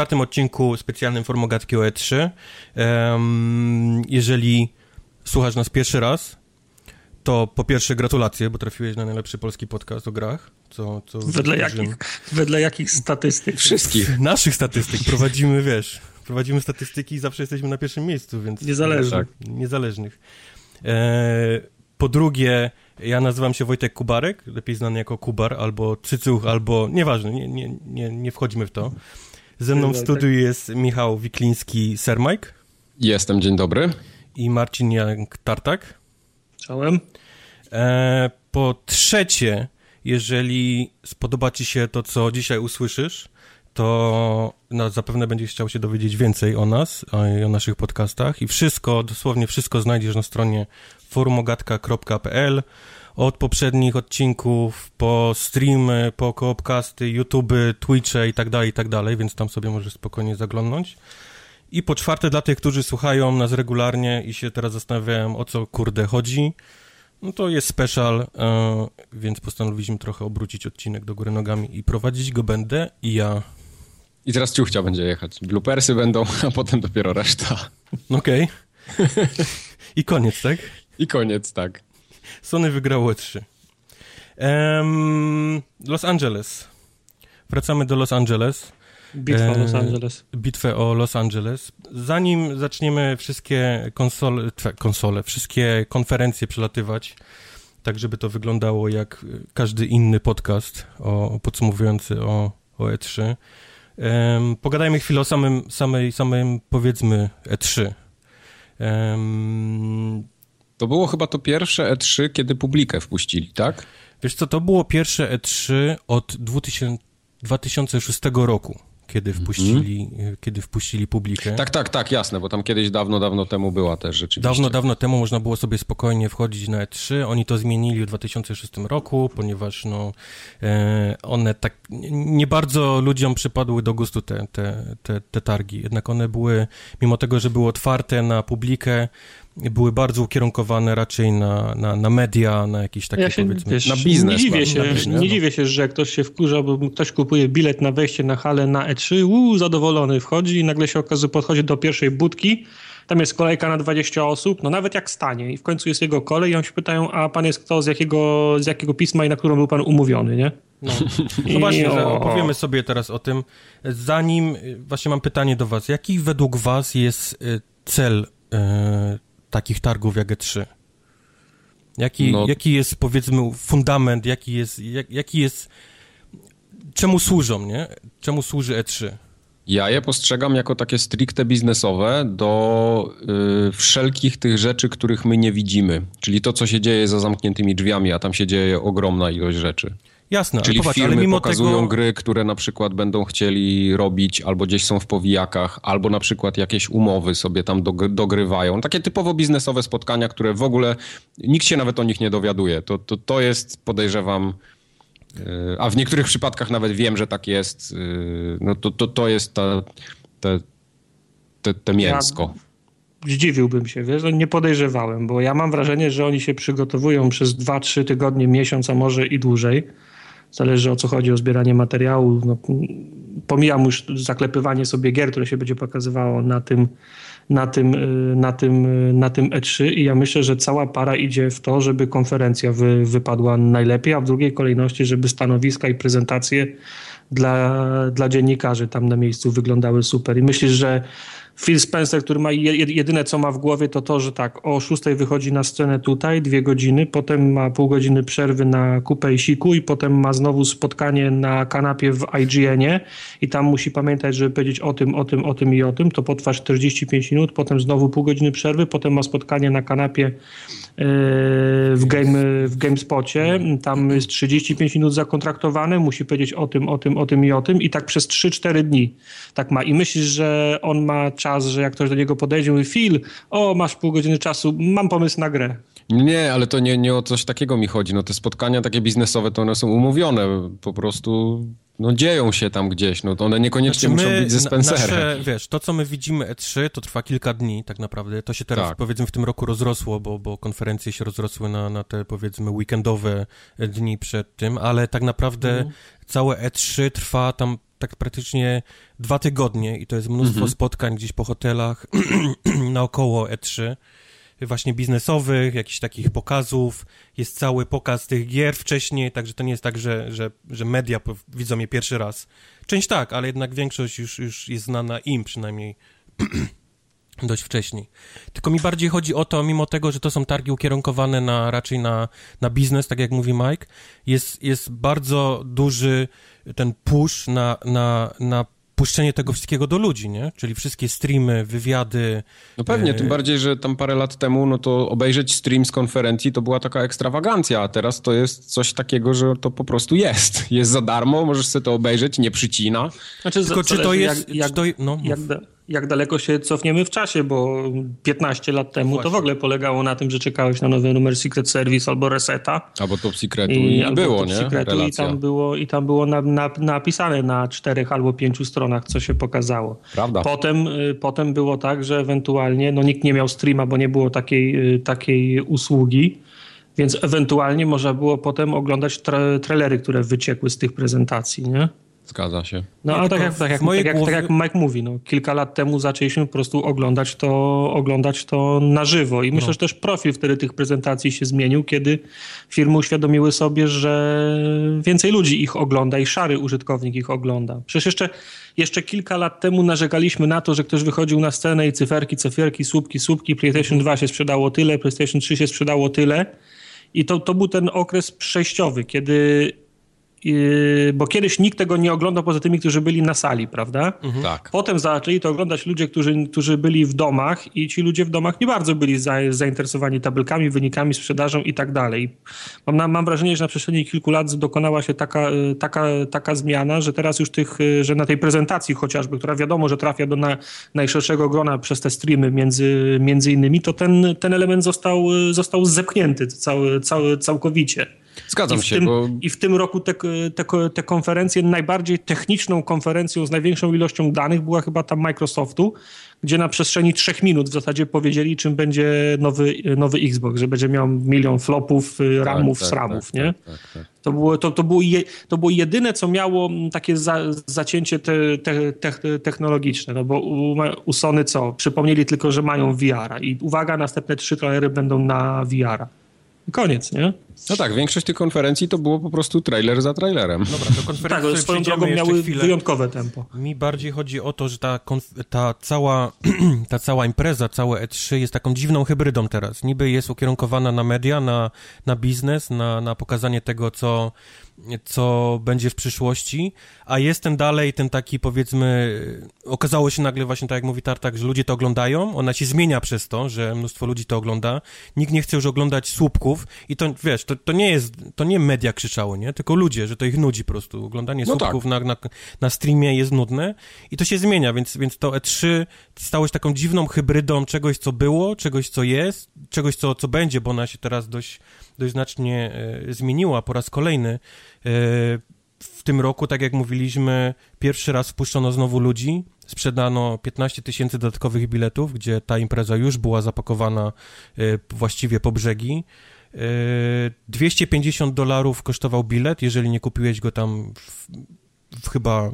czwartym odcinku specjalnym Formogatki OE3. Um, jeżeli słuchasz nas pierwszy raz, to po pierwsze gratulacje, bo trafiłeś na najlepszy polski podcast o grach. Co, co wedle, jakich, wedle jakich statystyk? Wszystkich. Naszych statystyk. Prowadzimy, wiesz, prowadzimy statystyki i zawsze jesteśmy na pierwszym miejscu, więc... Niezależnych. Tak, niezależnych. E, po drugie, ja nazywam się Wojtek Kubarek, lepiej znany jako Kubar, albo Cycuch, albo... Nieważne, nie, nie, nie, nie wchodzimy w to. Ze mną w studiu jest Michał Wikliński, Sermajk. Jestem, dzień dobry. I Marcin Jank-Tartak. Czołem. E, po trzecie, jeżeli spodoba ci się to, co dzisiaj usłyszysz, to no, zapewne będziesz chciał się dowiedzieć więcej o nas i o naszych podcastach i wszystko, dosłownie wszystko znajdziesz na stronie forumogatka.pl od poprzednich odcinków po streamy, po koopcasty, YouTube, Twitche i tak dalej, i tak dalej, więc tam sobie możesz spokojnie zaglądnąć. I po czwarte, dla tych, którzy słuchają nas regularnie i się teraz zastanawiają, o co kurde chodzi, no to jest special, e, więc postanowiliśmy trochę obrócić odcinek do góry nogami i prowadzić go będę i ja. I teraz ciuchcia będzie jechać. Bloopersy będą, a potem dopiero reszta. Okej. Okay. I koniec, tak? I koniec, tak. Sony wygrało 3. Um, Los Angeles. Wracamy do Los Angeles. Bitwa o Los Angeles. Bitwę o Los Angeles. Zanim zaczniemy wszystkie konsole, konsole, wszystkie konferencje przelatywać, tak żeby to wyglądało jak każdy inny podcast o, podsumowujący o, o E3, um, pogadajmy chwilę o samym, samej, samym powiedzmy E3. Um, to było chyba to pierwsze E3, kiedy publikę wpuścili, tak? Wiesz co, to było pierwsze E3 od 2000, 2006 roku kiedy mhm. wpuścili, kiedy wpuścili publikę. Tak, tak, tak, jasne, bo tam kiedyś dawno, dawno temu była też rzeczywiście. Dawno, dawno temu można było sobie spokojnie wchodzić na E3. Oni to zmienili w 2006 roku, ponieważ no, e, one tak nie bardzo ludziom przypadły do gustu te, te, te, te targi. Jednak one były, mimo tego, że były otwarte na publikę, były bardzo ukierunkowane raczej na, na, na media, na jakieś takie ja się, powiedzmy... Wiesz, na biznes. Nie dziwię, się, biznes, nie no. dziwię się, że ktoś się wkurza, bo ktoś kupuje bilet na wejście na halę na E3, uuu, zadowolony wchodzi i nagle się okazuje, podchodzi do pierwszej budki, tam jest kolejka na 20 osób, no nawet jak stanie i w końcu jest jego kolej i on się pytają, a pan jest kto, z jakiego, z jakiego pisma i na którą był pan umówiony, nie? No, no właśnie, że opowiemy sobie teraz o tym. Zanim, właśnie mam pytanie do was, jaki według was jest y, cel y, takich targów jak E3? Jaki, no. jaki jest, powiedzmy, fundament, jaki jest, jak, jaki jest, czemu służą, nie? Czemu służy E3? Ja je postrzegam jako takie stricte biznesowe do y, wszelkich tych rzeczy, których my nie widzimy. Czyli to, co się dzieje za zamkniętymi drzwiami, a tam się dzieje ogromna ilość rzeczy. Jasne, Czyli ale popatrz, firmy ale mimo pokazują tego... gry, które na przykład będą chcieli robić, albo gdzieś są w powijakach, albo na przykład jakieś umowy sobie tam dogrywają. Takie typowo biznesowe spotkania, które w ogóle nikt się nawet o nich nie dowiaduje. To, to, to jest, podejrzewam, yy, a w niektórych przypadkach nawet wiem, że tak jest, yy, no to, to, to jest ta, te, te, te mięsko. Ja zdziwiłbym się, wiesz, no nie podejrzewałem, bo ja mam wrażenie, że oni się przygotowują przez 2-3 tygodnie, miesiąc, a może i dłużej Zależy o co chodzi, o zbieranie materiału. No, pomijam już zaklepywanie sobie gier, które się będzie pokazywało na tym, na tym, y, na tym, y, na tym E3 i ja myślę, że cała para idzie w to, żeby konferencja wy, wypadła najlepiej, a w drugiej kolejności, żeby stanowiska i prezentacje dla, dla dziennikarzy tam na miejscu wyglądały super. I myślisz, że Phil Spencer, który ma jedyne co ma w głowie to to, że tak, o 6 wychodzi na scenę tutaj, dwie godziny, potem ma pół godziny przerwy na kupę i siku i potem ma znowu spotkanie na kanapie w IGN-ie i tam musi pamiętać, żeby powiedzieć o tym, o tym, o tym i o tym, to potrwa 45 minut, potem znowu pół godziny przerwy, potem ma spotkanie na kanapie w, game, w GameSpocie, tam jest 35 minut zakontraktowane, musi powiedzieć o tym, o tym, o tym i o tym i tak przez 3-4 dni tak ma. I myślisz, że on ma czas że jak ktoś do niego podejdzie mówi, Phil, o, masz pół godziny czasu, mam pomysł na grę. Nie, ale to nie, nie o coś takiego mi chodzi. No te spotkania takie biznesowe, to one są umówione. Po prostu no dzieją się tam gdzieś, no to one niekoniecznie znaczy my, muszą być ze Spencerem. Nasze, wiesz, to co my widzimy E3, to trwa kilka dni tak naprawdę, to się teraz tak. powiedzmy w tym roku rozrosło, bo, bo konferencje się rozrosły na, na te powiedzmy weekendowe dni przed tym, ale tak naprawdę mm. całe E3 trwa tam tak praktycznie dwa tygodnie i to jest mnóstwo mm -hmm. spotkań gdzieś po hotelach naokoło E3 właśnie biznesowych, jakichś takich pokazów, jest cały pokaz tych gier wcześniej, także to nie jest tak, że, że, że media widzą je pierwszy raz. Część tak, ale jednak większość już, już jest znana im przynajmniej dość wcześniej. Tylko mi bardziej chodzi o to, mimo tego, że to są targi ukierunkowane na, raczej na, na biznes, tak jak mówi Mike, jest, jest bardzo duży ten push na, na, na puszczenie tego wszystkiego do ludzi, nie? Czyli wszystkie streamy, wywiady. No pewnie, e... tym bardziej, że tam parę lat temu, no to obejrzeć stream z konferencji to była taka ekstrawagancja, a teraz to jest coś takiego, że to po prostu jest. Jest za darmo, możesz sobie to obejrzeć, nie przycina. Znaczy, Tylko czy to jest... Jak, jak, to, no, jak, jak daleko się cofniemy w czasie, bo 15 lat temu to w ogóle polegało na tym, że czekałeś na nowy numer Secret Service albo Reseta. Albo Top Secretu i, i było, top nie? Secretu i tam było, i tam było na, na, napisane na czterech albo pięciu stronach, co się pokazało. Prawda. Potem, y, potem było tak, że ewentualnie, no nikt nie miał streama, bo nie było takiej, y, takiej usługi, więc ewentualnie można było potem oglądać tra trailery, które wyciekły z tych prezentacji, nie? Zgadza się. No ale tak jak, tak, jak, tak, jak, głowy... tak jak Mike mówi, no, kilka lat temu zaczęliśmy po prostu oglądać to, oglądać to na żywo i myślę, no. że też profil wtedy tych prezentacji się zmienił, kiedy firmy uświadomiły sobie, że więcej ludzi ich ogląda i szary użytkownik ich ogląda. Przecież jeszcze, jeszcze kilka lat temu narzekaliśmy na to, że ktoś wychodził na scenę i cyferki, cyferki, słupki, słupki, PlayStation 2 się sprzedało tyle, PlayStation 3 się sprzedało tyle i to, to był ten okres przejściowy, kiedy bo kiedyś nikt tego nie oglądał poza tymi, którzy byli na sali, prawda? Mhm. Tak. Potem zaczęli to oglądać ludzie, którzy, którzy byli w domach i ci ludzie w domach nie bardzo byli za, zainteresowani tabelkami, wynikami, sprzedażą i tak dalej. Mam, mam wrażenie, że na przestrzeni kilku lat dokonała się taka, taka, taka zmiana, że teraz już tych, że na tej prezentacji chociażby, która wiadomo, że trafia do na, najszerszego grona przez te streamy między, między innymi, to ten, ten element został, został zepchnięty cały, cały, całkowicie. Zgadzam się. Tym, bo... I w tym roku te, te, te konferencje, najbardziej techniczną konferencją z największą ilością danych była chyba ta Microsoftu, gdzie na przestrzeni trzech minut w zasadzie powiedzieli, czym będzie nowy, nowy Xbox, że będzie miał milion flopów, y, tak, ramów, tak, sramów, tak, nie? Tak, tak, to, było, to, to, było je, to było jedyne, co miało takie za, zacięcie te, te, te, technologiczne, no bo u, u Sony co? Przypomnieli tylko, że mają VR-a i uwaga, następne trzy trailery będą na VR-a. Koniec, nie? No tak, większość tych konferencji to było po prostu trailer za trailerem. Dobra, to konferencje tak, swoją drogą miały chwilę. wyjątkowe tempo. Mi bardziej chodzi o to, że ta, ta, cała, ta cała impreza, całe E3 jest taką dziwną hybrydą teraz. Niby jest ukierunkowana na media, na, na biznes, na, na pokazanie tego, co, co będzie w przyszłości, a jestem dalej ten taki, powiedzmy, okazało się nagle właśnie, tak jak mówi Tartak, że ludzie to oglądają, ona się zmienia przez to, że mnóstwo ludzi to ogląda, nikt nie chce już oglądać słupków i to, wiesz, to, to nie jest, to nie media krzyczały, nie, tylko ludzie, że to ich nudzi po prostu, oglądanie no słupków tak. na, na, na streamie jest nudne i to się zmienia, więc, więc to E3 stało się taką dziwną hybrydą czegoś, co było, czegoś, co jest, czegoś, co, co będzie, bo ona się teraz dość, dość znacznie e, zmieniła po raz kolejny. E, w tym roku, tak jak mówiliśmy, pierwszy raz wpuszczono znowu ludzi, sprzedano 15 tysięcy dodatkowych biletów, gdzie ta impreza już była zapakowana e, właściwie po brzegi. 250 dolarów kosztował bilet, jeżeli nie kupiłeś go tam w, w chyba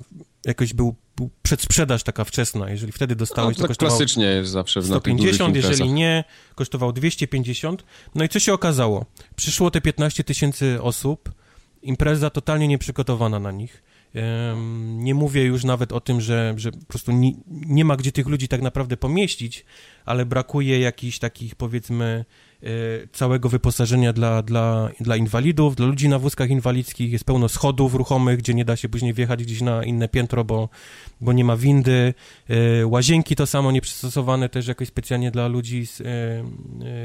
jakoś był, był przedsprzedaż taka wczesna, jeżeli wtedy dostałeś, no, to, to kosztował klasycznie jest zawsze 150, jeżeli nie, kosztował 250. No i co się okazało? Przyszło te 15 tysięcy osób, impreza totalnie nieprzygotowana na nich. Nie mówię już nawet o tym, że, że po prostu nie, nie ma gdzie tych ludzi tak naprawdę pomieścić, ale brakuje jakichś takich, powiedzmy, całego wyposażenia dla, dla, dla inwalidów, dla ludzi na wózkach inwalidzkich. Jest pełno schodów ruchomych, gdzie nie da się później wjechać gdzieś na inne piętro, bo, bo nie ma windy. E, łazienki to samo, nieprzystosowane też jakoś specjalnie dla ludzi z, e,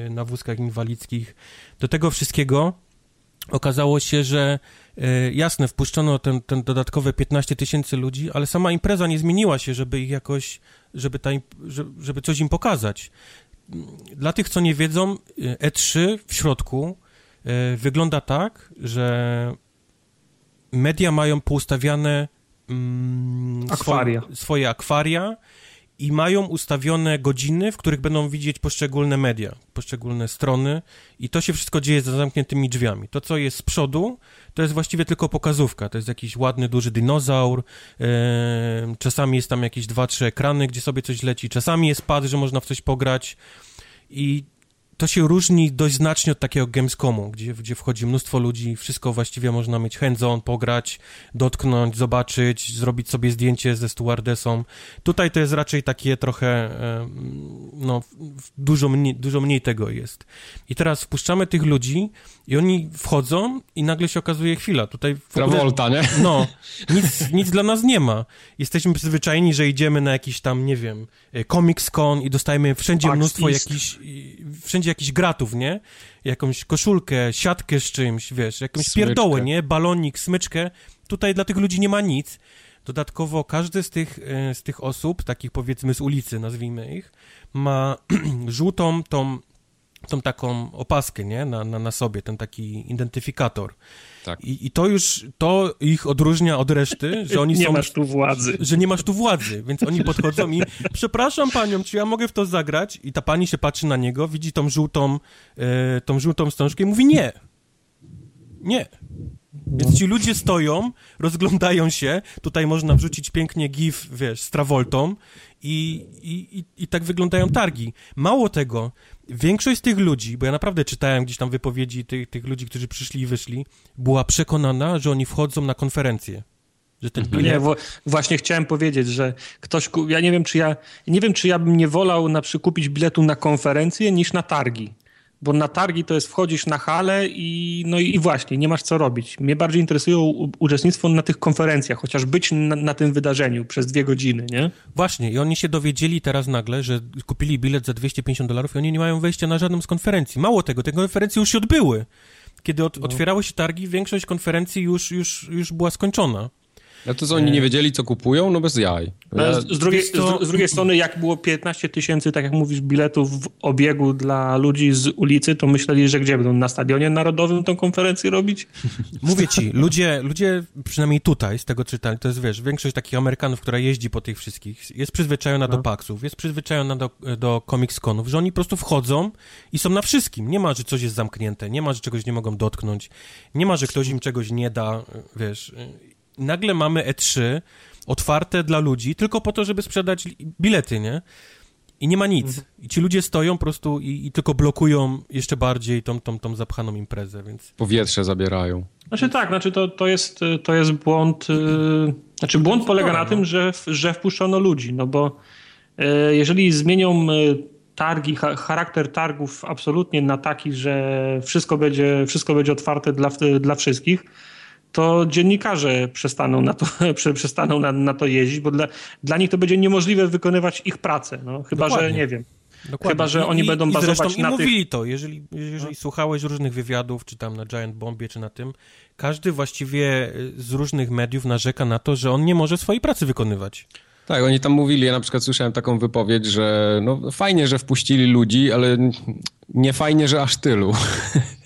na wózkach inwalidzkich. Do tego wszystkiego okazało się, że jasne, wpuszczono ten, ten dodatkowe 15 tysięcy ludzi, ale sama impreza nie zmieniła się, żeby ich jakoś, żeby, ta, żeby coś im pokazać. Dla tych, co nie wiedzą, E3 w środku e, wygląda tak, że media mają poustawiane mm, akwaria. Swoje, swoje akwaria i mają ustawione godziny, w których będą widzieć poszczególne media, poszczególne strony i to się wszystko dzieje za zamkniętymi drzwiami. To, co jest z przodu, to jest właściwie tylko pokazówka. To jest jakiś ładny, duży dinozaur, e, czasami jest tam jakieś dwa, trzy ekrany, gdzie sobie coś leci, czasami jest pad, że można w coś pograć i to się różni dość znacznie od takiego Gamescomu, gdzie, gdzie wchodzi mnóstwo ludzi, wszystko właściwie można mieć hands-on, pograć, dotknąć, zobaczyć, zrobić sobie zdjęcie ze stewardessą. Tutaj to jest raczej takie trochę, no, dużo mniej, dużo mniej tego jest. I teraz wpuszczamy tych ludzi i oni wchodzą i nagle się okazuje chwila, tutaj... W ogóle, Travolta, nie? No, nic, nic dla nas nie ma. Jesteśmy przyzwyczajeni, że idziemy na jakiś tam, nie wiem, e, Comics Con i dostajemy wszędzie mnóstwo jakichś, wszędzie jakichś gratów, nie? Jakąś koszulkę, siatkę z czymś, wiesz, jakąś smyczkę. pierdołę, nie? Balonik, smyczkę. Tutaj dla tych ludzi nie ma nic. Dodatkowo każdy z tych, e, z tych osób, takich powiedzmy z ulicy, nazwijmy ich, ma żółtą tą tą taką opaskę, nie, na, na, na sobie, ten taki identyfikator. Tak. I, I to już, to ich odróżnia od reszty, że oni nie są... Nie masz tu władzy. Że nie masz tu władzy, więc oni podchodzą i przepraszam panią, czy ja mogę w to zagrać? I ta pani się patrzy na niego, widzi tą żółtą, e, tą żółtą wstążkę i mówi nie. Nie. Więc ci ludzie stoją, rozglądają się, tutaj można wrzucić pięknie gif, wiesz, z Travoltą i, i, i, i tak wyglądają targi. Mało tego, większość z tych ludzi, bo ja naprawdę czytałem gdzieś tam wypowiedzi tych, tych ludzi, którzy przyszli i wyszli, była przekonana, że oni wchodzą na konferencję. Że ten bilet... Nie, właśnie chciałem powiedzieć, że ktoś, ja nie wiem, czy ja, nie wiem, czy ja bym nie wolał na przykład kupić biletu na konferencję niż na targi bo na targi to jest wchodzisz na halę i no i właśnie, nie masz co robić. Mnie bardziej interesuje uczestnictwo na tych konferencjach, chociaż być na, na, tym wydarzeniu przez dwie godziny, nie? Właśnie i oni się dowiedzieli teraz nagle, że kupili bilet za 250 dolarów i oni nie mają wejścia na żadną z konferencji. Mało tego, te konferencje już się odbyły. Kiedy od, no. otwierały się targi, większość konferencji już, już, już była skończona. A to co, oni nie wiedzieli, co kupują? No bez jaj. Ja... Z, drugiej, to... z, drugiej strony, jak było 15 tysięcy, tak jak mówisz, biletów w obiegu dla ludzi z ulicy, to myśleli, że gdzie będą? Na Stadionie Narodowym tą konferencję robić? Mówię ci, ludzie, ludzie przynajmniej tutaj, z tego czytali, to jest, wiesz, większość takich Amerykanów, która jeździ po tych wszystkich, jest przyzwyczajona no. do paksów, jest przyzwyczajona do, do Comics-Conów, że oni po prostu wchodzą i są na wszystkim. Nie ma, że coś jest zamknięte, nie ma, że czegoś nie mogą dotknąć, nie ma, że ktoś im czegoś nie da, wiesz nagle mamy E3 otwarte dla ludzi tylko po to, żeby sprzedać bilety, nie? I nie ma nic. Mhm. I ci ludzie stoją po prostu i, i, tylko blokują jeszcze bardziej tą, tą, tą zapchaną imprezę, więc... Powietrze zabierają. Znaczy tak, znaczy to, to, jest, to jest błąd... Yy, znaczy błąd polega na tym, że, że wpuszczono ludzi, no bo yy, jeżeli zmienią yy, targi, charakter targów absolutnie na taki, że wszystko będzie, wszystko będzie otwarte dla, dla wszystkich, to dziennikarze przestaną na to, przestaną na, na to jeździć, bo dla, dla nich to będzie niemożliwe wykonywać ich pracę. No, chyba, Dokładnie. że nie wiem. Dokładnie. Chyba, że oni I, będą i bazować na i mówili to, jeżeli, jeżeli no. słuchałeś różnych wywiadów, czy tam na Giant Bombie, czy na tym, każdy właściwie z różnych mediów narzeka na to, że on nie może swojej pracy wykonywać. Tak, oni tam mówili, ja na przykład słyszałem taką wypowiedź, że no fajnie, że wpuścili ludzi, ale nie fajnie, że aż tylu.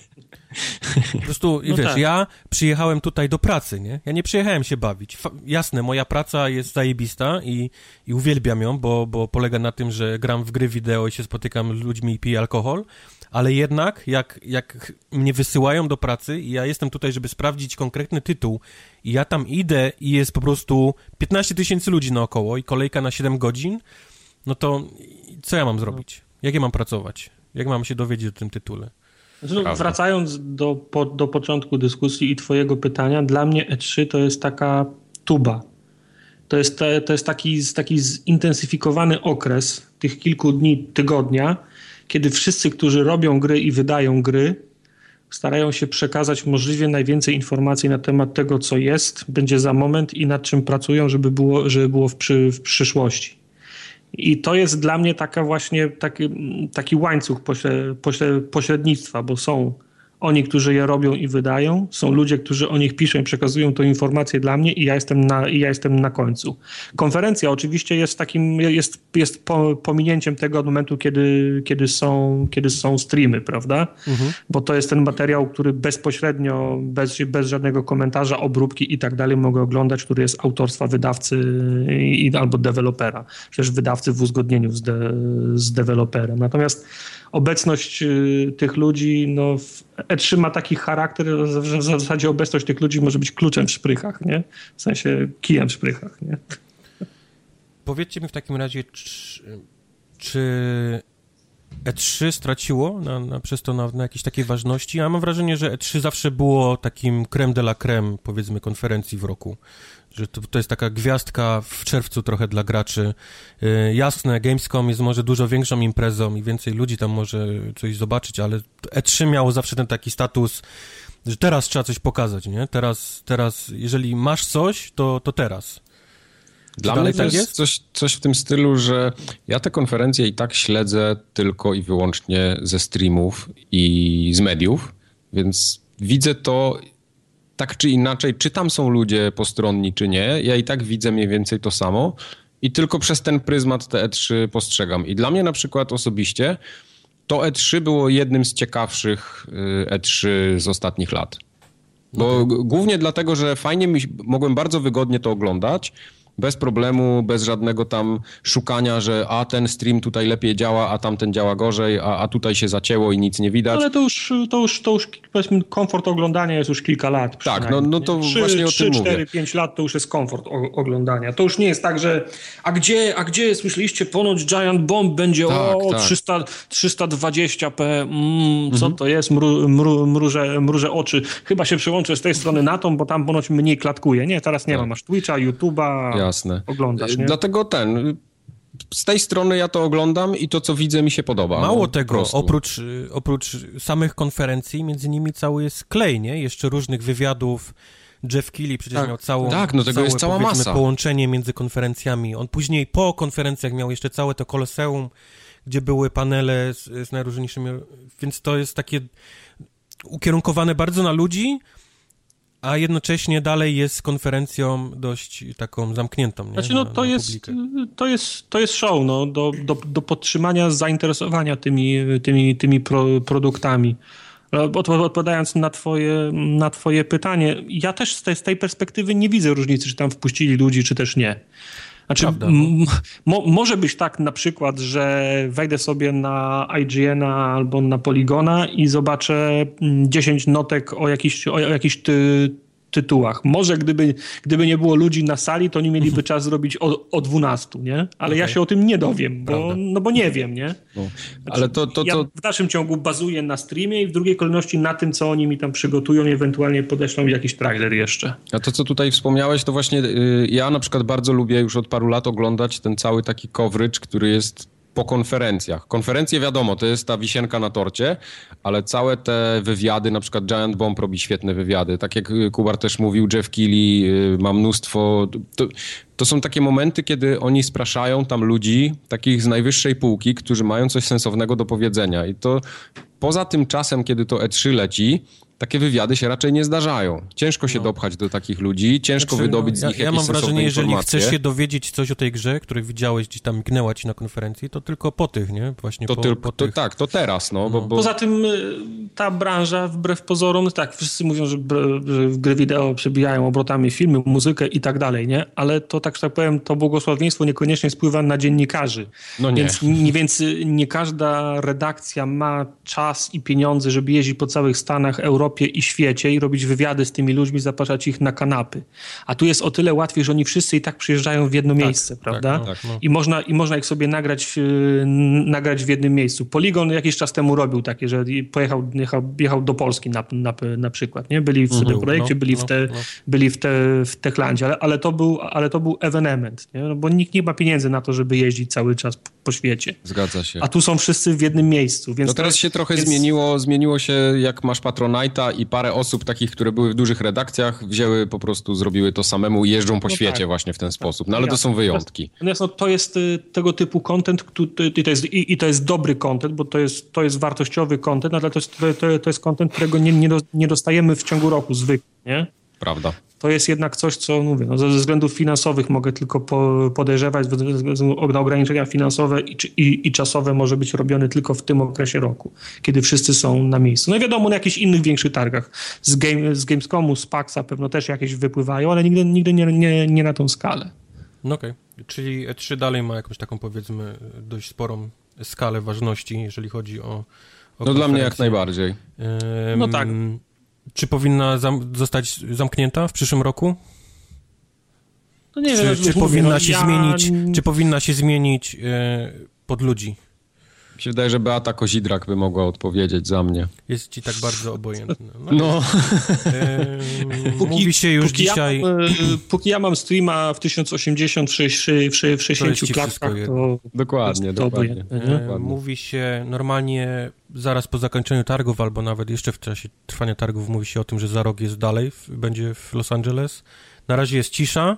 Po prostu, no wiesz, tak. ja przyjechałem tutaj do pracy, nie? Ja nie przyjechałem się bawić. Fa jasne, moja praca jest zajebista i, i uwielbiam ją, bo, bo polega na tym, że gram w gry wideo i się spotykam z ludźmi i piję alkohol, ale jednak jak, jak mnie wysyłają do pracy i ja jestem tutaj, żeby sprawdzić konkretny tytuł i ja tam idę i jest po prostu 15 tysięcy ludzi naokoło i kolejka na 7 godzin, no to co ja mam zrobić? Jak ja mam pracować? Jak mam się dowiedzieć o tym tytule? Znaczy, wracając do, po, do początku dyskusji i Twojego pytania, dla mnie E3 to jest taka tuba. To jest, te, to jest taki, taki zintensyfikowany okres tych kilku dni, tygodnia, kiedy wszyscy, którzy robią gry i wydają gry, starają się przekazać możliwie najwięcej informacji na temat tego, co jest, będzie za moment i nad czym pracują, żeby było, żeby było w, przy, w przyszłości. I to jest dla mnie taka właśnie taki, taki łańcuch pośrednictwa, bo są oni, którzy je robią i wydają, są ludzie, którzy o nich piszą i przekazują tą informację dla mnie i ja jestem na, i ja jestem na końcu. Konferencja oczywiście jest takim, jest, jest pominięciem tego od momentu, kiedy, kiedy, są, kiedy są streamy, prawda? Mhm. Bo to jest ten materiał, który bezpośrednio, bez, bez żadnego komentarza, obróbki i tak dalej mogę oglądać, który jest autorstwa wydawcy i, albo dewelopera. Przecież wydawcy w uzgodnieniu z, de, z deweloperem. Natomiast obecność y, tych ludzi, no E3 ma taki charakter, że w zasadzie obecność tych ludzi może być kluczem w szprychach, nie? W sensie kijem w szprychach, nie? Powiedzcie mi w takim razie, czy, czy E3 straciło na, na, przez to na, na jakiejś takiej ważności? Ja mam wrażenie, że E3 zawsze było takim creme de la creme, powiedzmy, konferencji w roku że to, to jest taka gwiazdka w czerwcu trochę dla graczy. Yy, jasne, Gamescom jest może dużo większą imprezą i więcej ludzi tam może coś zobaczyć, ale E3 miało zawsze ten taki status, że teraz trzeba coś pokazać, nie? Teraz, teraz jeżeli masz coś, to, to teraz. Dla mnie to tak jest, Coś, coś w tym stylu, że ja te konferencje i tak śledzę tylko i wyłącznie ze streamów i z mediów, więc widzę to tak czy inaczej, czy tam są ludzie postronni, czy nie, ja i tak widzę mniej więcej to samo i tylko przez ten pryzmat te E3 postrzegam. I dla mnie na przykład osobiście to E3 było jednym z ciekawszych y, E3 z ostatnich lat. Bo okay. głównie dlatego, że fajnie mi, mogłem bardzo wygodnie to oglądać, bez problemu, bez żadnego tam szukania, że a ten stream tutaj lepiej działa, a tamten działa gorzej, a, a tutaj się zacięło i nic nie widać. Ale to już, to już, to już powiedzmy komfort oglądania jest już kilka lat. Tak, no, no to 3, właśnie 3, o tym 3, 4, 5 lat to już jest komfort oglądania. To już nie jest tak, że a gdzie, a gdzie słyszeliście ponoć Giant Bomb będzie tak, o tak. 300, 320p, mm, co mhm. to jest, mru, mru, mruże, mruże oczy. Chyba się przełączę z tej strony na tą, bo tam ponoć mniej klatkuje. Nie, teraz nie tak. ma. Masz Twitcha, YouTube'a, Jasne. oglądasz. Nie? Dlatego ten, z tej strony ja to oglądam i to, co widzę, mi się podoba. Mało no, tego, oprócz, oprócz samych konferencji, między nimi cały jest klej, nie? Jeszcze różnych wywiadów. Jeff Keighley przecież tak, miał całą, tak, no tego całe, jest cała masa. połączenie między konferencjami. On później po konferencjach miał jeszcze całe to koloseum, gdzie były panele z, z najróżniejszymi, więc to jest takie ukierunkowane bardzo na ludzi, a jednocześnie dalej jest konferencją dość taką zamkniętą. Nie? Znaczy, no, to, na jest, to, jest, to jest show no, do, do, do podtrzymania zainteresowania tymi, tymi, tymi pro, produktami. Odpowiadając na twoje, na twoje pytanie, ja też z tej, z tej perspektywy nie widzę różnicy, czy tam wpuścili ludzi, czy też nie. Znaczy, mo, może być tak na przykład, że wejdę sobie na IGN-a albo na Poligona i zobaczę 10 notek o jakichś, o jakichś ty, tytułach. Może gdyby, gdyby nie było ludzi na sali, to oni mieliby czas zrobić o, o 12, nie? Ale okay. ja się o tym nie dowiem, bo, no bo nie wiem, nie? No. Ale znaczy, to, to, ja w dalszym ciągu bazuję na streamie i w drugiej kolejności na tym, co oni mi tam przygotują i ewentualnie podeślą jakiś trailer jeszcze. A to, co tutaj wspomniałeś, to właśnie y, ja na przykład bardzo lubię już od paru lat oglądać ten cały taki coverage, który jest po konferencjach. Konferencje wiadomo, to jest ta wisienka na torcie, ale całe te wywiady, na przykład Giant Bomb robi świetne wywiady. Tak jak Kubar też mówił, Jeff Keighley y, ma mnóstwo... To, to są takie momenty, kiedy oni spraszają tam ludzi, takich z najwyższej półki, którzy mają coś sensownego do powiedzenia. I to poza tym czasem, kiedy to E3 leci, takie wywiady się raczej nie zdarzają. Ciężko się no. dopchać do takich ludzi, ciężko znaczy, wydobyć no, z nich ja, jakieś Ja mam wrażenie, jeżeli chcesz się dowiedzieć coś o tej grze, której widziałeś gdzieś tam, gnęła ci na konferencji, to tylko po tych, nie? Właśnie to po, tylko, po to, tych... Tak, to teraz, no. no. Bo, bo... Poza tym y, ta branża, wbrew pozorom, tak, wszyscy mówią, że, że gry wideo przebijają obrotami filmy, muzykę i tak dalej, nie? Ale to, tak że tak powiem, to błogosławieństwo niekoniecznie spływa na dziennikarzy. No nie. Więc, nie, więc nie każda redakcja ma czas i pieniądze, żeby jeździć po całych Stanach, Europie, Europie i świecie i robić wywiady z tymi ludźmi, zapraszać ich na kanapy. A tu jest o tyle łatwiej, że oni wszyscy i tak przyjeżdżają w jedno tak, miejsce, tak, prawda? Tak, no. I, można, I można ich sobie nagrać, nagrać w jednym miejscu. Polygon jakiś czas temu robił takie, że pojechał, jechał, jechał do Polski na, na, na przykład, nie? Byli w mhm, tym projekcie, no, byli, w no, te, no. byli w, te, w Techlandzie, ale, ale, to był, ale to był ewenement, nie? No bo nikt nie ma pieniędzy na to, żeby jeździć cały czas po świecie. Zgadza się. A tu są wszyscy w jednym miejscu. Więc no teraz jest, się trochę więc... zmieniło, zmieniło się jak masz Patronite'a i parę osób takich, które były w dużych redakcjach, wzięły po prostu, zrobiły to samemu i jeżdżą po no świecie tak. właśnie w ten sposób. No ale to są wyjątki. Natomiast no, to jest y, tego typu content i to jest, i, i to jest dobry content, bo to jest, to jest wartościowy content, ale to jest, to, to jest content, którego nie, nie, do, nie dostajemy w ciągu roku zwykle, nie? Prawda to jest jednak coś, co mówię, no, ze względów finansowych mogę tylko po, podejrzewać, ze względu na ograniczenia finansowe i, i, i, czasowe może być robiony tylko w tym okresie roku, kiedy wszyscy są na miejscu. No i wiadomo, na jakichś innych większych targach. Z, game, z Gamescomu, z PAXa pewno też jakieś wypływają, ale nigdy, nigdy nie, nie, nie na tą skalę. No okej, okay. czyli E3 dalej ma jakąś taką powiedzmy dość sporą skalę ważności, jeżeli chodzi o, o No dla mnie jak najbardziej. no tak. Czy powinna zam zostać zamknięta w przyszłym roku? No nie czy, wiem, czy powinna no, się ja... zmienić, czy powinna się zmienić yy, pod ludzi? Mi się wydaje, że Beata Kozidrak by mogła odpowiedzieć za mnie. Jest ci tak bardzo obojętna. No. no. Yy, póki, mówi się już póki dzisiaj... Ja, yy, póki ja mam streama w 1080 w, 6, w 60 klatkach, to... Dokładnie, to dokładnie. dokładnie. Mówi się normalnie zaraz po zakończeniu targów, albo nawet jeszcze w czasie trwania targów mówi się o tym, że za rok jest dalej, będzie w Los Angeles. Na razie jest cisza, E,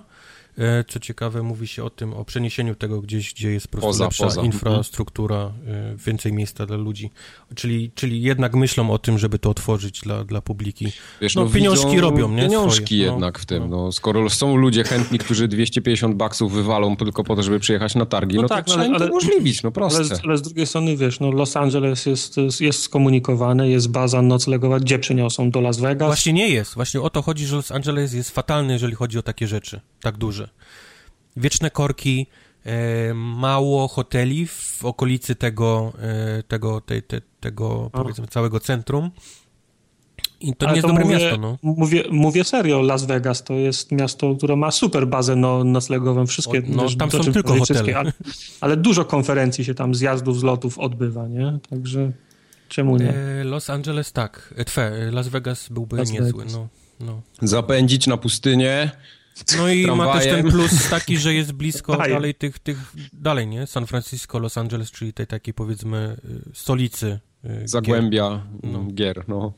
co ciekawe, mówi się o tym, o przeniesieniu tego gdzieś, gdzie jest po prostu poza, lepsza poza. infrastruktura, mhm. więcej miejsca dla ludzi. Czyli, czyli jednak myślą o tym, żeby to otworzyć dla, dla publiki. Wiesz, no, no pieniążki robią, nie? Pieniążki Swoje. No, jednak no, w tym. No. no. Skoro są ludzie chętni, którzy 250 baksów wywalą tylko po to, żeby przyjechać na targi, no, no tak, to trzeba ale, umożliwić, no proste. Ale, ale, z drugiej strony, wiesz, no Los Angeles jest, jest skomunikowane, jest baza noclegowa, gdzie przeniosą do Las Vegas? Właśnie nie jest. Właśnie o to chodzi, że Los Angeles jest fatalny, jeżeli chodzi o takie rzeczy, tak duże wieczne korki, e, mało hoteli w okolicy tego, e, tego, tej, te, tego powiedzmy całego centrum. I to Ale nie jest to dobre mówię, miasto, no. Mówię, mówię serio, Las Vegas to jest miasto, które ma super bazę no, noclegową, wszystkie... no, też, tam są tylko hotele. Ale, ale, dużo konferencji się tam, zjazdów, zlotów odbywa, nie? Także czemu nie? E, Los Angeles tak, twe, Las Vegas byłby Las niezły, Vegas. no. No. Zapędzić na pustynię, no i ma też ten plus taki, że jest blisko dalej tych, tych, dalej, nie? San Francisco, Los Angeles, czyli tej takiej powiedzmy y, stolicy y, Zagłębia gier. No. gier, no.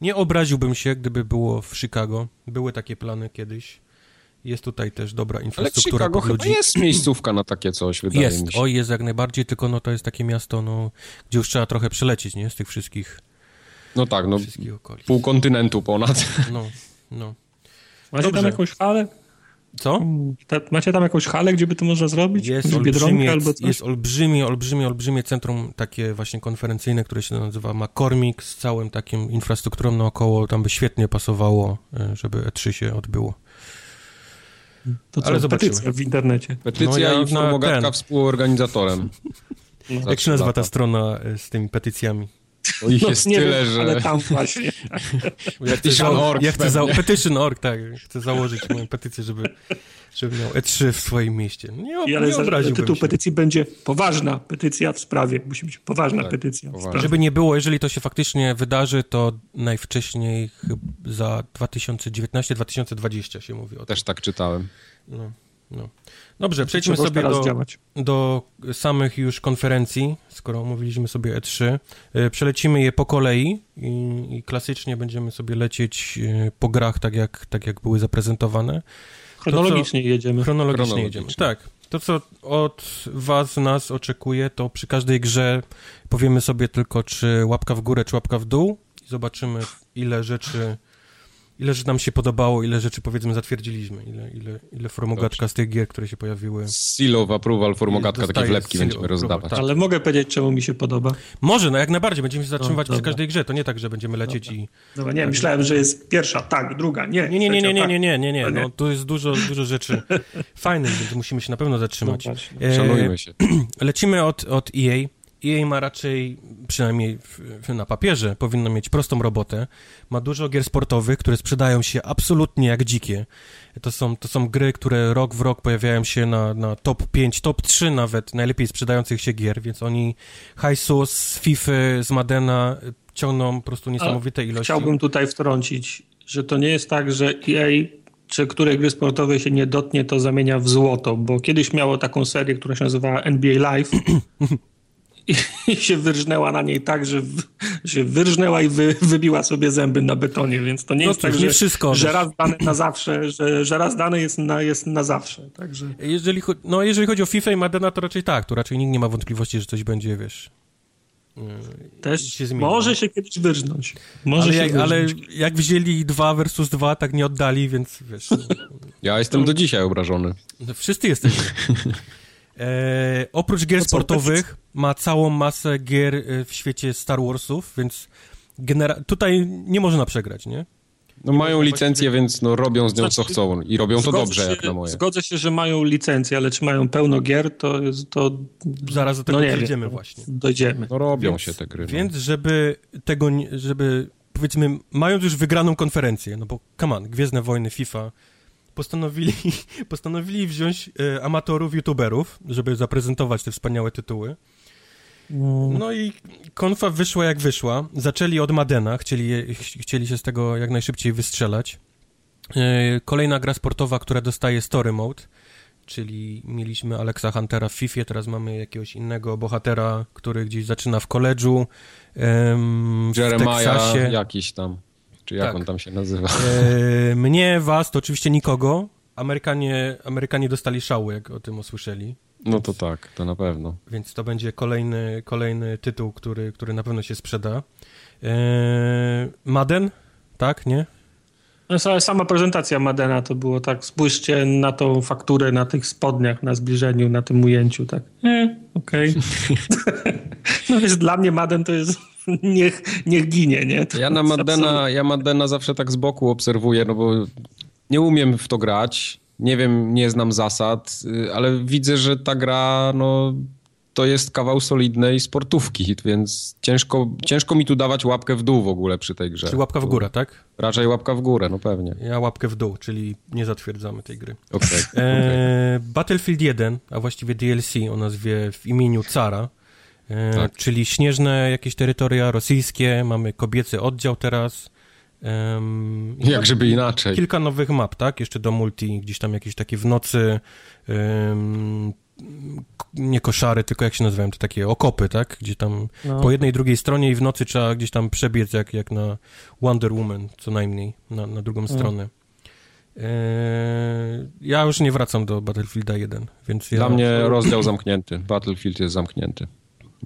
Nie obraziłbym się, gdyby było w Chicago. Były takie plany kiedyś. Jest tutaj też dobra infrastruktura Ale Chicago chyba jest miejscówka na takie coś, wydaje jest. mi się. Oj, jest jak najbardziej, tylko no to jest takie miasto, no, gdzie już trzeba trochę przelecieć, nie? Z tych wszystkich No tak, no, pół kontynentu ponad. No, no. Macie Dobrze. tam jakąś halę? Co? Ta, macie tam jakąś halę, gdzie by to można zrobić? Jest olbrzymie, albo coś? jest olbrzymie, olbrzymie, olbrzymie centrum takie właśnie konferencyjne, które się nazywa McCormick z całym takim infrastrukturą naokoło. Tam by świetnie pasowało, e, żeby E3 się odbyło. To co, Ale zobaczymy. w internecie. Petycja no, ja i formogatka współorganizatorem. No. Jak się nazywa ta strona e, z tymi petycjami? Bo ich no, jest tyle, wiem, że... Ale tam właśnie. Petition.org. Ja chcę za... Petition.org, tak. Chcę założyć moją petycję, żeby, żeby miał E3 w swoim mieście. Nie, I ale nie obraziłbym tytuł się. petycji będzie poważna petycja w sprawie. Musi być poważna tak, petycja poważna. Żeby nie było, jeżeli to się faktycznie wydarzy, to najwcześniej za 2019-2020 się mówi o tym. Też tak czytałem. No, no. Dobrze, przejdźmy sobie do, do, samych już konferencji, skoro omówiliśmy sobie E3. E, przelecimy je po kolei i, i, klasycznie będziemy sobie lecieć e, po grach, tak jak, tak jak były zaprezentowane. Chronologicznie to, jedziemy. Chronologicznie, chronologicznie jedziemy, tak. To, co od was, nas oczekuje, to przy każdej grze powiemy sobie tylko, czy łapka w górę, czy łapka w dół i zobaczymy, ile rzeczy ile rzeczy nam się podobało, ile rzeczy powiedzmy zatwierdziliśmy, ile, ile, ile formogatka z tych gier, które się pojawiły. Seal of approval, formogatka, takie wlepki będziemy rozdawać. Tak. Ale mogę powiedzieć, czemu mi się podoba? Może, no jak najbardziej, będziemy się zatrzymywać no, przy każdej grze, to nie tak, że będziemy lecieć dobra. i... Dobra, nie, myślałem, że jest pierwsza, tak, druga, nie. Nie, nie, nie, nie, nie, nie, nie, nie, nie, no tu jest dużo, dużo rzeczy fajnych, więc musimy się na pewno zatrzymać. No, Szanujmy się. Lecimy od, od EA. EA ma raczej, przynajmniej na papierze, powinno mieć prostą robotę. Ma dużo gier sportowych, które sprzedają się absolutnie jak dzikie. To są, to są gry, które rok w rok pojawiają się na, na top 5, top 3 nawet najlepiej sprzedających się gier, więc oni hajsu z FIFA, z Madena ciągną po prostu niesamowite ilości. Chciałbym tutaj wtrącić, że to nie jest tak, że EA czy której gry sportowej się nie dotnie, to zamienia w złoto, bo kiedyś miało taką serię, która się nazywała NBA Live i, i się wyrżnęła na niej tak, że w, się wyrżnęła i wy, wybiła sobie zęby na betonie, więc to nie No jest cóż, tak, nie że, wszystko. że raz dane na zawsze, że, że raz dane jest na, jest na zawsze, także... Jeżeli, no, jeżeli chodzi o FIFA i Madena, to raczej tak, tu raczej nikt nie ma wątpliwości, że coś będzie, wiesz... Też się zmieni. może się kiedyś wyrżnąć. Może Ale się jak, ale wyrżnąć. jak wzięli 2 versus 2, tak nie oddali, więc wiesz... Ja jestem do dzisiaj obrażony. No, wszyscy jesteśmy. E, oprócz gier No co, sportowych ma całą masę gier e, w świecie Star Warsów, więc genera- tutaj nie można przegrać, nie? No mają licencję, więc no robią z nią co chcą i robią to Zgodzę dobrze, się, jak na moje. Zgodzę się, że mają licencję, ale czy mają pełno gier, to to... Zaraz do tego no nie przejdziemy wiem, właśnie. Dojdziemy. No robią Więc- się te gry. No. Więc żeby tego, nie- żeby powiedzmy, mając już wygraną konferencję, no bo come on, Gwiezdne Wojny, FIFA, postanowili, postanowili wziąć e, amatorów, youtuberów, żeby zaprezentować te wspaniałe tytuły. No i konfa wyszła jak wyszła. Zaczęli od Madena, chcieli, chcieli się z tego jak najszybciej wystrzelać. E, Kolejna gra sportowa, która dostaje Story Mode, czyli mieliśmy Alexa Huntera w FIFA, teraz mamy jakiegoś innego bohatera, który gdzieś zaczyna w koledżu, em, w Jeremiah Teksasie. jakiś tam, czy jak Tak. on tam się nazywa. E, mnie, was, to oczywiście nikogo. Amerykanie, Amerykanie dostali szału, jak o tym usłyszeli. No to tak, to na pewno. Więc to będzie kolejny, kolejny tytuł, który, który na pewno się sprzeda. E, Madden? Tak, nie? No, sa- Sama prezentacja Madena to było tak, spójrzcie na tą fakturę na tych spodniach, na zbliżeniu, na tym ujęciu, tak. E, okej. no więc dla mnie Madden to jest niech, niech ginie, nie? To Ja na jest Maddena, ja Maddena zawsze tak z boku obserwuję, no bo nie umiem w to grać, nie wiem, nie znam zasad, y, ale widzę, że ta gra, no to jest kawał solidnej sportówki, więc ciężko, ciężko mi tu dawać łapkę w dół w ogóle przy tej grze. Czyli łapka w górę, tak? Raczej łapka w górę, no pewnie. Ja łapkę w dół, czyli nie zatwierdzamy tej gry. Okej. E, Battlefield 1, a właściwie DLC o nazwie w imieniu Cara, Tak. czyli śnieżne jakieś terytoria rosyjskie, mamy kobiecy oddział teraz. i Jak żeby inaczej. Kilka nowych map, tak? Jeszcze do multi, gdzieś tam jakieś takie w nocy, k- nie koszary, tylko jak się nazywają, to takie okopy, tak? Gdzie tam No. po jednej, drugiej stronie i w nocy trzeba gdzieś tam przebiec, jak, jak na Wonder Woman, co najmniej, na, na drugą stronę. Eee, ja już nie wracam do Battlefielda 1, więc ja... Dla mnie rozdział zamknięty. Battlefield jest zamknięty.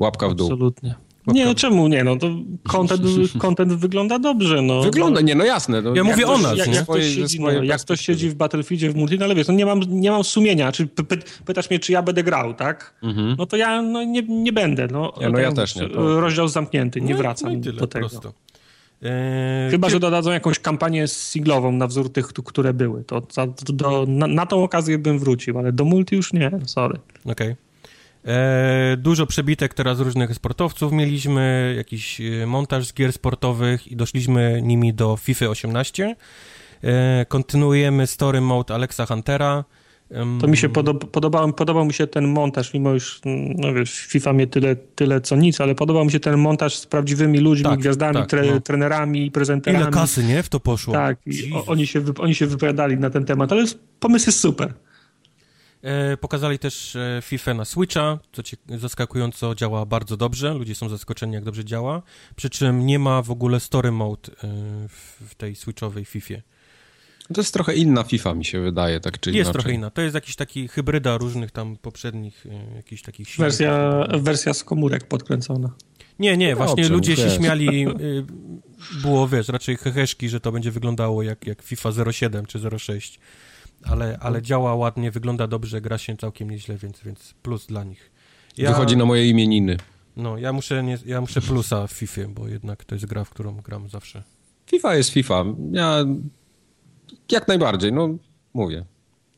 Łapka w dół. Absolutnie. Nie, czemu nie? No to content, content wygląda dobrze. No. Wygląda, nie, no jasne. No, Ja mówię o nas, jak, nie? jak, ktoś siedzi, no, jak ktoś siedzi w Battlefieldzie w multi, no ale wiesz, no nie mam, nie mam sumienia. Czy py, py, pytasz mnie, czy ja będę grał, tak? Mhm. No to ja no, nie, nie będę. No, Ja, no ja też nie, to- Rozdział zamknięty, nie No wracam no tyle, do tego. prosto. Eee, Chyba, że dodadzą jakąś kampanię singlową na wzór tych, które były. To za, do, na, na tą okazję bym wrócił, ale do multi już nie, sorry. Okej. E, Dużo przebitek teraz różnych sportowców mieliśmy, jakiś e, montaż z gier sportowych i doszliśmy nimi do FIFA 18. E, kontynuujemy story mode Alexa Huntera. To mi się podoba, podobał, podobał mi się ten montaż, mimo już, mm, no wiesz, FIFA mnie tyle, tyle co nic, ale podobał mi się ten montaż z prawdziwymi ludźmi, Tak, gwiazdami, tak, tre, no. trenerami, prezenterami. Ile kasy, nie? W to poszło. Tak, oni, się, oni się wypowiadali na ten temat, ale pomysł jest super. E, pokazali też e, FIFA na Switcha, co ci zaskakująco działa bardzo dobrze. Ludzie są zaskoczeni, jak dobrze działa. Przy czym nie ma w ogóle story mode e, w, w tej Switchowej FIFA. To jest trochę inna FIFA, mi się wydaje, tak czy Jest inaczej. trochę inna. To jest jakiś taki hybryda różnych tam poprzednich, e, jakichś takich. Wersja, wersja z komórek podkręcona. Nie, nie, No właśnie dobrze, ludzie się śmiali, y, było, wiesz, raczej heheszki, że to będzie wyglądało jak, jak FIFA 07 czy 06, ale, ale działa ładnie, wygląda dobrze, gra się całkiem nieźle, więc, więc plus dla nich. Ja, Wychodzi na moje imieniny. No, ja muszę, nie, ja muszę plusa w FIFA, bo jednak to jest gra, w którą gram zawsze. FIFA jest FIFA. Ja jak najbardziej, no mówię.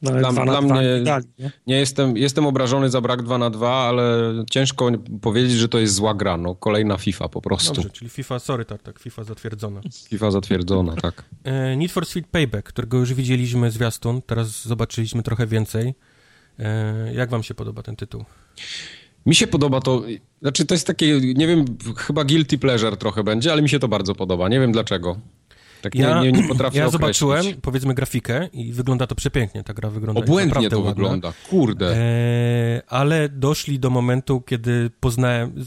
No, Dla- dla mnie- nie dali, nie? Nie jestem, jestem obrażony za brak 2 na 2, ale ciężko powiedzieć, że to jest zła gra. No, kolejna FIFA po prostu. Dobrze, czyli FIFA, sorry, tak, tak, FIFA zatwierdzona. FIFA zatwierdzona, tak. E, Need for Speed Payback, którego już widzieliśmy zwiastun, teraz zobaczyliśmy trochę więcej. E, jak wam się podoba ten tytuł? Mi się podoba to, znaczy to jest takie, nie wiem, chyba guilty pleasure trochę będzie, ale mi się to bardzo podoba. Nie wiem dlaczego. Tak ja, nie, nie potrafię Ja określić. zobaczyłem, powiedzmy, grafikę i wygląda to przepięknie, ta gra wygląda Obłędnie to ładna. wygląda, kurde. E, ale doszli do momentu, kiedy poznałem...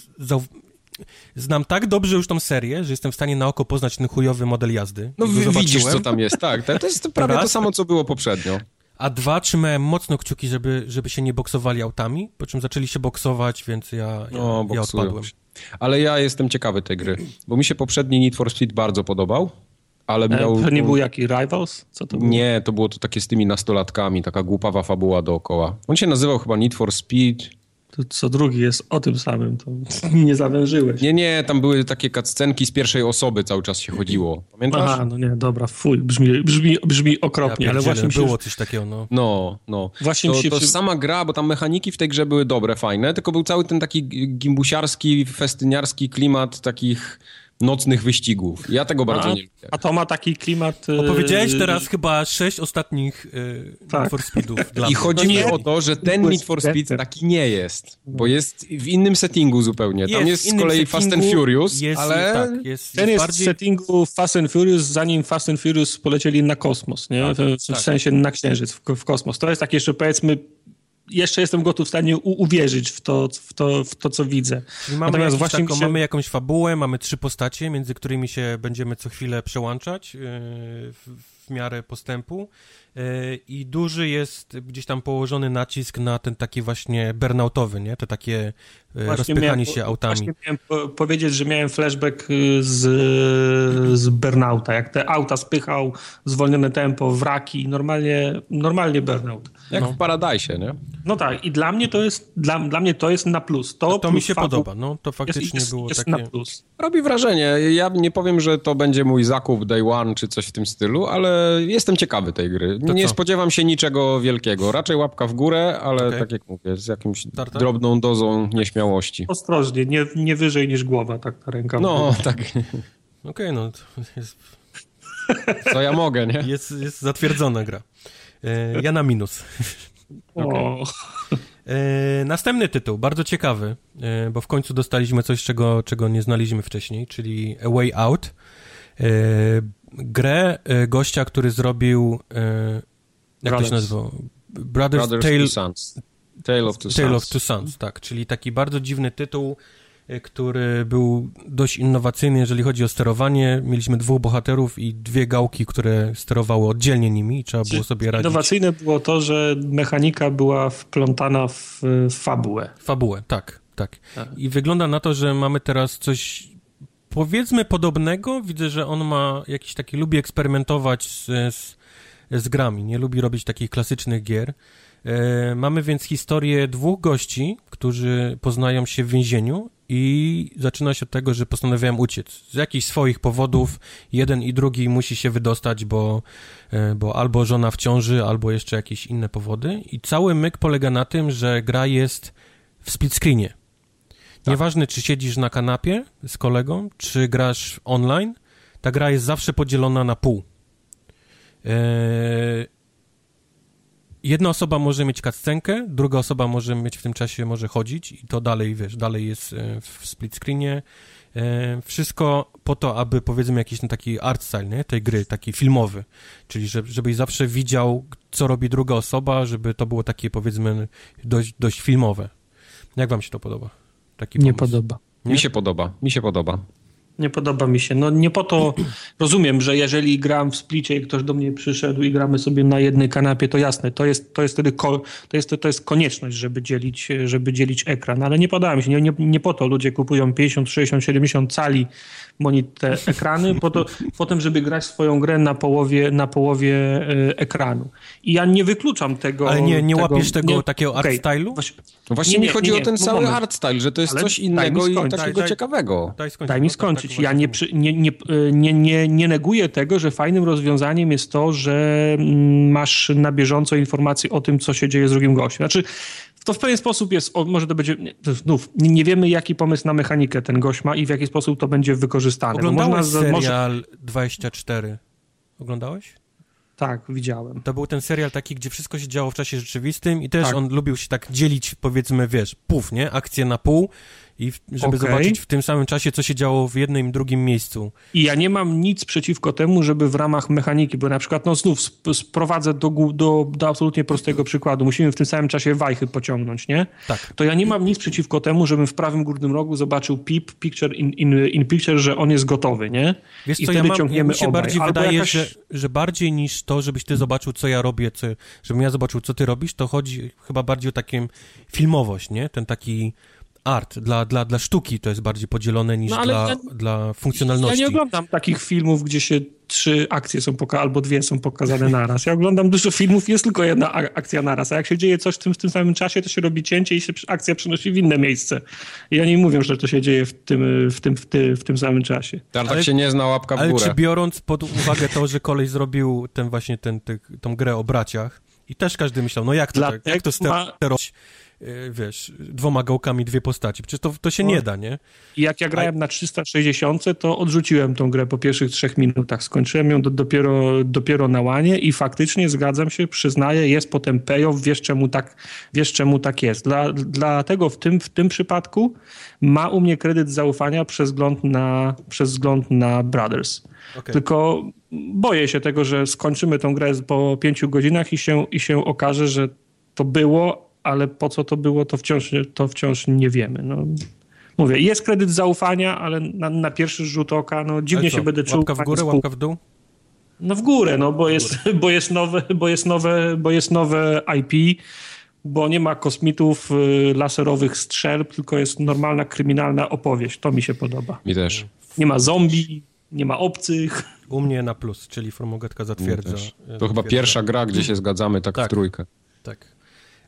Znam tak dobrze już tą serię, że jestem w stanie na oko poznać ten chujowy model jazdy. No widzisz, co tam jest, tak. To jest prawie to samo, co było poprzednio. A dwa, trzymałem mocno kciuki, żeby, żeby się nie boksowali autami, po czym zaczęli się boksować, więc ja, ja, no, ja odpadłem. Ale ja jestem ciekawy tej gry, bo mi się poprzedni Need for Speed bardzo podobał, ale e, miał... To nie był jaki Rivals? Co to było? Nie, to było to takie z tymi nastolatkami, taka głupawa fabuła dookoła. On się nazywał chyba Need for Speed to co drugi jest o tym samym, to nie zawężyłeś. Nie, nie, tam były takie cutscenki z pierwszej osoby, cały czas się chodziło. Pamiętasz? Aha, no nie, dobra, fuj, brzmi, brzmi, brzmi okropnie, ja ale właśnie było się... coś takiego, no. No, no. Właśnie to, się to przy... sama gra, bo tam mechaniki w tej grze były dobre, fajne, tylko był cały ten taki gimbusiarski, festyniarski klimat takich nocnych wyścigów. Ja tego bardzo a, nie lubię. A to ma taki klimat... Yy... Opowiedziałeś teraz chyba sześć ostatnich yy, tak. Need for Speedów. Dla I chodzi mi o to, że ten Need for Speed taki nie jest, bo jest w innym settingu zupełnie. Jest, Tam jest z kolei Fast and Furious, jest, ale... Tak, jest, ten jest, bardziej... w settingu Fast and Furious, zanim Fast and Furious polecieli na kosmos, nie? Tak, w, w tak. sensie na księżyc, w, w kosmos. To jest tak jeszcze powiedzmy jeszcze jestem gotów w stanie uwierzyć w to, w, to, w to, co widzę. Czyli mamy, Natomiast właśnie taką, się... mamy jakąś fabułę, mamy trzy postacie, między którymi się będziemy co chwilę przełączać yy, w, w miarę postępu. E, i duży jest gdzieś tam położony nacisk na ten taki właśnie burnoutowy, nie? Te takie e, właśnie rozpychanie miałem, się autami. Właśnie miałem po powiedzieć, że miałem flashback y, z, z burnouta, jak te auta spychał, zwolnione tempo, wraki, normalnie, normalnie burnout. Jak no. w Paradise, nie? No tak, i dla mnie to jest, dla, dla mnie to jest na plus. To, to mi się podoba, no, to faktycznie jest, było jest takie... na plus. Robi wrażenie. Ja nie powiem, że to będzie mój zakup day one, czy coś w tym stylu, ale jestem ciekawy tej gry nie spodziewam się niczego wielkiego. Raczej łapka w górę, ale okay. tak jak mówię, z jakimś Tartar? drobną dozą nieśmiałości. Ostrożnie, nie, nie wyżej niż głowa, tak ta ręka. No, tak. Okej, okay, no jest... Co ja mogę, nie? Jest, jest zatwierdzona gra. E, ja na minus. okay. e, następny tytuł, bardzo ciekawy, e, bo w końcu dostaliśmy coś, czego, czego nie znaliśmy wcześniej, czyli A Way Out. E, grę e, gościa, który zrobił jak Brothers. to się nazywa? Brothers, Brothers Tale, Sons. Tale of Two Tale Sons. of Two Sons, tak, czyli taki bardzo dziwny tytuł, e, który był dość innowacyjny, jeżeli chodzi o sterowanie. Mieliśmy dwóch bohaterów i dwie gałki, które sterowały oddzielnie nimi i trzeba było sobie radzić. Innowacyjne było to, że mechanika była wplątana w fabułę. Fabułę, tak, tak. tak. I wygląda na to, że mamy teraz coś powiedzmy podobnego. Widzę, że on ma jakiś taki, lubi eksperymentować z, z z grami, nie lubi robić takich klasycznych gier. E, mamy więc historię dwóch gości, którzy poznają się w więzieniu i zaczyna się od tego, że postanawiają uciec. Z jakichś swoich powodów jeden i drugi musi się wydostać, bo, e, bo albo żona w ciąży, albo jeszcze jakieś inne powody. I cały myk polega na tym, że gra jest w split screenie. Tak. Nieważne, czy siedzisz na kanapie z kolegą, czy grasz online, ta gra jest zawsze podzielona na pół. Eee, jedna osoba może mieć cutscenkę, druga osoba może mieć w tym czasie, może chodzić i to dalej, wiesz, dalej jest e, w split screenie. E, wszystko po to, aby powiedzmy jakiś ten taki art style, nie? tej gry, taki filmowy, czyli żeby, żebyś zawsze widział, co robi druga osoba, żeby to było takie powiedzmy dość, dość filmowe. Jak wam się to podoba? Taki nie podoba. Nie? Mi się podoba, mi się podoba. Nie podoba mi się. No nie po to rozumiem, że jeżeli gram w splicie i ktoś do mnie przyszedł i gramy sobie na jednej kanapie, to jasne, to jest, to jest wtedy ko, to jest, to jest konieczność, żeby dzielić, żeby dzielić ekran, ale nie podoba mi się. Nie, nie, nie po to ludzie kupują 50, 60, 70 cali te ekrany, po to, potem, żeby grać swoją grę na połowie, na połowie e, ekranu. I ja nie wykluczam tego. Ale nie, nie tego, łapiesz tego nie, takiego okay. art stylu? Właśnie, no właśnie nie, mi chodzi o ten cały art style, że to jest Ale coś innego i takiego daj, ciekawego. Daj, daj mi skończyć. Tak, tak, ja nie, nie, nie, nie, nie, nie neguję tego, że fajnym rozwiązaniem jest to, że mm, masz na bieżąco informacje o tym, co się dzieje z drugim gościem. Znaczy, to w pewien sposób jest, może to będzie, znów, nie, nie, wiemy jaki pomysł na mechanikę ten gość ma i w jaki sposób to będzie wykorzystane. Oglądałeś serial może... 24? Oglądałeś? Tak, widziałem. To był ten serial taki, gdzie wszystko się działo w czasie rzeczywistym i też tak. on lubił się tak dzielić, powiedzmy, wiesz, pół, nie? Akcje na pół i w, żeby okay. zobaczyć w tym samym czasie, co się działo w jednym i drugim miejscu. I ja nie mam nic przeciwko temu, żeby w ramach mechaniki, bo na przykład, no znów sprowadzę do, do, do absolutnie prostego przykładu, musimy w tym samym czasie wajchy pociągnąć, nie? Tak. To ja nie mam nic przeciwko temu, żebym w prawym górnym rogu zobaczył PIP, Picture in, in, in Picture, że on jest gotowy, nie? Wiesz I co, wtedy ja mam, ciągniemy mi się obaj. bardziej Albo wydaje, jakaś... że, że bardziej niż to, żebyś ty zobaczył, co ja robię, co, żebym ja zobaczył, co ty robisz, to chodzi chyba bardziej o taką filmowość, nie? Ten taki art, dla, dla, dla sztuki to jest bardziej podzielone niż no, dla, ja, dla funkcjonalności. Ja nie oglądam takich filmów, gdzie się trzy akcje są pokazane, albo dwie są pokazane naraz. Ja oglądam dużo filmów, jest tylko jedna akcja naraz, a jak się dzieje coś w tym, w tym samym czasie, to się robi cięcie i się akcja przenosi w inne miejsce. I oni mówią, że to się dzieje w tym, w tym, w tym, w tym samym czasie. Tam tak się nie zna łapka w ale górę. Ale czy biorąc pod uwagę to, że kolej zrobił ten właśnie ten, ten, tą grę o braciach i też każdy myślał, no jak to, tak, jak to sterować? Wiesz, dwoma gałkami dwie postaci. Przecież to, to się nie da, nie? I jak ja grałem na 360, to odrzuciłem tą grę po pierwszych trzech minutach. Skończyłem ją do, dopiero, dopiero na łanie i faktycznie zgadzam się, przyznaję, jest potem payoff, wiesz czemu tak, wiesz czemu tak jest. Dla, dlatego w tym, w tym przypadku ma u mnie kredyt zaufania przez wzgląd na, przez wzgląd na Brothers. Okay. Tylko boję się tego, że skończymy tą grę po pięciu godzinach i się, i się okaże, że to było, ale po co to było, to wciąż, to wciąż nie wiemy. No, mówię, jest kredyt zaufania, ale na, na pierwszy rzut oka, no dziwnie się będę czuł. Łapka w górę, łapka w dół? No w górę, no bo jest, bo jest nowe, bo jest nowe, bo jest nowe IP, bo nie ma kosmitów, y, laserowych strzelb, tylko jest normalna kryminalna opowieść. To mi się podoba. Mi też. Nie ma zombie, nie ma obcych. U mnie na plus, czyli Formogetka zatwierdza. To chyba pierwsza gra, gdzie się zgadzamy tak, tak w trójkę. Tak.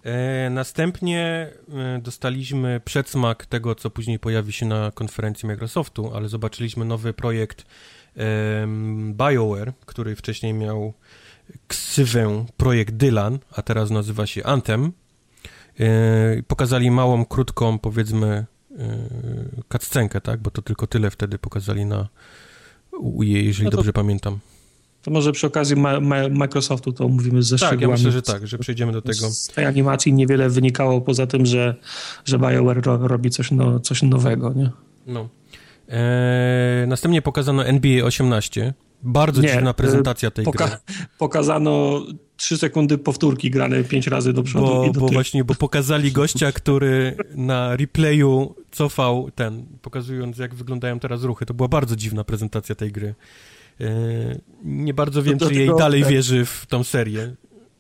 E, następnie e, dostaliśmy przedsmak tego, co później pojawi się na konferencji Microsoftu, ale zobaczyliśmy nowy projekt BioWare, który wcześniej miał ksywę projekt Dylan, a teraz nazywa się Anthem. E, pokazali małą, krótką, powiedzmy, cutscenkę, tak? Bo to tylko tyle wtedy pokazali na UE, jeżeli no dobrze pamiętam. To może przy okazji ma, ma, Microsoftu to mówimy ze tak, szczegółami. Tak, ja myślę, że tak, że przejdziemy do tego. Z tej animacji niewiele wynikało poza tym, że, że BioWare ro, robi coś, no, coś nowego, nie? No. Eee, następnie pokazano NBA 18. Bardzo nie, dziwna prezentacja tej poka gry. Pokazano trzy sekundy powtórki grane pięć razy do przodu bo, i do Bo właśnie, bo pokazali gościa, który na replayu cofał ten, pokazując jak wyglądają teraz ruchy. To była bardzo dziwna prezentacja tej gry. E, nie bardzo wiem, czy jej dalej tak. wierzy w tą serię.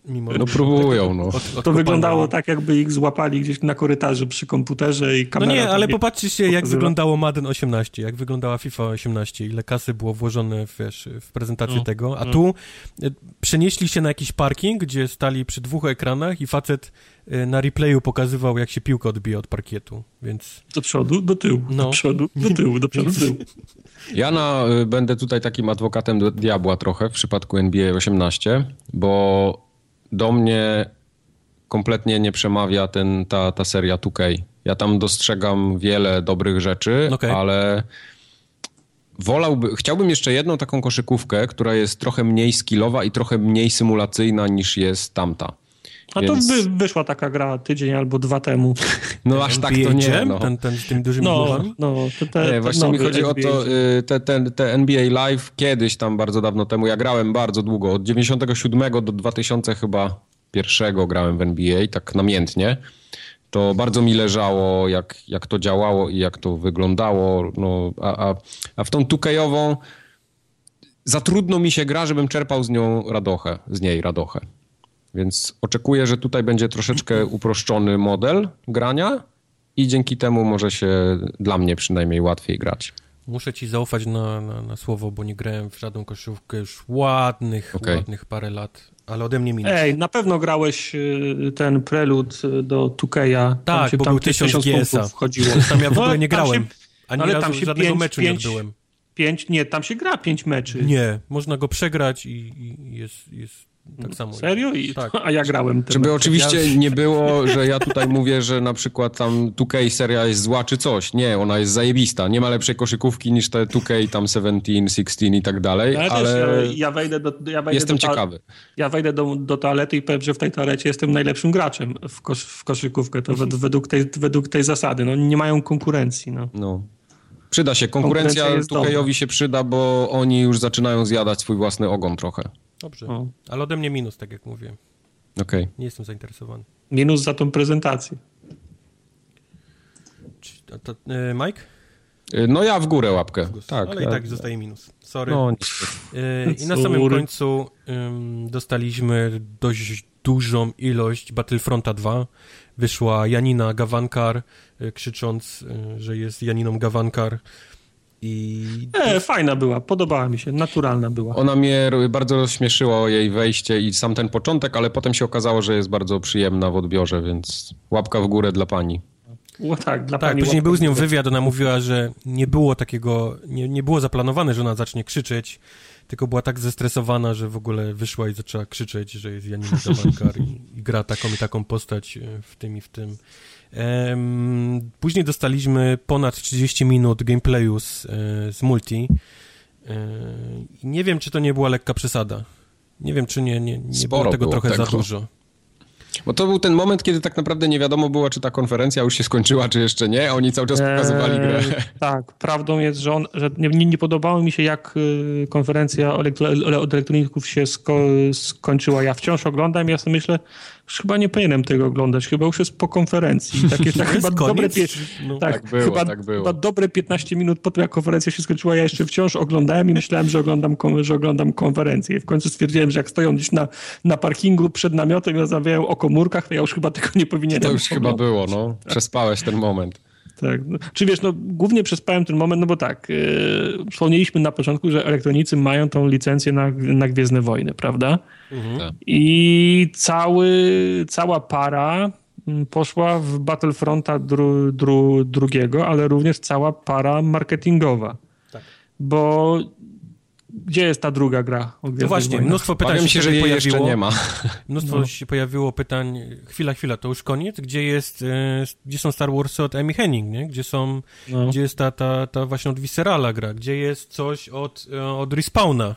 Mimo no próbują, no. Od, to wyglądało tak, jakby ich złapali gdzieś na korytarzu przy komputerze i kamera... No nie, ale popatrzcie się, jak wyglądało Madden 18, jak wyglądała FIFA 18, ile kasy było włożone w, wiesz, w prezentację no, tego, a no. tu e, przenieśli się na jakiś parking, gdzie stali przy dwóch ekranach i facet e, na replayu pokazywał, jak się piłka odbija od parkietu, więc... Do przodu, do tyłu, no. do przodu, do tyłu, do przodu, do tyłu. Ja na, y, będę tutaj takim adwokatem do diabła trochę w przypadku NBA 18, bo do mnie kompletnie nie przemawia ten, ta, ta seria 2K. Ja tam dostrzegam wiele dobrych rzeczy, okay. ale wolałby, chciałbym jeszcze jedną taką koszykówkę, która jest trochę mniej skillowa i trochę mniej symulacyjna niż jest tamta. A Więc... to wy, wyszła taka gra tydzień albo dwa temu. No aż tak to nie. No. Ten, ten z tymi dużymi no? No, te, te, nie, właśnie mi chodzi NBA. o to, y, te, te, te NBA Live kiedyś tam bardzo dawno temu, ja grałem bardzo długo, od 97 do 2000 chyba pierwszego grałem w NBA, tak namiętnie. To bardzo mi leżało, jak, jak to działało i jak to wyglądało. No, a, a, a w tą tukejową za trudno mi się gra, żebym czerpał z nią radochę, z niej radochę. Więc oczekuję, że tutaj będzie troszeczkę uproszczony model grania i dzięki temu może się dla mnie przynajmniej łatwiej grać. Muszę ci zaufać na, na, na słowo, bo nie grałem w żadną koszówkę już ładnych, okay. ładnych parę lat, ale ode mnie minus. Ej, na pewno grałeś y, ten prelud y, do Tukeja. Tak, tam bo tam był 1000 GS-a. wchodziło. Tam ja w ogóle nie grałem. Się, Ani ale tam się żadnego pięć, meczu pięć, nie byłem. Pięć, nie, tam się gra pięć meczy. Nie, można go przegrać i, i jest, jest tak samo. Serio? I, Tak. A ja grałem. ten Żeby mecz. oczywiście Ja- nie było, że ja tutaj mówię, że na przykład tam 2K seria jest zła czy coś. Nie, ona jest zajebista. Nie ma lepszej koszykówki niż te 2K tam 17, 16 i tak dalej, Ja, ale też, ja, ja wejdę do, ja wejdę jestem do ta- ciekawy. Ja wejdę do, do toalety i powiem, że w tej toalecie jestem najlepszym graczem w, kosz, w koszykówkę. To wed, według, tej, według tej zasady. No, nie mają konkurencji. No. No. Przyda się. Konkurencja Konkurencja 2K-owi się przyda, bo oni już zaczynają zjadać swój własny ogon trochę. Dobrze. O. Ale ode mnie minus, tak jak mówię. Okej. Nie jestem zainteresowany. Minus za tą prezentację. Czy- To, to, e, Mike? Y, No ja w górę łapkę. Tak. Ale i ja- tak zostaje minus. Sorry. No, E, I na samym końcu dostaliśmy dość dużą ilość Battlefronta 2. Wyszła Janina Gawankar, y, krzycząc, y, że jest Janiną Gawankar. I E, fajna była, podobała mi się, naturalna była. Ona mnie bardzo rozśmieszyło jej wejście i sam ten początek, ale potem się okazało, że jest bardzo przyjemna w odbiorze, więc łapka w górę dla pani. O, tak, dla tak, pani później był z nią wywiad, ona mówiła, że nie było takiego, nie, nie było zaplanowane, że ona zacznie krzyczeć, tylko była tak zestresowana, że w ogóle wyszła i zaczęła krzyczeć, że jest Janina Gawankar i, i gra taką i taką postać y, w tym i w tym. Później dostaliśmy ponad 30 minut gameplayu z, e, z multi. E, i nie wiem, czy to nie była lekka przesada. Nie wiem, czy nie, nie, nie było tego było trochę za tego. dużo. Bo to był ten moment, kiedy tak naprawdę nie wiadomo było, czy ta konferencja już się skończyła, czy jeszcze nie. Oni cały czas pokazywali grę. Eee, tak, prawdą jest, że, on, że nie, nie, nie podobało mi się, jak y, konferencja od elektro- od elektroników się sko, skończyła. Ja wciąż oglądam, ja sobie myślę, że chyba nie powinienem tego oglądać, chyba już jest po konferencji. Takie, tak, chyba jest dobre, No. tak, Tak było, chyba, tak było. chyba dobre 15 minut po tym, jak konferencja się skończyła, ja jeszcze wciąż oglądałem i myślałem, że oglądam, kon- że oglądam konferencję. I w końcu stwierdziłem, że jak stoją gdzieś na, na parkingu przed namiotem i rozmawiają o komórkach, to ja już chyba tego nie powinienem To już chyba oglądać. było, no. Przespałeś ten moment. Tak. No, czy wiesz, no głównie przespałem ten moment, no bo tak, yy, wspomnieliśmy na początku, że elektronicy mają tą licencję na, na Gwiezdne Wojny, prawda? Mhm. Tak. I cały, cała para mm, poszła w Battlefronta dru, dru, drugiego, ale również cała para marketingowa. Tak. Bo gdzie jest ta druga gra o No właśnie, mnóstwo pytań Powiem się, że jej jeszcze pojawiło. nie ma. Mnóstwo No. się pojawiło pytań, chwila, chwila, to już koniec? Gdzie jest, e, gdzie są Star Warsy od Amy Henning, nie? Gdzie są, No. gdzie jest ta, ta, ta właśnie od Viscerala gra? Gdzie jest coś od, e, od Respawna?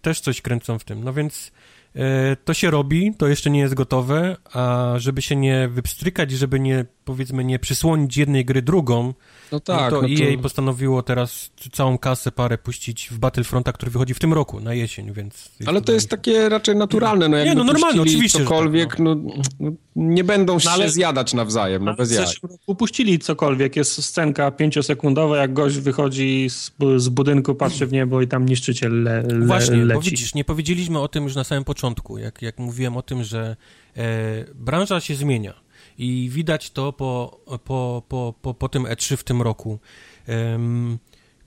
Też coś kręcą w tym. No więc e, to się robi, to jeszcze nie jest gotowe, a żeby się nie wypstrykać, żeby nie, powiedzmy, nie przysłonić jednej gry drugą, No tak. no to no to- EA postanowiło teraz całą kasę, parę puścić w Battlefronta, który wychodzi w tym roku, na jesień, więc... Ale to jest takie raczej naturalne. No, Nie, jakby no normalne, oczywiście, tak, Cokolwiek, no. No, nie będą się ale- zjadać nawzajem, no bez w jaj. zeszłym roku upuścili cokolwiek. Jest scenka pięciosekundowa, jak gość wychodzi z, z budynku, patrzy w niebo i tam niszczyciel le, le, Właśnie, bo leci. widzisz, nie powiedzieliśmy o tym już na samym początku, jak, jak mówiłem o tym, że e, branża się zmienia i widać to po, po, po, po, po tym E3 w tym roku. Em,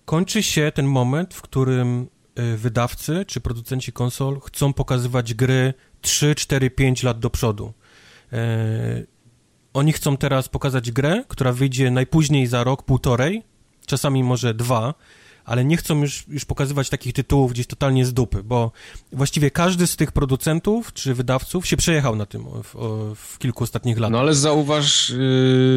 kończy się ten moment, w którym e, wydawcy czy producenci konsol chcą pokazywać gry 3, 4, 5 lat do przodu. E, oni chcą teraz pokazać grę, która wyjdzie najpóźniej za rok, półtorej, czasami może dwa, ale nie chcą już, już pokazywać takich tytułów gdzieś totalnie z dupy, bo właściwie każdy z tych producentów czy wydawców się przejechał na tym w, w kilku ostatnich latach. No ale zauważ... Yy,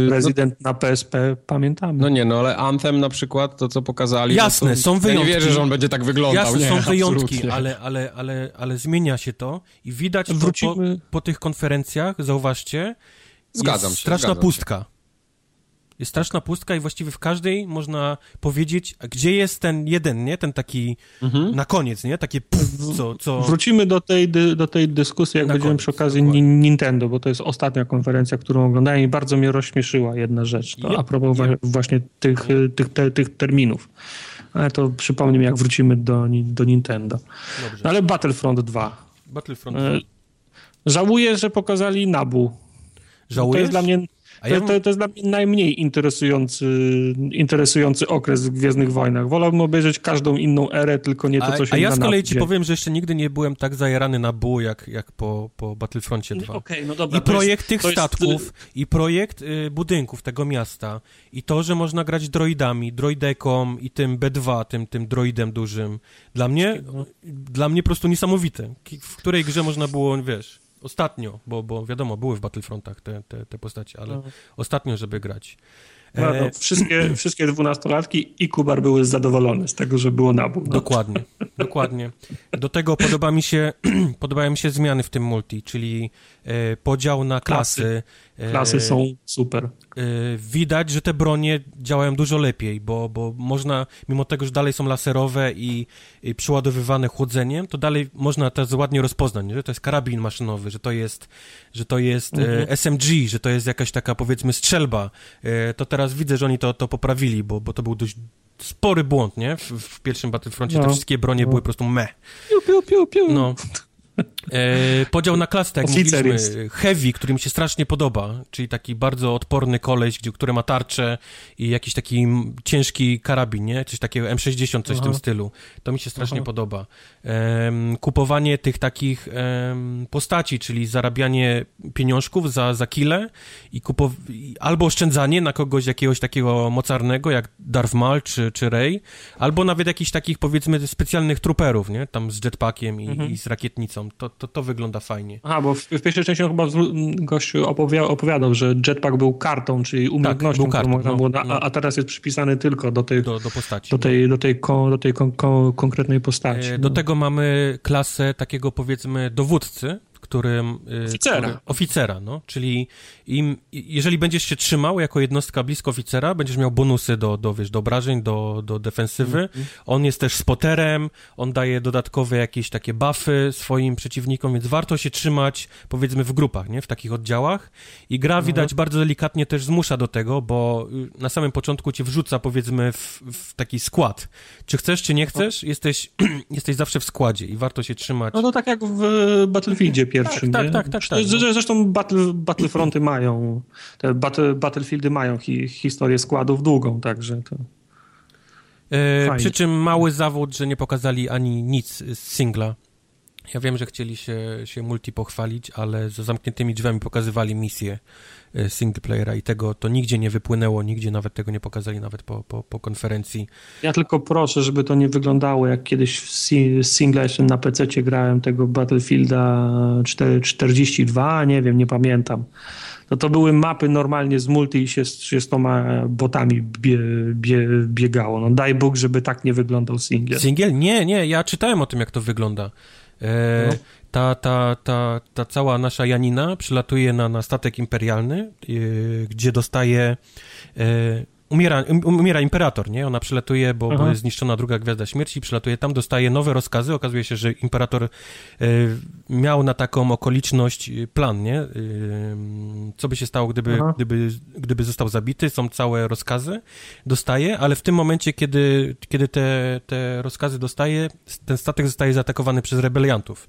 no, Prezydent na PSP, pamiętamy. no nie, no ale Anthem na przykład, to co pokazali... Jasne, no to, są Ja wyjątki. nie wierzę, że on będzie tak wyglądał. Jasne, nie, są wyjątki, absolutnie. ale, ale, ale, ale zmienia się to i widać to po, Wrócimy- po tych konferencjach, zauważcie, Zgadzam jest się, straszna zgadzam się. Jest straszna pustka i właściwie w każdej można powiedzieć, a gdzie jest ten jeden, nie? Ten taki Mhm. na koniec, nie? Takie pff, co, co... Wrócimy do tej, do tej dyskusji, jak Na będziemy koniec, przy okazji dokładnie. Nintendo, bo to jest ostatnia konferencja, którą oglądałem i bardzo mnie rozśmieszyła jedna rzecz. To a propos właśnie tych, y, tych, te, tych terminów. Ale to przypomnę mi, jak wrócimy do, do Nintendo. No ale Battlefront 2. Battlefront E, Żałuję, że pokazali Nabu. To Żałujesz? jest dla mnie... To, ja... to, to, jest dla mnie najmniej interesujący, interesujący okres w Gwiezdnych Wojnach. Wolałbym obejrzeć każdą inną erę, tylko nie to, co się A ja z kolei ci powiem, że jeszcze nigdy nie byłem tak zajarany na buł, jak, jak po, po Battlefroncie 2. Okay, no dobra, I projekt jest, tych statków, jest... i projekt y, budynków tego miasta, i to, że można grać droidami, droideką i tym B2, tym, tym droidem dużym. Dla mnie, no. dla mnie po prostu niesamowite. W której grze można było, wiesz ostatnio, bo, bo wiadomo, były w Battlefrontach te, te, te postacie, ale no. ostatnio, żeby grać. No, no, e, wszystkie, wszystkie dwunastolatki i Kubar były zadowolone z tego, że było nabór. No. Dokładnie, dokładnie. Do tego podoba mi się, podobają mi się zmiany w tym multi, czyli e, podział na klasy. Klasy. Klasy są super. Y, widać, że te bronie działają dużo lepiej, bo, bo można, mimo tego, że dalej są laserowe i, i przyładowywane chłodzeniem, to dalej można to ładnie rozpoznać, że to jest karabin maszynowy, że to jest, że to jest e, mhm. SMG, że to jest jakaś taka, powiedzmy, strzelba. E, to teraz widzę, że oni to, to poprawili, bo, bo to był dość spory błąd, nie? W, w pierwszym Battlefroncie no. te wszystkie bronie no. były po prostu me. Piu, piu, piu, piu. No. E, podział na klasy, tak jak mówiliśmy, jest. heavy, który mi się strasznie podoba, czyli taki bardzo odporny koleś, gdzie, który ma tarczę i jakiś taki ciężki karabin, nie? Coś takiego M60, coś Aha. w tym stylu. To mi się strasznie Aha. podoba. E, kupowanie tych takich e, postaci, czyli zarabianie pieniążków za, za kile i kupow... albo oszczędzanie na kogoś jakiegoś takiego mocarnego, jak Darth Maul czy, czy Rey, albo nawet jakichś takich, powiedzmy, specjalnych truperów, nie? Tam z jetpackiem i, mhm. i z rakietnicą to, to, to wygląda fajnie. Aha, bo w, w pierwszej części chyba gościu opowiadał, opowiadał, że jetpack był kartą, czyli umiejętnością, tak, kartą, no, było, no. A, a, teraz jest przypisany tylko do tej, do, do postaci. Do tej, do tej, kon, do tej kon, kon, konkretnej postaci. E, do no. tego mamy klasę takiego powiedzmy dowódcy, którym... Y, oficera. Który, oficera, no. Czyli im, jeżeli będziesz się trzymał jako jednostka blisko oficera, będziesz miał bonusy do, do, wiesz, do obrażeń, do, do defensywy. Mm -hmm. On jest też spoterem, on daje dodatkowe jakieś takie buffy swoim przeciwnikom, więc warto się trzymać, powiedzmy, w grupach, nie? W takich oddziałach. I gra, -hmm. widać, bardzo delikatnie też zmusza do tego, bo y, na samym początku cię wrzuca, powiedzmy, w, w taki skład. Czy chcesz, czy nie chcesz, jesteś, jesteś zawsze w składzie i warto się trzymać. No to tak jak w Battlefieldzie pierwszym. Tak, tak, tak, tak, tak. Zresztą battle, Battlefronty mają, te battle, Battlefieldy mają hi, historię składów długą, także to... E, przy czym mały zawód, że nie pokazali ani nic z singla. Ja wiem, że chcieli się, się multi pochwalić, ale za zamkniętymi drzwiami pokazywali misję e, single playera i tego to nigdzie nie wypłynęło, nigdzie nawet tego nie pokazali, nawet po, po, po konferencji. Ja tylko proszę, żeby to nie wyglądało jak kiedyś w single jeszcze na PC grałem tego Battlefielda 42, nie wiem, nie pamiętam. No to były mapy normalnie z multi i się, z toma botami bie, bie, biegało. No daj Bóg, żeby tak nie wyglądał single. Single? Nie, nie, ja czytałem o tym, jak to wygląda. E, no. Ta, ta, ta, ta cała nasza Janina przylatuje na, na statek imperialny, e, gdzie dostaje e, umiera, um, umiera imperator, nie? Ona przylatuje, bo, bo jest zniszczona druga Gwiazda Śmierci, przylatuje tam, dostaje nowe rozkazy. Okazuje się, że imperator e, miał na taką okoliczność e, plan, nie? E, co by się stało, gdyby, gdyby, gdyby został zabity. Są całe rozkazy, dostaje, ale w tym momencie, kiedy, kiedy te, te rozkazy dostaje, ten statek zostaje zaatakowany przez rebeliantów.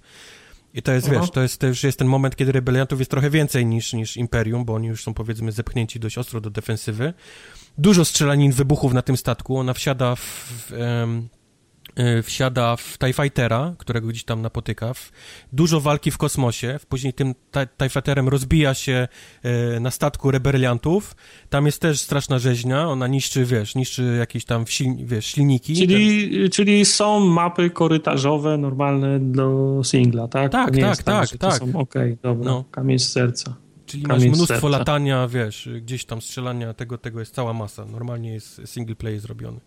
I to jest, Aha. wiesz, to jest też jest ten moment, kiedy rebeliantów jest trochę więcej niż, niż Imperium, bo oni już są, powiedzmy, zepchnięci dość ostro do defensywy dużo strzelanin, wybuchów na tym statku. Ona wsiada w, w wsiada w TIE Fightera, którego gdzieś tam napotyka, dużo walki w kosmosie, później tym TIE Fighterem rozbija się e, na statku rebeliantów, tam jest też straszna rzeźnia, ona niszczy, wiesz, niszczy jakieś tam, wiesz, silniki. Czyli, ten... czyli są mapy korytarzowe normalne do singla, tak? Tak, tak, tak, tak. tak. Okej, okay, dobra, no. kamień z serca. Czyli masz mnóstwo serca. latania, wiesz, gdzieś tam strzelania, tego, tego jest cała masa. Normalnie jest single play zrobiony.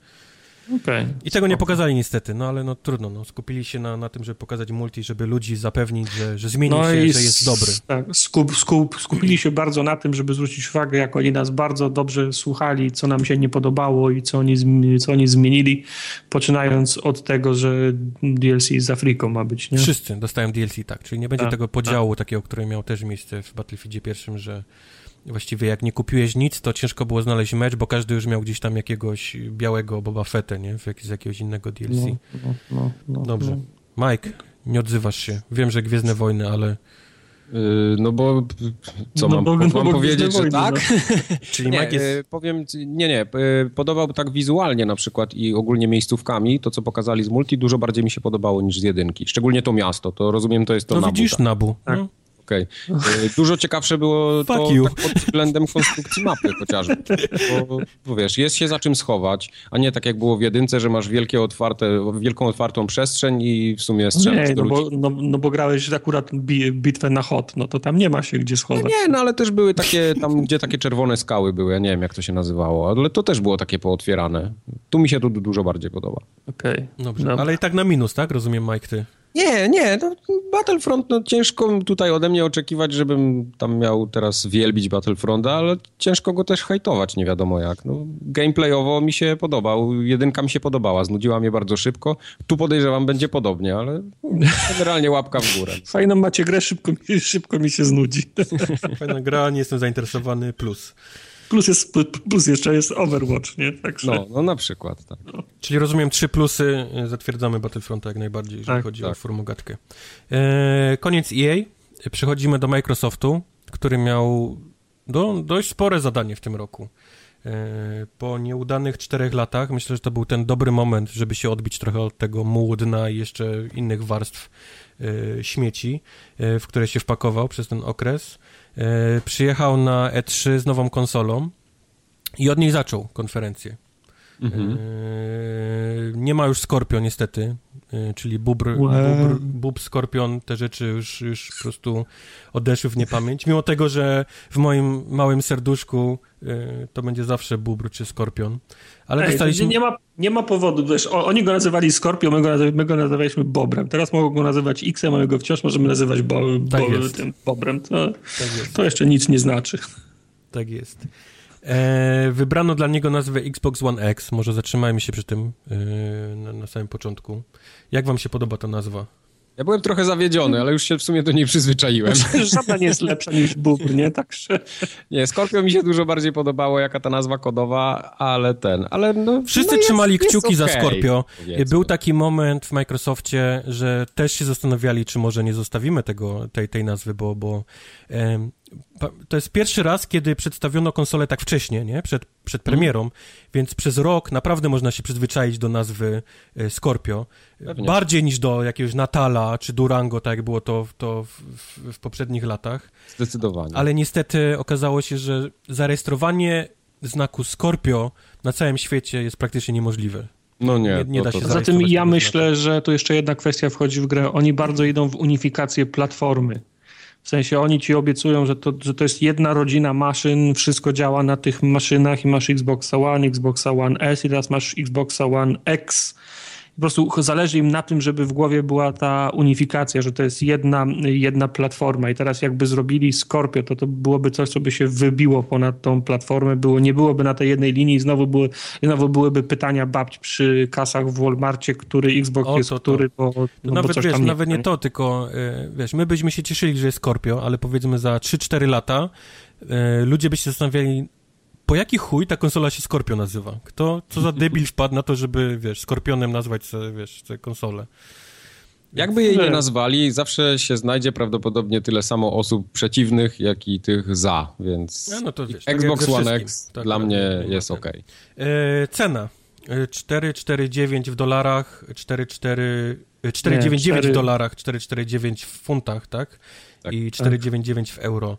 Okay, I tego nie pokazali niestety, no ale no trudno, no, skupili się na, na tym, żeby pokazać multi, żeby ludzi zapewnić, że, że zmienił no się, że jest dobry. Tak, skup, skup, skupili się bardzo na tym, żeby zwrócić uwagę, jak oni nas bardzo dobrze słuchali, co nam się nie podobało i co oni, co oni zmienili, poczynając od tego, że DLC z Afriką ma być, nie? Wszyscy dostają DLC, tak, czyli nie będzie tak, tego podziału tak. takiego, które miał też miejsce w Battlefieldzie pierwszym, że Właściwie jak nie kupiłeś nic, to ciężko było znaleźć mecz, bo każdy już miał gdzieś tam jakiegoś białego Boba Fettę, nie? W z jakiegoś innego DLC. No, no, no, no, Dobrze. Mike, nie odzywasz się. Wiem, że Gwiezdne Wojny, ale... Yy, no bo co No mam, bo- mam no bo powiedzieć, że tak? Czyli Nie, Mike jest... yy, powiem, nie, nie, yy, podobał tak wizualnie na przykład i ogólnie miejscówkami, to co pokazali z multi, dużo bardziej mi się podobało niż z jedynki. Szczególnie to miasto, to rozumiem, to jest to No Nabu, widzisz, tak? Nabu. Tak. No. Okej. Yy, Dużo ciekawsze było to Fuck tak pod względem konstrukcji mapy chociażby. Bo, bo wiesz, jest się za czym schować, a nie tak jak było w jedynce, że masz wielkie otwarte, wielką otwartą przestrzeń i w sumie strzelasz Nie, no bo, no, no bo grałeś akurat bi, bitwę na hot, no to tam nie ma się gdzie No schować. nie, no ale też były takie, tam gdzie takie czerwone skały były, ja nie wiem jak to się nazywało, ale to też było takie pootwierane. Tu mi się to du- dużo bardziej podoba. Okej. Dobrze, Dobra. ale i tak na minus, tak? Rozumiem, Mike, ty. Nie, nie, to Battlefront, no ciężko tutaj ode mnie oczekiwać, żebym tam miał teraz wielbić Battlefronta, ale ciężko go też hejtować, nie wiadomo jak. No, gameplayowo mi się podobał, jedynka mi się podobała, znudziła mnie bardzo szybko. Tu podejrzewam będzie podobnie, ale generalnie łapka w górę. Fajną macie grę, szybko, mi- szybko mi się znudzi. Fajna gra, nie jestem zainteresowany, plus. Plus, jest, plus jeszcze jest Overwatch, nie? Także No, no na przykład, tak. Czyli rozumiem, trzy plusy, y, zatwierdzamy Battlefronta jak najbardziej, jeżeli Tak, chodzi tak. o formogatkę. E, koniec EA. Przechodzimy do Microsoftu, który miał do, dość spore zadanie w tym roku. E, po nieudanych czterech latach myślę, że to był ten dobry moment, żeby się odbić trochę od tego mułu dna i jeszcze innych warstw e, śmieci, e, w które się wpakował przez ten okres. E, przyjechał na E3 z nową konsolą i od niej zaczął konferencję. Mhm. Eee, Nie ma już Skorpion niestety, eee, czyli bubr, bubr, bub, Skorpion, te rzeczy już, już po prostu odeszły w niepamięć. Mimo tego, że w moim małym serduszku eee, to będzie zawsze bubr czy Skorpion. Ale Ej, dostaliśmy... nie, ma, nie ma powodu, wiesz, o, oni go nazywali Scorpio, my go, my go nazywaliśmy Bobrem. Teraz mogą go nazywać X-em, a my go wciąż możemy nazywać bo, Tak bo, jest. tym Bobrem. To, Tak jest. to jeszcze nic nie znaczy. Tak jest. E, wybrano dla niego nazwę Xbox One X. Może zatrzymajmy się przy tym e, na, na samym początku. Jak wam się podoba ta nazwa? Ja byłem trochę zawiedziony, ale już się w sumie do niej przyzwyczaiłem. Żadna nie jest lepsza niż Bóbr, nie? Także Nie, Scorpio mi się dużo bardziej podobało, jaka ta nazwa kodowa, ale ten, ale no... Wszyscy no jest- trzymali jest kciuki za okej, Scorpio. powiedzmy. Był taki moment w Microsoftie, że też się zastanawiali, czy może nie zostawimy tego, tej, tej nazwy, bo, bo em, to jest pierwszy raz, kiedy przedstawiono konsolę tak wcześnie, nie? Przed, przed premierą, więc przez rok naprawdę można się przyzwyczaić do nazwy e, Scorpio. Pewnie. Bardziej niż do jakiegoś Natala czy Durango, tak jak było to, to w, w, w poprzednich latach. Zdecydowanie. Ale niestety okazało się, że zarejestrowanie znaku Scorpio na całym świecie jest praktycznie niemożliwe. No nie, nie- nie to- da to- się Poza tym ja myślę, że to jeszcze jedna kwestia wchodzi w grę. Oni bardzo idą w unifikację platformy. W sensie oni ci obiecują, że to, że to jest jedna rodzina maszyn, wszystko działa na tych maszynach i masz Xboxa One, Xboxa One S i teraz masz Xboxa One X. Po prostu zależy im na tym, żeby w głowie była ta unifikacja, że to jest jedna, jedna platforma. I teraz jakby zrobili Scorpio, to to byłoby coś, co by się wybiło ponad tą platformę, było, nie byłoby na tej jednej linii i znowu, były, znowu byłyby pytania babci przy kasach w Walmarcie, który Xbox O, jest to, to. który, bo, no, bo nawet, coś wiesz, tam nawet ma, nie? to, tylko e, wiesz, my byśmy się cieszyli, że jest Scorpio, ale powiedzmy za 3-4 lata e, ludzie by się zastanawiali, po jaki chuj ta konsola się Scorpio nazywa? Kto, co za debil wpadł na to, żeby, wiesz, Skorpionem nazwać, se, wiesz, tę konsolę? Jakby jej nie nazwali, zawsze się znajdzie prawdopodobnie tyle samo osób przeciwnych, jak i tych za, więc A, no to wiesz, tak Xbox One. X Tak, dla tak, mnie nie ma jest ok. E, cena. E, 4,49 w dolarach, 4,4 e, 4,99 w dolarach, 4,49 w funtach, tak? Tak. I 4,99 w euro.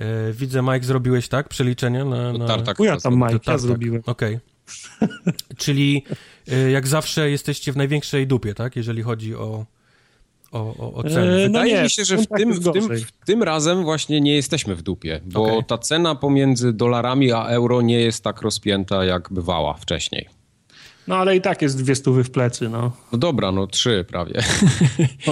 E, widzę, Mike, zrobiłeś, tak? Przeliczenia na... na... Tartak Chuja tam zrobił. Mike, ja tartak. zrobiłem. Okej. Czyli e, jak zawsze jesteście w największej dupie, tak? Jeżeli chodzi o, o, o, o cenę. E, no Wydaje nie, mi się, że w tym, w, tym, w tym razem właśnie nie jesteśmy w dupie, bo Okej. ta cena pomiędzy dolarami a euro nie jest tak rozpięta, jak bywała wcześniej. No ale i tak jest dwie stówy w plecy, no. No dobra, no trzy prawie.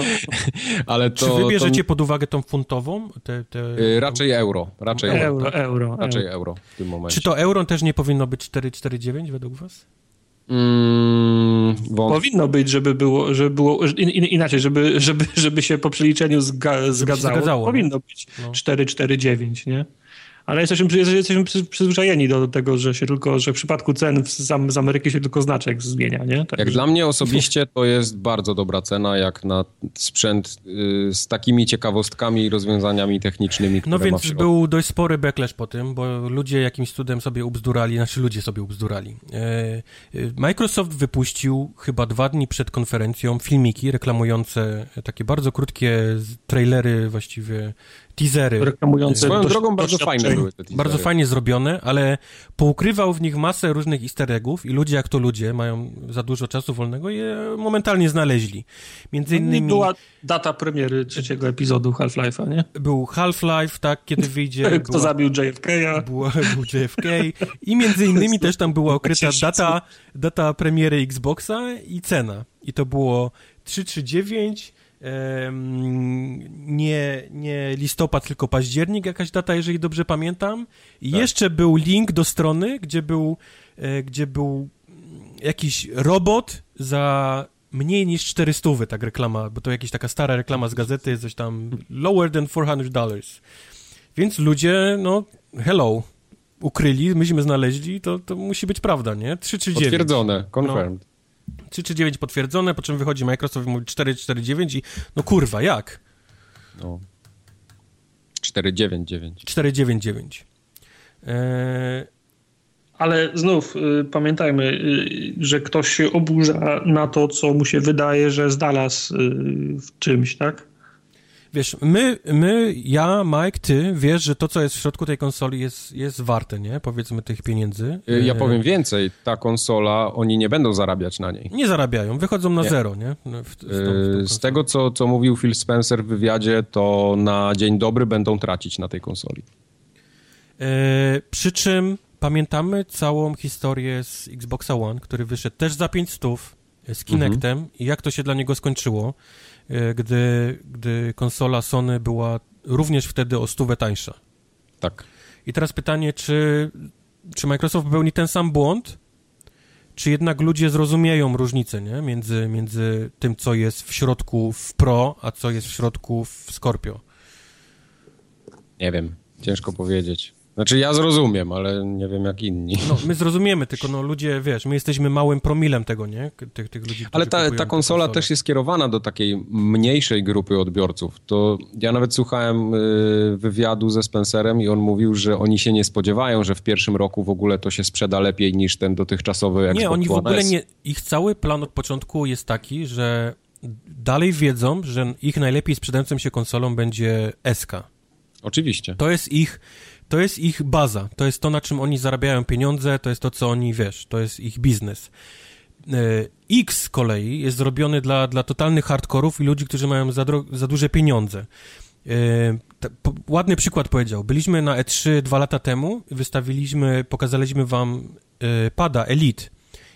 Ale to... Czy wybierzecie to, pod uwagę tą funtową? Te, te, y, raczej euro, raczej euro. Euro, euro. Raczej euro. euro w tym momencie. Czy to euro też nie powinno być 4,49 według was? Mm, wąt... Powinno być, żeby było, żeby było in, in, inaczej, żeby, żeby, żeby się po przeliczeniu zga, zgadzało. zgadzało, Powinno być No. 449, nie? Ale jesteśmy, jesteśmy przyzwyczajeni do tego, że się tylko, że w przypadku cen z, z Ameryki się tylko znaczek zmienia, nie? Tak jak że... dla mnie osobiście to jest bardzo dobra cena, jak na sprzęt y, z takimi ciekawostkami i rozwiązaniami technicznymi, No więc był dość spory backlash po tym, bo ludzie jakimś cudem sobie ubzdurali, znaczy ludzie sobie ubzdurali. E, e, Microsoft wypuścił chyba dwa dni przed konferencją filmiki reklamujące takie bardzo krótkie trailery, właściwie teasery. Reklamujące Swoją drogą bardzo fajne były te teasery. Bardzo fajnie zrobione, ale poukrywał w nich masę różnych easter eggów i ludzie jak to ludzie mają za dużo czasu wolnego je momentalnie znaleźli. Między no innymi... była data premiery trzeciego epizodu Half-Life'a, nie? Był Half-Life, tak, kiedy wyjdzie... Kto była, zabił JFK'a. Była, był JFK i między innymi też tam była ukryta data, data premiery Xboxa i cena. I to było 339 nie, nie listopad, tylko październik, jakaś data, jeżeli dobrze pamiętam. I tak. jeszcze był link do strony, gdzie był, e, gdzie był jakiś robot za mniej niż 400, tak reklama, bo to jakaś taka stara reklama z gazety, coś tam lower than 400 dollars. Więc ludzie, no, hello, ukryli, myśmy znaleźli, to, to musi być prawda, nie? 339. Potwierdzone, confirmed. No. 339 potwierdzone, po czym wychodzi Microsoft i mówi 449 i no kurwa, jak? No. 499. 499. Eee... Ale znów y, pamiętajmy, y, że ktoś się oburza na to, co mu się wydaje, że znalazł y, w czymś, tak? Wiesz, my, my, ja, Mike, ty, wiesz, że to, co jest w środku tej konsoli jest, jest warte, nie? Powiedzmy tych pieniędzy. Y, ja powiem więcej, ta konsola, oni nie będą zarabiać na niej. Nie zarabiają, wychodzą na nie. zero, nie? W, w tą, w y, Z tego, co, co mówił Phil Spencer w wywiadzie, to na dzień dobry będą tracić na tej konsoli. E, przy czym pamiętamy całą historię z Xboxa One, który wyszedł też za 500 z Kinectem mhm. i jak to się dla niego skończyło. E, gdy, gdy konsola Sony była również wtedy o stówę tańsza. Tak. I teraz pytanie, czy, czy Microsoft popełni ten sam błąd, czy jednak ludzie zrozumieją różnicę nie? Między, między tym, co jest w środku w Pro, a co jest w środku w Scorpio? Nie wiem, ciężko powiedzieć. Znaczy ja zrozumiem, ale nie wiem jak inni. No, my zrozumiemy, tylko no ludzie, wiesz, my jesteśmy małym promilem tego, nie? Tych, tych ludzi, Ale ta, ta konsola też jest kierowana do takiej mniejszej grupy odbiorców. To ja nawet słuchałem y, wywiadu ze Spencerem i on mówił, że oni się nie spodziewają, że w pierwszym roku w ogóle to się sprzeda lepiej niż ten dotychczasowy Xbox Nie, oni w ogóle nie, ich cały plan od początku jest taki, że dalej wiedzą, że ich najlepiej sprzedającą się konsolą będzie SK. Oczywiście. To jest ich to jest ich baza, to jest to, na czym oni zarabiają pieniądze, to jest to, co oni, wiesz, to jest ich biznes. E, X z kolei jest zrobiony dla, dla totalnych hardkorów i ludzi, którzy mają za, za duże pieniądze. E, ładny przykład powiedział. Byliśmy na E3 dwa lata temu, wystawiliśmy, pokazaliśmy wam e, pada Elite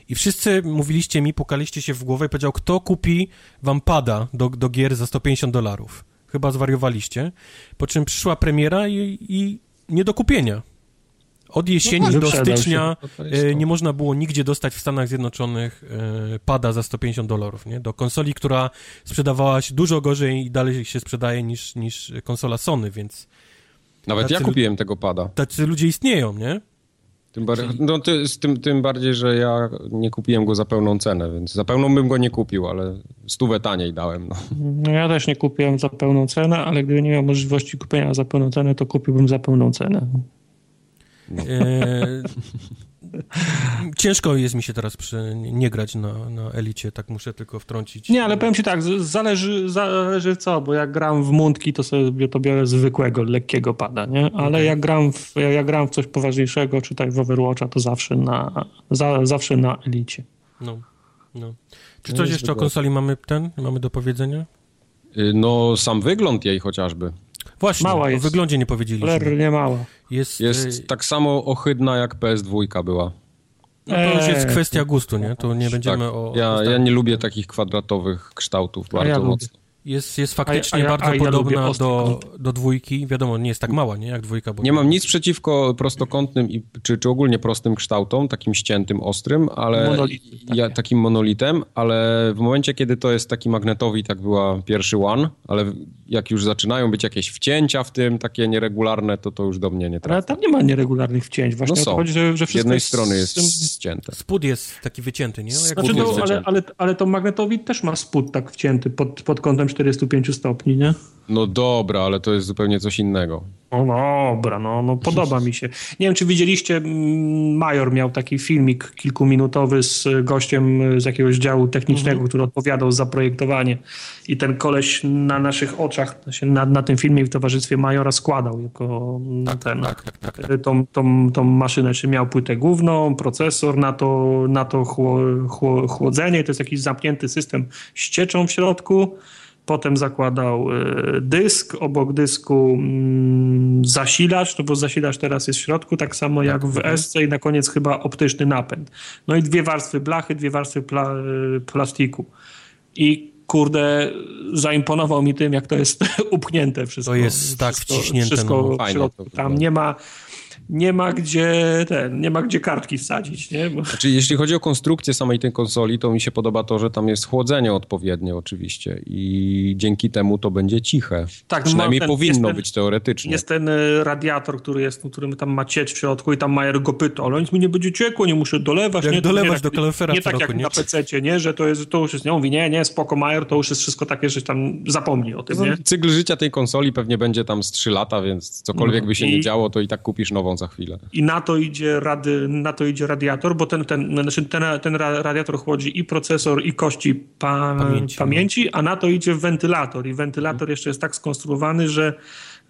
i wszyscy mówiliście mi, pukaliście się w głowę i powiedział, kto kupi wam pada do, do gier za 150 dolarów. Chyba zwariowaliście. Po czym przyszła premiera i, i nie do kupienia. Od jesieni no, do stycznia e, nie można było nigdzie dostać w Stanach Zjednoczonych e, pada za 150 dolarów, nie? Do konsoli, która sprzedawała się dużo gorzej i dalej się sprzedaje niż, niż konsola Sony, więc... Nawet ja kupiłem tego pada. Tacy ludzie istnieją, nie? Tym, bar- no, ty, z tym, tym bardziej, że ja nie kupiłem go za pełną cenę, więc za pełną bym go nie kupił, ale stówę taniej dałem. No. no ja też nie kupiłem za pełną cenę, ale gdyby nie miał możliwości kupienia za pełną cenę, to kupiłbym za pełną cenę. No. Ciężko jest mi się teraz przy, nie grać na, na elicie, tak muszę tylko wtrącić. Nie, ale powiem ci tak, zależy, zależy co, bo jak gram w mundki, to sobie to biorę zwykłego, lekkiego pada, nie? Ale okay. jak, gram w, jak gram w coś poważniejszego, czy tak w Overwatcha, to zawsze na, za, zawsze na elicie. No, no. Czy coś jeszcze o konsoli mamy ten, mamy do powiedzenia? Y, no, sam wygląd jej chociażby. Właśnie, mała jest. o wyglądzie nie powiedzieliśmy. nie mała. Jest, jest y, tak samo ohydna jak PS2 była. No to już jest kwestia gustu, nie? To nie będziemy tak. o... Ja, ja nie lubię takich kwadratowych kształtów bardzo ja mocno. Jest, jest faktycznie a, a ja, bardzo a ja podobna do, do dwójki. Wiadomo, nie jest tak mała, nie? Jak dwójka. Bo nie mam nic przeciwko prostokątnym i, czy, czy ogólnie prostym kształtom, takim ściętym, ostrym, ale ja, takim monolitem, ale w momencie, kiedy to jest taki magnetowy, tak była pierwszy One, ale jak już zaczynają być jakieś wcięcia w tym, takie nieregularne, to to już do mnie nie trafia. Ale tam nie ma nieregularnych wcięć. Właśnie no są. Chodzi, że, że Z jednej jest strony jest tym... ścięte. Spód jest taki wycięty, nie? Jak znaczy, no, ale, ale, ale to magnetowi też ma spód tak wcięty pod, pod kątem 45 stopni, nie? No dobra, ale to jest zupełnie coś innego. No dobra, no, no podoba mi się. Nie wiem, czy widzieliście, mm, Major miał taki filmik kilkuminutowy z gościem z jakiegoś działu technicznego, mhm. który odpowiadał za projektowanie i ten koleś na naszych oczach, na, na tym filmie w towarzystwie Majora składał jako mm, tak, ten, tak, tak, tak, tak. Tą, tą, tą maszynę, czy miał płytę główną, procesor, na to, na to chło, chło, chłodzenie, to jest jakiś zamknięty system z cieczą w środku, Potem zakładał e, dysk, obok dysku mm, zasilacz, no bo zasilacz teraz jest w środku, tak samo tak, jak w mhm. SC i na koniec chyba optyczny napęd. No i dwie warstwy blachy, dwie warstwy pla e, plastiku. I kurde, zaimponował mi tym, jak to jest upchnięte wszystko. To jest tak wszystko, wciśnięte. Wszystko no, w środku. Tam nie ma nie ma gdzie ten, nie ma gdzie kartki wsadzić, nie? Bo... Znaczy, jeśli chodzi o konstrukcję samej tej konsoli, to mi się podoba to, że tam jest chłodzenie odpowiednie oczywiście i dzięki temu to będzie ciche. Tak, Przynajmniej ten, powinno ten, być teoretycznie. Jest ten e, radiator, który jest, którym tam ma cieć w środku i tam Majer go pyta, ale nic mi nie będzie ciekło, nie muszę dolewać. Jak nie, dolewać nie, do kalorifera Nie tak jak nie? na PC, nie? Że to, jest, to już jest, nie? On mówi, nie, nie, spoko Majer, to już jest wszystko takie, że tam zapomni o tym, no, nie? Cykl życia tej konsoli pewnie będzie tam z 3 lata, więc cokolwiek no, by się i... nie działo, to i tak kupisz nową za chwilę. I na to idzie, rady, na to idzie radiator, bo ten, ten, znaczy ten, ten radiator chłodzi i procesor, i kości pa, pamięci, pamięci, a na to idzie wentylator. I wentylator jeszcze jest tak skonstruowany, że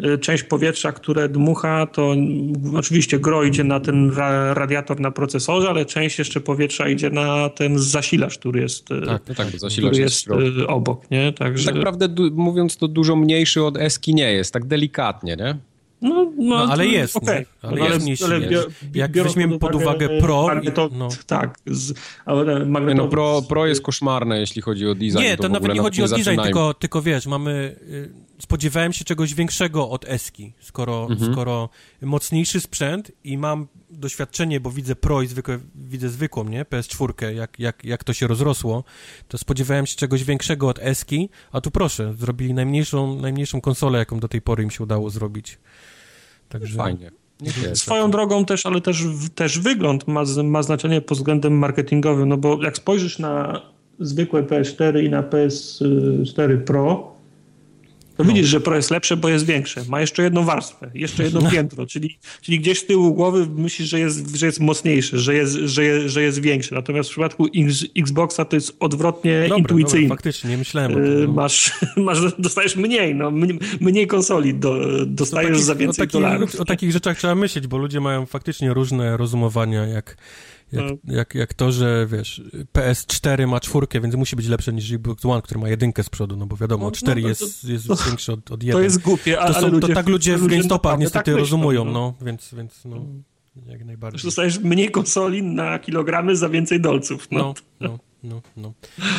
y, część powietrza, które dmucha, to oczywiście gro idzie na ten radiator na procesorze, ale część jeszcze powietrza idzie na ten zasilacz, który jest, y, tak, tak, zasilacz jest, jest y, obok. Nie? Także... Tak naprawdę mówiąc, to dużo mniejszy od Eski nie jest, tak delikatnie, nie? No, no, no ale jest. Okay. Ale, no, jest, ale, ale jest. Jak weźmiemy pod uwagę, Pro... no. Tak, z, ale no, pro, pro jest koszmarne, jeśli chodzi o design. Nie, to, to nawet nie chodzi o design, tylko, tylko wiesz, mamy... Y, spodziewałem się czegoś większego od Eski, skoro, mhm. skoro mocniejszy sprzęt i mam doświadczenie, bo widzę Pro i zwykłe, widzę zwykłą, nie? PS4, jak, jak, jak to się rozrosło, to spodziewałem się czegoś większego od Eski, a tu proszę, zrobili najmniejszą, najmniejszą konsolę, jaką do tej pory im się udało zrobić. Także... Fajnie. Swoją drogą też, ale też, też wygląd ma, ma znaczenie pod względem marketingowym, no bo jak spojrzysz na zwykłe PS4 i na PS4 Pro, to no. widzisz, że Pro jest lepsze, bo jest większe. Ma jeszcze jedną warstwę, jeszcze jedno piętro, czyli, czyli gdzieś z tyłu głowy myślisz, że jest, że jest mocniejsze, że jest, że, jest, że jest większe. Natomiast w przypadku X, Xboxa to jest odwrotnie dobre, intuicyjne. Dobre, faktycznie, nie myślałem o tym. No. Masz, masz, dostajesz mniej, no, mniej konsoli, do, dostajesz takich, za więcej o takich, dolarów. O takich rzeczach trzeba myśleć, bo ludzie mają faktycznie różne rozumowania, jak jak, no. jak, jak to, że wiesz, PS4 ma czwórkę, więc musi być lepsze niż Xbox One, który ma jedynkę z przodu, no bo wiadomo, no, 4 no, jest, jest to, większy od, od 1. To jest głupie, ale to, są, ludzie, to tak ludzie w GameStopach niestety tak rozumują, no. no, więc, więc no, jak najbardziej. Dostajesz mniej konsoli na kilogramy za więcej dolców, no. no, no no, no.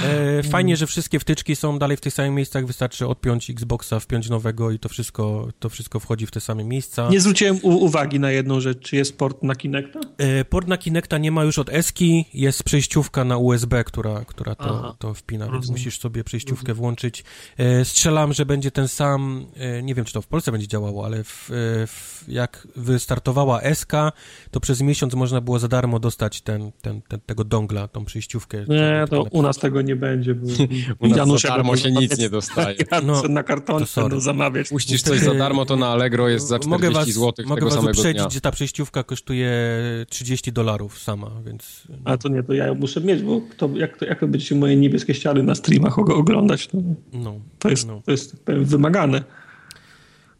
E, fajnie, że wszystkie wtyczki są dalej w tych samych miejscach, wystarczy odpiąć Xboxa, wpiąć nowego i to wszystko, to wszystko wchodzi w te same miejsca. Nie zwróciłem uwagi na jedną rzecz, czy jest port na Kinecta? E, port na Kinecta nie ma już od Eski, jest przejściówka na USB, która, która to, to wpina, więc musisz sobie przejściówkę Rozumiem. włączyć. E, strzelam, że będzie ten sam, e, nie wiem, czy to w Polsce będzie działało, ale w, e, w, jak wystartowała Eska, to przez miesiąc można było za darmo dostać ten, ten, ten tego dongla, tą przejściówkę. Nie, nie, to u nas tego nie będzie, bo u nas Janusz za darmo się nic nie dostaje. No, na kartonie będą zamawiać. Puścisz coś za darmo, to na Allegro jest za 40 mogę was, zł mogę tego was samego uprzedzić, dnia. że ta przejściówka kosztuje 30 dolarów sama, więc... A to nie, to ja muszę mieć, bo to, jak, to, jak to będziecie moje niebieskie ściany na streamach oglądać, to, no, to, jest, no. to jest tak wymagane.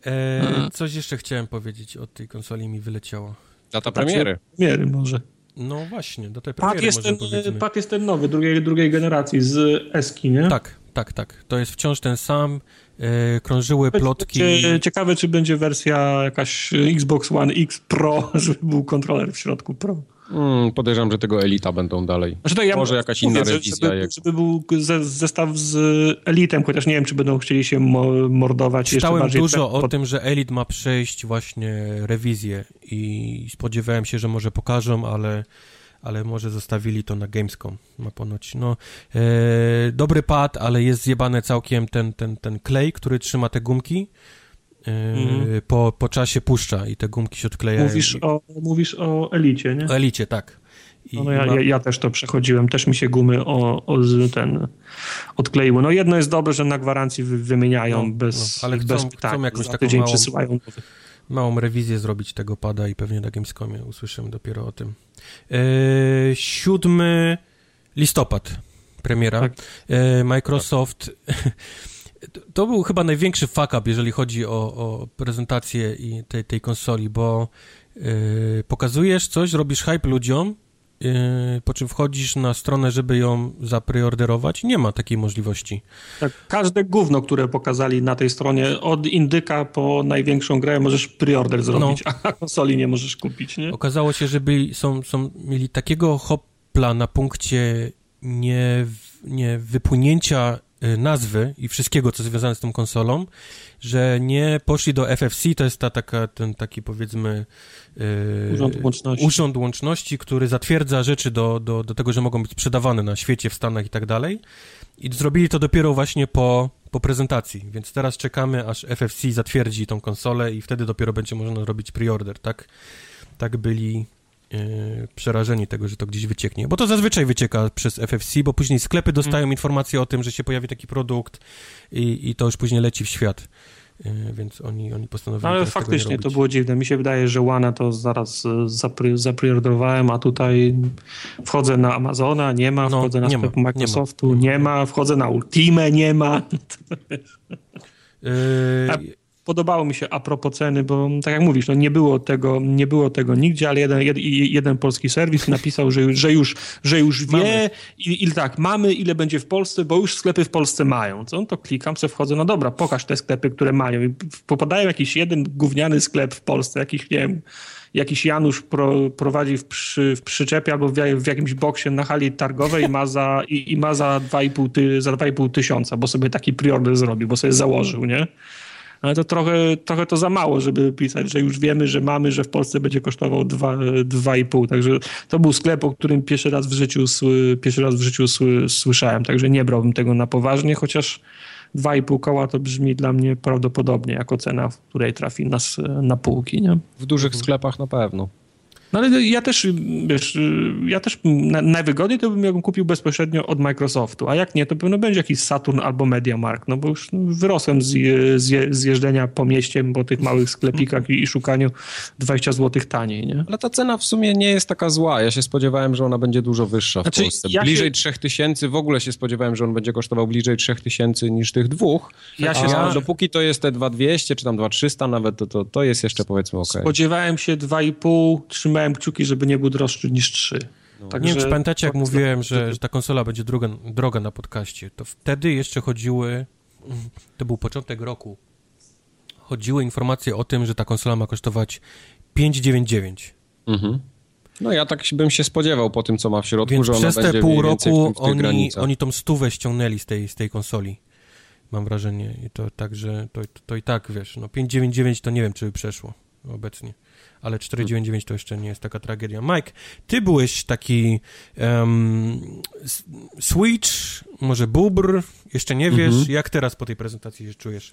E, coś jeszcze chciałem powiedzieć o tej konsoli mi wyleciało. Data premiery. Premiery może. No właśnie, do tej premiery jest ten, Pad jest ten nowy, drugiej, drugiej generacji z Eski, nie? Tak, tak, tak. To jest wciąż ten sam. E, krążyły plotki. Ciekawe, czy będzie wersja jakaś Xbox One X Pro, żeby był kontroler w środku Pro. Hmm, podejrzewam, że tego Elita będą dalej. Znaczy ja Może jakaś mówię, inna rewizja. Żeby, jak... żeby był zestaw z Elitem, chociaż nie wiem, czy będą chcieli się mordować Czytałem jeszcze dużo pod... o tym, że Elit ma przejść właśnie rewizję i spodziewałem się, że może pokażą, ale ale może zostawili to na Gamescom, ma ponoć. No, e, dobry pad, ale jest zjebane całkiem ten, ten, ten klej, który trzyma te gumki. Mm. po, po czasie puszcza i te gumki się odklejają. Mówisz, i... o, mówisz o Elicie, nie? O Elicie, tak. I no, ja, ja, ja, też to przechodziłem, też mi się gumy o, o ten odkleiły. No jedno jest dobre, że na gwarancji wymieniają no, bez, no, ale chcą, bez pytań. Chcą jakąś taką małą, przesyłają. małą rewizję zrobić tego pada i pewnie na Gamescomie usłyszymy dopiero o tym. E, 7 listopad premiera. Tak. E, Microsoft to był chyba największy fuck up, jeżeli chodzi o, o prezentację i tej, tej konsoli, bo yy, pokazujesz coś, robisz hype ludziom, yy, po czym wchodzisz na stronę, żeby ją zapreorderować. Nie ma takiej możliwości. Tak, każde gówno, które pokazali na tej stronie, od indyka po największą grę możesz preorder zrobić, no. a konsoli nie możesz kupić, nie? Okazało się, że byli, są, są, mieli takiego hopla na punkcie nie, nie wypłynięcia nazwy i wszystkiego, co związane z tą konsolą, że nie poszli do FFC, to jest ta taka, ten taki powiedzmy yy, urząd, łączności. urząd łączności, który zatwierdza rzeczy do, do, do tego, że mogą być sprzedawane na świecie, w Stanach i tak dalej. I zrobili to dopiero właśnie po, po prezentacji, więc teraz czekamy, aż FFC zatwierdzi tą konsolę i wtedy dopiero będzie można robić preorder, tak? Tak byli przerażeni tego, że to gdzieś wycieknie. Bo to zazwyczaj wycieka przez FFC, bo później sklepy dostają mm. informacje o tym, że się pojawi taki produkt i, i to już później leci w świat. Yy, więc oni, oni postanowili. Ale faktycznie to było dziwne. Mi się wydaje, że Łana to zaraz e, zapre, zapreorderowałem, a tutaj wchodzę na Amazona, nie ma, no, wchodzę na sklep ma, Microsoftu, nie ma. nie ma, wchodzę na Ultimate, nie ma. Yy, podobało mi się a propos ceny, bo tak jak mówisz, no nie było tego, nie było tego nigdzie, ale jeden, jeden, jeden polski serwis napisał, że, że, już, że już wie, i, tak, mamy, ile będzie w Polsce, bo już sklepy w Polsce mają. Co? No to klikam, sobie wchodzę, no dobra, pokaż te sklepy, które mają. I popadają jakiś jeden gówniany sklep w Polsce, jakiś, nie wiem, jakiś Janusz pro, prowadzi w, przy, w przyczepie albo w, w, jakimś boksie na hali targowej i ma za, i, i ma za 2,5 ty, za 2,5 tysiąca, bo sobie taki preorder zrobił, bo sobie założył, nie? Ale to trochę, trochę to za mało, żeby pisać, że już wiemy, że mamy, że w Polsce będzie kosztował 2,5. Także to był sklep, o którym pierwszy raz w życiu, pierwszy raz w życiu słyszałem, także nie brałbym tego na poważnie, chociaż 2,5 koła to brzmi dla mnie prawdopodobnie jako cena, w której trafi nas na półki. Nie? W dużych sklepach na pewno. No ale ja też, wiesz, ja też najwygodniej to bym, jakbym kupił bezpośrednio od Microsoftu, a jak nie, to pewno będzie jakiś Saturn albo MediaMarkt, no bo już wyrosłem z, z, z jeżdżenia po mieście, po tych małych sklepikach i, i szukaniu 20 zł taniej, nie? Ale ta cena w sumie nie jest taka zła. Ja się spodziewałem, że ona będzie dużo wyższa w znaczy, Polsce. Ja bliżej się... 3000, w ogóle się spodziewałem, że on będzie kosztował bliżej 3000 niż tych dwóch. Ja się a dopóki to jest te 2200 czy tam 2300 nawet, to, to, to jest jeszcze powiedzmy ok. Spodziewałem się 2,5, trzymałem trzymałem kciuki, żeby nie był droższy niż 3. No. Tak, nie wiem, czy pamiętacie, jak mówiłem, że, że ta konsola będzie droga, droga na podcaście, to wtedy jeszcze chodziły, to był początek roku, chodziły informacje o tym, że ta konsola ma kosztować 599. Mhm. No ja tak bym się spodziewał po tym, co ma w środku, Więc że ona przez te pół roku oni, oni tą stówę ściągnęli z tej, z tej konsoli. Mam wrażenie. I to tak, że to, to, to i tak, wiesz, no 599 to nie wiem, czy by przeszło obecnie ale 499 to jeszcze nie jest taka tragedia. Mike, ty byłeś taki um, Switch, może Bubr, jeszcze nie wiesz, mhm. jak teraz po tej prezentacji się czujesz?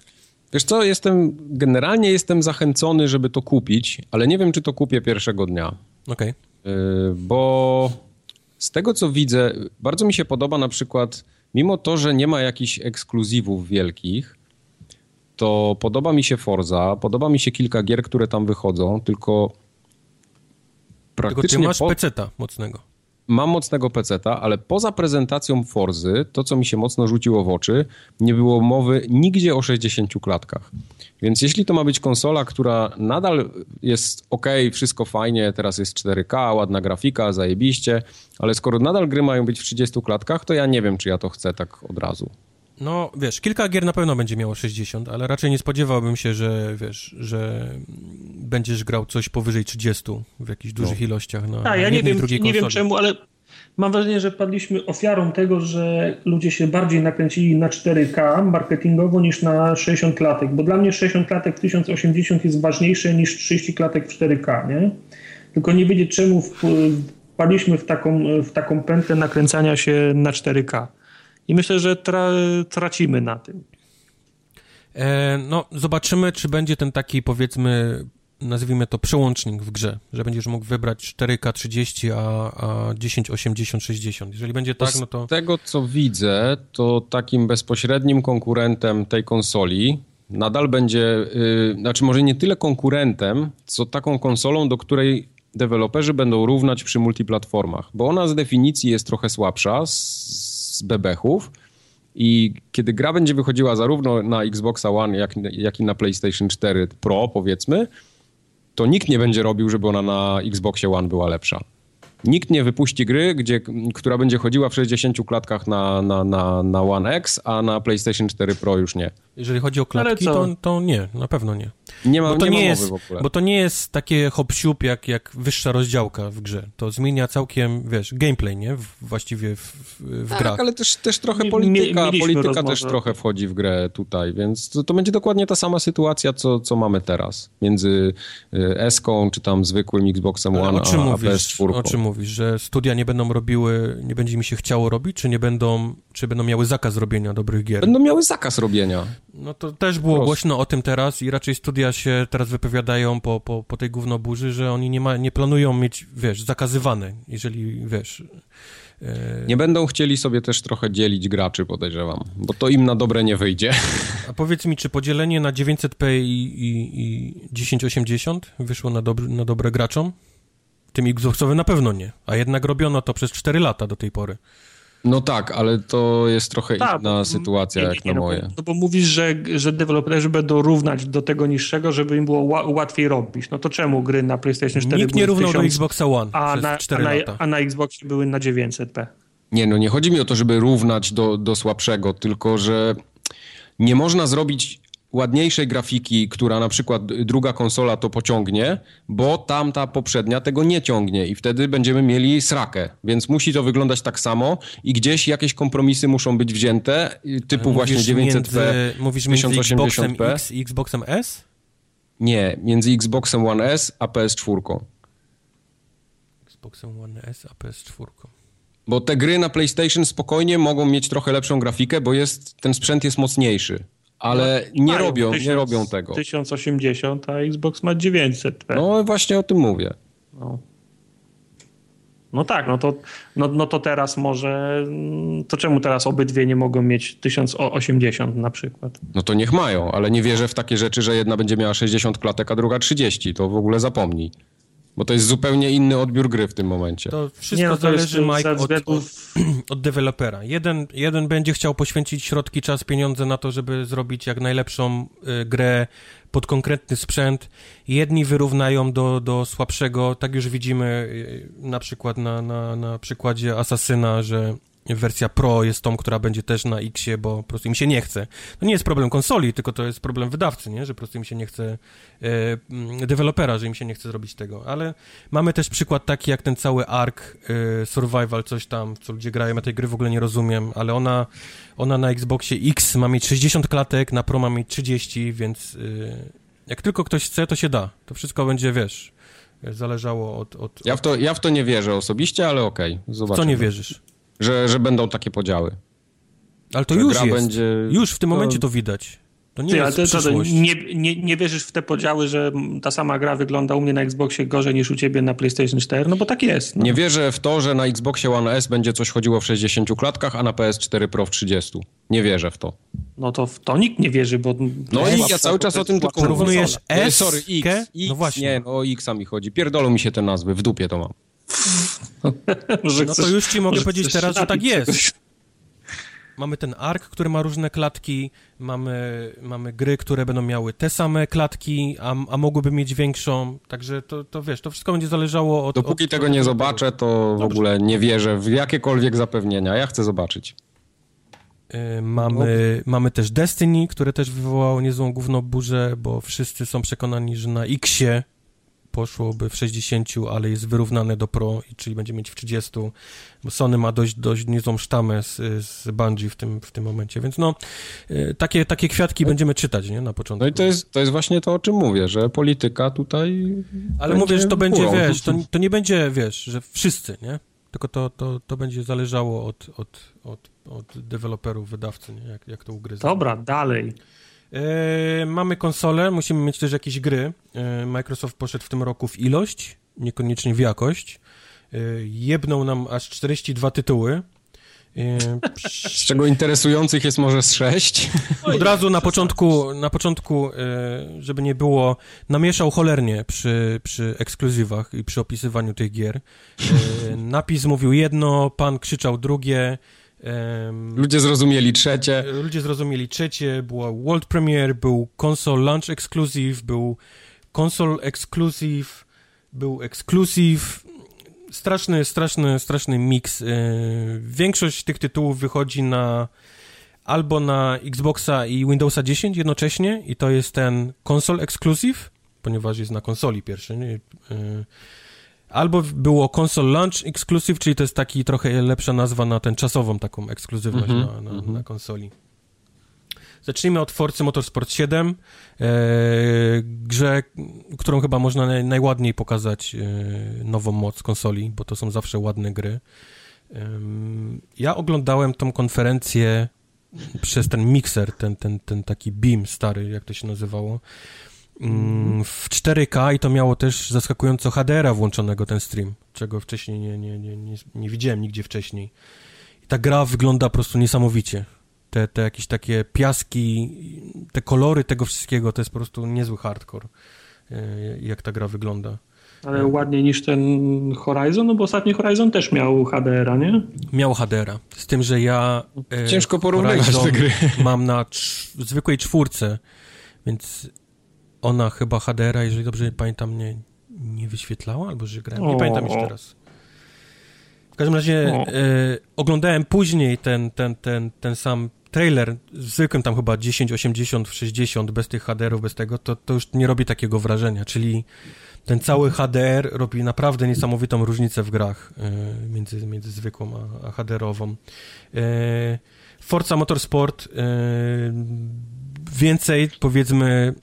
Wiesz co, jestem, generalnie jestem zachęcony, żeby to kupić, ale nie wiem, czy to kupię pierwszego dnia. Okej. Okay. Bo z tego, co widzę, bardzo mi się podoba na przykład, mimo to, że nie ma jakichś ekskluzywów wielkich, to podoba mi się Forza, podoba mi się kilka gier, które tam wychodzą, tylko praktycznie... Tylko ty masz po... peceta mocnego. Mam mocnego peceta, ale poza prezentacją Forzy, to co mi się mocno rzuciło w oczy, nie było mowy nigdzie o 60 klatkach. Więc jeśli to ma być konsola, która nadal jest ok, wszystko fajnie, teraz jest 4K, ładna grafika, zajebiście, ale skoro nadal gry mają być w 30 klatkach, to ja nie wiem, czy ja to chcę tak od razu. No, wiesz, kilka gier na pewno będzie miało 60, ale raczej nie spodziewałbym się, że, wiesz, że będziesz grał coś powyżej 30 w jakichś dużych no. ilościach na A, ja nie wiem, nie wiem czemu, ale mam wrażenie, że padliśmy ofiarą tego, że ludzie się bardziej nakręcili na 4K marketingowo niż na 60 klatek, bo dla mnie 60 klatek w 1080 jest ważniejsze niż 30 klatek w 4K, nie? Tylko nie wiedzieć czemu wpadliśmy w taką, w taką pętlę nakręcania się na 4K. I myślę, że tra tracimy na tym. E, no, zobaczymy, czy będzie ten taki, powiedzmy, nazwijmy to przełącznik w grze, że będziesz mógł wybrać 4K 30, a, a 10, 80, 60. Jeżeli będzie tak, no to... Z tego, co widzę, to takim bezpośrednim konkurentem tej konsoli nadal będzie, yy, znaczy może nie tyle konkurentem, co taką konsolą, do której deweloperzy będą równać przy multiplatformach, bo ona z definicji jest trochę słabsza z, z bebechów i kiedy gra będzie wychodziła zarówno na Xboxa One, jak, jak i na PlayStation 4 Pro, powiedzmy, to nikt nie będzie robił, żeby ona na Xboxie One była lepsza. Nikt nie wypuści gry, gdzie, która będzie chodziła w 60 klatkach na, na, na, na One X, a na PlayStation 4 Pro już nie. Jeżeli chodzi o klatki, to, to nie, na pewno nie. Nie ma, bo to nie, nie jest, w ogóle. Bo to nie jest takie hop jak, jak wyższa rozdziałka w grze. To zmienia całkiem, wiesz, gameplay, nie? W, właściwie w, w tak, grach. ale też, też trochę polityka, polityka też trochę wchodzi w grę tutaj, więc to, to, będzie dokładnie ta sama sytuacja, co, co mamy teraz. Między y, S-ką, czy tam zwykłym Xboxem One, a, a PS4. O czym mówisz? Że studia nie będą robiły, nie będzie mi się chciało robić, czy nie będą, czy będą miały zakaz robienia dobrych gier? Będą miały zakaz robienia. No to też było Prost. głośno o tym teraz i raczej studia się teraz wypowiadają po, po, po tej gównoburzy, że oni nie, ma, nie planują mieć, wiesz, zakazywane, jeżeli, wiesz... E... Nie będą chcieli sobie też trochę dzielić graczy, podejrzewam, bo to im na dobre nie wyjdzie. A powiedz mi, czy podzielenie na 900p i, i, i 1080 wyszło na, dobry, na dobre graczom? Tym Xboxowym na pewno nie, a jednak robiono to przez 4 lata do tej pory. No tak, ale to jest trochę Ta, inna sytuacja nie, nie, jak na no, moje. No bo mówisz, że, że deweloperzy będą równać do tego niższego, żeby im było łatwiej robić. No to czemu gry na PlayStation 4 Nikt nie równał 1000, do Xboxa One a na, 4 a na, lata. A na Xboxie były na 900p. Nie, no nie chodzi mi o to, żeby równać do, do słabszego, tylko że nie można zrobić ładniejszej grafiki, która na przykład druga konsola to pociągnie, bo tamta poprzednia tego nie ciągnie i wtedy będziemy mieli srakę. Więc musi to wyglądać tak samo i gdzieś jakieś kompromisy muszą być wzięte, typu właśnie 900p, między, mówisz między Xboxem X i Xboxem S? Nie, między Xboxem One S a PS4. Xboxem One S a PS4. Bo te gry na PlayStation spokojnie mogą mieć trochę lepszą grafikę, bo jest, ten sprzęt jest mocniejszy ale no, nie robią, 1000, nie robią tego. 1080, a Xbox ma 900. No właśnie o tym mówię. No. No tak, no to, no, no to teraz może, to czemu teraz obydwie nie mogą mieć 1080 na przykład? No to niech mają, ale nie wierzę w takie rzeczy, że jedna będzie miała 60 klatek, a druga 30, to w ogóle zapomnij. Bo to jest zupełnie inny odbiór gry w tym momencie. To wszystko nie, no to zależy, Mike, od, od, od dewelopera. Jeden, jeden będzie chciał poświęcić środki, czas, pieniądze na to, żeby zrobić jak najlepszą y, grę pod konkretny sprzęt. Jedni wyrównają do, do słabszego. Tak już widzimy y, na przykład na, na, na przykładzie Asasyna, że wersja Pro jest tą, która będzie też na Xie, bo po prostu im się nie chce. To nie jest problem konsoli, tylko to jest problem wydawcy, nie? że po prostu im się nie chce, e, dewelopera, że im się nie chce zrobić tego. Ale mamy też przykład taki jak ten cały Ark e, Survival, coś tam, co ludzie grają, ja tej gry w ogóle nie rozumiem, ale ona, ona na Xboxie X ma mieć 60 klatek, na Pro ma mieć 30, więc e, jak tylko ktoś chce, to się da. To wszystko będzie, wiesz, zależało od... od, ja, w to, ja w to nie wierzę osobiście, ale okej, okay, zobaczymy. Co nie wierzysz? Że, że będą takie podziały. Ale to już jest. Będzie... Już w tym momencie to widać. To nie Ty, jest to, to, nie, nie, nie wierzysz w te podziały, że ta sama gra wygląda u mnie na Xboxie gorzej niż u ciebie na PlayStation 4? No bo tak jest. No. Nie wierzę w to, że na Xboxie One S będzie coś chodziło w 60 klatkach, a na PS4 Pro w 30. Nie wierzę w to. No to w to nikt nie wierzy, bo... No i ja cały czas o tym tylko mówię. Porównujesz S, Sorry, X, X, No właśnie. Nie, no o X mi chodzi. Pierdolą mi się te nazwy, w dupie to mam. No to już ci mogę powiedzieć teraz, że tak jest. Mamy ten ARK, który ma różne klatki, mamy, mamy gry, które będą miały te same klatki, a, a mogłyby mieć większą, także to, to wiesz, to wszystko będzie zależało od... Dopóki od, tego nie zobaczę, to Dobrze. w ogóle nie wierzę w jakiekolwiek zapewnienia. Ja chcę zobaczyć. Y, mamy, mamy też Destiny, które też wywołało niezłą główną burzę, bo wszyscy są przekonani, że na Xie poszłoby w 60, ale jest wyrównane do Pro, czyli będzie mieć w 30, bo Sony ma dość, dość niezłą sztamę z, z Bungie w tym, w tym momencie, więc no, y, takie, takie kwiatki będziemy czytać, nie, na początku. No i to jest, to jest właśnie to, o czym mówię, że polityka tutaj Ale mówię, że to będzie, wiesz, to, to nie będzie, wiesz, że wszyscy, nie? Tylko to, to, to będzie zależało od, od, od, od deweloperów, wydawcy, nie? Jak, jak to ugryzą. Dobra, dalej. E, mamy konsolę, musimy mieć też jakieś gry. E, Microsoft poszedł w tym roku w ilość, niekoniecznie w jakość. E, jebnął nam aż 42 tytuły. Z czego interesujących jest może z sześć. Od razu na początku, na początku, żeby nie było, namieszał cholernie przy, przy ekskluzywach i przy opisywaniu tych gier. Napis mówił jedno, pan krzyczał drugie. Ludzie zrozumieli trzecie. Ludzie zrozumieli trzecie, była World Premiere, był Console Launch Exclusive, był Console Exclusive, był Exclusive. Straszny, straszny, straszny miks. Większość tych tytułów wychodzi na albo na Xboxa i Windowsa 10 jednocześnie i to jest ten Console Exclusive, ponieważ jest na konsoli pierwszy. Nie? Albo było console launch exclusive, czyli to jest taki trochę lepsza nazwa na tę czasową taką ekskluzywność mm -hmm, na, na, mm -hmm. na, konsoli. Zacznijmy od Forcy Motorsport 7, e, grze, którą chyba można naj, najładniej pokazać e, nową moc konsoli, bo to są zawsze ładne gry. E, ja oglądałem tą konferencję przez ten mikser, ten, ten, ten taki beam stary, jak to się nazywało. Mm, w 4K i to miało też zaskakująco HDR-a włączonego ten stream, czego wcześniej nie, nie, nie, nie, nie widziałem nigdzie wcześniej. I ta gra wygląda po prostu niesamowicie. Te, te jakieś takie piaski, te kolory tego wszystkiego, to jest po prostu niezły hardcore, e, jak ta gra wygląda. Ale ładniej niż ten Horizon, no bo ostatni Horizon też miał HDR-a, nie? Miał HDR-a, z tym, że ja... E, Ciężko porównywać te gry. Mam na zwykłej czwórce, więc ona chyba HDR-a, jeżeli dobrze pamiętam, nie, nie wyświetlała, albo że grałem. Nie o, pamiętam już teraz. W każdym razie e, oglądałem później ten, ten, ten, ten sam trailer, zwykłym tam chyba 10, 80, 60, bez tych HDR-ów, bez tego, to, to już nie robi takiego wrażenia, czyli ten cały HDR robi naprawdę niesamowitą różnicę w grach e, między, między zwykłą a, a HDR-ową. E, Forza Motorsport więcej, powiedzmy,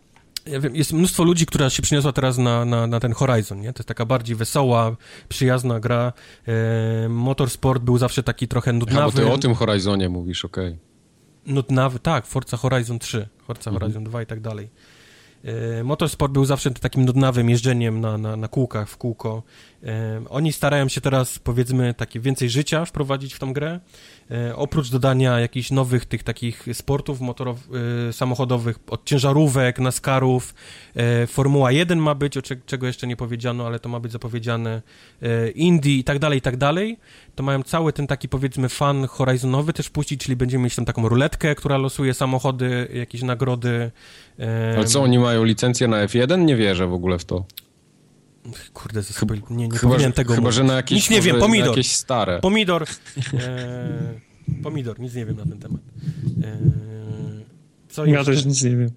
ja wiem, jest mnóstwo ludzi, która się przyniosła teraz na, na, na ten Horizon, nie? To jest taka bardziej wesoła, przyjazna gra. E, motorsport był zawsze taki trochę nudnawy. A, bo ty o tym Horizonie mówisz, okej. Okay. Nudnawy, tak, Forza Horizon 3, Forza mhm. Horizon 2 i tak dalej. E, motorsport był zawsze takim nudnawym jeżdżeniem na, na, na kółkach, w kółko. E, oni starają się teraz, powiedzmy, takie więcej życia wprowadzić w tą grę. E, oprócz dodania jakichś nowych tych takich sportów motorow, e, samochodowych, od ciężarówek, naskarów, e, Formuła 1 ma być, o czego jeszcze nie powiedziano, ale to ma być zapowiedziane, Indie i tak dalej, i tak dalej, to mają cały ten taki powiedzmy fan horizonowy też puścić, czyli będziemy mieć tam taką ruletkę, która losuje samochody, jakieś nagrody. Ale co, oni mają licencję na F1? Nie wierzę w ogóle w to. Kurde, to chyba, nie, nie chyba, powinien tego Chyba, mówić. że na jakieś, nic nie wiem, pomidor. jakieś stare. Pomidor. E, pomidor, nic nie wiem na ten temat. E, co ja też nic nie wiem.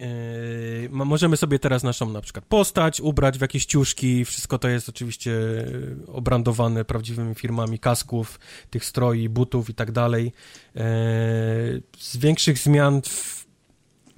E, możemy sobie teraz naszą na przykład postać ubrać w jakieś ciuszki, wszystko to jest oczywiście obrandowane prawdziwymi firmami kasków, tych stroi, butów i tak dalej. E, z większych zmian w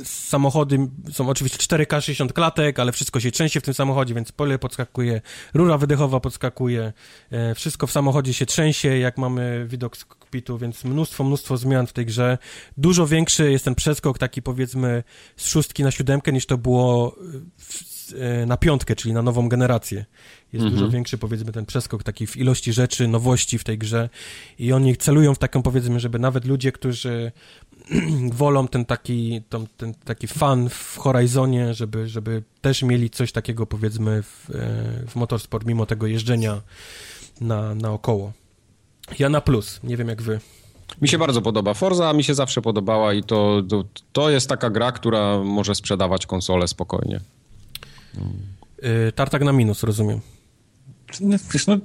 samochody są oczywiście 4K 60 klatek, ale wszystko się trzęsie w tym samochodzie, więc pole podskakuje, rura wydechowa podskakuje, e, wszystko w samochodzie się trzęsie, jak mamy widok z kokpitu, więc mnóstwo, mnóstwo zmian w tej grze. Dużo większy jest ten przeskok taki powiedzmy z szóstki na siódemkę niż to było w, e, na piątkę, czyli na nową generację. Jest dużo mhm. większy, powiedzmy, ten przeskok taki w ilości rzeczy, nowości w tej grze i oni celują w taką, powiedzmy, żeby nawet ludzie, którzy wolą ten taki, ten, ten taki fan w Horizonie, żeby, żeby też mieli coś takiego powiedzmy w, e, w motorsport, mimo tego jeżdżenia na, naokoło. Ja na plus, nie wiem jak wy. Mi się bardzo podoba Forza, mi się zawsze podobała i to, to, to jest taka gra, która może sprzedawać konsolę spokojnie. Yy, tartak na minus, rozumiem. No, wiesz, no,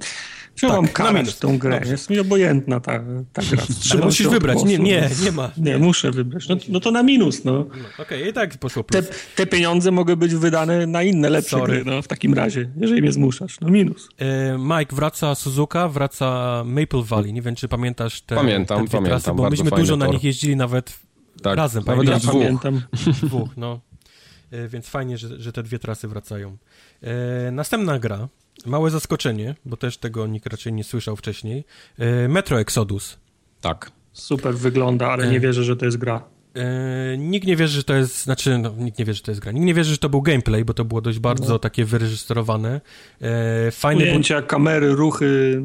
Czemu tak, mam karać tą grę? Dobrze. Jest mi obojętna ta, ta gra. Musisz wybrać. Nie, nie, nie ma. Nie, muszę wybrać. No, no to na minus, no. no Okej, okay, i tak poszło plus. Te, te, pieniądze mogą być wydane na inne, lepsze Sorry. gry, no w takim razie, jeżeli mnie zmuszasz. No minus. E, Mike, wraca Suzuka, wraca Maple Valley. Nie wiem, czy pamiętasz te, pamiętam, te pamiętam, trasy, bo myśmy dużo tor. na nich jeździli nawet tak, razem. Nawet ja dwóch. pamiętam. dwóch, no. E, więc fajnie, że, że te dwie trasy wracają. E, następna gra, małe zaskoczenie, bo też tego nikt raczej nie słyszał wcześniej. E, Metro Exodus. Tak. Super wygląda, ale nie wierzę, że to jest gra. E, nikt nie wierzy, że to jest, znaczy, no, nikt nie wierzy, że to jest gra. Nikt nie wierzy, że to był gameplay, bo to było dość bardzo no. takie wyreżyserowane. E, fajne Ujęcia, kamery, ruchy,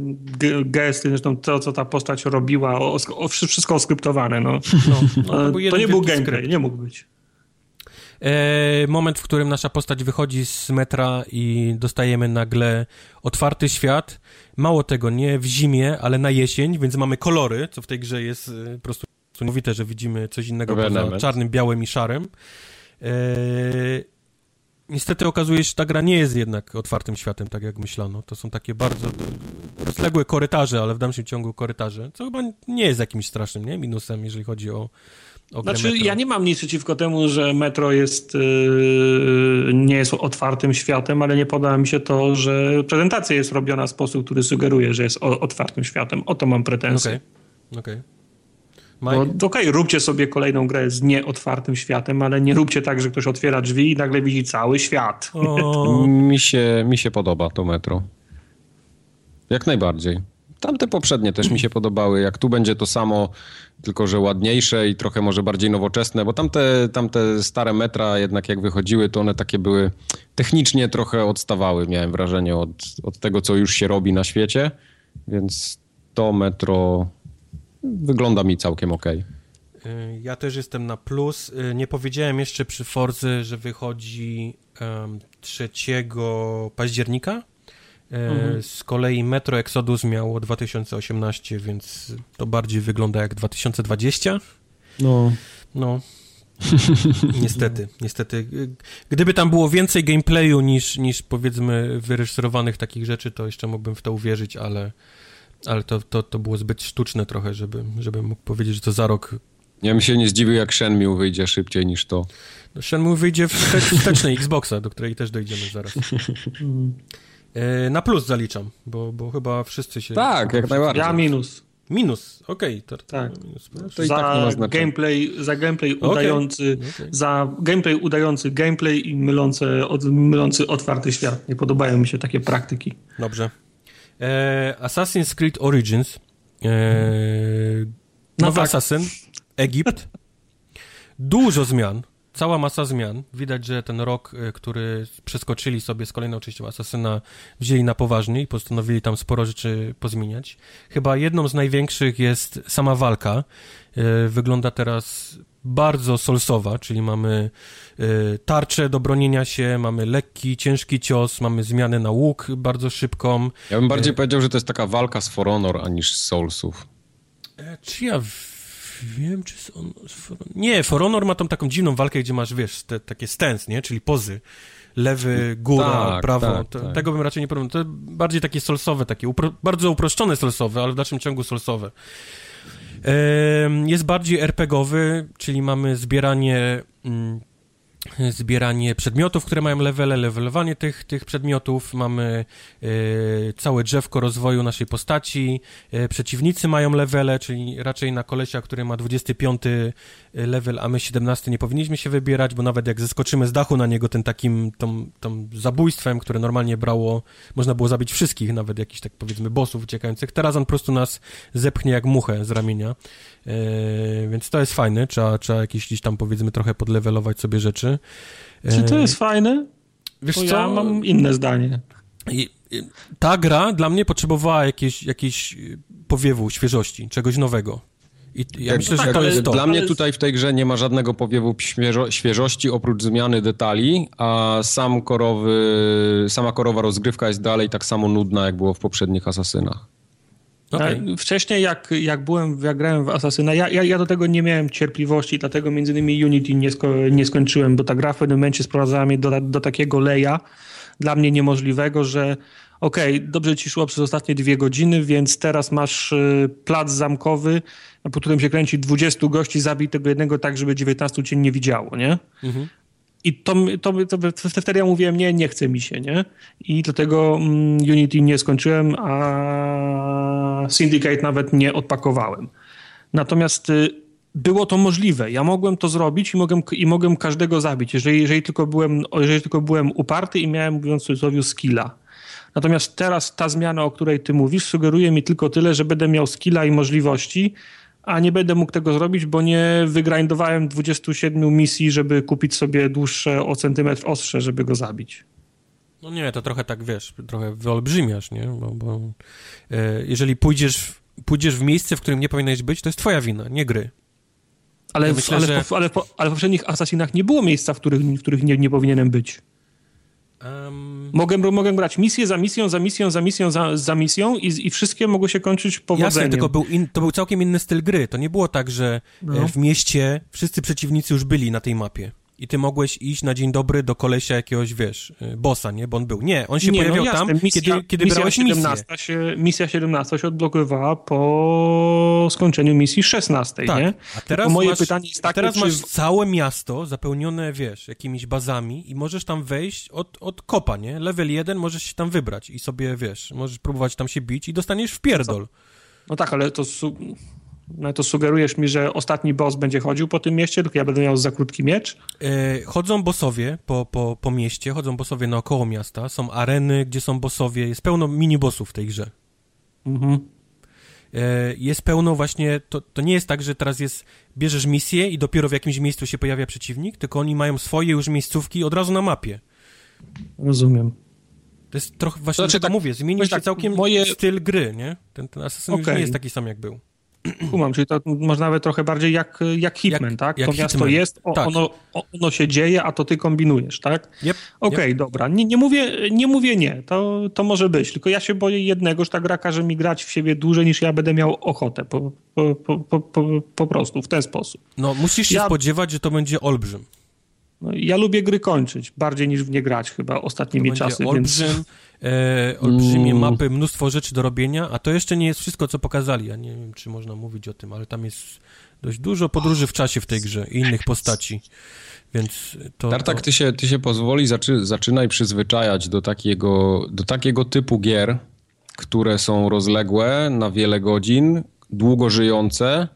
gesty, zresztą to, co ta postać robiła, o, o, wszystko oskryptowane, no. no, no to, to nie był gameplay, nie mógł być. E, moment, w którym nasza postać wychodzi z metra i dostajemy nagle otwarty świat. Mało tego, nie w zimie, ale na jesień, więc mamy kolory, co w tej grze jest e, po prostu niesamowite, że widzimy coś innego poza czarnym, białym i szarym. E, niestety okazuje się, że ta gra nie jest jednak otwartym światem, tak jak myślano. To są takie bardzo rozległe korytarze, ale w dalszym ciągu korytarze, co chyba nie jest jakimś strasznym nie? minusem, jeżeli chodzi o, znaczy, metro. ja nie mam nic przeciwko temu, że metro jest, yy, nie jest otwartym światem, ale nie podoba mi się to, że prezentacja jest robiona w sposób, który sugeruje, że jest o, otwartym światem. O to mam pretensje. Okej, okay. okej. Okay. Okej, okay, róbcie sobie kolejną grę z nieotwartym światem, ale nie róbcie tak, że ktoś otwiera drzwi i nagle widzi cały świat. mi, się, mi się podoba to metro. Jak najbardziej. Tamte poprzednie też mi się podobały. Jak tu będzie to samo, tylko że ładniejsze i trochę może bardziej nowoczesne, bo tamte, tamte stare metra jednak jak wychodziły, to one takie były technicznie trochę odstawały, miałem wrażenie, od, od tego, co już się robi na świecie, więc to metro wygląda mi całkiem ok. Ja też jestem na plus. Nie powiedziałem jeszcze przy Forzy, że wychodzi um, 3 października mhm. Z kolei Metro Exodus miało 2018, więc to bardziej wygląda jak 2020. No. No. niestety, niestety. Gdyby tam było więcej gameplayu niż, niż powiedzmy wyreżyserowanych takich rzeczy, to jeszcze mógłbym w to uwierzyć, ale, ale to, to, to było zbyt sztuczne trochę, żeby, żeby mógł powiedzieć, że to za rok ja bym się nie zdziwił, jak Shenmue wyjdzie szybciej niż to. No, Shenmue wyjdzie w wstecznej Xboxa, do której też dojdziemy zaraz. E, na plus zaliczam, bo, bo chyba wszyscy się... Tak, jak najbardziej. Ja minus. Minus, okej. Okay, tak. Minus. to i za, tak nie gameplay, za gameplay okay. udający, okay. za gameplay udający gameplay i mylący, od, mylący otwarty świat. Nie podobają mi się takie praktyki. Dobrze. E, Assassin's Creed Origins. E, no nowy tak. Assassin. Egipt. Dużo zmian cała masa zmian. Widać, że ten rok, y, który przeskoczyli sobie z kolejną częścią Asasyna, wzięli na poważnie i postanowili tam sporo rzeczy pozmieniać. Chyba jedną z największych jest sama walka. Y, wygląda teraz bardzo solsowa, czyli mamy y, tarczę do bronienia się, mamy lekki, ciężki cios, mamy zmianę na łuk bardzo szybką. Ja bym bardziej powiedział, że to jest taka walka z For Honor, aniż z Soulsów. E, czy ja wiem, czy on... Nie, For Honor ma tam taką dziwną walkę, gdzie masz, wiesz, te, takie stance, nie? Czyli pozy. Lewy, góra, tak, prawo. Tak, to, tak. Tego bym raczej nie porównał. To bardziej takie solsowe, takie upro... bardzo uproszczone solsowe, ale w dalszym ciągu solsowe. Jest bardziej RPGowy, czyli mamy zbieranie mm, zbieranie przedmiotów, które mają levele, levelowanie tych, tych przedmiotów, mamy e, całe drzewko rozwoju naszej postaci, e, przeciwnicy mają levele, czyli raczej na kolesia, który ma 25 level, a my 17 nie powinniśmy się wybierać, bo nawet jak zeskoczymy z dachu na niego tym takim tą, tą zabójstwem, które normalnie brało, można było zabić wszystkich, nawet jakichś tak powiedzmy bossów uciekających, teraz on po prostu nas zepchnie jak muchę z ramienia, e, więc to jest fajne, trzeba, trzeba jakieś gdzieś tam powiedzmy trochę podlewelować sobie rzeczy. Czy to jest fajne? Wiesz Bo co? Ja mam inne zdanie. I, ta gra dla mnie potrzebowała jakiejś, jakiejś powiewu świeżości, czegoś nowego. I ja tak, myślę, że to jest to. Dla mnie tutaj w tej grze nie ma żadnego powiewu świeżo, świeżości oprócz zmiany detali, a sam korowy, sama korowa rozgrywka jest dalej tak samo nudna, jak było w poprzednich Asasynach. Okay. Wcześniej jak, jak byłem, jak grałem w Asasyna, ja, ja, ja, do tego nie miałem cierpliwości, dlatego między innymi Unity nie, sko nie skończyłem, bo ta gra w pewnym momencie sprowadzała mnie do, do takiego leja, dla mnie niemożliwego, że okej, okay, dobrze ci szło przez ostatnie dwie godziny, więc teraz masz y, plac zamkowy, po którym się kręci 20 gości, zabij tego jednego tak, żeby 19 cię nie widziało, nie? Mhm. I to, to, to, to, wtedy ja mówiłem, nie, nie chce mi się, nie? I dlatego mm, Unity nie skończyłem, a Syndicate nawet nie odpakowałem. Natomiast y, było to możliwe. Ja mogłem to zrobić i mogłem, i mogłem każdego zabić, jeżeli, jeżeli, tylko byłem, jeżeli tylko byłem uparty i miałem, mówiąc w cudzysłowie, skilla. Natomiast teraz ta zmiana, o której ty mówisz, sugeruje mi tylko tyle, że będę miał skilla i możliwości, a nie będę mógł tego zrobić, bo nie wygrindowałem 27 misji, żeby kupić sobie dłuższe o centymetr ostrze, żeby go zabić. No nie, to trochę tak, wiesz, trochę wyolbrzymiasz, nie? Bo, bo e, jeżeli pójdziesz, pójdziesz w miejsce, w którym nie powinieneś być, to jest twoja wina, nie gry. Ale, ja myślę, ale, że... ale, ale w poprzednich Assassinach nie było miejsca, w których, w których nie, nie powinienem być. Um... Mogę, mogę brać misję za misją, za misją, za misją, za, za misją i, i wszystkie mogły się kończyć powodzeniem. Jasne, tylko był in, to był całkiem inny styl gry. To nie było tak, że no. E, w mieście wszyscy przeciwnicy już byli na tej mapie i ty mogłeś iść na dzień dobry do kolesia jakiegoś, wiesz, y, bossa, nie? Bo on był. Nie, on się nie, no pojawiał no jasne, tam, misja, kiedy, kiedy misja brałeś 17 misję. Się, misja 17 się odblokowywała po skończeniu misji 16, tak. nie? A teraz, moje masz, pytanie jest takie, teraz czy... masz całe miasto zapełnione, wiesz, jakimiś bazami i możesz tam wejść od, od kopa, nie? Level 1 możesz się tam wybrać i sobie, wiesz, możesz próbować tam się bić i dostaniesz w pierdol. No tak, ale to no to sugerujesz mi, że ostatni boss będzie chodził po tym mieście, tylko ja będę miał za krótki miecz? E, chodzą bossowie po, po, po mieście, chodzą bossowie naokoło miasta, są areny, gdzie są bossowie, jest pełno mini-bossów w tej grze. Mhm. E, jest pełno właśnie, to, to nie jest tak, że teraz jest, bierzesz misję i dopiero w jakimś miejscu się pojawia przeciwnik, tylko oni mają swoje już miejscówki od razu na mapie. Rozumiem. To jest trochę, właśnie znaczy, tak, mówię, zmienił się tak, całkiem moje... styl gry, nie? Ten, ten Assassin okay. już nie jest taki sam, jak był. Kumam, czyli to może nawet trochę bardziej jak, jak Hitman, jak, tak? Jak to Hitman. miasto jest, o, tak. Ono, ono się dzieje, a to ty kombinujesz, tak? Yep. Okej, okay, yep. dobra. Nie, nie, mówię, nie mówię nie, to, to może być, tylko ja się boję jednego, że ta gra każe mi grać w siebie dłużej niż ja będę miał ochotę, po, po, po, po, po prostu, w ten sposób. No, musisz się ja... spodziewać, że to będzie olbrzym. No, ja lubię gry kończyć, bardziej niż w nie grać chyba ostatnimi to czasy. Olbrzym, więc... e, olbrzymie mm. mapy, mnóstwo rzeczy do robienia, a to jeszcze nie jest wszystko, co pokazali. Ja nie wiem, czy można mówić o tym, ale tam jest dość dużo podróży w czasie w tej grze i innych postaci. Więc to, Tartak, to... ty się, ty się pozwoli, zaczy, zaczynaj przyzwyczajać do takiego, do takiego typu gier, które są rozległe na wiele godzin, długo żyjące,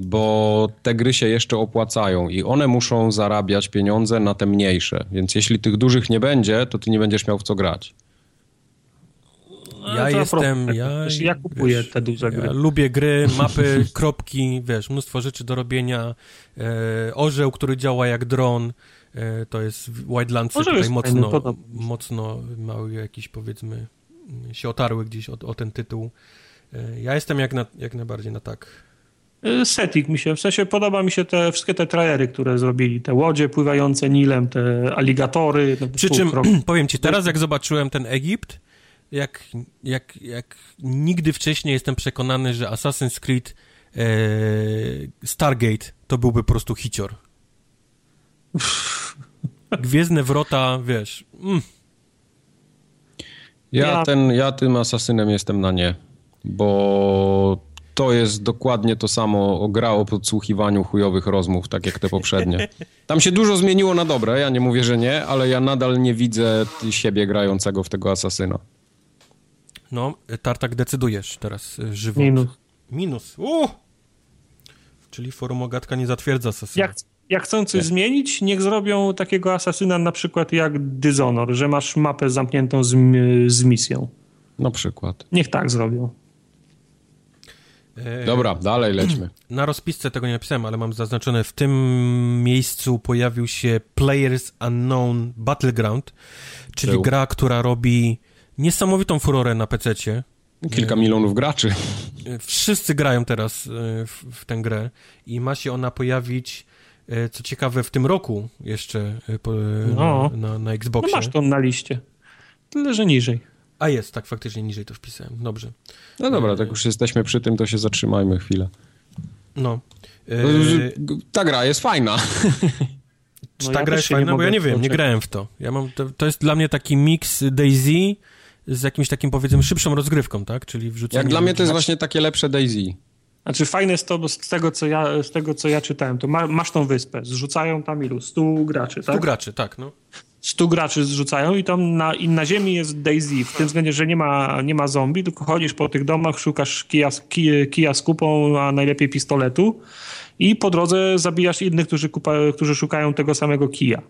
bo te gry się jeszcze opłacają i one muszą zarabiać pieniądze na te mniejsze. Więc jeśli tych dużych nie będzie, to ty nie będziesz miał w co grać. Ja jestem, ja, ja kupuję wiesz, te duże gry. Ja lubię gry, mapy, kropki, wiesz, mnóstwo rzeczy do robienia. E, orzeł, który działa jak dron, e, to jest Wildlandsy tutaj jest mocno, fajny, mocno mały jakiś powiedzmy się otarły gdzieś o, o ten tytuł. E, ja jestem jak, na, jak najbardziej na tak. Y, setting mi się, w sensie podoba mi się te wszystkie te trailery, które zrobili, te łodzie pływające Nilem, te aligatory. Przy czym, powiem ci, teraz jak zobaczyłem ten Egipt, jak, jak, jak nigdy wcześniej jestem przekonany, że Assassin's Creed e, Stargate to byłby po prostu hicior. Gwiezdne wrota, wiesz. Mm. Ja, ja, ten, ja tym asasynem jestem na nie, bo to jest dokładnie to samo gra o podsłuchiwaniu chujowych rozmów, tak jak te poprzednie. Tam się dużo zmieniło na dobre, ja nie mówię, że nie, ale ja nadal nie widzę siebie grającego w tego asasyna. No, Tartak decydujesz teraz y, żywot. Minus. Minus. Uh! Czyli forum Ogatka nie zatwierdza asasyna. Jak, jak chcą coś nie. zmienić, niech zrobią takiego asasyna na przykład jak Dishonor, że masz mapę zamkniętą z, z misją. Na przykład. Niech tak zrobią. E, Dobra, dalej lećmy. Na rozpisce tego nie napisałem, ale mam zaznaczone, w tym miejscu pojawił się Players Unknown Battleground, czyli Był. gra, która robi niesamowitą furorę na PC-cie. Kilka milionów graczy. E, wszyscy grają teraz e, w, w tę grę i ma się ona pojawić, co ciekawe, w tym roku jeszcze no. na, na, na Xboxie. No masz to na liście. Tyle, że niżej. A jest, tak, faktycznie niżej to wpisałem. Dobrze. No dobra, tak już jesteśmy przy tym, to się zatrzymajmy chwilę. No. E... Ta gra jest fajna. Czy No ta ja gra jest fajna? Bo ja nie wiem, nie grałem w to. Ja mam, to, to jest dla mnie taki mix Daisy z jakimś takim, powiedzmy, szybszą rozgrywką, tak? Czyli wrzucenie... Jak dla mnie to jest właśnie takie lepsze Daisy. Znaczy fajne jest to, bo z tego co ja, z tego, co ja czytałem, to ma, masz tą wyspę, zrzucają tam ilu? 100 graczy, tak? Tu graczy, tak, no. 100 graczy zrzucają i tam na, i na ziemi jest Daisy, w tym względzie, że nie ma, nie ma zombie, tylko chodzisz po tych domach, szukasz kija, z- kij, kija z kupą, a najlepiej pistoletu i po drodze zabijasz innych, którzy, kupa, którzy szukają tego samego kija.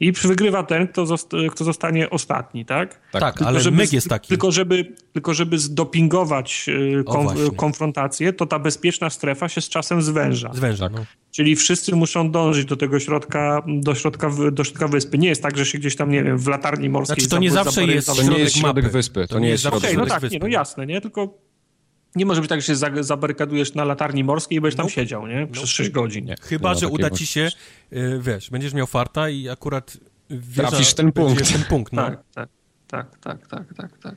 I wygrywa ten, kto, zost, kto zostanie ostatni, tak? Tak, Tylko ale żeby, myk jest taki. Tylko żeby, tylko żeby zdopingować y, O, kon, właśnie. konfrontację, to ta bezpieczna strefa się z czasem zwęża. Zwęża, no. Czyli wszyscy muszą dążyć do tego środka, do środka, do środka wyspy. Nie jest tak, że się gdzieś tam, nie wiem, w latarni morskiej... Znaczy, to nie zawsze jest środek mapy. wyspy, to nie jest zawsze środek Okej, no tak, wyspy. nie, no jasne, nie? Tylko nie może być tak, że się za- zabarykadujesz na latarni morskiej i będziesz tam siedział, nie? Przez 6 godzin. Nie, Chyba, że uda ci się, y, wiesz, będziesz miał farta i akurat wieża Trafisz ten punkt. ten punkt, no. Tak, tak, tak, tak, tak, tak, tak.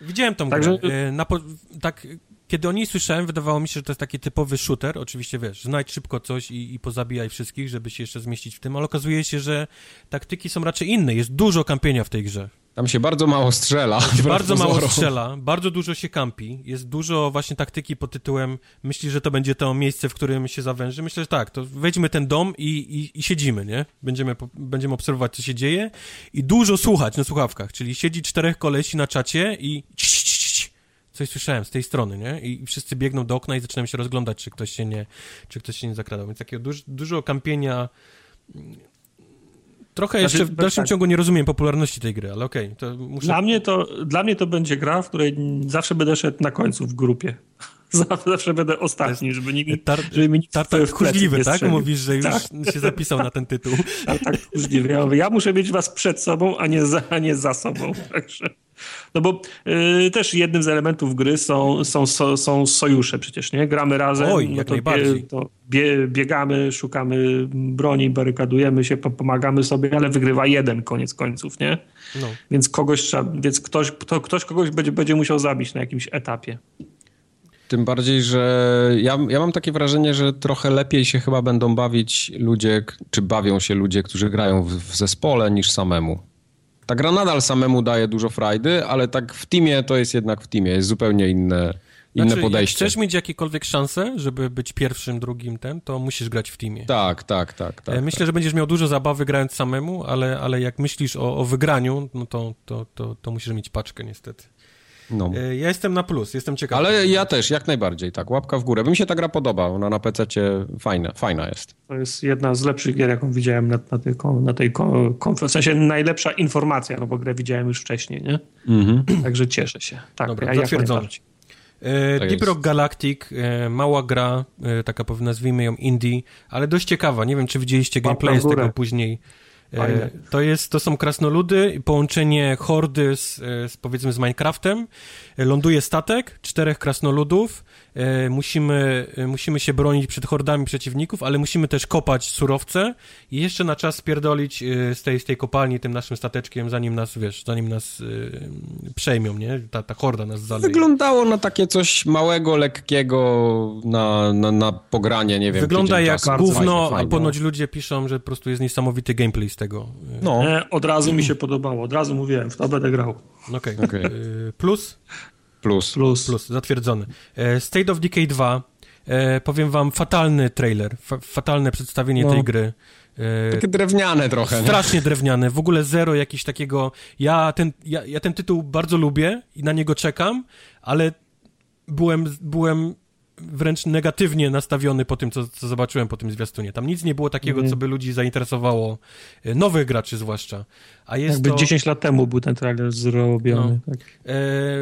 Widziałem tą Także- grę. Y, Na po, tak, kiedy o niej słyszałem, wydawało mi się, że to jest taki typowy shooter. Oczywiście, wiesz, znajdź szybko coś i, i pozabijaj wszystkich, żeby się jeszcze zmieścić w tym, ale okazuje się, że taktyki są raczej inne. Jest dużo kampienia w tej grze. Tam się bardzo mało strzela. Bardzo mało strzela, bardzo dużo się kampi, jest dużo właśnie taktyki pod tytułem myślisz, że to będzie to miejsce, w którym się zawęży? Myślę, że tak, to wejdźmy ten dom i, i, i siedzimy, nie? Będziemy, będziemy obserwować, co się dzieje i dużo słuchać na słuchawkach, czyli siedzi czterech kolesi na czacie i coś słyszałem z tej strony, nie? I wszyscy biegną do okna i zaczynają się rozglądać, czy ktoś się nie, czy ktoś się nie zakradał, więc takiego duż, dużo kampienia Trochę Znaczy, jeszcze w dalszym tak. ciągu nie rozumiem popularności tej gry, ale okej, to muszę... Dla mnie, to, dla mnie to będzie gra, w której zawsze będę szedł na końcu w grupie. Zawsze będę ostatni, żeby nikt, Tar, żeby mi tartak tchórzliwy, nie tak? Mówisz, że już Tak. się zapisał na ten tytuł. Tak, tak, tchórzliwy. Ja, mówię, ja muszę mieć was przed sobą, a nie za, a nie za sobą. Także. No bo y, też jednym z elementów gry są, są, są, są sojusze przecież, nie? Gramy razem, Oj, no jak to, najbardziej. to bie, biegamy, szukamy broni, barykadujemy się, po- pomagamy sobie, ale wygrywa jeden koniec końców, nie? No. Więc kogoś trzeba, więc ktoś, kto, ktoś kogoś będzie, będzie musiał zabić na jakimś etapie. Tym bardziej, że ja, ja mam takie wrażenie, że trochę lepiej się chyba będą bawić ludzie, czy bawią się ludzie, którzy grają w, w zespole niż samemu. Ta gra nadal samemu daje dużo frajdy, ale tak w teamie to jest jednak w teamie, jest zupełnie inne, inne Znaczy, podejście. Jak chcesz mieć jakiekolwiek szanse, żeby być pierwszym, drugim, ten, to musisz grać w teamie. Tak, tak, tak. tak E, Myślę, że będziesz miał dużo zabawy grając samemu, ale, ale jak myślisz o, o wygraniu, no to, to, to, to musisz mieć paczkę niestety. No. E, Ja jestem na plus, jestem ciekaw. Ale ja też, jak najbardziej, tak, łapka w górę. By mi się ta gra podoba, ona na PC fajna, fajna jest. To jest jedna z lepszych gier, jaką widziałem na, na tej, na tej kon- konferencji. W sensie najlepsza informacja, no bo grę widziałem już wcześniej, nie? Także cieszę się. Tak, Dobra, ja, zatwierdzone. E, Tak Deep. Rock Galactic, e, mała gra, e, taka nazwijmy ją indie, ale dość ciekawa. Nie wiem, czy widzieliście gameplay z tego później. E, to, jest, to są krasnoludy, połączenie hordy z, e, z powiedzmy z Minecraftem. E, Ląduje statek, czterech krasnoludów. E, musimy, e, musimy się bronić przed hordami przeciwników, ale musimy też kopać surowce i jeszcze na czas spierdolić z tej, z tej kopalni tym naszym stateczkiem, zanim nas, wiesz, zanim nas przejmią, nie? Ta, ta horda nas zaleje. Wyglądało na takie coś małego, lekkiego, na, na, na pogranie, nie wiem. Wygląda jak czasu. gówno, Fajnie, a ponoć ludzie piszą, że po prostu jest niesamowity gameplay z tego. No, E, od razu mi się podobało, od razu mówiłem, w to będę grał. Okej. Okej. Y, Plus? plus. Plus. Plus, zatwierdzony. E, State of Decay 2. E, powiem wam, fatalny trailer, fa fatalne przedstawienie No. tej gry. E, Takie drewniane trochę, nie? Strasznie drewniane, w ogóle zero jakiś takiego. Ja ten, ja, ja ten tytuł bardzo lubię i na niego czekam, ale byłem, byłem wręcz negatywnie nastawiony po tym, co, co zobaczyłem po tym zwiastunie. Tam nic nie było takiego, Mhm. co by ludzi zainteresowało, e, nowych graczy zwłaszcza. A jest Jakby to... 10 lat temu był ten trailer zrobiony. Tak. E,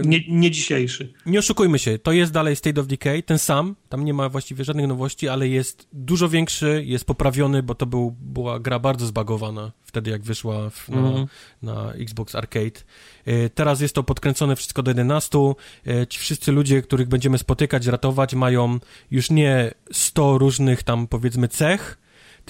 Nie, nie dzisiejszy. nie oszukujmy się, to jest dalej State of Decay, ten sam, tam nie ma właściwie żadnych nowości, ale jest dużo większy, jest poprawiony, bo to był, była gra bardzo zbagowana wtedy, jak wyszła w, na, Mhm. na Xbox Arcade. E, Teraz jest to podkręcone wszystko do 11. E, Ci wszyscy ludzie, których będziemy spotykać, ratować, mają już nie 100 różnych tam, powiedzmy, cech,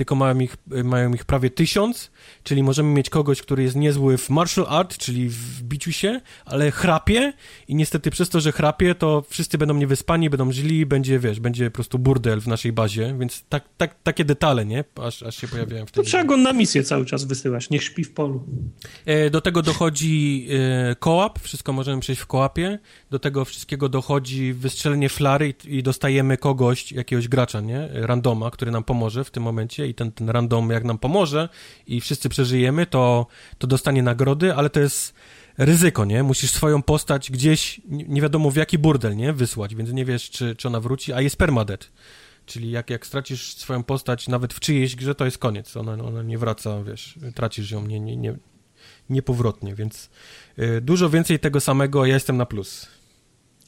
tylko mają ich, mają ich prawie tysiąc, czyli możemy mieć kogoś, który jest niezły w martial art, czyli w biciu się, ale chrapie i niestety przez to, że chrapie, to wszyscy będą niewyspani, będą źli, będzie, wiesz, będzie po prostu burdel w naszej bazie, więc tak, tak, takie detale, nie? Aż, aż się pojawiają w tym. To trzeba go na misję cały czas wysyłać, niech śpi w polu. E, do tego dochodzi e, kołap, wszystko możemy przejść w kołapie, do tego wszystkiego dochodzi wystrzelenie flary i, i dostajemy kogoś, jakiegoś gracza, nie? Randoma, który nam pomoże w tym momencie i ten, ten random jak nam pomoże i wszyscy przeżyjemy, to, to dostanie nagrody, ale to jest ryzyko, nie? Musisz swoją postać gdzieś, nie wiadomo w jaki burdel, nie? Wysłać, więc nie wiesz, czy, czy ona wróci, a jest permadet. Czyli jak, jak stracisz swoją postać nawet w czyjejś grze, to jest koniec. Ona, ona nie wraca, wiesz, tracisz ją nie, nie, nie, niepowrotnie, więc y, dużo więcej tego samego, ja jestem na plus.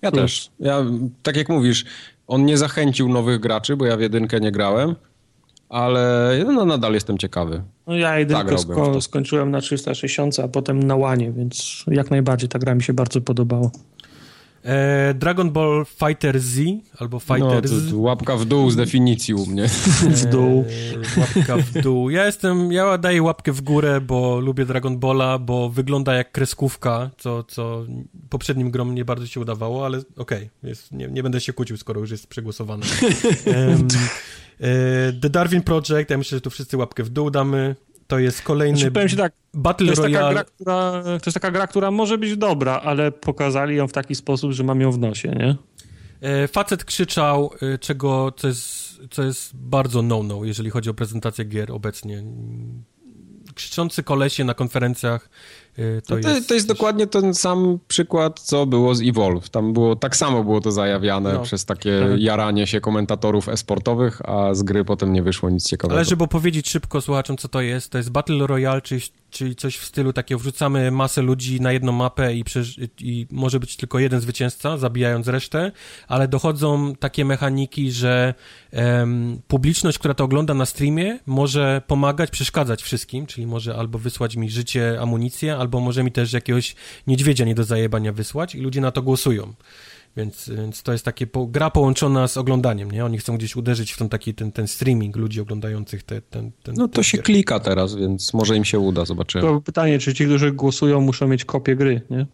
Ja też. Ja, tak jak mówisz, on nie zachęcił nowych graczy, bo ja w jedynkę nie grałem, ale no, nadal jestem ciekawy. No ja jedynkę sko skończyłem na 360, a potem na łanie, więc jak najbardziej ta gra mi się bardzo podobała. E, Dragon Ball Fighter Z albo Fighter no, Z. Łapka w dół z definicji u mnie. w dół. E, łapka w dół. Ja jestem, ja daję łapkę w górę, bo lubię Dragon Balla, bo wygląda jak kreskówka, co, co poprzednim grom nie bardzo się udawało, ale okej, okay, nie, nie będę się kłócił, skoro już jest przegłosowane. um, The Darwin Project, ja myślę, że tu wszyscy łapkę w dół damy to jest kolejny znaczy, powiem ci tak, Battle to jest Royale. Taka gra, która, to jest taka gra, która może być dobra, ale pokazali ją w taki sposób, że mam ją w nosie, nie? E, facet krzyczał, e, czego, co jest, co jest bardzo no-no, jeżeli chodzi o prezentację gier obecnie. Krzyczący kolesie na konferencjach to, no to, jest... to, jest... dokładnie ten sam przykład, co było z Evolve. Tam było, tak samo było to zajawiane no. przez takie tak. jaranie się komentatorów esportowych, a z gry potem nie wyszło nic ciekawego. Ale żeby opowiedzieć szybko słuchaczom, co to jest, to jest Battle Royale, czyli, czyli coś w stylu takiego, wrzucamy masę ludzi na jedną mapę i, i może być tylko jeden zwycięzca, zabijając resztę, ale dochodzą takie mechaniki, że publiczność, która to ogląda na streamie, może pomagać, przeszkadzać wszystkim, czyli może albo wysłać mi życie, amunicję, albo może mi też jakiegoś niedźwiedzia nie do zajebania wysłać i ludzie na to głosują. Więc, więc to jest takie po, gra połączona z oglądaniem, nie? Oni chcą gdzieś uderzyć w ten taki ten, ten streaming ludzi oglądających te, ten, ten No to się gier. klika teraz, więc może im się uda, zobaczymy. To pytanie, czy ci, którzy głosują, muszą mieć kopię gry, nie?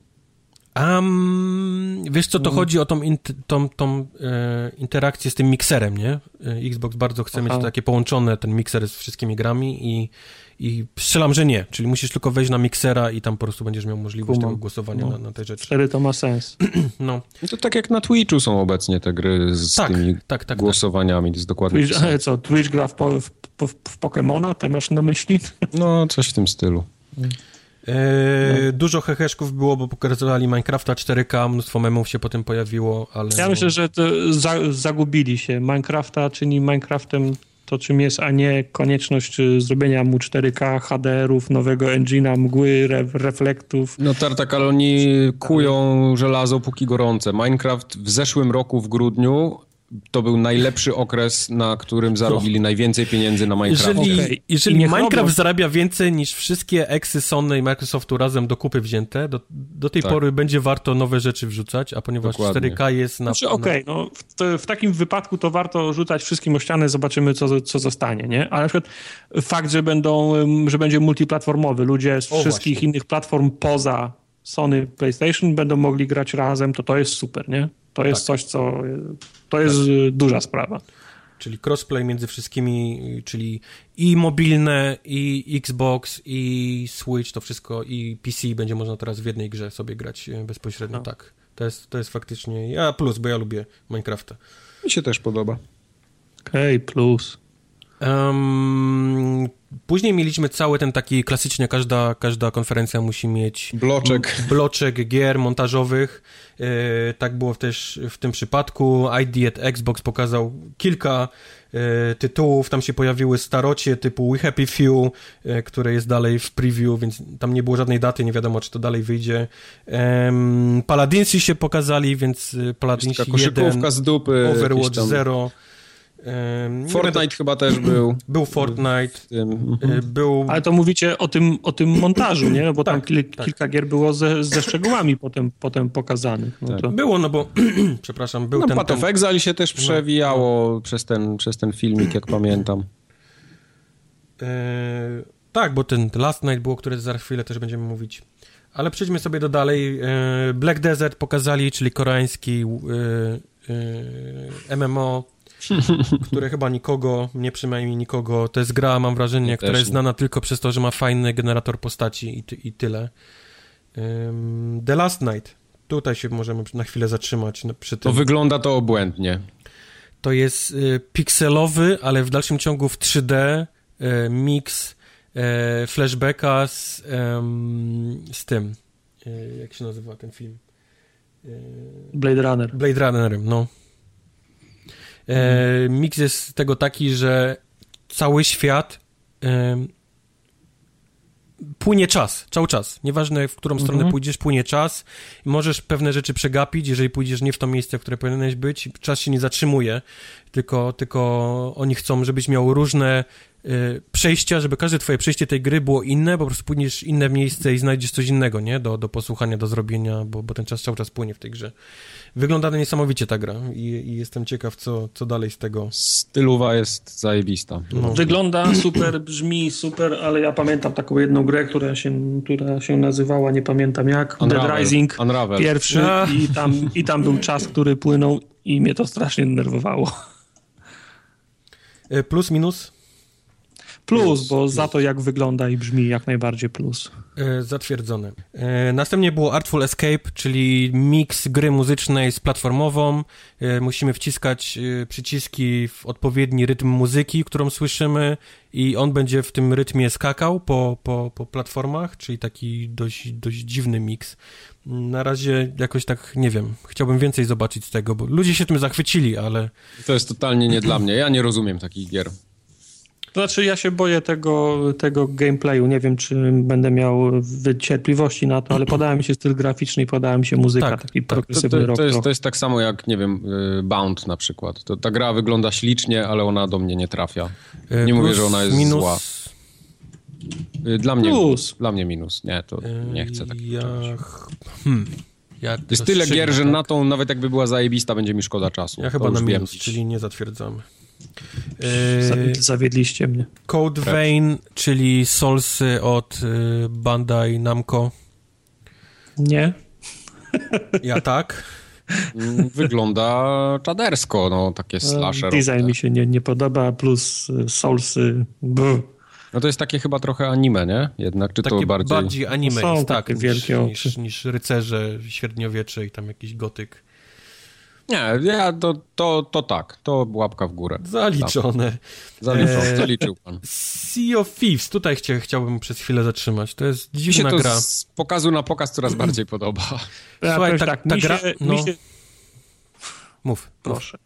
Um, wiesz co, to mm. chodzi o tą, tą, tą e, interakcję z tym mikserem, nie? E, Xbox bardzo chce Aha. mieć takie połączone, ten mikser z wszystkimi grami i i strzelam, że nie, czyli musisz tylko wejść na miksera i tam po prostu będziesz miał możliwość tego głosowania no. na, na te rzeczy. Wtedy to ma sens. no. no. To tak jak na Twitchu są obecnie te gry z tak, tymi tak, tak, tak. głosowaniami, to jest dokładnie Twitch, ale co, Twitch gra w, po, w, w, w Pokemona, ty masz na myśli? No, coś w tym stylu. E, no. Dużo heheszków było, bo pokazywali Minecrafta 4K, mnóstwo memów się potem pojawiło, ale... Ja no... myślę, że za, zagubili się. Minecrafta czyni Minecraftem to, czym jest, a nie konieczność y, zrobienia mu 4K, HDR-ów, nowego engine'a, mgły, re reflektów. No tak, ale oni kują żelazo póki gorące. Minecraft w zeszłym roku w grudniu to był najlepszy okres, na którym zarobili no. najwięcej pieniędzy na Minecraft. Jeżeli, okay. jeżeli Minecraft robią. zarabia więcej niż wszystkie eksy Sony i Microsoftu razem do kupy wzięte, do, do tej tak. pory będzie warto nowe rzeczy wrzucać, a ponieważ Dokładnie. 4K jest na... Znaczy, okej, okay, no w, w, takim wypadku to warto rzucać wszystkim o ścianę, zobaczymy co, co zostanie, nie? Ale na przykład fakt, że będą, że będzie multiplatformowy, ludzie z o, wszystkich właśnie. innych platform poza Sony PlayStation będą mogli grać razem, to to jest super, nie? To jest tak. coś, co to jest tak. duża sprawa. Czyli crossplay między wszystkimi, czyli i mobilne, i Xbox, i Switch, to wszystko, i PC będzie można teraz w jednej grze sobie grać e, bezpośrednio, no. tak. To jest, to jest faktycznie, ja plus, bo ja lubię Minecrafta. Mi się też podoba. Okej, okay, plus. Um, później mieliśmy cały ten taki klasycznie, każda, każda konferencja musi mieć bloczek, bloczek gier montażowych. E, tak było też w tym przypadku. ID at Xbox pokazał kilka e, tytułów. Tam się pojawiły starocie typu We Happy Few, e, które jest dalej w preview, więc tam nie było żadnej daty, nie wiadomo, czy to dalej wyjdzie. Paladinsi się pokazali, więc Paladinsi 1, z dupy, Overwatch 0. Fortnite chyba też był. Był Fortnite. Mhm. Był... Ale to mówicie o tym, o tym montażu, nie? Bo tam tak, kil, tak. kilka gier było ze, ze szczegółami potem, potem pokazanych. No tak. to... Było, no bo, przepraszam, był no, ten... Path of Exile się też no. przewijało no. przez, ten, przez ten filmik, jak pamiętam. E, tak, bo ten Last Night było, które za chwilę też będziemy mówić. Ale przejdźmy sobie do dalej. E, Black Desert pokazali, czyli koreański e, MMO, które chyba nikogo, nie przynajmniej nikogo, to jest gra, mam wrażenie, która jest znana tylko przez to, że ma fajny generator postaci i, ty, i tyle. The Last Night. Tutaj się możemy na chwilę zatrzymać przy tym. To wygląda to obłędnie. To jest y, pikselowy, ale w dalszym ciągu w 3D y, mix y, flashbacka z, z tym. Y, jak się nazywa ten film? Y, Blade Runner. Blade Runnerem, no. E, mix jest tego taki, że cały świat płynie czas, cały czas. Nieważne, w którą stronę mhm. pójdziesz, płynie czas. Możesz pewne rzeczy przegapić, jeżeli pójdziesz nie w to miejsce, w które powinieneś być. Czas się nie zatrzymuje, tylko, tylko oni chcą, żebyś miał różne y, przejścia, żeby każde twoje przejście tej gry było inne, po prostu pójdziesz inne miejsce i znajdziesz coś innego, nie? Do, do posłuchania, do zrobienia, bo, bo ten czas cały czas płynie w tej grze. Wygląda niesamowicie ta gra i, i, jestem ciekaw, co, co dalej z tego. Stylowa jest zajebista. No. Wygląda super, brzmi super, ale ja pamiętam taką jedną grę, która się, która się nazywała, nie pamiętam jak, Unravel. Dead Rising Unravel. pierwszy i tam, i tam był czas, który płynął i mnie to strasznie denerwowało. E, plus, minus? Plus, bo za to jak wygląda i brzmi jak najbardziej plus. E, zatwierdzone. E, następnie było Artful Escape, czyli miks gry muzycznej z platformową. E, musimy wciskać przyciski w odpowiedni rytm muzyki, którą słyszymy i on będzie w tym rytmie skakał po, po, po platformach, czyli taki dość, dość dziwny miks. Na razie jakoś tak, nie wiem, chciałbym więcej zobaczyć z tego, bo ludzie się tym zachwycili, ale... To jest totalnie nie dla mnie, ja nie rozumiem takich gier. To znaczy, ja się boję tego, tego gameplayu. Nie wiem, czy będę miał cierpliwości na to, ale podoba mi się styl graficzny i podoba mi się muzyka, tak, taki tak. progresywny to, to, to, jest, to jest tak samo jak, nie wiem, y, Bound na przykład. To, ta gra wygląda ślicznie, ale ona do mnie nie trafia. E, nie Plus, mówię, że ona jest minus... zła. Y, dla mnie, Plus. dla mnie minus. Nie, to nie chcę takiego ja... hmm. Ja jest tyle gier, że tak? na tą, nawet jakby była zajebista, będzie mi szkoda czasu. Ja chyba na minus, czyli nie zatwierdzamy. Yy, zawiedliście mnie. Code Vein, czyli Soulsy od y, Bandai Namco. Nie. Ja tak. Mm, wygląda czadersko, no, takie no, slasher. Design mi się nie, nie podoba, plus y, Soulsy. Brr. No to jest takie chyba trochę anime, nie? Jednak, czy takie to bardziej... bardziej anime Są jest, tak, wielkie niż, niż, niż rycerze średniowiecze i tam jakiś gotyk. Nie, ja to, to, to tak, to łapka w górę. Zaliczone. Zaliczone, zaliczył pan. Sea of Thieves, tutaj chcia, chciałbym przez chwilę zatrzymać. To jest dziwna mi się gra. to z pokazu na pokaz coraz bardziej podoba. Słuchaj, ta, tak, ta gra... Się, no... się... Mów. Proszę.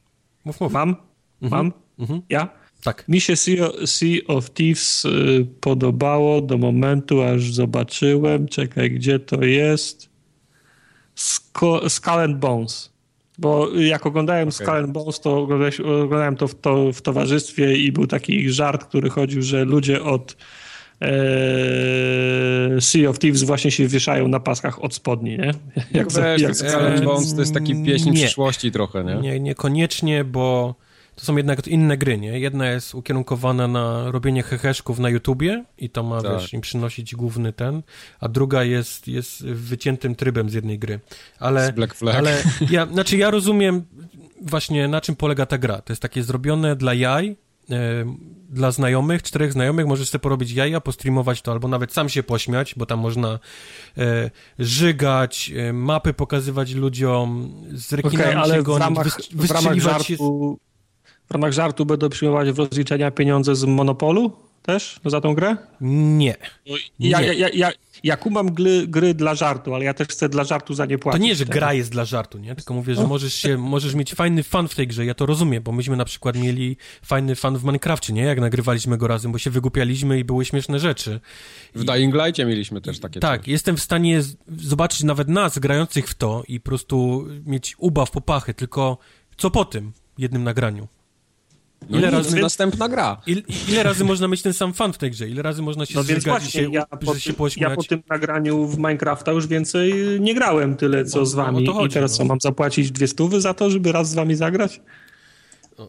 Mów, mów. Mam? Mhm. Mam? Mhm. Ja? Tak. Mi się sea, sea of Thieves y, podobało do momentu, aż zobaczyłem, czekaj, gdzie to jest? Skull and Bones. Bo jak oglądałem okay. Skull Bones, to oglądałem to w, to w towarzystwie i był taki żart, który chodził, że ludzie od e, Sea of Thieves właśnie się wieszają na paskach od spodni, nie? Jak, Wiesz, jak Skull Bones to jest taki pieśń nie. przyszłości trochę, nie? Nie, niekoniecznie, bo to są jednak inne gry, nie? Jedna jest ukierunkowana na robienie heheszków na YouTubie i to ma, tak. wiesz, im przynosić główny ten, a druga jest, jest wyciętym trybem z jednej gry. Ale, z Black Flag. ale ja, znaczy ja rozumiem właśnie na czym polega ta gra. To jest takie zrobione dla jaj, e, dla znajomych, czterech znajomych, możesz sobie porobić jaja, postreamować to, albo nawet sam się pośmiać, bo tam można e, żygać, e, mapy pokazywać ludziom, z rekinami okay, ale się gonić, w ramach, w ramach żartu, w ramach żartu będą przyjmować w rozliczenia pieniądze z Monopolu też za tą grę? Nie. Ja, nie. ja, ja, ja kumam gry, gry dla żartu, ale ja też chcę dla żartu za nie płacić. To nie, że gra jest dla żartu, nie? Tylko mówię, że no. możesz się, możesz mieć fajny fan w tej grze, ja to rozumiem, bo myśmy na przykład mieli fajny fan w Minecrafcie, nie? Jak nagrywaliśmy go razem, bo się wygłupialiśmy i były śmieszne rzeczy. W Dying Lightie mieliśmy też takie Tak, coś. jestem w stanie zobaczyć nawet nas grających w to i po prostu mieć ubaw, popachy, tylko co po tym jednym nagraniu? No ile razy następna gra? Il, ile razy można mieć ten sam fan w tej grze? Ile razy można się no więc właśnie, się, ja po, się Ja po tym nagraniu w Minecrafta już więcej nie grałem tyle, co no, z wami. No chodzi, I teraz no. co, mam zapłacić dwie stówy za to, żeby raz z wami zagrać?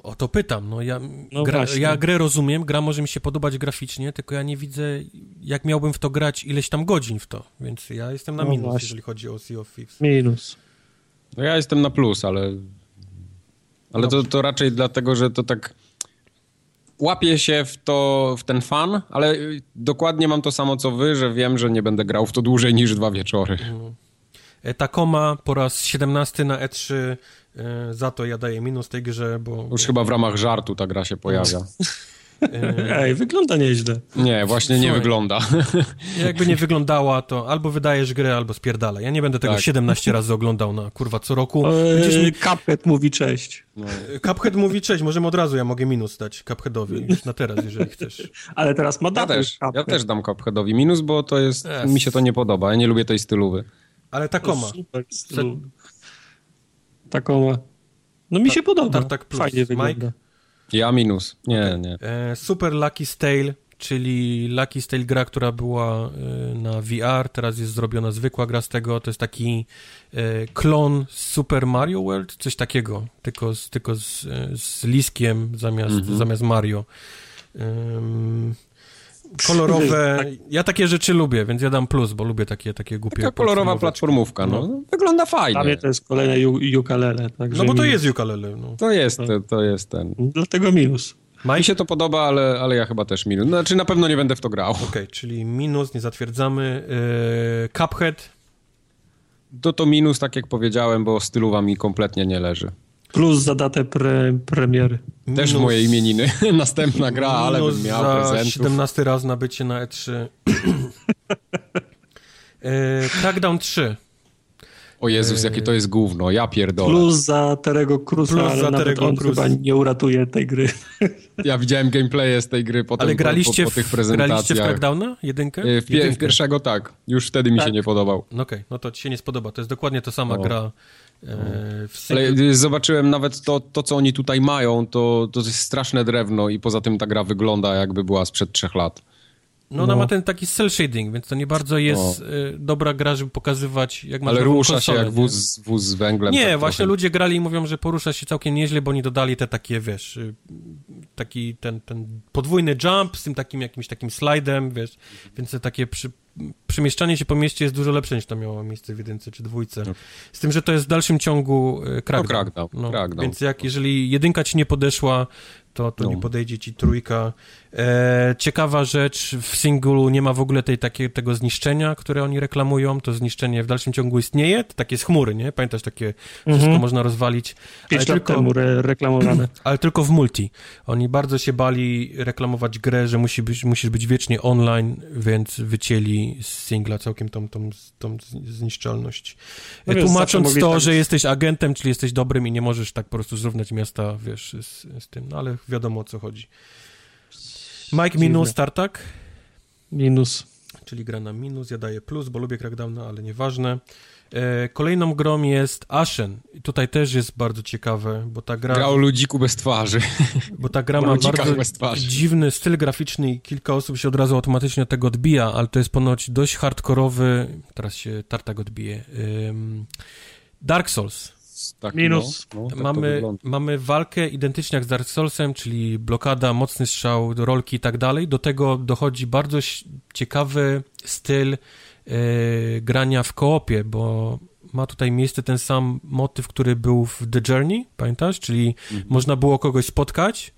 O to pytam, no ja, no gra, ja grę rozumiem, gra może mi się podobać graficznie, tylko ja nie widzę, jak miałbym w to grać ileś tam godzin w to, więc ja jestem na no minus, właśnie. jeżeli chodzi o Sea of Thieves. Minus. No ja jestem na plus, ale ale to, to raczej dlatego, że to tak łapię się w to, w ten fan, ale dokładnie mam to samo co wy, że wiem, że nie będę grał w to dłużej niż dwa wieczory. Mhm. E, Takoma po raz 17 na E3 e, za to ja daję minus tej grze, bo... Już chyba w ramach żartu ta gra się pojawia. Ej, wygląda nieźle. Nie, właśnie Słuchaj, nie wygląda. Jakby nie wyglądała, to albo wydajesz grę, albo spierdala. Ja nie będę tego tak. 17 razy oglądał na kurwa co roku. Eee, mi... Cuphead mówi cześć. No. Cuphead mówi cześć, możemy od razu, ja mogę minus dać Cupheadowi już na teraz, jeżeli chcesz. Ale teraz ma ja też, ja też dam Cupheadowi minus, bo to jest, yes. mi się to nie podoba. Ja nie lubię tej stylowy. Ale Takoma. Takoma. No mi się podoba. Tartak plus. Fajnie wygląda. Mike? Ja minus. Nie, okay. nie. E, Super Lucky Stale, czyli Lucky Stale gra, która była e, na VR, teraz jest zrobiona zwykła gra z tego. To jest taki e, klon Super Mario World, coś takiego, tylko z, tylko z, z Liskiem zamiast, mm -hmm. zamiast Mario. Um, kolorowe. Ja takie rzeczy lubię, więc ja dam plus, bo lubię takie, takie głupie. Taka kolorowa platformówka, no. no. Wygląda fajnie. Dla mnie to jest kolejne ukulele. No bo to jest ukulele. No. To jest, to, to jest ten. Dlatego minus. Mi się to podoba, ale, ale ja chyba też minus. Znaczy na pewno nie będę w to grał. Okej, okay, czyli minus, nie zatwierdzamy. Yy, Cuphead. To to minus, tak jak powiedziałem, bo stylowa mi kompletnie nie leży. Plus za datę pre, premiery. Też Minus... moje imieniny. Następna gra, ale bym miał za prezentów. 17 raz na bycie na E3. e, Crackdown 3. O Jezus, jakie to jest gówno, ja pierdolę. Plus za Terego Cruza, Plus ale za Terego on Cruz. chyba nie uratuje tej gry. Ja widziałem gameplaye z tej gry potem, ale graliście po, po, po tych prezentacjach. graliście w Crackdowna? Jedynkę? E, w, Jedynkę. w pierwszego tak, już wtedy tak. mi się tak. nie podobał. No okej, okay, no to ci się nie spodoba, to jest dokładnie ta sama no. gra E, Ale zobaczyłem nawet to, to, co oni tutaj mają, to, to jest straszne drewno i poza tym ta gra wygląda jakby była sprzed trzech lat. No, ona no. ma ten taki cel shading, więc to nie bardzo jest no. dobra gra, żeby pokazywać, jak ma Ale rusza konsolę, się jak wóz, wóz z węglem. Nie, tak właśnie trochę. ludzie grali i mówią, że porusza się całkiem nieźle, bo oni dodali te takie, wiesz, y, taki ten, ten podwójny jump z tym takim jakimś takim slajdem, wiesz, więc te takie przy, przemieszczanie się po mieście jest dużo lepsze niż to miało miejsce w jedynce czy dwójce. No. Z tym, że to jest w dalszym ciągu crackdown. No, crackdown. No, crackdown. Więc jak, jeżeli jedynka ci nie podeszła, to, to no. nie podejdzie ci trójka. E, ciekawa rzecz, w singlu nie ma w ogóle tej, takie, tego zniszczenia, które oni reklamują. To zniszczenie w dalszym ciągu istnieje, to takie z chmury, nie? Pamiętasz, takie wszystko mhm. można rozwalić. Pięć lat tylko, temu re reklamowane. Ale tylko w multi. Oni bardzo się bali reklamować grę, że musi być, musisz być wiecznie online, więc wycięli z singla całkiem tą, tą, tą zniszczalność. No wiesz, Tłumacząc to, tak... że jesteś agentem, czyli jesteś dobrym i nie możesz tak po prostu zrównać miasta, wiesz, z, z tym. No ale wiadomo o co chodzi. Mike minus, Tartak? Minus. Czyli gra na minus, ja daję plus, bo lubię Crackdowna, ale nieważne. E, kolejną grą jest Ashen. I tutaj też jest bardzo ciekawe, bo ta gra... Gra o ludziku bez twarzy. Bo ta gra ma bardzo dziwny styl graficzny i kilka osób się od razu automatycznie od tego odbija, ale to jest ponoć dość hardkorowy... Teraz się Tartak odbije. Dark Souls. Tak, Minus. No, no, tak mamy, mamy walkę identycznie jak z Dark Soulsem, czyli blokada, mocny strzał, rolki i tak dalej. Do tego dochodzi bardzo ciekawy styl yy, grania w koopie, bo ma tutaj miejsce ten sam motyw, który był w The Journey, pamiętasz? Czyli mhm. można było kogoś spotkać,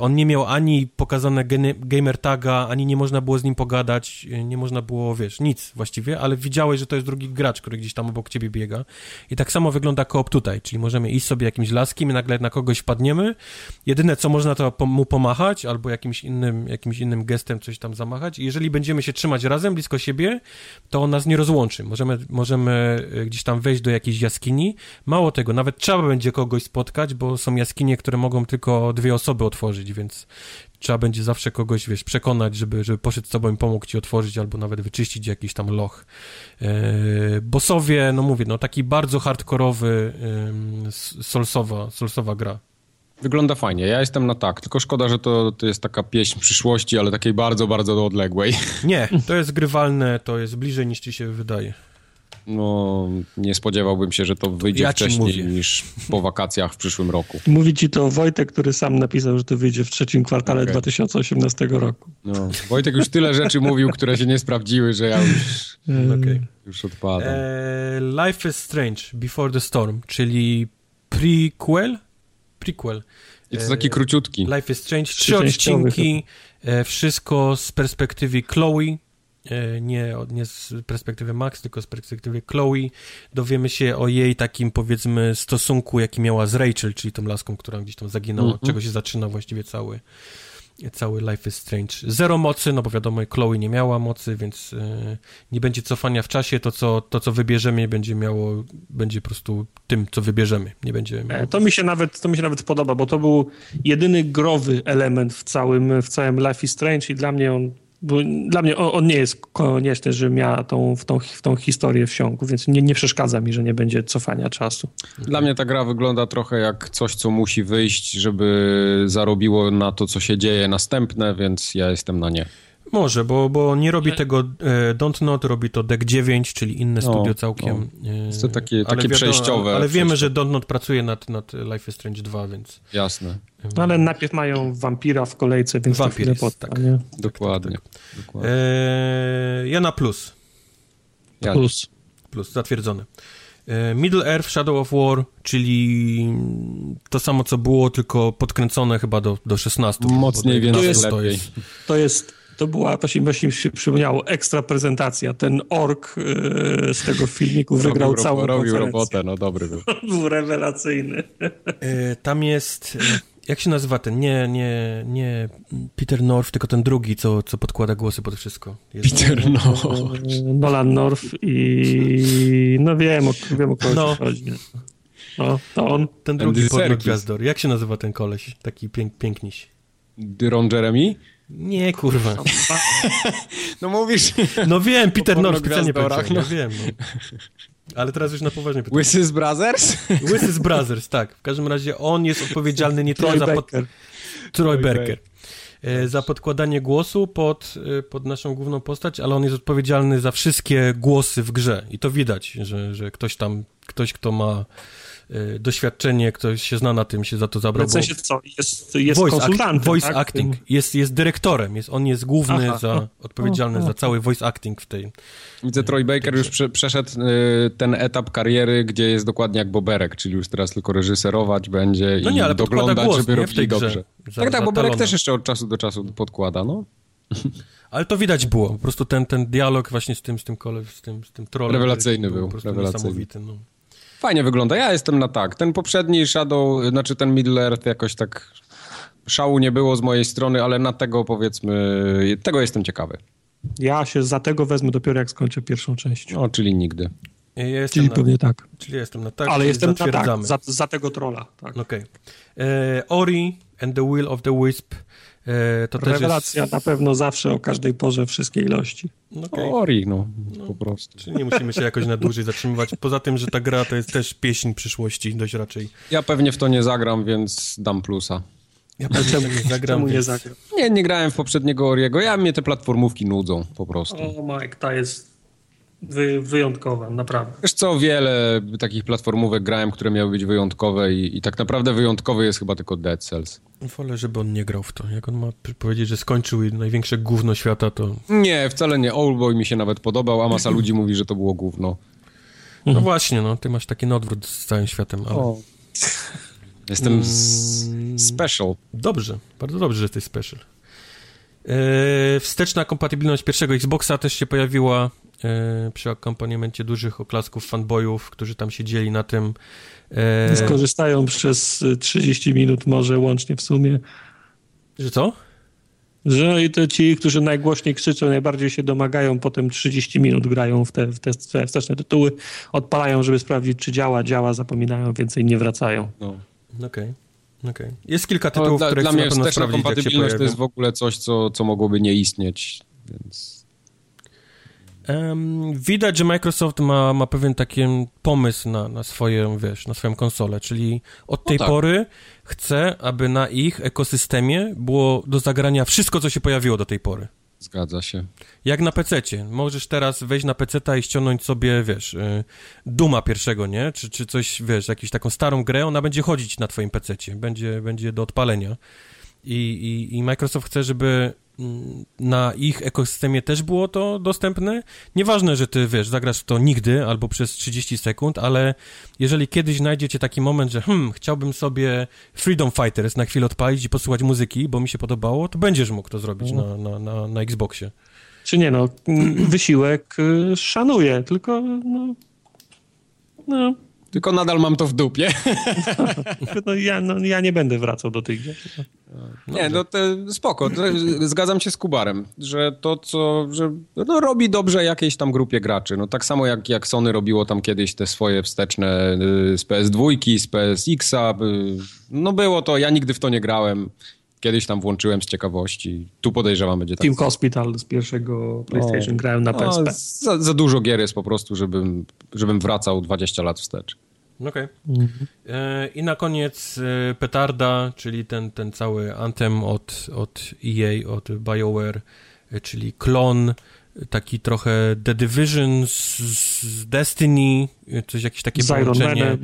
on nie miał ani pokazane gamer taga, ani nie można było z nim pogadać, e, nie można było, wiesz, nic właściwie, ale widziałeś, że to jest drugi gracz, który gdzieś tam obok ciebie biega. I tak samo wygląda koop tutaj, czyli możemy iść sobie jakimś laskiem i nagle na kogoś wpadniemy. Jedyne, co można, to mu pomachać albo jakimś innym, jakimś innym gestem coś tam zamachać. I jeżeli będziemy się trzymać razem, blisko siebie, to on nas nie rozłączy. Możemy, możemy e, gdzieś tam wejść do jakiejś jaskini. Mało tego, nawet trzeba będzie kogoś spotkać, bo są jaskinie, które mogą tylko dwie osoby otworzyć otworzyć, więc trzeba będzie zawsze kogoś, wiesz, przekonać, żeby, żeby poszedł z tobą i pomógł ci otworzyć albo nawet wyczyścić jakiś tam loch. Yy, bossowie, no mówię, no taki bardzo hardkorowy yy, solsowa, solsowa gra. Wygląda fajnie. Ja jestem na tak, tylko szkoda, że to, to jest taka pieśń przyszłości, ale takiej bardzo, bardzo odległej. Nie, to jest grywalne, to jest bliżej niż ci się wydaje. No, nie spodziewałbym się, że to wyjdzie Ja wcześniej niż po wakacjach w przyszłym roku. Mówi ci to Wojtek, który sam napisał, że to wyjdzie w trzecim kwartale Okej. 2018 roku. No, Wojtek już tyle rzeczy mówił, które się nie sprawdziły, że ja już, Okej. już odpadam. E, Life is Strange, Before the Storm, czyli prequel? Prequel. I to taki króciutki. Life is Strange, trzy odcinki, e, wszystko z perspektywy Chloe, e, nie, nie z perspektywy Max, tylko z perspektywy Chloe. Dowiemy się o jej takim, powiedzmy, stosunku, jaki miała z Rachel, czyli tą laską, która gdzieś tam zaginęła, od Mhm. czego się zaczyna właściwie cały, cały Life is Strange. Zero mocy, no bo wiadomo, Chloe nie miała mocy, więc e, nie będzie cofania w czasie, to co, to co wybierzemy będzie miało, będzie po prostu tym, co wybierzemy, nie będzie miało... E, To mi się nawet, to mi się nawet podoba, bo to był jedyny growy element w całym, w całym Life is Strange i dla mnie on, bo dla mnie on, on nie jest konieczny, że miała tą, w, tą, w tą historię wsiąku, więc nie, nie przeszkadza mi, że nie będzie cofania czasu. Dla mnie ta gra wygląda trochę jak coś, co musi wyjść, żeby zarobiło na to, co się dzieje następne, więc ja jestem na nie. Może, bo, bo nie robi tego e, Don't Not, robi to Deck 9, czyli inne No, studio całkiem. e, Jest to takie- ale takie przejściowe- Ale wiemy, przejściowe. że Don't Not pracuje nad, nad Life is Strange 2, więc... Jasne, No ale najpierw mają wampira w kolejce, więc Wampir to jest, potrwa, tak. nie? dokładnie. dokładnie. E, ja na plus. Ja, Plus. Plus, zatwierdzone. E, Middle Earth, Shadow of War, czyli to samo, co było, tylko podkręcone chyba do, do 16. Mocniej, więc to jest To jest, To jest, to była, właśnie, właśnie mi się przypomniało, ekstra prezentacja. Ten ork e, z tego filmiku wygrał robił, całą robił robotę, no dobry był. Był rewelacyjny. e, tam jest... Jak się nazywa ten? Nie, nie, nie Peter North, tylko ten drugi, co, co podkłada głosy pod wszystko. Jest, Peter, no. Nolan North i no wiem, o, wiem o kogo No. no. chodzi. No, to on. Ten drugi podmiot gwiazdor. Jak się nazywa ten koleś? Taki pięk, piękniś. Ron Jeremy? Nie, kurwa. No mówisz, No wiem, Peter North specjalnie pornogwiazdorach, powiedziałem. No wiem, no. Ale teraz już na poważnie pytam. Łysys Brothers? Łysys Brothers, tak. W każdym razie on jest odpowiedzialny nie tyle Troy za... Pod... Troy Troy Berker. E, Za podkładanie głosu pod, e, pod naszą główną postać, ale on jest odpowiedzialny za wszystkie głosy w grze. I to widać, że, że ktoś tam, ktoś, kto ma doświadczenie, ktoś się zna na tym, się za to zabrał. W sensie co? Jest, jest voice konsultantem, act, voice tak? acting. Jest, jest dyrektorem, jest, on jest główny, Aha. za, odpowiedzialny O, o. za cały voice acting w tej. Widzę, Troy Baker już prze, przeszedł y, ten etap kariery, gdzie jest dokładnie jak Boberek, czyli już teraz tylko reżyserować będzie No i nie, ale podkłada doglądać, głos, żeby nie, robili dobrze. Za- tak, tak, Boberek też jeszcze od czasu do czasu podkłada, no. Ale to widać było, po prostu ten, ten dialog właśnie z tym, z tym kole, z tym, z tym trolem. Rewelacyjny był, po prostu rewelacyjny. niesamowity, no. Fajnie wygląda, ja jestem na tak. Ten poprzedni Shadow, znaczy ten Middle Earth jakoś tak szału nie było z mojej strony, ale na tego powiedzmy, tego jestem ciekawy. Ja się za tego wezmę dopiero jak skończę pierwszą część. No, czyli nigdy. Ja jestem Czyli na, pewnie tak. czyli jestem na tak, Ale jestem na tak, za, za tego trolla. Tak. Okej. E, Ori and the Will of the Wisp. E, to Rewelacja też na pewno zawsze o każdej porze, wszystkie ilości. jest... Okej. Ori, no, po prostu. Czyli nie musimy się jakoś na dłużej zatrzymywać. Poza tym, że ta gra to jest też pieśń przyszłości, dość raczej. Ja pewnie w to nie zagram, więc dam plusa. Ja Ale czemu, nie zagram, czemu nie więc- zagram? Nie, nie grałem w poprzedniego Oriego, ja mnie te platformówki nudzą po prostu. O, Mike, ta jest wy, wyjątkowa, naprawdę. Wiesz co, wiele takich platformówek grałem, które miały być wyjątkowe i, i tak naprawdę wyjątkowy jest chyba tylko Dead Cells. Wolę, żeby on nie grał w to. Jak on ma powiedzieć, że skończył największe gówno świata, to... Nie, wcale nie. Oldboy mi się nawet podobał, a masa ludzi mówi, że to było gówno. No właśnie, no, ty masz taki odwrót z całym światem, ale... Jestem s- special. Dobrze, bardzo dobrze, że jesteś special. E, wsteczna kompatybilność pierwszego Xboxa też się pojawiła przy akompaniamencie dużych oklasków fanboyów, którzy tam siedzieli na tym. E, Skorzystają przez y, 30 minut może łącznie w sumie. że co? Że i to ci, którzy najgłośniej krzyczą, najbardziej się domagają, potem 30 minut grają w te, w te wsteczne tytuły, odpalają, żeby sprawdzić, czy działa, działa, zapominają, więcej nie wracają. No. Okej. okej. Jest kilka No, tytułów, dla, które dla mnie na pewno wsteczna sprawdzić, jak się kompatybilność to jest w ogóle coś, co, co mogłoby nie istnieć. Więc widać, że Microsoft ma, ma pewien taki pomysł na, na swoją, wiesz, na swoją konsolę, czyli od tej tak. pory chce, aby na ich ekosystemie było do zagrania wszystko, co się pojawiło do tej pory. Zgadza się. Jak na PC-cie. Możesz teraz wejść na PC-ta i ściągnąć sobie, wiesz, y, Duma pierwszego, nie? Czy, czy coś, wiesz, jakąś taką starą grę, ona będzie chodzić na twoim PC-cie. Będzie, będzie do odpalenia. I, i, I Microsoft chce, żeby na ich ekosystemie też było to dostępne. Nieważne, że ty, wiesz, zagrasz to nigdy albo przez 30 sekund, ale jeżeli kiedyś znajdziecie taki moment, że hmm, chciałbym sobie Freedom Fighters na chwilę odpalić i posłuchać muzyki, bo mi się podobało, to będziesz mógł to zrobić na, na, na, na Xboxie. Czy nie, no, wysiłek y, szanuję, tylko no, no, Tylko nadal mam to w dupie. no, ja, no ja nie będę wracał do tych gier. Nie, no to spoko. Zgadzam się z Kubarem, że to, co że, no, robi dobrze jakiejś tam grupie graczy. No tak samo jak, jak Sony robiło tam kiedyś te swoje wsteczne y, z PS2, z PSX-a. y, No było to, ja nigdy w to nie grałem. Kiedyś tam włączyłem z ciekawości. Tu podejrzewam będzie tak. Team Hospital z pierwszego PlayStation grałem na PSP. No, za, za dużo gier jest po prostu, żebym, żebym wracał 20 lat wstecz. Okej. E, I na koniec e, Petarda, czyli ten, ten cały Anthem od, od EA, od BioWare, e, czyli klon, taki trochę The Division z, z Destiny, coś jakieś takie Z Iron połączenie.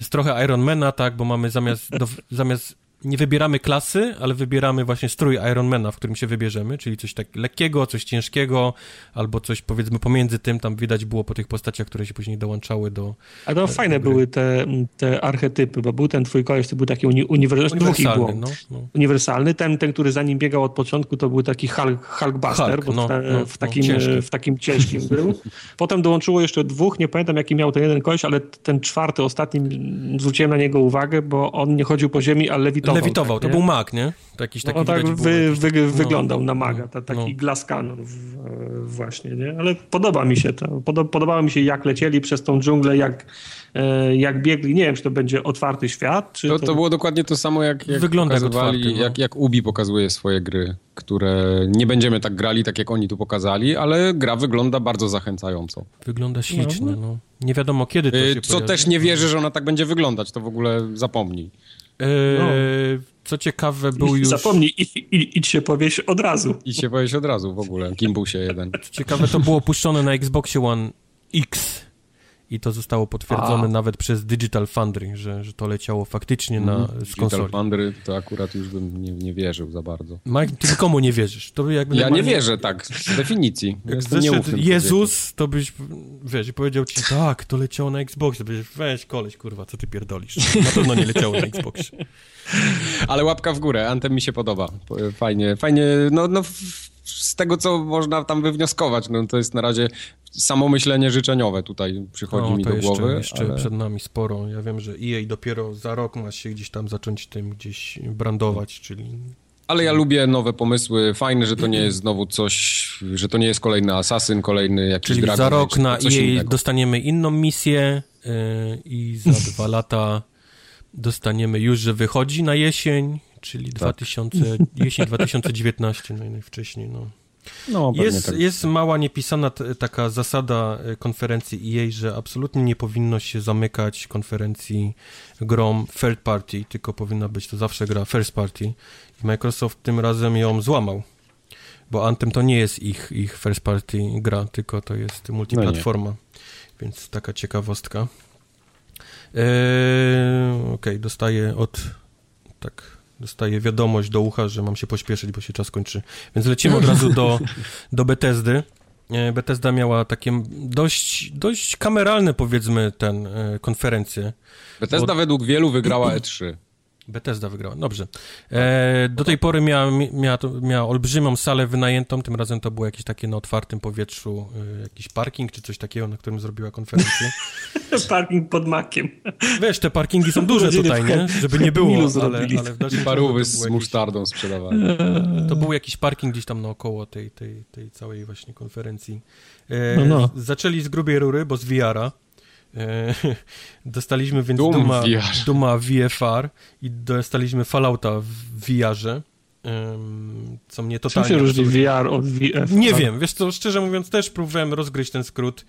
Z trochę Ironmana, tak, bo mamy zamiast, do, zamiast nie wybieramy klasy, ale wybieramy właśnie strój Ironmana, w którym się wybierzemy, czyli coś tak lekkiego, coś ciężkiego, albo coś powiedzmy pomiędzy tym, tam widać było po tych postaciach, które się później dołączały do... A to fajne gry. były te, te archetypy, bo był ten twój koleś, to był taki uni, uniwersalny, dwóch ich było. No, no. uniwersalny. Ten, ten, który za nim biegał od początku, to był taki Hulk, Hulkbuster, Hulk, bo no, te, no, w, no, takim, w takim ciężkim był. Potem dołączyło jeszcze dwóch, nie pamiętam jaki miał ten jeden koleś, ale ten czwarty, ostatni, zwróciłem na niego uwagę, bo on nie chodził po ziemi, ale lewitował. Lewitował, tak, to nie? był mag, nie? To jakiś taki No tak widać był wy, wy, taki- no, wyglądał na maga, no, ta, taki no. glass cannon w, właśnie, nie? Ale podoba mi się to. Podo, podobało mi się jak lecieli przez tą dżunglę, jak, e, jak biegli. Nie wiem, czy to będzie otwarty świat, czy To, to było dokładnie to samo, jak, jak Wygląda jak pokazywali, otwarty, no. jak, jak Ubi pokazuje swoje gry, które nie będziemy tak grali, tak jak oni tu pokazali, ale gra wygląda bardzo zachęcająco. Wygląda ślicznie, no. Nie wiadomo kiedy to Y, się Co pojawi. też nie wierzę, że ona tak będzie wyglądać, to w ogóle zapomnij. E, Co ciekawe, był już... Zapomnij, i, i, idź się powieść od razu. I się powiesz od razu w ogóle, Gimbusie jeden. Co ciekawe, to było puszczone na Xboxie One X i to zostało potwierdzone A. nawet przez Digital Foundry, że, że to leciało faktycznie na, z Mhm. Digital konsoli. Foundry to akurat już bym nie, nie wierzył za bardzo. Mike, ty nikomu nie wierzysz. To jakby Ja nie normalnie- wierzę tak, z definicji. Jak zeszedł Jezus, to byś, wiesz, i powiedział ci, tak, to leciało na Xboxie. To byś, weź koleś, kurwa, co ty pierdolisz? Na pewno nie leciało na Xboxie. Ale łapka w górę, Antem mi się podoba. Fajnie, fajnie, no, no z tego, co można tam wywnioskować, no to jest na razie samo myślenie życzeniowe tutaj przychodzi No, mi do jeszcze, głowy. jeszcze ale... przed nami sporo. Ja wiem, że EA dopiero za rok ma się gdzieś tam zacząć tym gdzieś brandować, czyli Ale ja lubię nowe pomysły. Fajne, że to nie jest znowu coś, że to nie jest kolejny Assassin, kolejny jakiś Czyli Dragon za rok na innego. dostaniemy inną misję yy, i za dwa lata dostaniemy już, że wychodzi na jesień, czyli 2000, jesień 2019 naj- najwcześniej. No. No, Jest, tak. jest mała niepisana t- taka zasada e, konferencji EA, że absolutnie nie powinno się zamykać konferencji grom third party, tylko powinna być to zawsze gra first party. I Microsoft tym razem ją złamał, bo Anthem to nie jest ich, ich first party gra, tylko to jest multiplatforma, więc taka ciekawostka. Eee, Okej, dostaję od... tak... Dostaję wiadomość do ucha, że mam się pośpieszyć, bo się czas kończy. Więc lecimy od razu do, do Bethesdy. E, Bethesda miała takie dość, dość kameralne, powiedzmy, ten e, konferencje. Bethesda bo- według wielu wygrała E E3. Bethesda wygrała, dobrze. E, do tej pory miała, miała, miała olbrzymią salę wynajętą, tym razem to było jakieś takie na otwartym powietrzu, e, jakiś parking czy coś takiego, na którym zrobiła konferencję. Parking pod makiem. Wiesz, te parkingi są duże tutaj, nie? He- Żeby nie było, ale, ale w I dalszym ciągu parówy z jakiś- musztardą sprzedawali. To był jakiś parking gdzieś tam naokoło tej, tej, tej całej właśnie konferencji. E, No, no. Zaczęli z grubej rury, bo z VR-a. E, dostaliśmy więc Doom Duma, VR. Duma VFR i dostaliśmy Fallouta w VR-ze, co mnie Czym totalnie... się różni VR od VF? Nie wiem, wiesz co, szczerze mówiąc też próbowałem rozgryźć ten skrót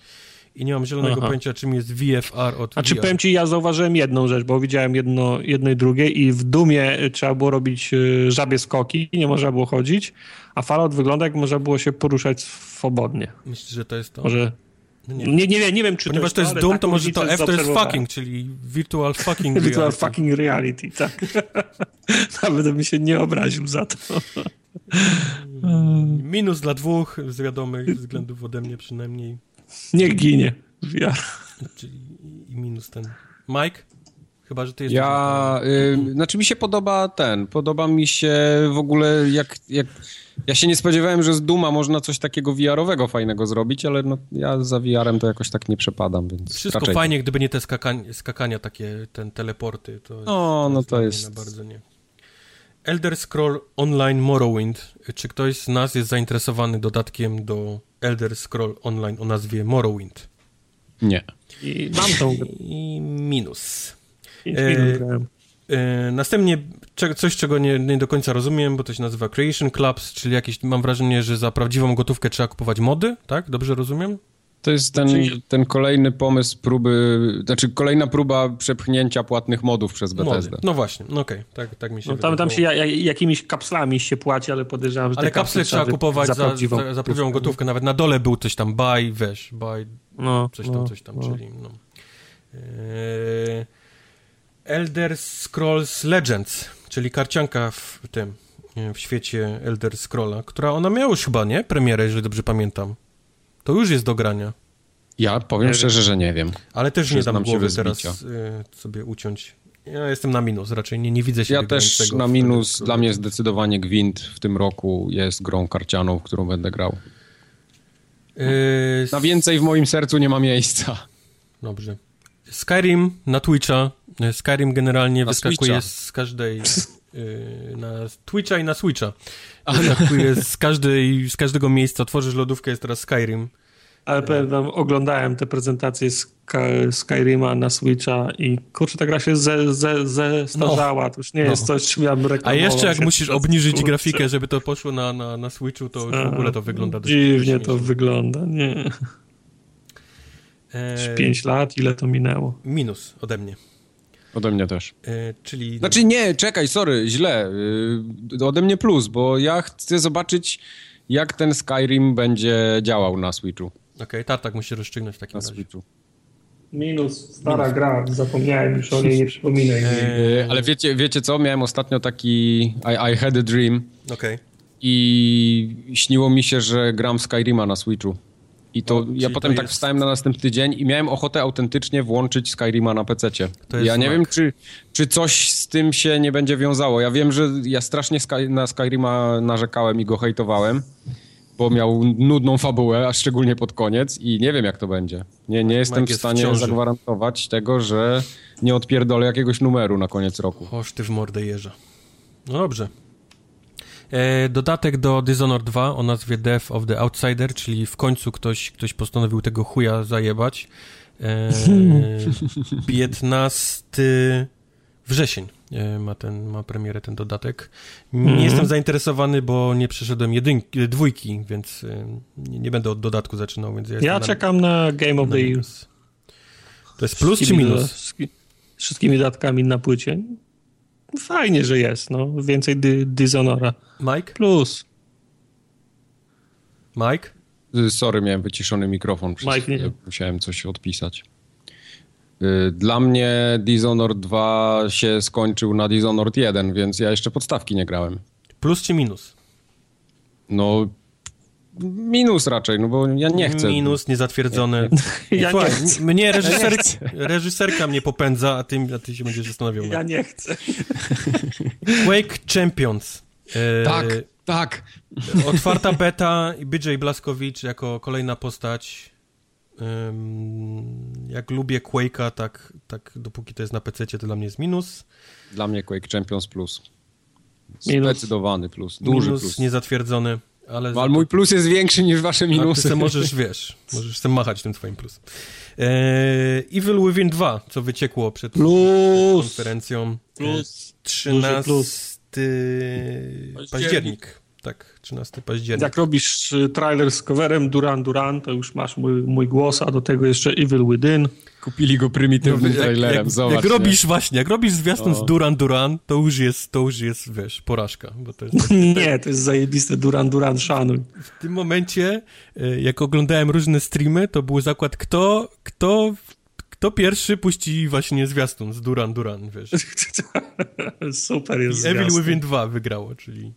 i nie mam zielonego Aha. pojęcia, czym jest VFR od A czy powiem ci, ja zauważyłem jedną rzecz, bo widziałem jedno, jedno i drugie i w Dumie trzeba było robić y, żabie skoki, nie można było chodzić, a Fallout wygląda jak można było się poruszać swobodnie. Myślisz, że to jest to? Może... No nie, nie, nie, nie wiem, czy Ponieważ to jest, to jest Doom, to może to F to jest fucking, czyli virtual fucking reality. Virtual fucking reality, tak. Nawet bym się nie obraził za to. Minus dla dwóch, z wiadomych względów ode mnie przynajmniej. Niech ginie VR. Czyli i minus ten. Mike? Chyba, że ty jesteś... Ja, y, znaczy mi się podoba ten, podoba mi się w ogóle jak, jak... Ja się nie spodziewałem, że z Duma można coś takiego VR-owego fajnego zrobić, ale no, ja za VR-em to jakoś tak nie przepadam, więc Wszystko raczej... fajnie, gdyby nie te skakania, skakania takie, ten teleporty. To o, no to jest... Bardzo nie. Elder Scroll Online Morrowind. Czy ktoś z nas jest zainteresowany dodatkiem do Elder Scroll Online o nazwie Morrowind? Nie. I mam tą I minus. E, e, następnie coś, czego nie, nie, do końca rozumiem, bo to się nazywa Creation Clubs, czyli jakieś, mam wrażenie, że za prawdziwą gotówkę trzeba kupować mody, tak? Dobrze rozumiem? To jest ten, ten kolejny pomysł próby, znaczy kolejna próba przepchnięcia płatnych modów przez Bethesda. Mody. No właśnie, no okej, okay. tak, tak mi się no, tam, tam się ja, jakimiś kapslami się płaci, ale podejrzewam, że Ale kapsle trzeba kupować za, za, prawdziwą, za, za prawdziwą gotówkę, nawet na dole był coś tam buy, wiesz, buy, no, coś tam, no, coś tam, no. czyli no. Eee, Elder Scrolls Legends, czyli karcianka w tym, w świecie Elder Scrolla, która ona miała już chyba, nie? Premierę, jeżeli dobrze pamiętam. To już jest do grania. Ja powiem szczerze, że nie wiem. Ale też nie dam głowy teraz y, sobie uciąć. Ja jestem na minus, raczej nie, nie widzę się Ja też na minus, dla mnie zdecydowanie Gwint w tym roku jest grą karcianą, w którą będę grał. Yy... Na więcej w moim sercu nie ma miejsca. Dobrze. Skyrim na Twitcha. Skyrim generalnie na wyskakuje Switcha. z każdej... Yy, na Twitcha i na Switcha. Wyskakuje z, każdej, z każdego miejsca. Otworzysz lodówkę, jest teraz Skyrim. Ale powiem wam, oglądałem te prezentacje Skyrima na Switcha i kurczę, ta gra się ze, ze, zestarzała. No, to już nie no. jest coś, czym ja bym A jeszcze jak musisz obniżyć kurczę. grafikę, żeby to poszło na, na, na Switchu, to już w ogóle to wygląda dość Dziwnie to wygląda, nie. E... 5 lat, ile to minęło? Minus ode mnie. Ode mnie też. E, czyli... Znaczy nie, czekaj, sorry, źle. E, ode mnie plus, bo ja chcę zobaczyć, jak ten Skyrim będzie działał na Switchu. Okej, okay, Tartak musi rozstrzygnąć w takim na razie. Switchu. Minus, stara Minus. gra, zapomniałem już o niej, nie przypominaj. Eee, ale wiecie, wiecie co, miałem ostatnio taki I, I had a dream. Okej. Okay. I śniło mi się, że gram Skyrima na Switchu. I to ja potem to tak jest... wstałem na następny dzień i miałem ochotę autentycznie włączyć Skyrima na PC-cie. Ja nie wiem, czy, czy coś z tym się nie będzie wiązało. Ja wiem, że ja strasznie Sky, na Skyrima narzekałem i go hejtowałem, bo miał nudną fabułę, a szczególnie pod koniec i nie wiem, jak to będzie. Nie, nie jestem w stanie w zagwarantować tego, że nie odpierdolę jakiegoś numeru na koniec roku. Oż ty w mordę jeża. No dobrze. E, dodatek do Dishonored 2 o nazwie Death of the Outsider, czyli w końcu ktoś, ktoś postanowił tego chuja zajebać. E, 15 wrzesień e, ma, ten, ma premierę ten dodatek. Nie mm -hmm. jestem zainteresowany, bo nie przeszedłem jedynki, dwójki, więc e, nie, nie, będę od dodatku zaczynał. Więc ja, ja czekam na Game of the Year. To jest plus czy minus? Wszystkimi dodatkami na płycie. Fajnie, że jest, no. Więcej dy, Dishonora. Mike? Plus. Mike? Y, sorry, miałem wyciszony mikrofon. Przez Mike nie. Musiałem coś odpisać. Y, dla mnie Dishonored 2 się skończył na Dishonored 1, więc ja jeszcze podstawki nie grałem. Plus czy minus? No, minus raczej, no bo ja nie chcę. Minus, niezatwierdzony. Ja Słuchaj, nie chcę. Mnie reżyser, ja reżyserka mnie popędza, a ty, a ty się będziesz zastanawiał. Ja nie chcę. Quake Champions. E, tak, tak. Otwarta beta i BJ Blaskowicz jako kolejna postać. jak lubię Quake'a, tak, tak dopóki to jest na PC, to dla mnie jest minus. Dla mnie Quake Champions plus. Zdecydowany plus, duży minus plus. niezatwierdzony. Ale, ale mój plus jest większy niż wasze minusy. ty możesz, wiesz, możesz sobie machać tym twoim plusem. Eee, Evil Within 2, co wyciekło przed plus. konferencją. Plus. 13 plus. październik. Tak, 13 października. Jak robisz y, trailer z coverem Duran Duran, to już masz mój, mój głos, a do tego jeszcze Evil Within. Kupili go prymitywnym No, trailerem, jak, zobacz. jak nie? robisz właśnie, jak robisz zwiastun z Duran Duran, to już jest, to już jest, wiesz, porażka, bo to jest tak, Nie, to jest zajebiste Duran Duran, szanuj. w tym momencie, e, jak oglądałem różne streamy, to był zakład, kto, kto, kto pierwszy puści właśnie zwiastun z Duran Duran, wiesz. Super jest I Evil. Within 2 wygrało, czyli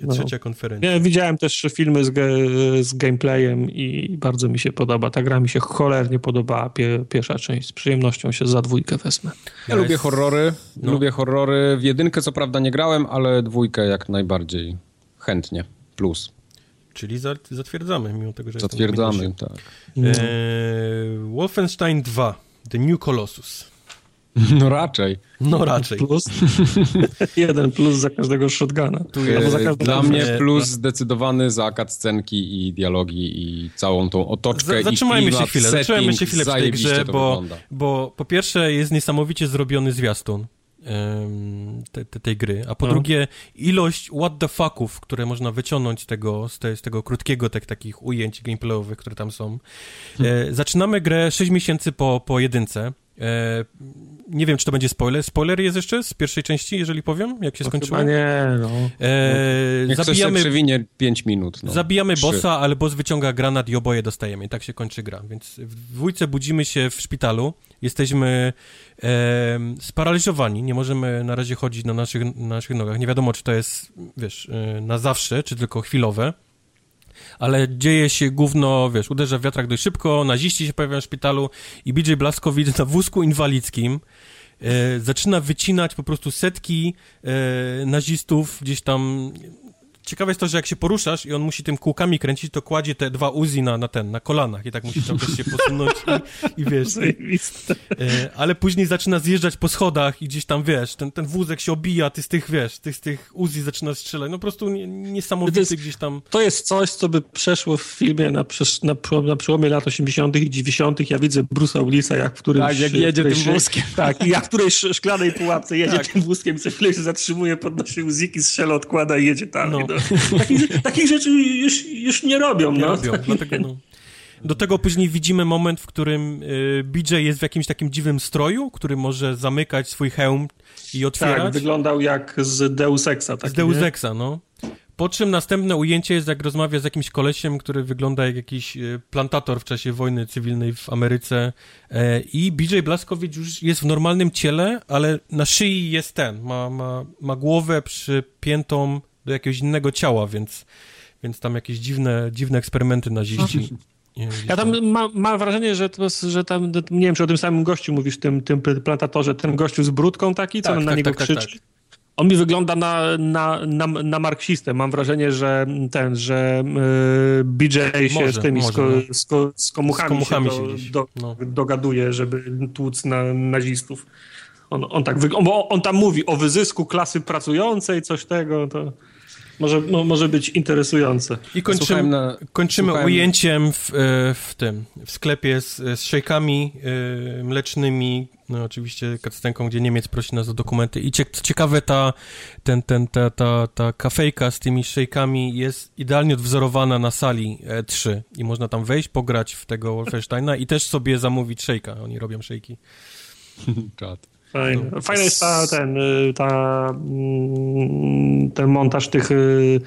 No. trzecia konferencja. Nie, widziałem też filmy z, ge- z gameplayem i bardzo mi się podoba. Ta gra mi się cholernie podobała, pie, pierwsza część. Z przyjemnością się za dwójkę wezmę. Ja Ja lubię horrory, no. lubię horrory. W jedynkę co prawda nie grałem, ale dwójkę jak najbardziej chętnie. Plus. Czyli za, zatwierdzamy, mimo tego, że Zatwierdzamy, tak. E, Wolfenstein 2, The New Colossus. No raczej. No raczej. Plus. Jeden plus za każdego shotguna. Za każdą Dla mnie Nie, plus zdecydowany za cutscenki i dialogi i całą tą otoczkę Za- i Zatrzymajmy się chwilę, setting, zatrzymajmy się chwilę przy tej grze, bo, bo po pierwsze jest niesamowicie zrobiony zwiastun te, te, tej gry, a po No. drugie ilość what the fucków, które można wyciągnąć z tego, z, te, z tego krótkiego tak, takich ujęć gameplayowych, które tam są. E, zaczynamy grę 6 miesięcy po, po jedynce. E, nie wiem, czy to będzie spoiler. Spoiler jest jeszcze z pierwszej części, jeżeli powiem, jak się No skończyło? Nie, no. E, zabijamy, przewinie 5 minut. No. Zabijamy bossa, ale boss wyciąga granat i oboje dostajemy. I tak się kończy gra. Więc w dwójce budzimy się w szpitalu. Jesteśmy em, sparaliżowani. Nie możemy na razie chodzić na naszych, na naszych nogach. Nie wiadomo, czy to jest, wiesz, e, na zawsze, czy tylko chwilowe. Ale dzieje się gówno, wiesz, uderza w wiatrak dość szybko, naziści się pojawiają w szpitalu i BJ Blaskowicz na wózku inwalidzkim e, zaczyna wycinać po prostu setki e, nazistów gdzieś tam. Ciekawe jest to, że jak się poruszasz i on musi tym kółkami kręcić, to kładzie te dwa Uzi na, na ten, na kolanach i tak musi tam też się posunąć i, i wiesz, Zajebiste. e, ale później zaczyna zjeżdżać po schodach i gdzieś tam, wiesz, ten, ten wózek się obija, ty z tych, wiesz, ty z tych Uzi zaczyna strzelać, no po prostu nie, niesamowity To jest- gdzieś tam. To jest coś, co by przeszło w filmie na, na, na przełomie lat 80. i 90. Ja widzę Bruce'a Willisa, jak w którymś... Tak, jak jedzie tym wózkiem. Tak, i jak w którejś sz- szklanej pułapce jedzie Tak. tym wózkiem, co chwilę się zatrzymuje, podnosi uziki, strzela, odkłada i jedzie tam. No. No. Takich, takich rzeczy już, już nie robią, Nie no. robią, dlatego no. Do tego później widzimy moment, w którym y, BJ jest w jakimś takim dziwnym stroju, który może zamykać swój hełm i otwierać. Tak, wyglądał jak z Deus Exa. Taki, z Deus nie? Exa, no. Po czym następne ujęcie jest, jak rozmawia z jakimś kolesiem, który wygląda jak jakiś e, plantator w czasie wojny cywilnej w Ameryce. E, I BJ Blaskowicz już jest w normalnym ciele, ale na szyi jest ten. Ma, ma, ma głowę przypiętą do jakiegoś innego ciała, więc, więc tam jakieś dziwne, dziwne eksperymenty naziści. Nie, Ja tam mam, mam wrażenie, że, to, że tam, nie wiem, czy o tym samym gościu mówisz, tym, tym plantatorze, ten gościu z brudką taki, co Tak, na tak, niego tak, tak, krzyczy. tak. On mi wygląda na, na, na, na marksistę. Mam wrażenie, że ten, że y, BJ się Może, z tymi, może, z, ko, no. z, ko, z komuchami, Z komuchami się, się do, gdzieś, do, no. dogaduje, żeby tłuc na nazistów. On, on tak wygląda, bo on tam mówi o wyzysku klasy pracującej, coś tego, to może, mo, może być interesujące. I kończymy, na- kończymy ujęciem w, e, w tym, w sklepie z, z szejkami e, mlecznymi, no oczywiście cutscenką, gdzie Niemiec prosi nas o dokumenty i cie, ciekawe ta, ten, ten, ta, ta, ta kafejka z tymi szejkami jest idealnie odwzorowana na sali E3 i można tam wejść, pograć w tego Wolfensteina i też sobie zamówić szejka, oni robią szejki. Czad. Fajne. No. Fajny jest ta, ten, y, ta, mm, ten montaż tych y,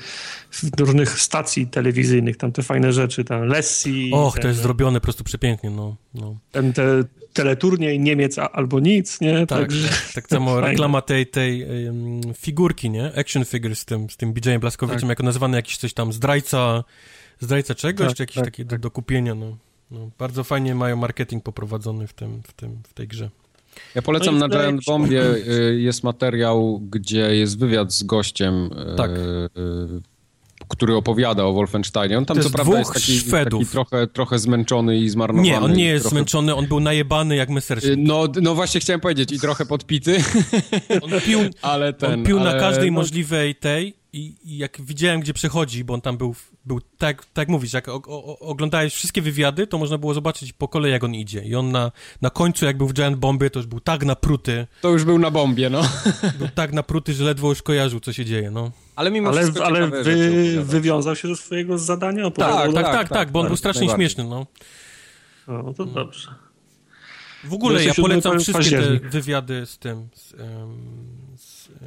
różnych stacji telewizyjnych, tam te fajne rzeczy, tam Lessie, Och, ten, to jest zrobione po prostu przepięknie, no. no. ten te, teleturniej Niemiec albo nic, nie? Tak, Także- tak samo Fajne. reklama tej, tej figurki, nie? Action figure z tym, z tym BJ-em Blaskowiczem, Tak. jako nazywany jakiś coś tam zdrajca, zdrajca czegoś, Tak, czy jakiś tak, taki do, do kupienia, no. no. Bardzo fajnie mają marketing poprowadzony w tym, w tym, w tej grze. Ja polecam No na Giant Bombie y, jest materiał, gdzie jest wywiad z gościem, y, Tak. y, który opowiada o Wolfensteinie. On tam co jest prawda jest taki, taki trochę, trochę zmęczony i zmarnowany. Nie, on nie jest trochę... zmęczony, on był najebany jak Messerschmitt. No, no właśnie chciałem powiedzieć i trochę podpity, On pił, ale ten... on pił ale, na każdej no, możliwej tej i, i jak widziałem, gdzie przechodzi, bo on tam był, był tak, tak mówisz, jak o, o, oglądałeś wszystkie wywiady, to można było zobaczyć po kolei, jak on idzie. I on na, na końcu, jak był w Giant Bombie, to już był tak napruty. To już był na bombie, no. Był tak napruty, że ledwo już kojarzył, co się dzieje, no. Ale mimo ale, wszystko ale wy, rzeczy wywiązał się ze swojego zadania? Tak, tak, tak, tak, tak, bo on tak, był strasznie najbardziej. śmieszny, no. No, to dobrze. W ogóle ja 27 polecam wszystkie te wywiady z tym, z, z,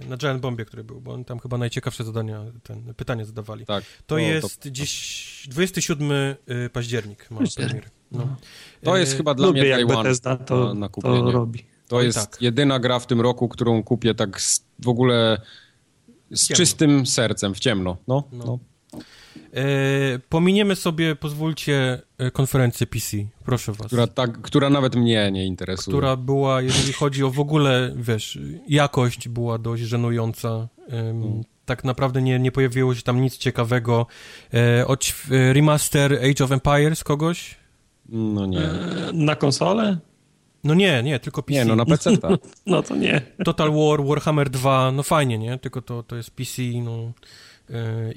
na Giant Bombie, który był, bo on tam chyba najciekawsze zadania, ten, pytania zadawali. Tak. To No, jest dziś 27 y, październik ma premier. No. To jest E, chyba dla Lubię mnie jak One Bethesda na, to, na to robi. To jest tak. jedyna gra w tym roku, którą kupię tak z, w ogóle z Ciemno. czystym sercem, w ciemno. No, No. no. E, pominiemy sobie, pozwólcie, e, konferencję PC, proszę was. Która, tak, która nawet mnie nie interesuje. która była, jeżeli chodzi o w ogóle, wiesz, jakość była dość żenująca. Ym, Tak naprawdę nie, nie pojawiło się tam nic ciekawego. E, e, remaster Age of Empires kogoś? No nie. E, Na konsolę? No nie, nie, tylko PC. Nie, no na PC. No to nie. Total War, Warhammer 2, no fajnie, nie? Tylko to, to jest PC, no.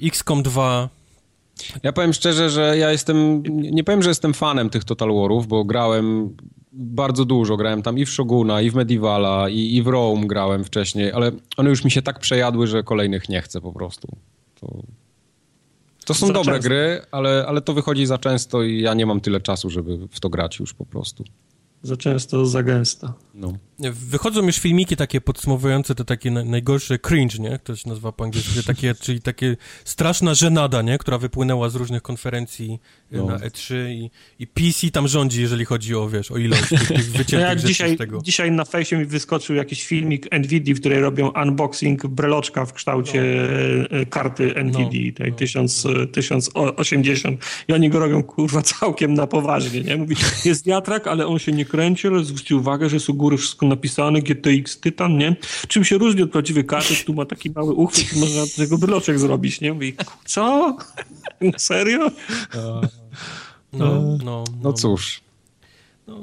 XCOM 2, Ja powiem szczerze, że ja jestem, nie powiem, że jestem fanem tych Total Warów, bo grałem bardzo dużo, grałem tam i w Shoguna, i w Medievala, i, i w Rome grałem wcześniej, ale one już mi się tak przejadły, że kolejnych nie chcę po prostu. To, to są Za dobre często. gry, ale, ale to wychodzi za często i ja nie mam tyle czasu, żeby w to grać już po prostu. Za często, za gęsto. No. Wychodzą już filmiki takie podsumowujące te takie na- najgorsze cringe, nie? To się nazywa po angielsku, takie, czyli takie straszna żenada, nie? Która wypłynęła z różnych konferencji No. na E3 i, i PC tam rządzi, jeżeli chodzi o, wiesz, o ilość tych, tych No wyciętych jak rzeczy dzisiaj, z tego. dzisiaj na fejsie mi wyskoczył jakiś filmik NVIDIA, w której robią unboxing breloczka w kształcie No. e, karty NVIDIA, tej no. 1000, e, 1080 i oni go robią kurwa całkiem na poważnie, nie? Mówi, jest wiatrak, ale on się nie kręci, ale zwróćcie uwagę, że jest u góry wszystko napisane, GTX Titan, nie? Czym się różni od prawdziwej karty, tu ma taki mały uchwyt, można z tego breloczek zrobić, nie? Mówi, co? Serio? No, no, no. no cóż, No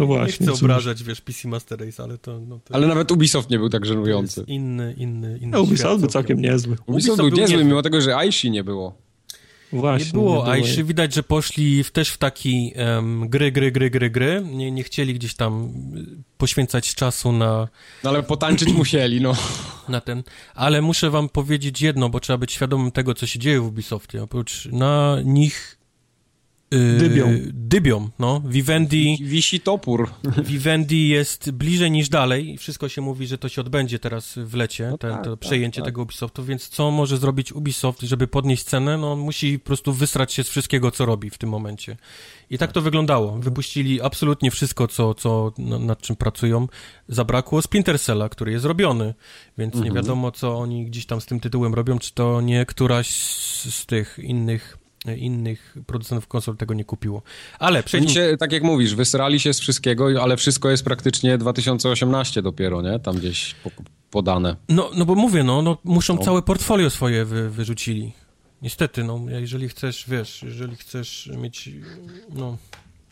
Nie właśnie. chcę cóż. obrażać, wiesz, PC Master Race, ale to, no, to, ale nawet Ubisoft nie był tak żenujący. inny, inny, inny No, Ubisoft świat był całkiem niezły. Ubisoft, Ubisoft był był niezły, niezły. mimo tego, że Aishi nie było. Właśnie. Nie było, a jej. jeszcze widać, że poszli w, też w taki em, gry, gry, gry, gry, gry. Nie, nie chcieli gdzieś tam poświęcać czasu na, No ale potańczyć musieli, no. na ten. Ale muszę wam powiedzieć jedno, bo trzeba być świadomym tego, co się dzieje w Ubisoftie. Oprócz na nich y, Dybią. Dybią, no. Vivendi, Wisi topór. Vivendi jest bliżej niż dalej. Wszystko się mówi, że to się odbędzie teraz w lecie, No te, tak, to tak, przejęcie tak. tego Ubisoftu, więc co może zrobić Ubisoft, żeby podnieść cenę? No on musi po prostu wysrać się z wszystkiego, co robi w tym momencie. I tak to wyglądało. Wypuścili absolutnie wszystko, co, co na- nad czym pracują. Zabrakło Splinter Cella, który jest robiony, więc Mhm. nie wiadomo, co oni gdzieś tam z tym tytułem robią, czy to nie któraś z, z tych innych innych producentów konsol tego nie kupiło. Ale przejdźmy... tak jak mówisz, wysrali się z wszystkiego, ale wszystko jest praktycznie 2018 dopiero, nie? Tam gdzieś po, podane. No, no bo mówię, no, no muszą No. całe portfolio swoje wy, wyrzucili. Niestety, no, jeżeli chcesz, wiesz, jeżeli chcesz mieć, no,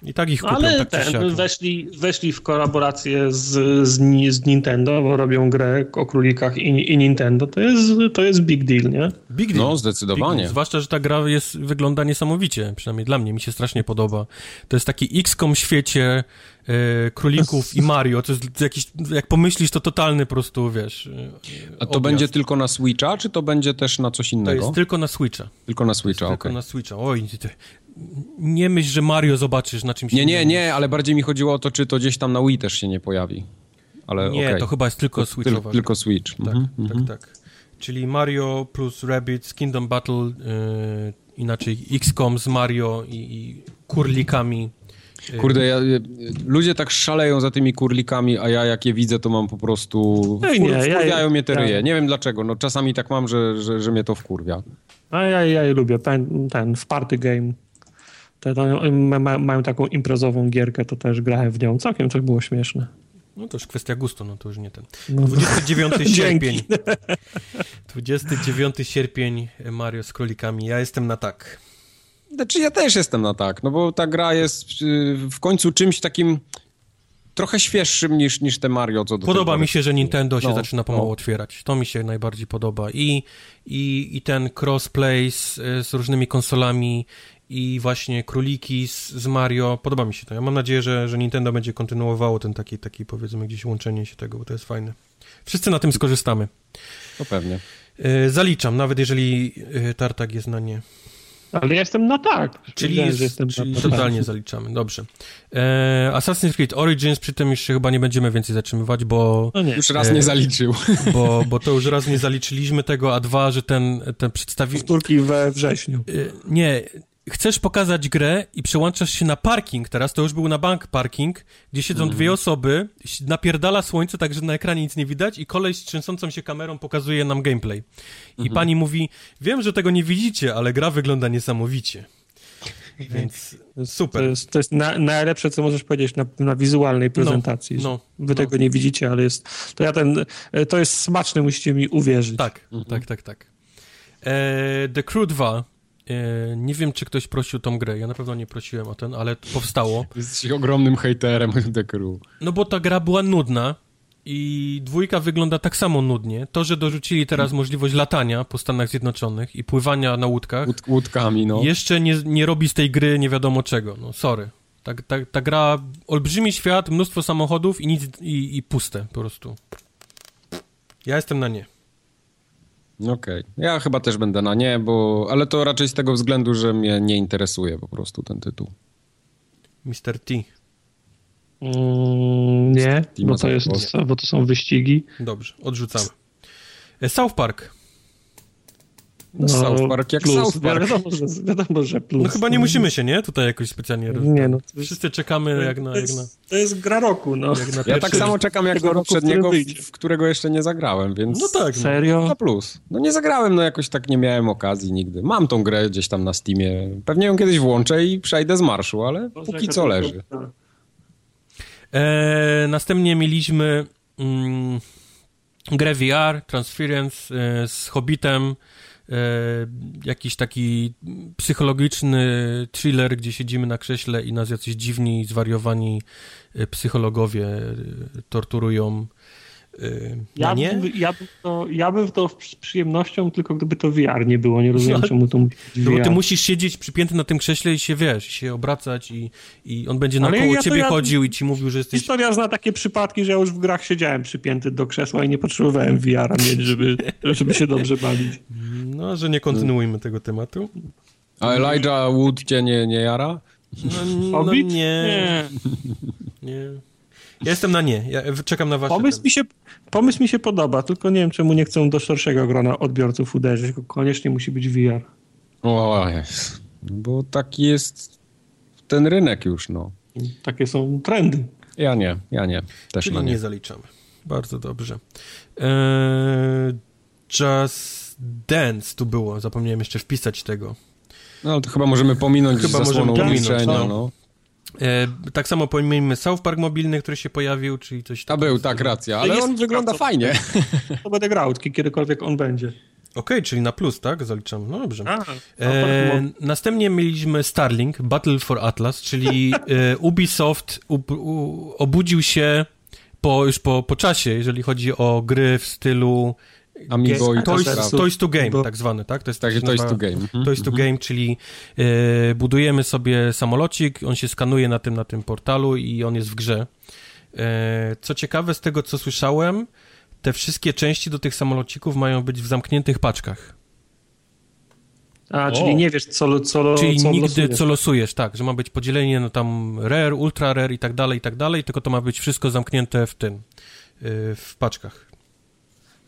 i tak ich kupią, Ale tak ten, no. weszli, weszli w kolaborację z, z, z Nintendo, bo robią grę o królikach i, i Nintendo. To jest, to jest big deal, nie? Big deal. No, Big zdecydowanie. deal. Zwłaszcza, że ta gra jest, wygląda niesamowicie, przynajmniej dla mnie, mi się strasznie podoba. To jest taki XCOM w świecie e, królików i Mario, to jest jakiś, jak pomyślisz, to totalny po prostu, wiesz, e, A to objazd. będzie tylko na Switcha, czy to będzie też na coś To innego? jest tylko na Switcha. Tylko na Switcha, Tylko okej. na Switcha. Oj. Nie myśl, że Mario zobaczysz na czymś Nie, nie, nie, ale bardziej mi chodziło o to, czy to gdzieś tam na Wii też się nie pojawi. Ale Nie, okej. to chyba jest tylko Tyl- Switchowa. Tylko Switch. Tak, Mhm, tak, mhm. tak. Czyli Mario plus Rabbids, Kingdom Battle, yy, inaczej XCOM z Mario i, i kurlikami. Yy, Kurde, ja, ludzie tak szaleją za tymi kurlikami, a ja jak je widzę, to mam po prostu... No i wkur- nie, ja- wkurwiają mnie te ja- ryje. Nie wiem dlaczego, no czasami tak mam, że, że, że mnie to wkurwia. A ja, ja je lubię. Ten, ten w party game. Te, to, ma, ma, mają taką imprezową gierkę, to też grałem w nią. Całkiem to było śmieszne. No to już kwestia gustu, no to już nie ten. No, 29 Dzięki. sierpień. 29 sierpień Mario z królikami. Ja jestem na tak. Znaczy ja też jestem na tak, no bo ta gra jest y, w końcu czymś takim trochę świeższym niż, niż te Mario, co do Podoba mi się, że Nintendo się no, zaczyna pomału no. otwierać. To mi się najbardziej podoba. I, i, i ten crossplay z, z różnymi konsolami i właśnie króliki z, z Mario. Podoba mi się to. Ja mam nadzieję, że, że Nintendo będzie kontynuowało ten taki, taki, powiedzmy, gdzieś łączenie się tego, bo to jest fajne. Wszyscy na tym skorzystamy. No pewnie. Y, zaliczam, nawet jeżeli y, Tartak jest na nie. Ale ja jestem na tak. Czyli, Wiedziałem, jest, jestem czyli na tak. totalnie zaliczamy, dobrze. E, Assassin's Creed Origins, przy tym już się chyba nie będziemy więcej zatrzymywać, bo, No nie. Już raz E, nie zaliczył. bo, bo to już raz nie zaliczyliśmy tego, a dwa, że ten, ten przedstawi... Powtórki we wrześniu. Y, Nie, chcesz pokazać grę i przełączasz się na parking teraz, to już był na bank parking, gdzie siedzą Mhm. dwie osoby, ś- napierdala słońce, tak że na ekranie nic nie widać i koleś z trzęsącą się kamerą pokazuje nam gameplay. I Mhm. pani mówi, wiem, że tego nie widzicie, ale gra wygląda niesamowicie. Więc To super. jest, to jest na, najlepsze, co możesz powiedzieć na, na wizualnej prezentacji. że no, Wy tego nie widzicie, ale jest. To ja ten. To jest smaczne, musicie mi uwierzyć. Tak, tak, tak, tak. E, The Crew 2. E, nie wiem, czy ktoś prosił tą grę. Ja na pewno nie prosiłem o ten, ale powstało. Jesteś ogromnym hejterem The Crew. No bo ta gra była nudna i dwójka wygląda tak samo nudnie. To, że dorzucili teraz możliwość latania po Stanach Zjednoczonych i pływania na łódkach, Łód, łódkami, no. jeszcze nie, nie robi z tej gry nie wiadomo czego. No sorry. Ta, ta, ta gra, olbrzymi świat, mnóstwo samochodów i nic, i, i puste po prostu. Ja jestem na nie. Okej. Ja chyba też będę na nie, bo... Ale to raczej z tego względu, że mnie nie interesuje po prostu ten tytuł. Mr. T. Mm, nie, bo to, jest, bo to są wyścigi. Dobrze, odrzucamy. E, South Park. No, South Park jak plus. South Park. Wiadomo, że, wiadomo, że plus. No chyba nie musimy się, nie? Tutaj jakoś specjalnie... Nie, no. Jest, Wszyscy czekamy jak na... to, Jak na, jest, to jest gra roku, no. jak na Ja tak samo czekam jak do poprzedniego, w, w którego jeszcze nie zagrałem, więc... No tak, no. Serio? Na plus. No nie zagrałem, no jakoś tak nie miałem okazji nigdy. Mam tą grę gdzieś tam na Steamie. Pewnie ją kiedyś włączę i przejdę z marszu, ale póki co leży. E, następnie mieliśmy mm, grę VR, Transference e, z Hobbitem, e, jakiś taki psychologiczny thriller, gdzie siedzimy na krześle i nas jacyś dziwni, zwariowani e, psychologowie e, torturują. E, Ja, nie? bym, ja, bym to, ja bym w to z przyjemnością, tylko gdyby to VR nie było. Nie rozumiem, No, czemu to musi No bo ty musisz siedzieć przypięty na tym krześle i się, wiesz, się obracać i, i on będzie Ale naokoło ja ciebie ja- chodził i ci mówił, że jesteś... Historia zna takie przypadki, że ja już w grach siedziałem przypięty do krzesła i nie potrzebowałem VR-a mieć, żeby, żeby się dobrze bawić. No, że nie kontynuujmy tego tematu. A Elijah Wood cię nie, nie jara? No, no nie, Nie. nie. Ja jestem na nie. Ja czekam na wasze. Pomysł ten. mi, się, pomysł mi się podoba, tylko nie wiem, czemu nie chcą do szerszego grona odbiorców uderzyć, tylko koniecznie musi być VR. O, jest. Bo taki jest ten rynek już, no. Takie są trendy. Ja nie, ja nie. Też Czyli na nie nie. zaliczamy. Bardzo dobrze. Eee, Just Dance tu było. Zapomniałem jeszcze wpisać tego. No ale to chyba możemy pominąć Chyba zasłoną możemy pominąć, milczenia, no. no. Eee, tak samo pojmijmy South Park mobilny, który się pojawił, czyli coś A takiego. był, tak, racja, ale jest on wygląda ciekawca. fajnie. To będę grał, kiedykolwiek on będzie. Okej, czyli na plus, tak? Zaliczamy. No dobrze. A, E, następnie mieliśmy Starlink, Battle for Atlas, czyli e, Ubisoft u, u, obudził się po, już po, po czasie, jeżeli chodzi o gry w stylu Amiibo i Toys, Toys- Toys to Game, Bo- tak zwane, tak? To jest Tak, Toys to Game. Mhm. Toys to Game, czyli e, budujemy sobie samolocik, on się skanuje na tym, na tym portalu i on jest w grze. E, co ciekawe, z tego co słyszałem, te wszystkie części do tych samolocików mają być w zamkniętych paczkach. A, czyli nie wiesz, co, co, Czyli co nigdy losujesz. co losujesz, tak, że ma być podzielenie no tam rare, ultra rare i tak dalej, i tak dalej, tylko to ma być wszystko zamknięte w tym, yy, w paczkach.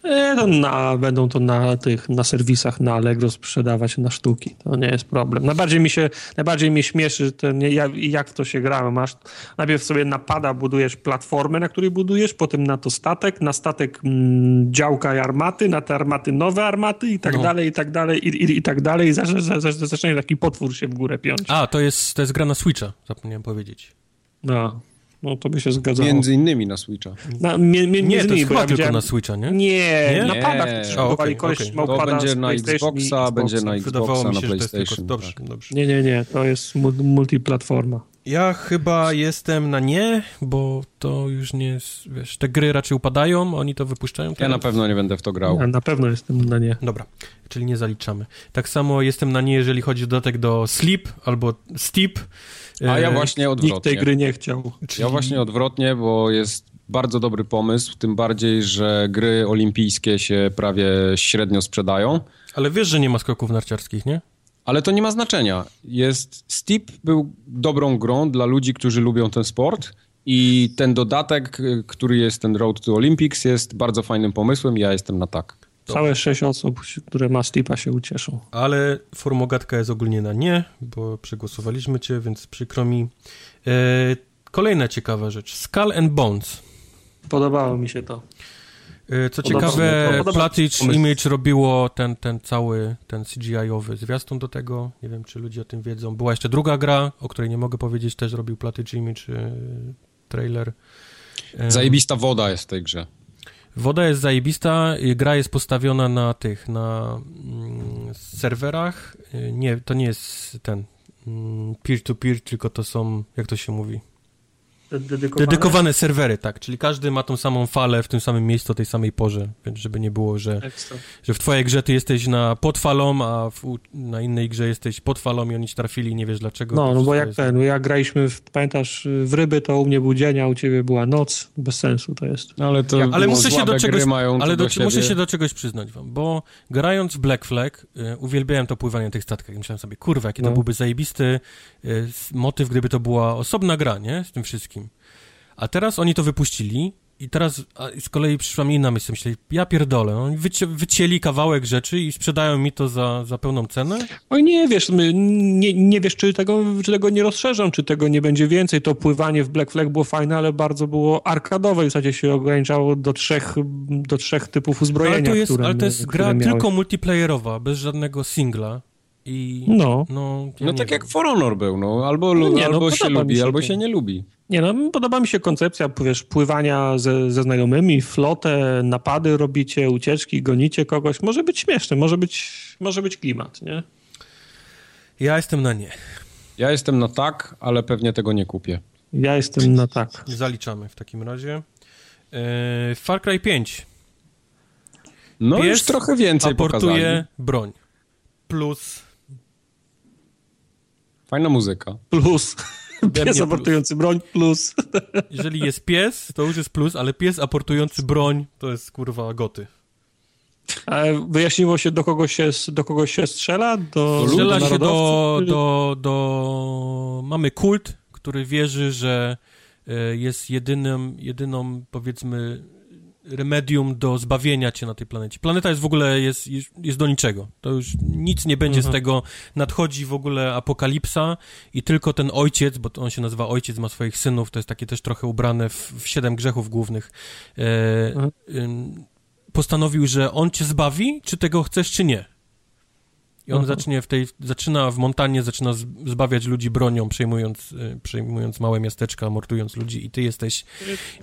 E, to na, będą to na tych, na serwisach, na Allegro sprzedawać na sztuki. To nie jest problem. Najbardziej mi się, najbardziej mnie śmieszy ten, jak, jak w to się grało. Masz, najpierw sobie napada, budujesz platformę, na której budujesz, potem na to statek, na statek mm, działka i armaty, na te armaty nowe armaty i tak No. dalej, i tak dalej, i, i, i tak dalej. I zacznie, zacznie taki potwór się w górę piąć. A, to jest, to jest gra na Switcha, zapomniałem powiedzieć. No, no to by się zgadzało. Między innymi na Switcha. Na, mie, mie, Nie, to innymi, jest chyba ja tylko na Switcha, nie? Nie, Nie? na padach okej, koleś okej. miał To będzie na Xboxa, będzie na Wydawało Xboxa, mi na się, że to jest tylko... PlayStation. Dobrze, tak. dobrze. Nie, nie, nie, to jest mu- multiplatforma. Ja chyba jestem na nie, bo to już nie jest, wiesz, te gry raczej upadają, oni to wypuszczają. Ja teraz. na pewno nie będę w to grał. Ja na pewno jestem na nie. Dobra, czyli nie zaliczamy. Tak samo jestem na nie, jeżeli chodzi o dodatek do Sleep albo Steep. A ja E, właśnie Nikt tej odwrotnie. gry nie chciał. Ja właśnie odwrotnie, bo jest bardzo dobry pomysł, tym bardziej, że gry olimpijskie się prawie średnio sprzedają. Ale wiesz, że nie ma skoków narciarskich, nie? Ale to nie ma znaczenia. Jest Steep był dobrą grą dla ludzi, którzy lubią ten sport i ten dodatek, który jest ten Road to Olympics jest bardzo fajnym pomysłem. Ja jestem na tak. Całe sześć osób, które ma Steepa się ucieszą. Ale formogatka jest ogólnie na nie, bo przegłosowaliśmy cię, więc przykro mi. E, kolejna ciekawa rzecz. Skull and Bones. Podobało mi się to. E, Co Podoba- ciekawe, pomysł. Image robiło ten, ten cały, ten CGI-owy zwiastun do tego. Nie wiem, czy ludzie o tym wiedzą. Była jeszcze druga gra, o której nie mogę powiedzieć, też robił Platage Image e, trailer. E, Zajebista woda jest w tej grze. Woda jest zajebista, y, gra jest postawiona na tych, na mm, serwerach. Y, Nie, to nie jest ten mm, peer-to-peer, tylko to są, jak to się mówi? Dedykowane? Dedykowane serwery, tak, czyli każdy ma tą samą falę w tym samym miejscu o tej samej porze, więc żeby nie było, że, Ekstra. że w twojej grze ty jesteś na pod falą, a w, na innej grze jesteś pod falą i oni ci trafili i nie wiesz dlaczego. No, To no bo jak jest- ten, no jak graliśmy, w, pamiętasz, w ryby, to u mnie był dzień, a u ciebie była noc. Bez sensu to jest. No, ale to Ja- ale muszę się do czegoś, ale to do, do muszę się do czegoś przyznać wam, bo grając w Black Flag y, uwielbiałem to pływanie na tych statkach. Myślałem sobie, kurwa, jaki to No. byłby zajebisty y, motyw, gdyby to była osobna gra, nie? Z tym wszystkim. A teraz oni to wypuścili i teraz z kolei przyszła mi inna myśl, myślę, ja pierdolę, oni wyci wycięli kawałek rzeczy i sprzedają mi to za, za pełną cenę? Oj nie wiesz, my, nie, nie wiesz, czy tego, czy tego nie rozszerzą, czy tego nie będzie więcej. To pływanie w Black Flag było fajne, ale bardzo było arkadowe. W zasadzie się ograniczało do trzech, do trzech typów uzbrojenia, ale to jest, które, ale to jest gra miałeś. tylko multiplayerowa, bez żadnego singla i No. no, ja No tak wiem. jak For Honor był, no. Albo, No nie, no, albo się podoba mi lubi, się albo się nie lubi. Nie no, podoba mi się koncepcja, wiesz, pływania ze, ze znajomymi, flotę, napady robicie, ucieczki, gonicie kogoś. Może być śmieszne, może być, może być klimat, nie? Ja jestem na nie. Ja jestem na tak, ale pewnie tego nie kupię. Ja jestem na tak. Zaliczamy w takim razie. E, Far Cry 5 No Pies już trochę więcej aportuje pokazali. broń. Plus Fajna muzyka. Plus. Pies aportujący broń, plus. Jeżeli jest pies, to już jest plus, ale pies aportujący broń to jest kurwa goty. A wyjaśniło się, do kogo się, do kogo się strzela? Do, Strzela się do, do, do... Mamy kult, który wierzy, że e, jest jedynym, jedyną, powiedzmy, remedium do zbawienia cię na tej planecie. Planeta jest w ogóle, jest, jest, jest do niczego. To już nic nie będzie Mhm. z tego. Nadchodzi w ogóle apokalipsa i tylko ten ojciec, bo on się nazywa ojciec, ma swoich synów, to jest takie też trochę ubrane w, w siedem grzechów głównych. E, Mhm. postanowił, że on cię zbawi, czy tego chcesz, czy nie. I on Mhm. zacznie w tej, zaczyna w Montanie, zaczyna z- zbawiać ludzi bronią, przejmując, y, przejmując małe miasteczka, mordując ludzi i ty jesteś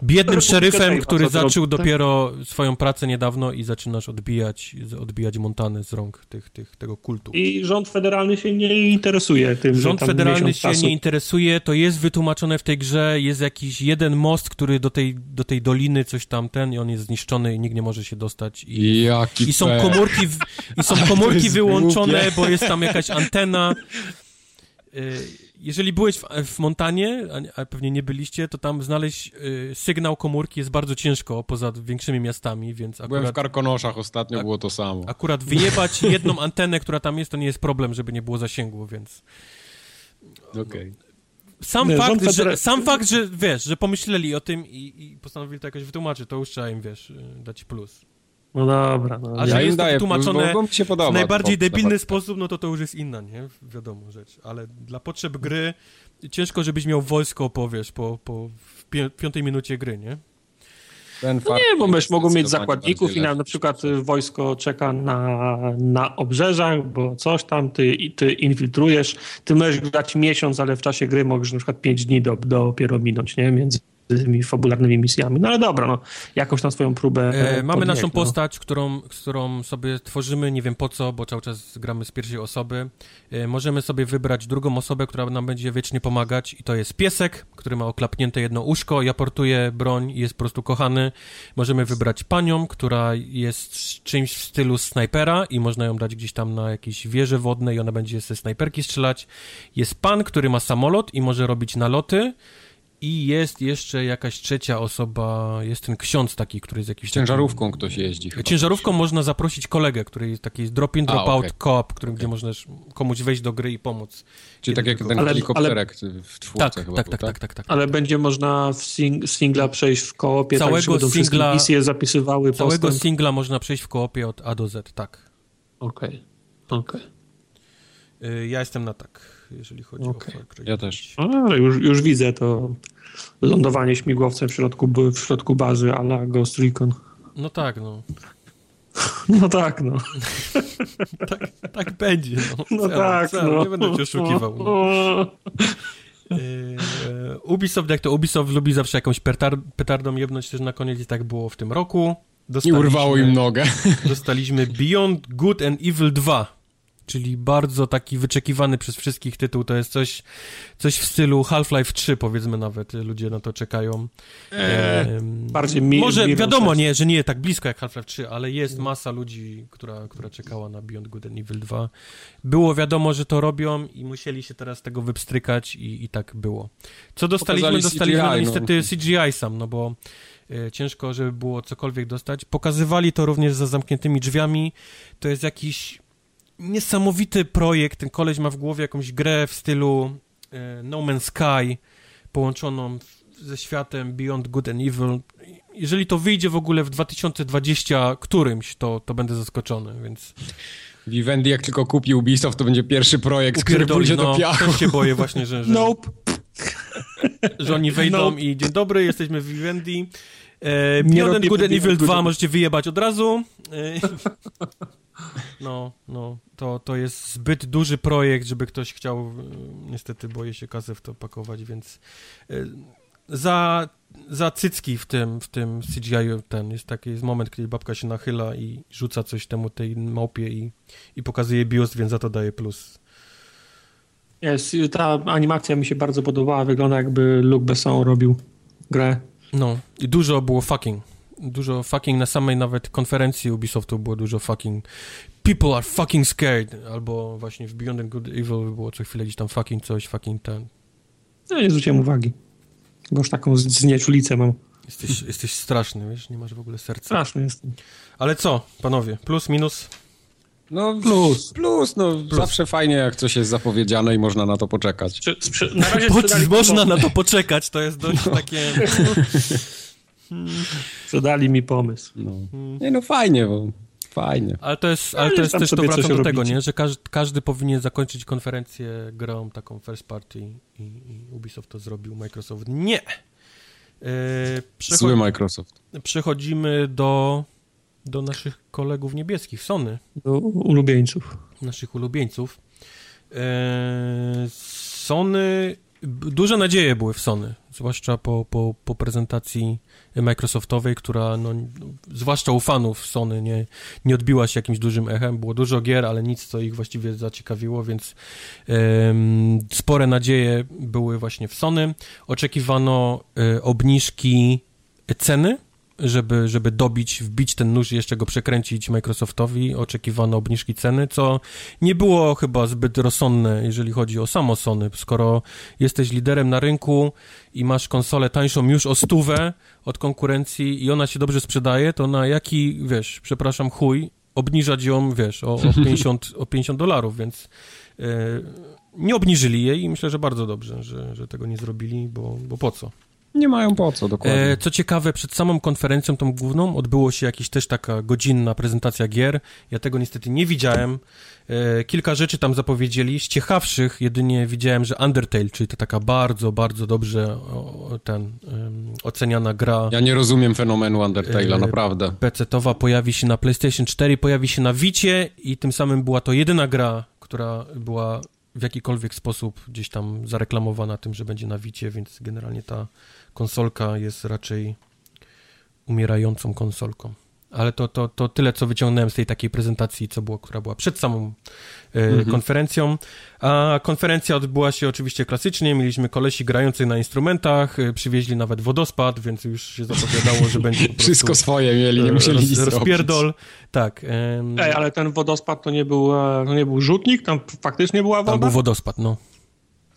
biednym szeryfem, który zaczął tak? dopiero swoją pracę niedawno i zaczynasz odbijać, odbijać Montanę z rąk tych, tych, tego kultu. I rząd federalny się nie interesuje tym, że Rząd tam federalny się czasu. nie interesuje, to jest wytłumaczone w tej grze, jest jakiś jeden most, który do tej, do tej doliny coś tam ten i on jest zniszczony i nikt nie może się dostać i Jaki i są komórki, w, i są komórki wyłączone, głupie. bo jest tam jakaś antena. Y, Jeżeli byłeś w, w Montanie, a, nie- a pewnie nie byliście, to tam znaleźć y, sygnał komórki jest bardzo ciężko poza większymi miastami, więc Byłem w akurat, Karkonoszach ostatnio, było to samo. akurat wyjebać jedną antenę, która tam jest, to nie jest problem, żeby nie było zasięgu, więc Okej. sam, Nie, fakt, że, sam fakt, że wiesz, że pomyśleli o tym i, i postanowili to jakoś wytłumaczyć, to już trzeba im, wiesz, y, dać plus. No dobra. No, A że Ja jest im to daję wytłumaczone plus, bo, bo się podoba. w najbardziej to- debilny sposób, no to to już jest inna, nie? Wiadomo rzecz. Ale dla potrzeb gry ciężko, żebyś miał wojsko, powiesz, po, po pię- piątej minucie gry, nie? Ten No nie, bo myś mogą mieć zakładników i na, na przykład wojsko czeka na, na obrzeżach, bo coś tam, ty, ty infiltrujesz, ty możesz grać miesiąc, ale w czasie gry możesz na przykład 5 dni do, dopiero minąć, nie? Między tymi fabularnymi misjami. No ale dobra, no, jakąś tam swoją próbę. E, mamy naszą no. postać, którą, którą sobie tworzymy, nie wiem po co, bo cały czas gramy z pierwszej osoby. E, możemy sobie wybrać drugą osobę, która nam będzie wiecznie pomagać i to jest piesek, który ma oklapnięte jedno uszko, ja portuję broń i jest po prostu kochany. Możemy wybrać panią, która jest czymś w stylu snajpera i można ją dać gdzieś tam na jakieś wieże wodne i ona będzie ze snajperki strzelać. Jest pan, który ma samolot i może robić naloty. I jest jeszcze jakaś trzecia osoba, jest ten ksiądz taki, który jest jakiś... Ciężarówką taki... ktoś jeździ. Ciężarówką można zaprosić kolegę, który jest taki drop-in, drop-out okay. co-op, którym, okay. gdzie możesz komuś wejść do gry i pomóc. Czyli tak jak ten ale, helikopterek ale... w czwórce tak, chyba tak, tak, tak, tak, tak, Ale będzie można w sing singla przejść w koopie, całego tak, singla, misje zapisywały Całego postęp. singla można przejść w koopie od A do Z, tak. Okej, okay. okej. Okay. Ja jestem na tak jeżeli chodzi okay. o Far Cry Ja też. A, już, już widzę to lądowanie śmigłowcem w środku, w środku bazy a la Ghost Recon. No tak, no. No tak, no. tak, tak będzie, no. No tak, no. Nie będę cię oszukiwał. No. Ubisoft, jak to Ubisoft lubi zawsze jakąś petardą jebnąć też na koniec i tak było w tym roku. I urwało im nogę. Dostaliśmy Beyond Good and Evil 2 czyli bardzo taki wyczekiwany przez wszystkich tytuł. To jest coś, coś w stylu Half-Life 3, powiedzmy nawet. Ludzie na to czekają. Eee, bardziej mi, Może wiadomo, nie, że nie tak blisko jak Half-Life 3, ale jest masa ludzi, która, która czekała na Beyond Good and Evil 2. Było wiadomo, że to robią i musieli się teraz tego wypstrykać i, i tak było. Co dostaliśmy? Pokazali dostaliśmy CGI, no, niestety no. CGI sam, no bo e, ciężko, żeby było cokolwiek dostać. Pokazywali to również za zamkniętymi drzwiami. To jest jakiś niesamowity projekt. Ten koleś ma w głowie jakąś grę w stylu e, No Man's Sky połączoną ze światem Beyond Good and Evil. Jeżeli to wyjdzie w ogóle w 2020 którymś, to, to będę zaskoczony, więc... Vivendi jak tylko kupi Ubisoft, to będzie pierwszy projekt, który pójdzie no, do piachu. Też się boję właśnie, że... że nope. Że oni wejdą nope. i dzień dobry, jesteśmy w Vivendi. E, Beyond Good and Evil 2 możecie wyjebać od razu. E, no, no, to, to jest zbyt duży projekt, żeby ktoś chciał, e, niestety boję się kasę w to pakować, więc e, za, za cycki w tym, w tym CGI ten jest taki jest moment, kiedy babka się nachyla i rzuca coś temu tej małpie i, i pokazuje biust, więc za to daje plus. Jest, ta animacja mi się bardzo podobała, wygląda jakby Luc Besson robił grę. No, i dużo było fucking dużo fucking na samej nawet konferencji Ubisoftu było dużo fucking people are fucking scared, albo właśnie w Beyond Good Evil było co chwilę gdzieś tam fucking coś, fucking ten. No nie zwróciłem uwagi, bo już taką znieczulicę mam. Jesteś, jesteś straszny, wiesz, nie masz w ogóle serca. Straszny jestem. Ale co, panowie, plus, minus? No plus. Plus, no plus. zawsze fajnie jak coś jest zapowiedziane i można na to poczekać. Sprze na razie po, można na to poczekać, to jest dość no. takie... Sprzedali mi pomysł. No. Nie no, fajnie, bo fajnie. Ale to jest, ale to jest też, to wracam do tego, nie? że każdy, każdy powinien zakończyć konferencję grą taką first party i, i Ubisoft to zrobił, Microsoft nie. Yy, Zły Microsoft. Przechodzimy do, do naszych kolegów niebieskich, Sony. Do ulubieńców. Naszych ulubieńców. Yy, Sony, duże nadzieje były w Sony, zwłaszcza po, po, po prezentacji Microsoftowej, która no, zwłaszcza u fanów Sony nie, nie odbiła się jakimś dużym echem. Było dużo gier, ale nic, co ich właściwie zaciekawiło, więc um, spore nadzieje były właśnie w Sony. Oczekiwano um, obniżki ceny żeby, żeby dobić, wbić ten nóż i jeszcze go przekręcić Microsoftowi. Oczekiwano obniżki ceny, co nie było chyba zbyt rozsądne, jeżeli chodzi o samo Sony. Skoro jesteś liderem na rynku i masz konsolę tańszą już o stówę od konkurencji i ona się dobrze sprzedaje, to na jaki, wiesz, przepraszam, chuj, obniżać ją, wiesz, o, o 50, o 50 dolarów, więc yy, nie obniżyli jej i myślę, że bardzo dobrze, że, że tego nie zrobili, bo, bo po co? Nie mają po co, dokładnie. E, co ciekawe, przed samą konferencją tą główną odbyło się jakaś też taka godzinna prezentacja gier. Ja tego niestety nie widziałem. E, kilka rzeczy tam zapowiedzieli. Z ciekawszych jedynie widziałem, że Undertale, czyli to taka bardzo, bardzo dobrze o, ten um, oceniana gra. Ja nie rozumiem fenomenu Undertale'a, e, naprawdę. PC-towa pojawi się na PlayStation 4, pojawi się na Vicie i tym samym była to jedyna gra, która była w jakikolwiek sposób gdzieś tam zareklamowana tym, że będzie na Wicie, więc generalnie ta konsolka jest raczej umierającą konsolką. Ale to, to, to tyle, co wyciągnąłem z tej takiej prezentacji, co było, która była przed samą e, mhm. konferencją. A konferencja odbyła się oczywiście klasycznie. Mieliśmy kolesi grających na instrumentach, e, przywieźli nawet wodospad, więc już się zapowiadało, że będzie Wszystko swoje mieli, nie musieli roz, nic Rozpierdol. Robić. Tak. Ej, ale ten wodospad to nie był, e, to nie był rzutnik? Tam faktycznie była woda? Tam był wodospad, no.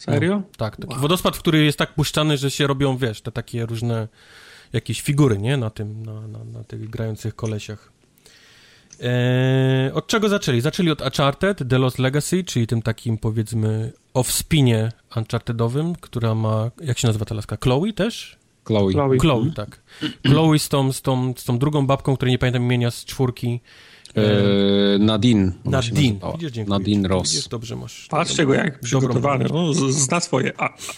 Serio? No, tak, taki wow. wodospad, który jest tak puszczany, że się robią, wiesz, te takie różne jakieś figury, nie? Na tym, na, na, na tych grających kolesiach. Eee, od czego zaczęli? Zaczęli od Uncharted, The Lost Legacy, czyli tym takim, powiedzmy, off-spinie Unchartedowym, która ma, jak się nazywa ta laska? Chloe też? Chloe. Chloe, Chloe tak. Chloe z tą, z, tą, z tą drugą babką, której nie pamiętam imienia z czwórki, Eee, Nadine. Nadine. Widzisz, dziękuję. Nadine Ross. Jest dobrze masz. Patrzcie go jak przygotowany. No, zna swoje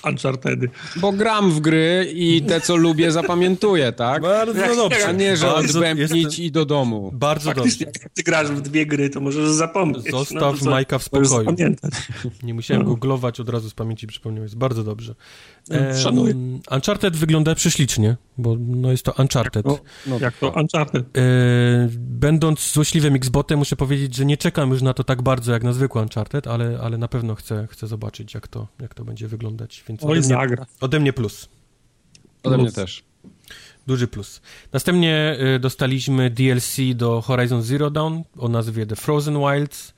Unchartedy. Bo gram w gry i te, co lubię, zapamiętuję, tak? Bardzo dobrze. A nie, że odbębnić i do domu. Bardzo Faktycznie, dobrze. jak ty grasz w dwie gry, to możesz zapomnieć. Zostaw no, Majka w spokoju. Nie musiałem no. googlować, od razu z pamięci przypomniałeś. Bardzo dobrze. E, Szanuję. Uncharted wygląda prześlicznie, bo no jest to Uncharted. No, no, jak to Uncharted. E, będąc złośliwym Xbotem, muszę powiedzieć, że nie czekam już na to tak bardzo jak na zwykły Uncharted, ale, ale na pewno chcę, chcę zobaczyć, jak to, jak to będzie wyglądać. Więc Oj, ode, mnie, ode mnie plus. Ode mnie też. Duży plus. Następnie y, dostaliśmy DLC do Horizon Zero Dawn o nazwie The Frozen Wilds.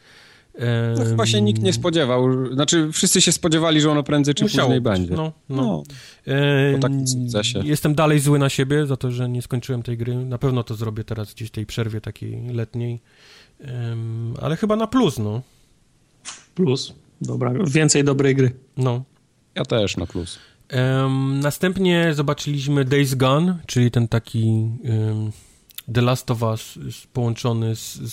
No, chyba się nikt nie spodziewał. Znaczy, wszyscy się spodziewali, że ono prędzej czy Musiało później być. będzie. No, no. no. Jestem dalej zły na siebie za to, że nie skończyłem tej gry. Na pewno to zrobię teraz gdzieś w tej przerwie takiej letniej. ale chyba na plus, no. Plus. Dobra, więcej dobrej gry. No. Ja też na plus. Następnie zobaczyliśmy Days Gone, czyli ten taki The Last of Us połączony z, z,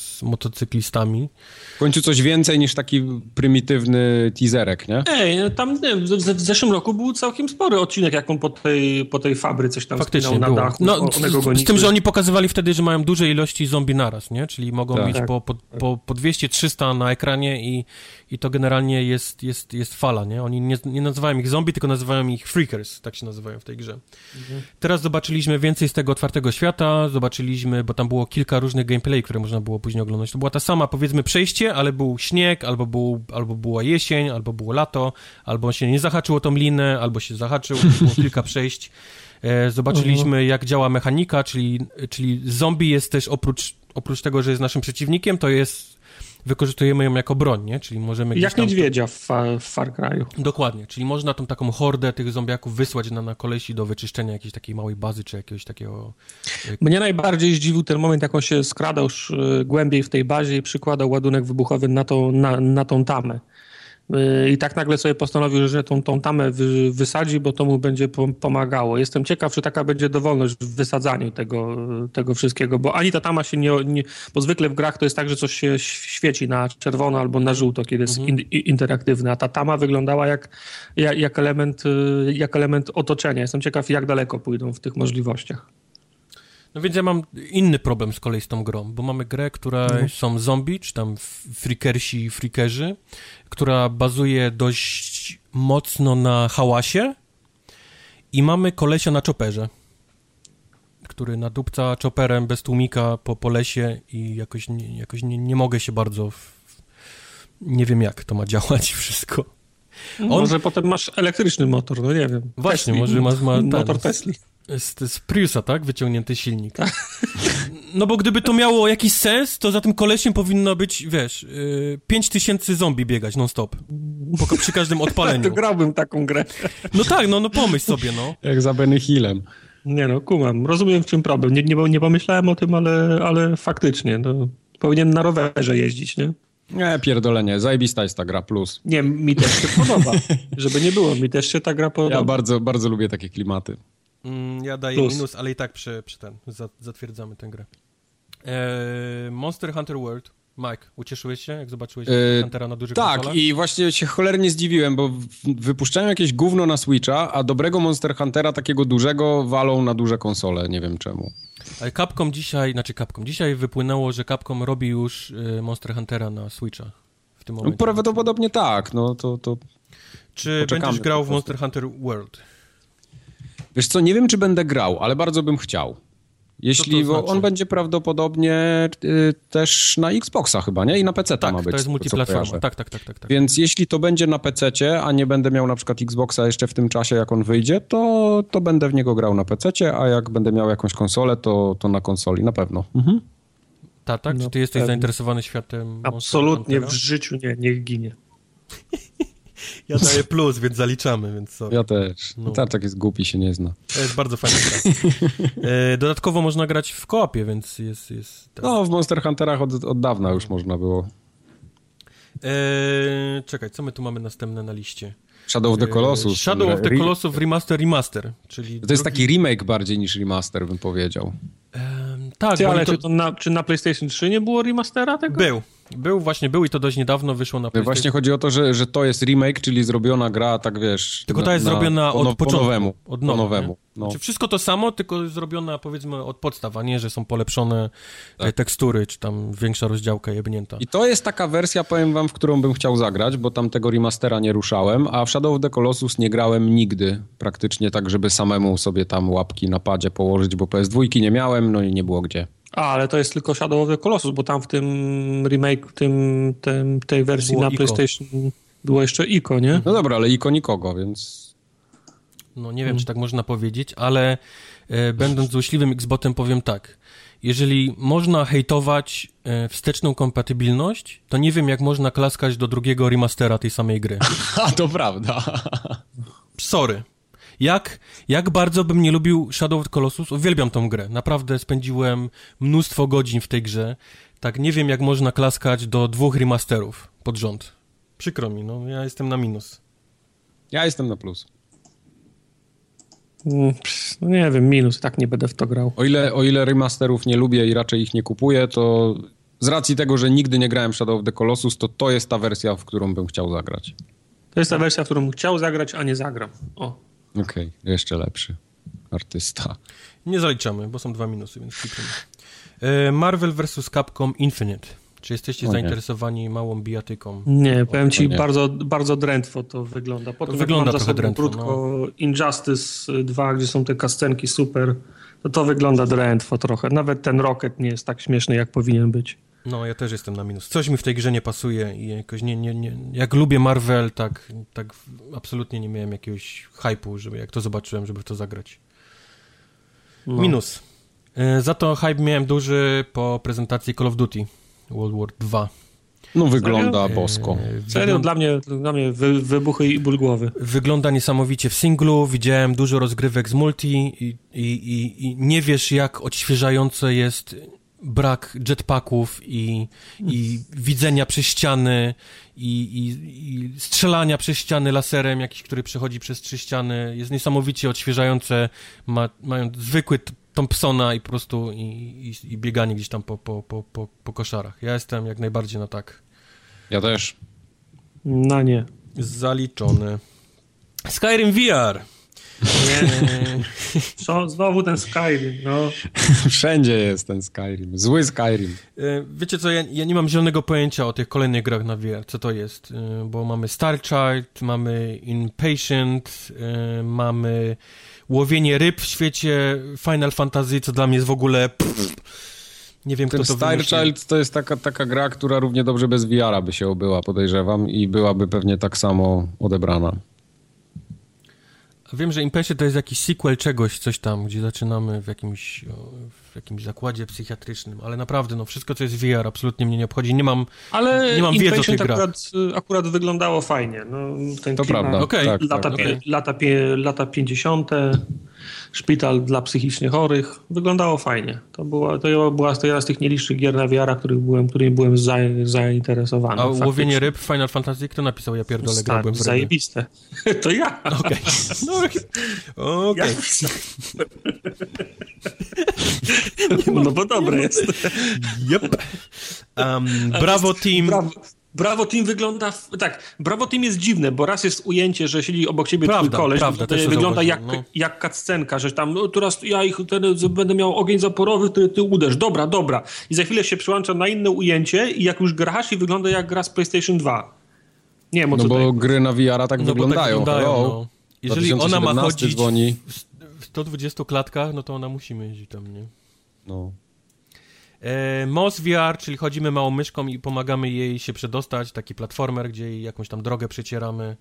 z, motocyklistami. W końcu coś więcej niż taki prymitywny teaserek, nie? Ej, no tam nie, w, w, zeszłym roku był całkiem spory odcinek, jak on po tej, po tej fabry coś tam Faktycznie na dachu. No, z, z, tym, że oni pokazywali wtedy, że mają duże ilości zombie naraz, nie? Czyli mogą tak. mieć tak. po, po, po, po 200-300 na ekranie i, i to generalnie jest, jest, jest fala, nie? Oni nie, nie nazywają ich zombie, tylko nazywają ich freakers, tak się nazywają w tej grze. Mhm. Teraz zobaczyliśmy więcej z tego otwartego świata, zobaczyliśmy, bo tam było kilka różnych gameplay, które można było później oglądać. To była ta sama, powiedzmy, przejście, ale był śnieg, albo, był, albo była jesień, albo było lato, albo się nie zahaczyło tą linę, albo się zahaczył, było kilka przejść. E, zobaczyliśmy, mhm. jak działa mechanika, czyli, czyli zombie jest też oprócz, oprócz tego, że jest naszym przeciwnikiem, to jest wykorzystujemy ją jako broń, nie? Czyli możemy Jak tam... niedźwiedzia w, w Far Cry'u. Dokładnie, czyli można tą taką hordę tych zombiaków wysłać na, na kolesi do wyczyszczenia jakiejś takiej małej bazy, czy jakiegoś takiego... E, Mnie najbardziej zdziwił ten moment, jak on się skradał już e, głębiej w tej bazie i przykładał ładunek wybuchowy na, to, na, na tą tamę. I tak nagle sobie postanowił, że tą, tą tamę wy, wysadzi, bo to mu będzie pomagało. Jestem ciekaw, czy taka będzie dowolność w wysadzaniu tego, tego wszystkiego, bo ani ta tama się nie, nie, Bo zwykle w grach to jest tak, że coś się świeci na czerwono albo na żółto, kiedy jest mhm. in, interaktywne, a ta tama wyglądała jak, jak, jak, element, jak element otoczenia. Jestem ciekaw, jak daleko pójdą w tych możliwościach. No więc ja mam inny problem z kolei z tą grą, bo mamy grę, która no. są zombie, czy tam freakersi, freakerzy, która bazuje dość mocno na hałasie i mamy kolesia na czoperze, który nadupca czoperem bez tłumika po, po lesie i jakoś, nie, jakoś nie, nie mogę się bardzo... W... Nie wiem, jak to ma działać wszystko. On... Może potem masz elektryczny motor, no nie wiem. Właśnie, Tesli. może masz... Ma, motor Tesla. Z, z Priusa, tak? Wyciągnięty silnik. No bo gdyby to miało jakiś sens, to za tym kolesiem powinno być, wiesz, yy, 5000 zombie biegać non-stop. Przy każdym odpaleniu. to grałbym taką grę. No tak, no, no pomyśl sobie, no. Jak za Benny Hillem. Nie no, kumam. Rozumiem w czym problem. Nie, nie, nie pomyślałem o tym, ale, ale faktycznie, no, powinien na rowerze jeździć, nie? Nie, pierdolenie. Zajebista jest ta gra, plus. Nie, mi też się podoba. Żeby nie było, mi też się ta gra podoba. Ja bardzo, bardzo lubię takie klimaty. Mm, ja daję Plus. minus, ale i tak przy, przy ten, zatwierdzamy tę grę. Eee, Monster Hunter World. Mike, ucieszyłeś się, jak zobaczyłeś eee, Huntera na dużych Tak, konsolach? i właśnie się cholernie zdziwiłem, bo wypuszczają jakieś gówno na Switcha, a dobrego Monster Huntera, takiego dużego, walą na duże konsole, nie wiem czemu. Ale Capcom dzisiaj, znaczy Capcom, dzisiaj wypłynęło, że Capcom robi już y, Monster Huntera na Switcha w tym momencie. Prawdopodobnie tak, no to... to... Czy Poczekamy będziesz grał w. Monster Hunter World? Wiesz co, nie wiem, czy będę grał, ale bardzo bym chciał. Jeśli, znaczy? on będzie prawdopodobnie y, też na Xboxa chyba, nie? I na PC Tak, ma być. to jest multiplatforma. Tak, tak, tak, tak. tak. Więc jeśli to będzie na PC, a nie będę miał na przykład Xboxa jeszcze w tym czasie, jak on wyjdzie, to, to będę w niego grał na PC, a jak będę miał jakąś konsolę, to, to na konsoli, na pewno. Mhm. Tak, No, Czy ty jesteś pewnie. zainteresowany światem Absolutnie w życiu nie, niech ginie. Ja daję plus, więc zaliczamy, więc co? Ja też. No. No. Tarczak jest głupi, się nie zna. To jest bardzo fajna gra. E, dodatkowo można grać w koopie, więc jest... jest tak. No, w Monster Hunterach od, od dawna już można było. e, czekaj, co my tu mamy następne na liście? Shadow of the E, Colossus. Shadow of the Colossus Remaster Remaster, czyli... To jest drugi- taki remake bardziej niż remaster, bym powiedział. Tak, Ty, ale to... czy, to na, czy na PlayStation 3 nie było remastera tego? Był. Był, właśnie był i to dość niedawno wyszło na PlayStation. Właśnie chodzi o to, że, że to jest remake, czyli zrobiona gra, tak wiesz... Tylko ta jest zrobiona po, od no- początku. Po nowemu. Od nowa, po nowemu. No. Znaczy wszystko to samo, tylko zrobiona powiedzmy od podstaw, a nie, że są polepszone Tak. e, tekstury, czy tam większa rozdziałka jebnięta. I to jest taka wersja, powiem wam, w którą bym chciał zagrać, bo tam tego remastera nie ruszałem, a w Shadow of the Colossus nie grałem nigdy praktycznie tak, żeby samemu sobie tam łapki na padzie położyć, bo PS2 nie miałem, no i nie było gdzie. A, ale to jest tylko Shadow of the Colossus, bo tam w tym remake, w tym, tym, tej wersji Było na Ico. PlayStation było jeszcze Ico, nie? No dobra, ale iko nikogo, więc... No nie wiem, czy tak można powiedzieć, ale e, będąc złośliwym Xbotem powiem tak. Jeżeli można hejtować e, wsteczną kompatybilność, to nie wiem, jak można klaskać do drugiego remastera tej samej gry. A, to prawda. Sorry. Jak, jak bardzo bym nie lubił Shadow of the Colossus, uwielbiam tą grę. Naprawdę spędziłem mnóstwo godzin w tej grze. Tak, nie wiem, jak można klaskać do dwóch remasterów pod rząd. Przykro mi, no, ja jestem na minus. Ja jestem na plus. Mm, No nie wiem, minus, tak nie będę w to grał. O ile, o ile remasterów nie lubię i raczej ich nie kupuję, to z racji tego, że nigdy nie grałem w Shadow of the Colossus, to to jest ta wersja, w którą bym chciał zagrać. To jest ta wersja, w którą bym chciał zagrać, a nie zagram. O. Okej, jeszcze lepszy artysta. Nie zaliczamy, bo są dwa minusy, więc mi. E, Marvel vs. Capcom Infinite. Czy jesteście O nie. zainteresowani małą bijatyką? Nie, powiem ci, nie. bardzo, bardzo drętwo to wygląda. Potem jak wygląda trochę drętwo, krótko Injustice 2, gdzie są te kascenki super, to to wygląda drętwo trochę. Nawet ten Rocket nie jest tak śmieszny, jak powinien być. No, ja też jestem na minus. Coś mi w tej grze nie pasuje i jakoś nie, nie, nie jak lubię Marvel, tak, tak absolutnie nie miałem jakiegoś hype'u, żeby jak to zobaczyłem, żeby w to zagrać. No. Minus. E, Za to hype miałem duży po prezentacji Call of Duty World War 2. No wygląda E, bosko. Serio, wygląda- dla mnie, dla mnie wy, wybuchy i ból głowy. Wygląda niesamowicie w singlu, widziałem dużo rozgrywek z multi i, i, i, i nie wiesz jak odświeżające jest brak jetpacków i, i widzenia przez ściany i, i, i strzelania przez ściany laserem jakiś, który przechodzi przez trzy ściany. Jest niesamowicie odświeżające, ma, mają zwykły Thompsona i po prostu i, i, i bieganie gdzieś tam po, po, po, po, po koszarach. Ja jestem jak najbardziej na tak. Ja też. No nie. Zaliczony. Skyrim VR. Nie. Co, znowu ten Skyrim, no. Wszędzie jest ten Skyrim. Zły Skyrim. E, Wiecie co, ja, ja nie mam zielonego pojęcia o tych kolejnych grach na VR, co to jest, E, bo mamy Star Child, mamy Inpatient, e, mamy łowienie ryb w świecie Final Fantasy, co dla mnie jest w ogóle... Pff, nie wiem, Ten kto to Star wymyślił. Child to jest taka, taka gra, która równie dobrze bez VR-a by się obyła, podejrzewam, i byłaby pewnie tak samo odebrana. Wiem, że Impatient to jest jakiś sequel czegoś, coś tam, gdzie zaczynamy w jakimś, o, w jakimś zakładzie psychiatrycznym, ale naprawdę, no wszystko, co jest VR, absolutnie mnie nie obchodzi. Nie mam... Ale Nie mam wiedzy o tych grach. akurat, akurat wyglądało fajnie. No, ten To klimat, prawda. Okej. Tak, Lata, tak. lata, lata 50., szpital dla psychicznie chorych. Wyglądało fajnie. To była, to była jedna z tych nielicznych gier na VR, których byłem, którymi byłem za, zainteresowany. A faktycznie. łowienie ryb w Final Fantasy, kto napisał? Ja pierdolę, Tak, grałbym w ryby. zajebiste. To ja. Okej. No, okej. Ja No bo dobre jest. Yep. Um, brawo team. Brawo, Bravo Team wygląda, w... tak, Bravo Team jest dziwne, bo raz jest ujęcie, że siedzi obok ciebie Prawda, twój koleś, prawda, też to wygląda jak, no. jak kaccenka, że tam, no teraz ja ich ten, będę miał ogień zaporowy, ty, ty uderz, dobra, dobra. I za chwilę się przyłącza na inne ujęcie i jak już grasz i wygląda jak gra z PlayStation 2. Nie wiem o No co bo tutaj. gry na VR tak No bo tak wyglądają. wyglądają, no. Jeżeli ona ma 2017 chodzić dzwoni. w 120 klatkach, no to ona musi jeździć tam, nie? No. E, Moz VR, czyli chodzimy małą myszką i pomagamy jej się przedostać, taki platformer, gdzie jej jakąś tam drogę przecieramy.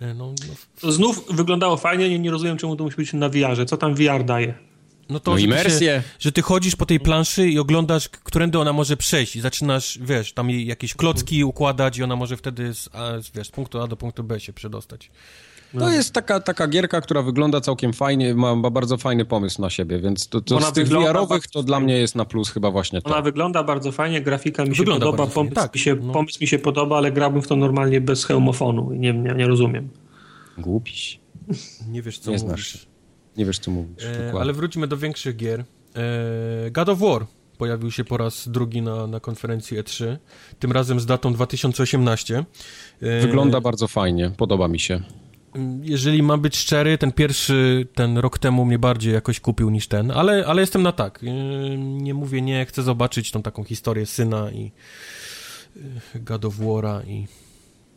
E, no, no, Znów wyglądało fajnie, nie, nie rozumiem czemu to musi być na VR-ze. Co tam VR daje? no to, No że, ty się, imersję. że ty chodzisz po tej planszy i oglądasz, którędy ona może przejść i zaczynasz, wiesz, tam jej jakieś klocki układać i ona może wtedy z, a, z, wiesz, z punktu A do punktu B się przedostać. To jest taka, taka gierka, która wygląda całkiem fajnie, ma, ma bardzo fajny pomysł na siebie, więc to, to Ona z tych VR-owych to dla mnie jest na plus chyba właśnie Ona to. wygląda bardzo fajnie, grafika mi się Wygląda podoba, pomysł, tak, mi się, no. pomysł mi się podoba, ale grałbym w to normalnie bez hełmofonu i nie, nie, nie rozumiem. Głupiś. Nie wiesz, co Nie mówisz. znasz. Nie wiesz, co mówisz. E, ale wróćmy do większych gier. E, God of War pojawił się po raz drugi na, na konferencji E3, tym razem z datą 2018. E, Wygląda bardzo fajnie, podoba mi się. Jeżeli mam być szczery, ten pierwszy, ten rok temu mnie bardziej jakoś kupił niż ten, ale, ale jestem na tak. E, Nie mówię nie, chcę zobaczyć tą taką historię syna i e, God of War'a i...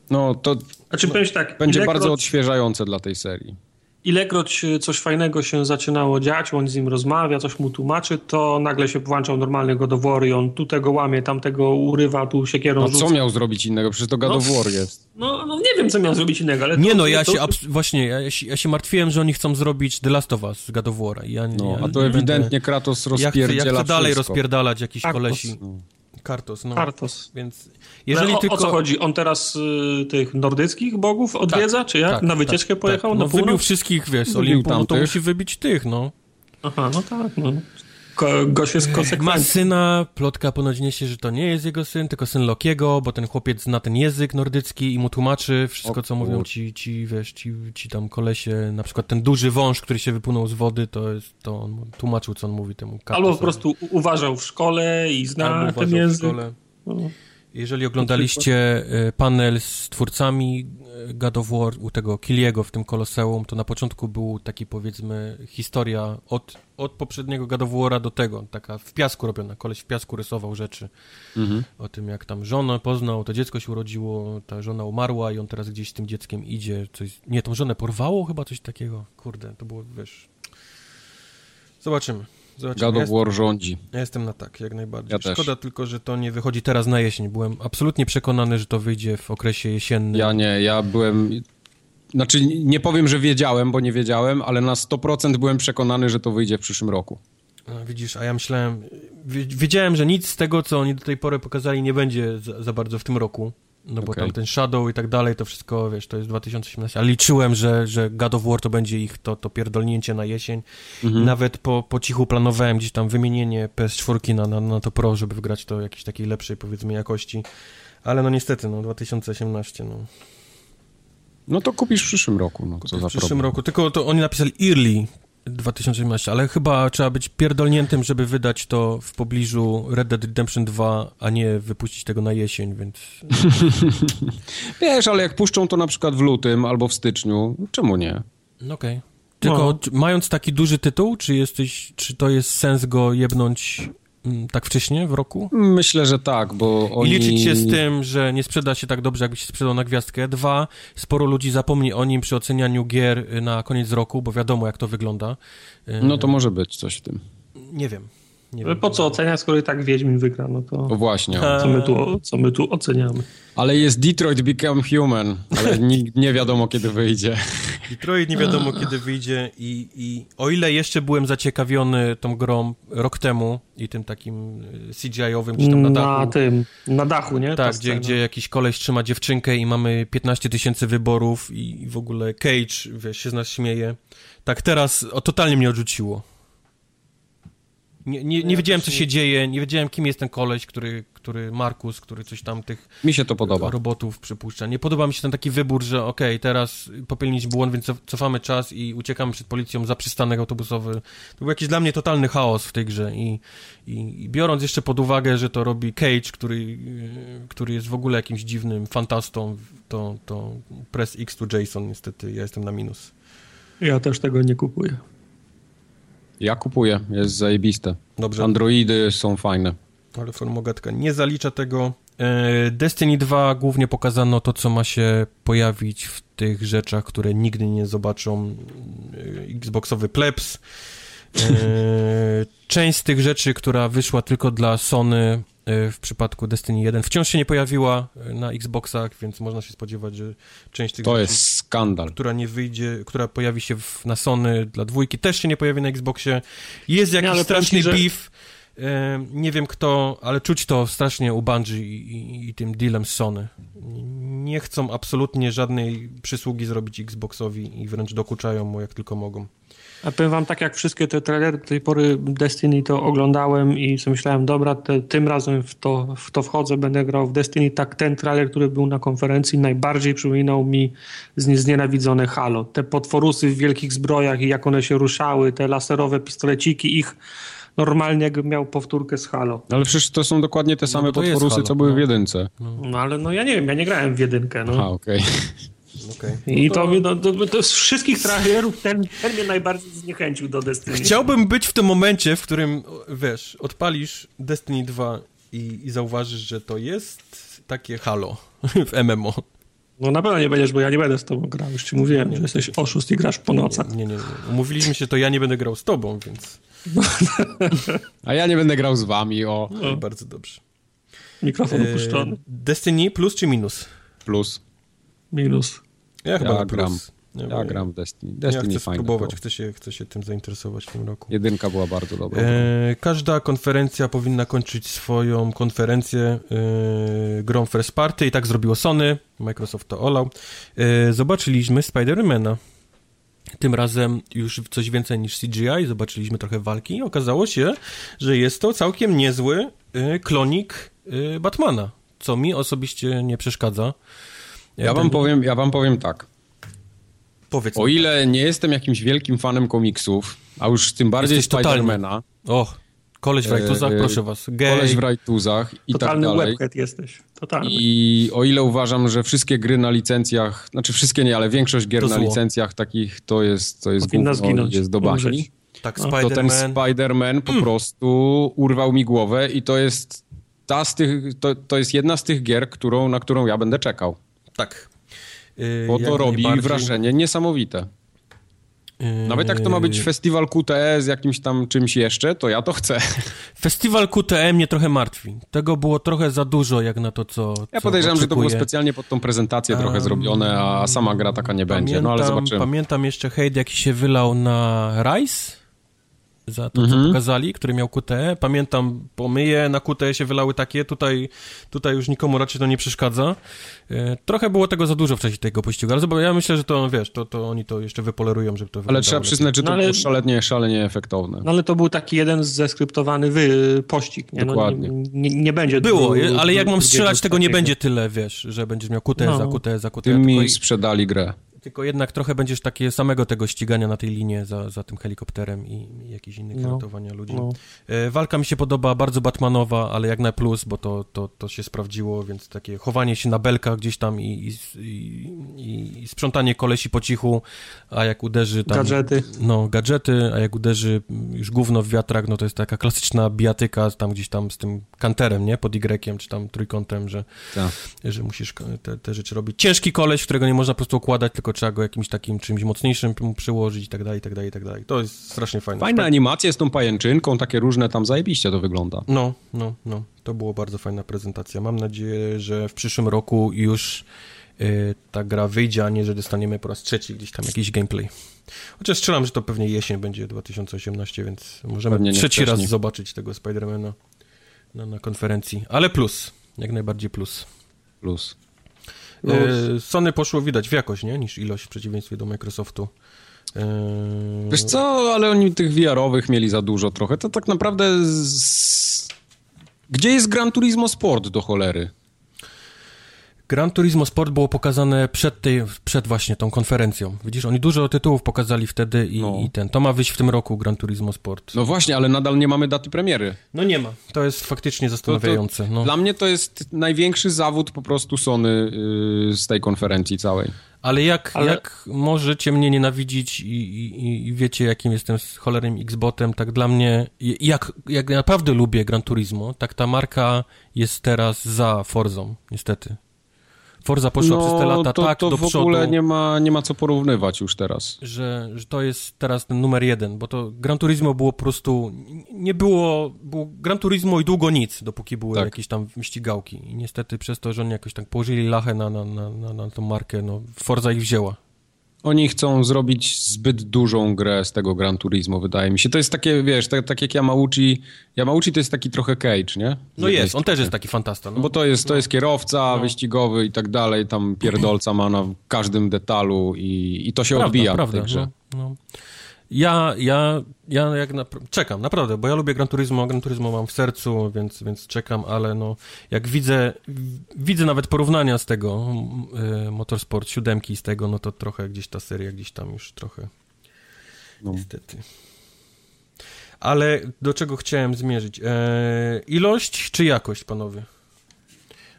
No, to Znaczy powiem ci tak, będzie ilekroć, bardzo odświeżające dla tej serii. Ilekroć coś fajnego się zaczynało dziać, on z nim rozmawia, coś mu tłumaczy, to nagle się włączał normalny God of War i on tu tego łamie, tam tego urywa, tu siekierą No rzuca. co miał zrobić innego? Przecież to God No. of War jest. No, no nie wiem, co miał zrobić innego, ale Nie to, no, ja to, się, właśnie, ja się, ja się martwiłem, że oni chcą zrobić The Last of Us z God of War'a. i Ja, No, ja a to nie ewidentnie Będę... Kratos Ja chcę, rozpierdziela ja chcę dalej wszystko. rozpierdalać jakiś Kartos. kolesi. No. Kartos, no. Kartos. Więc jeżeli no, o, tylko... o co chodzi? On teraz y, tych nordyckich bogów odwiedza, czy jak? Tak, Na wycieczkę tak, pojechał tak. na No wybił północ? wszystkich, wiesz, z Wybił Olimpu, no to musi wybić tych, no. Aha, no tak, no. Ko, gość jest Ma syna, plotka ponoć niesie, że to nie jest jego syn, tylko syn Lokiego, bo ten chłopiec zna ten język nordycki i mu tłumaczy wszystko, O co mówią ci, ci, wiesz, ci, ci tam kolesie, na przykład ten duży wąż, który się wypłynął z wody, to jest, to on tłumaczył, co on mówi temu Albo Kartosowi. po prostu uważał w szkole i zna Albo ten uważał w język. szkole. No. Jeżeli oglądaliście e, panel z twórcami e, God of War, u tego Kiliego w tym Koloseum, to na początku był taki powiedzmy historia od, od poprzedniego God of War'a do tego, taka w piasku robiona, koleś w piasku rysował rzeczy. Mhm. o tym jak tam żonę poznał, to dziecko się urodziło, ta żona umarła i on teraz gdzieś z tym dzieckiem idzie, coś, nie, tą żonę porwało chyba, coś takiego, kurde, to było, wiesz, zobaczymy. Zobaczymy. God of War rządzi. Ja jestem na tak, jak najbardziej. Ja też. Szkoda tylko, że to nie wychodzi teraz na jesień. Byłem absolutnie przekonany, że to wyjdzie w okresie jesiennym. Ja nie, ja byłem... Znaczy, nie powiem, że wiedziałem, bo nie wiedziałem, ale na 100% byłem przekonany, że to wyjdzie w przyszłym roku. Widzisz, a ja myślałem, wi- wiedziałem, że nic z tego, co oni do tej pory pokazali, nie będzie za, za bardzo w tym roku. No bo Okej. tam ten Shadow i tak dalej, to wszystko, wiesz, to jest 2018. Ale liczyłem, że, że God of War to będzie ich to, to pierdolnięcie na jesień. Mhm. Nawet po, po cichu planowałem gdzieś tam wymienienie PS4 na, na, na to Pro, żeby wygrać to jakiejś takiej lepszej, powiedzmy, jakości. Ale no niestety, no 2018, no. No to kupisz w przyszłym roku, no co w za przyszłym problem. roku. Tylko to oni napisali early 2018, ale chyba trzeba być pierdolniętym, żeby wydać to w pobliżu Red Dead Redemption 2, a nie wypuścić tego na jesień, więc Wiesz, ale jak puszczą to na przykład w lutym albo w styczniu, czemu nie? no okej. Tylko No. mając taki duży tytuł, czy jesteś, czy to jest sens go jebnąć tak wcześnie w roku? Myślę, że tak, bo oni... I liczyć się z tym, że nie sprzeda się tak dobrze, jakby się sprzedał na gwiazdkę. Dwa, sporo ludzi zapomni o nim przy ocenianiu gier na koniec roku, bo wiadomo, jak to wygląda. No to może być coś w tym. Nie wiem. Nie Ale wiem. po co oceniać, skoro i tak Wiedźmin wygra, no to O właśnie. A. co my tu, co my tu oceniamy? Ale jest Detroit Become Human, ale nikt nie wiadomo kiedy wyjdzie. Detroit nie wiadomo kiedy wyjdzie i, i o ile jeszcze byłem zaciekawiony tą grą rok temu i tym takim y, CGI-owym czy tam na Na dachu. tym, na dachu, nie? Ta Tak, gdzie, scena. gdzie jakiś koleś trzyma dziewczynkę i mamy 15 tysięcy wyborów i, i w ogóle Cage, wiesz, się z nas śmieje. Tak teraz o, totalnie mnie odrzuciło. Nie, nie, nie wiedziałem, co się dzieje, nie wiedziałem, kim jest ten koleś, który, który Markus, który coś tam tych Mi się to podoba. robotów przypuszcza. Nie podoba mi się ten taki wybór, że okej, teraz popełnić błąd, więc cof- cofamy czas i uciekamy przed policją za przystanek autobusowy. To był jakiś dla mnie totalny chaos w tej grze i, i, i biorąc jeszcze pod uwagę, że to robi Cage, który, yy, który jest w ogóle jakimś dziwnym fantastą, to, to press X to Jason niestety, ja jestem na minus. Ja też tego nie kupuję. Ja kupuję, jest zajebiste. Dobrze. Androidy są fajne. Ale Formogatka nie zalicza tego. E, Destiny 2 głównie pokazano to, co ma się pojawić w tych rzeczach, które nigdy nie zobaczą e, Xboxowy plebs. E, Część z tych rzeczy, która wyszła tylko dla Sony w przypadku Destiny 1 wciąż się nie pojawiła na Xboxach, więc można się spodziewać, że część tych To rzeczy, jest skandal. która nie wyjdzie, która pojawi się w, na Sony dla dwójki, też się nie pojawi na Xboxie. Jest jakiś powiem straszny ci, że- beef. E, nie wiem kto, ale czuć to strasznie u Bungie i, i, i tym dealem z Sony. Nie chcą absolutnie żadnej przysługi zrobić Xboxowi i wręcz dokuczają mu jak tylko mogą. A powiem wam tak, jak wszystkie te trailery do tej pory Destiny to oglądałem i sobie myślałem, dobra, te, tym razem w to, w to wchodzę, będę grał w Destiny. Tak ten trailer, który był na konferencji najbardziej przypominał mi znienawidzone Halo. Te potworusy w wielkich zbrojach i jak one się ruszały, te laserowe pistoleciki, ich normalnie jakbym miał powtórkę z Halo. Ale przecież to są dokładnie te same No to jest potworusy, Halo, co były no. w jedynce. No ale no ja nie wiem, ja nie grałem w jedynkę. Aha, No. okej. Okay. I to, mnie- no, to, to z wszystkich trailerów ten, ten mnie najbardziej zniechęcił do Destiny. Chciałbym być w tym momencie, w którym, wiesz, odpalisz Destiny 2 i, i zauważysz, że to jest takie halo w MMO. No na pewno nie będziesz, bo ja nie będę z tobą grał. Już ci mówiłem, że jesteś oszust i grasz po nocach. Nie, nie, nie. Umówiliśmy się, to ja nie będę grał z tobą, więc A ja nie będę grał z wami, o no, bardzo dobrze. Mikrofon E, opuszczony. Destiny plus czy minus? plus. Minus. Ja chyba Ja gram. bo Ja gram w Destiny. Ja Destiny chcę fajne. spróbować, było. chcę się, chcę się tym zainteresować w tym roku. Jedynka była bardzo dobra. E, każda konferencja powinna kończyć swoją konferencję e, grą First Party i tak zrobiło Sony, Microsoft to olał. E, zobaczyliśmy Spidermana. Tym razem już coś więcej niż CGI, zobaczyliśmy trochę walki i okazało się, że jest to całkiem niezły e, klonik e, Batmana, co mi osobiście nie przeszkadza. Ja wam powiem, ja wam powiem tak. Powiedz O ile nie jestem jakimś wielkim fanem komiksów, a już tym bardziej totalny. Spidermana, O, koleś w rajtuzach, E, proszę was. Gej. koleś w rajtuzach i Totalny tak dalej. webhead jesteś. Totalny. I o ile uważam, że wszystkie gry na licencjach, znaczy wszystkie nie, ale większość gier na licencjach takich to jest, to jest Powinna gówno zginąć, jest do bani. Tak, No. To ten Spider-Man. Po prostu urwał mi głowę i to jest ta z tych, to, to jest jedna z tych gier, którą, na którą ja będę czekał. Tak. Yy, Bo to jak robi najbardziej. wrażenie niesamowite. Nawet jak to ma być festiwal QTE z jakimś tam czymś jeszcze, to ja to chcę. Festiwal QTE mnie trochę martwi. Tego było trochę za dużo, jak na to, co. Ja co podejrzewam, że to było specjalnie pod tą prezentację trochę Um, zrobione, a sama gra taka nie będzie. No ale Pamiętam- zobaczymy. Pamiętam jeszcze hejt, jaki się wylał na Rise. Za to, Mhm. co pokazali, który miał QTE. Pamiętam, pomyje na QTE się wylały takie. Tutaj, tutaj już nikomu raczej to nie przeszkadza. E, Trochę było tego za dużo w czasie tego pościgu, ale ja myślę, że to, wiesz, to, to oni to jeszcze wypolerują, żeby to Ale trzeba lepiej. przyznać, że to No ale- było szalenie, szalenie efektowne. No ale to był taki jeden zeskryptowany wy, pościg. Nie? No, Dokładnie. nie, nie, nie będzie Było, ale jak mam strzelać, tego nie będzie tyle, wiesz, że będziesz miał QTE No. za QTE za QTE. Tym Tylko, mi sprzedali grę. Tylko jednak trochę będziesz takie samego tego ścigania na tej linie za, za tym helikopterem i, i jakichś innych No. ratowania ludzi. No. E, Walka mi się podoba, bardzo Batmanowa, ale jak na plus, bo to, to, to się sprawdziło, więc takie chowanie się na belkach gdzieś tam i, i, i, i sprzątanie kolesi po cichu, a jak uderzy tam... Gadżety. No, gadżety, a jak uderzy już gówno w wiatrak, no to jest taka klasyczna bijatyka tam gdzieś tam z tym kanterem, nie? Pod Y, czy tam trójkątem, że, Tak. że musisz te, te rzeczy robić. Ciężki koleś, którego nie można po prostu układać, tylko trzeba go jakimś takim czymś mocniejszym przyłożyć i tak dalej, i tak dalej, i tak dalej. To jest strasznie fajne. Fajne animacje z tą pajęczynką, takie różne tam zajebiście to wygląda. No, no, no. To była bardzo fajna prezentacja. Mam nadzieję, że w przyszłym roku już y, ta gra wyjdzie, a nie, że dostaniemy po raz trzeci gdzieś tam jakiś gameplay. Chociaż strzelam, że to pewnie jesień będzie 2018, więc możemy Pewnie trzeci raz zobaczyć tego Spidermana na, na konferencji. Ale plus, jak najbardziej plus. Plus. Plus. Y, Sony poszło widać w jakość, nie? Niż ilość w przeciwieństwie do Microsoftu. Yy... Wiesz co, ale oni tych VR-owych mieli za dużo trochę. To tak naprawdę... Z... Gdzie jest Gran Turismo Sport do cholery? Gran Turismo Sport było pokazane przed, tej, przed właśnie tą konferencją. Widzisz, oni dużo tytułów pokazali wtedy i, no. i, ten. To ma wyjść w tym roku Gran Turismo Sport. No właśnie, ale nadal nie mamy daty premiery. No nie ma. To jest faktycznie zastanawiające. No. Dla mnie to jest największy zawód po prostu Sony yy, z tej konferencji całej. Ale jak, ale... jak możecie mnie nienawidzić i, i, i wiecie, jakim jestem z cholerem Xbotem, tak dla mnie, jak, jak naprawdę lubię Gran Turismo, tak ta marka jest teraz za Forzą, niestety. Forza poszła no, przez te lata to, tak to do przodu. w ogóle nie ma, nie ma co porównywać już teraz. Że, że to jest teraz ten numer jeden, bo to Gran Turismo było po prostu, nie było, było Gran Turismo i długo nic, dopóki były tak. jakieś tam ścigałki. I niestety przez to, że oni jakoś tak położyli lachę na, na, na, na, na tą markę, no Forza ich wzięła. Oni chcą zrobić zbyt dużą grę z tego Gran Turismo, wydaje mi się. To jest takie, wiesz, tak, tak jak Yamauchi. Yamauchi to jest taki trochę Cage, nie? No jest, on też jest taki fantasta. No. Bo to jest, to jest kierowca no. wyścigowy i tak dalej, tam pierdolca ma na każdym detalu i, i to się prawda, odbija prawda, w tej grze. No, no. Ja, ja, ja jak na, czekam, naprawdę, bo ja lubię Gran Turismo, Gran Turismo mam w sercu, więc, więc czekam, ale no, jak widzę, widzę nawet porównania z tego y, Motorsport 7 z tego, no to trochę gdzieś ta seria gdzieś tam już trochę no. niestety. Ale do czego chciałem zmierzyć? E, ilość czy jakość, panowie?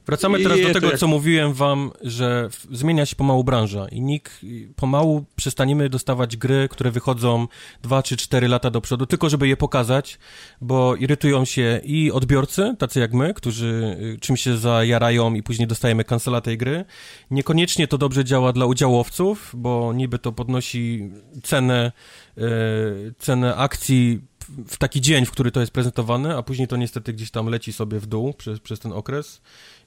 Wracamy teraz do tego, co mówiłem wam, że zmienia się pomału branża i nikt, pomału przestaniemy dostawać gry, które wychodzą 2 czy 4 lata do przodu, tylko żeby je pokazać, bo irytują się i odbiorcy, tacy jak my, którzy y, czym się zajarają i później dostajemy kancela tej gry. Niekoniecznie to dobrze działa dla udziałowców, bo niby to podnosi cenę, yy, cenę akcji w taki dzień, w który to jest prezentowane, a później to niestety gdzieś tam leci sobie w dół przez, przez ten okres.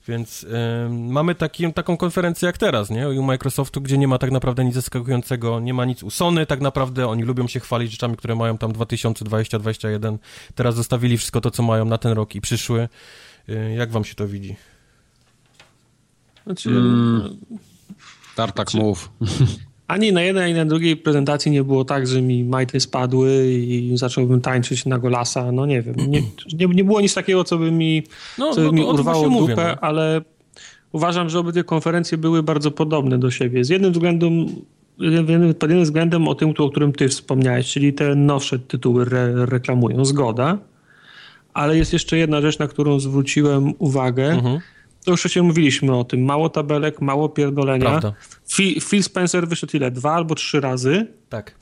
Więc y, mamy taki, taką konferencję jak teraz, nie? U Microsoftu, gdzie nie ma tak naprawdę nic zaskakującego, nie ma nic u Sony tak naprawdę, oni lubią się chwalić rzeczami, które mają tam 2020-2021. Teraz zostawili wszystko to, co mają na ten rok i przyszły. Y, jak wam się to widzi? Znaczy... Mm, tartak znaczy... move. Ani na jednej, ani na drugiej prezentacji nie było tak, że mi majty spadły i zacząłbym tańczyć na golasa. No nie wiem. Nie, nie, nie było nic takiego, co by mi, no, co by no, mi urwało dupę, mówię, no. ale uważam, że obydwie konferencje były bardzo podobne do siebie. Z jednym względem pod jednym względem o tym, o którym ty wspomniałeś, czyli te nowsze tytuły re, reklamują. Zgoda. Ale jest jeszcze jedna rzecz, na którą zwróciłem uwagę. Mhm to już się mówiliśmy o tym. Mało tabelek, mało pierdolenia. Prawda. Phil, Phil Spencer wyszedł ile? Dwa albo trzy razy? Tak.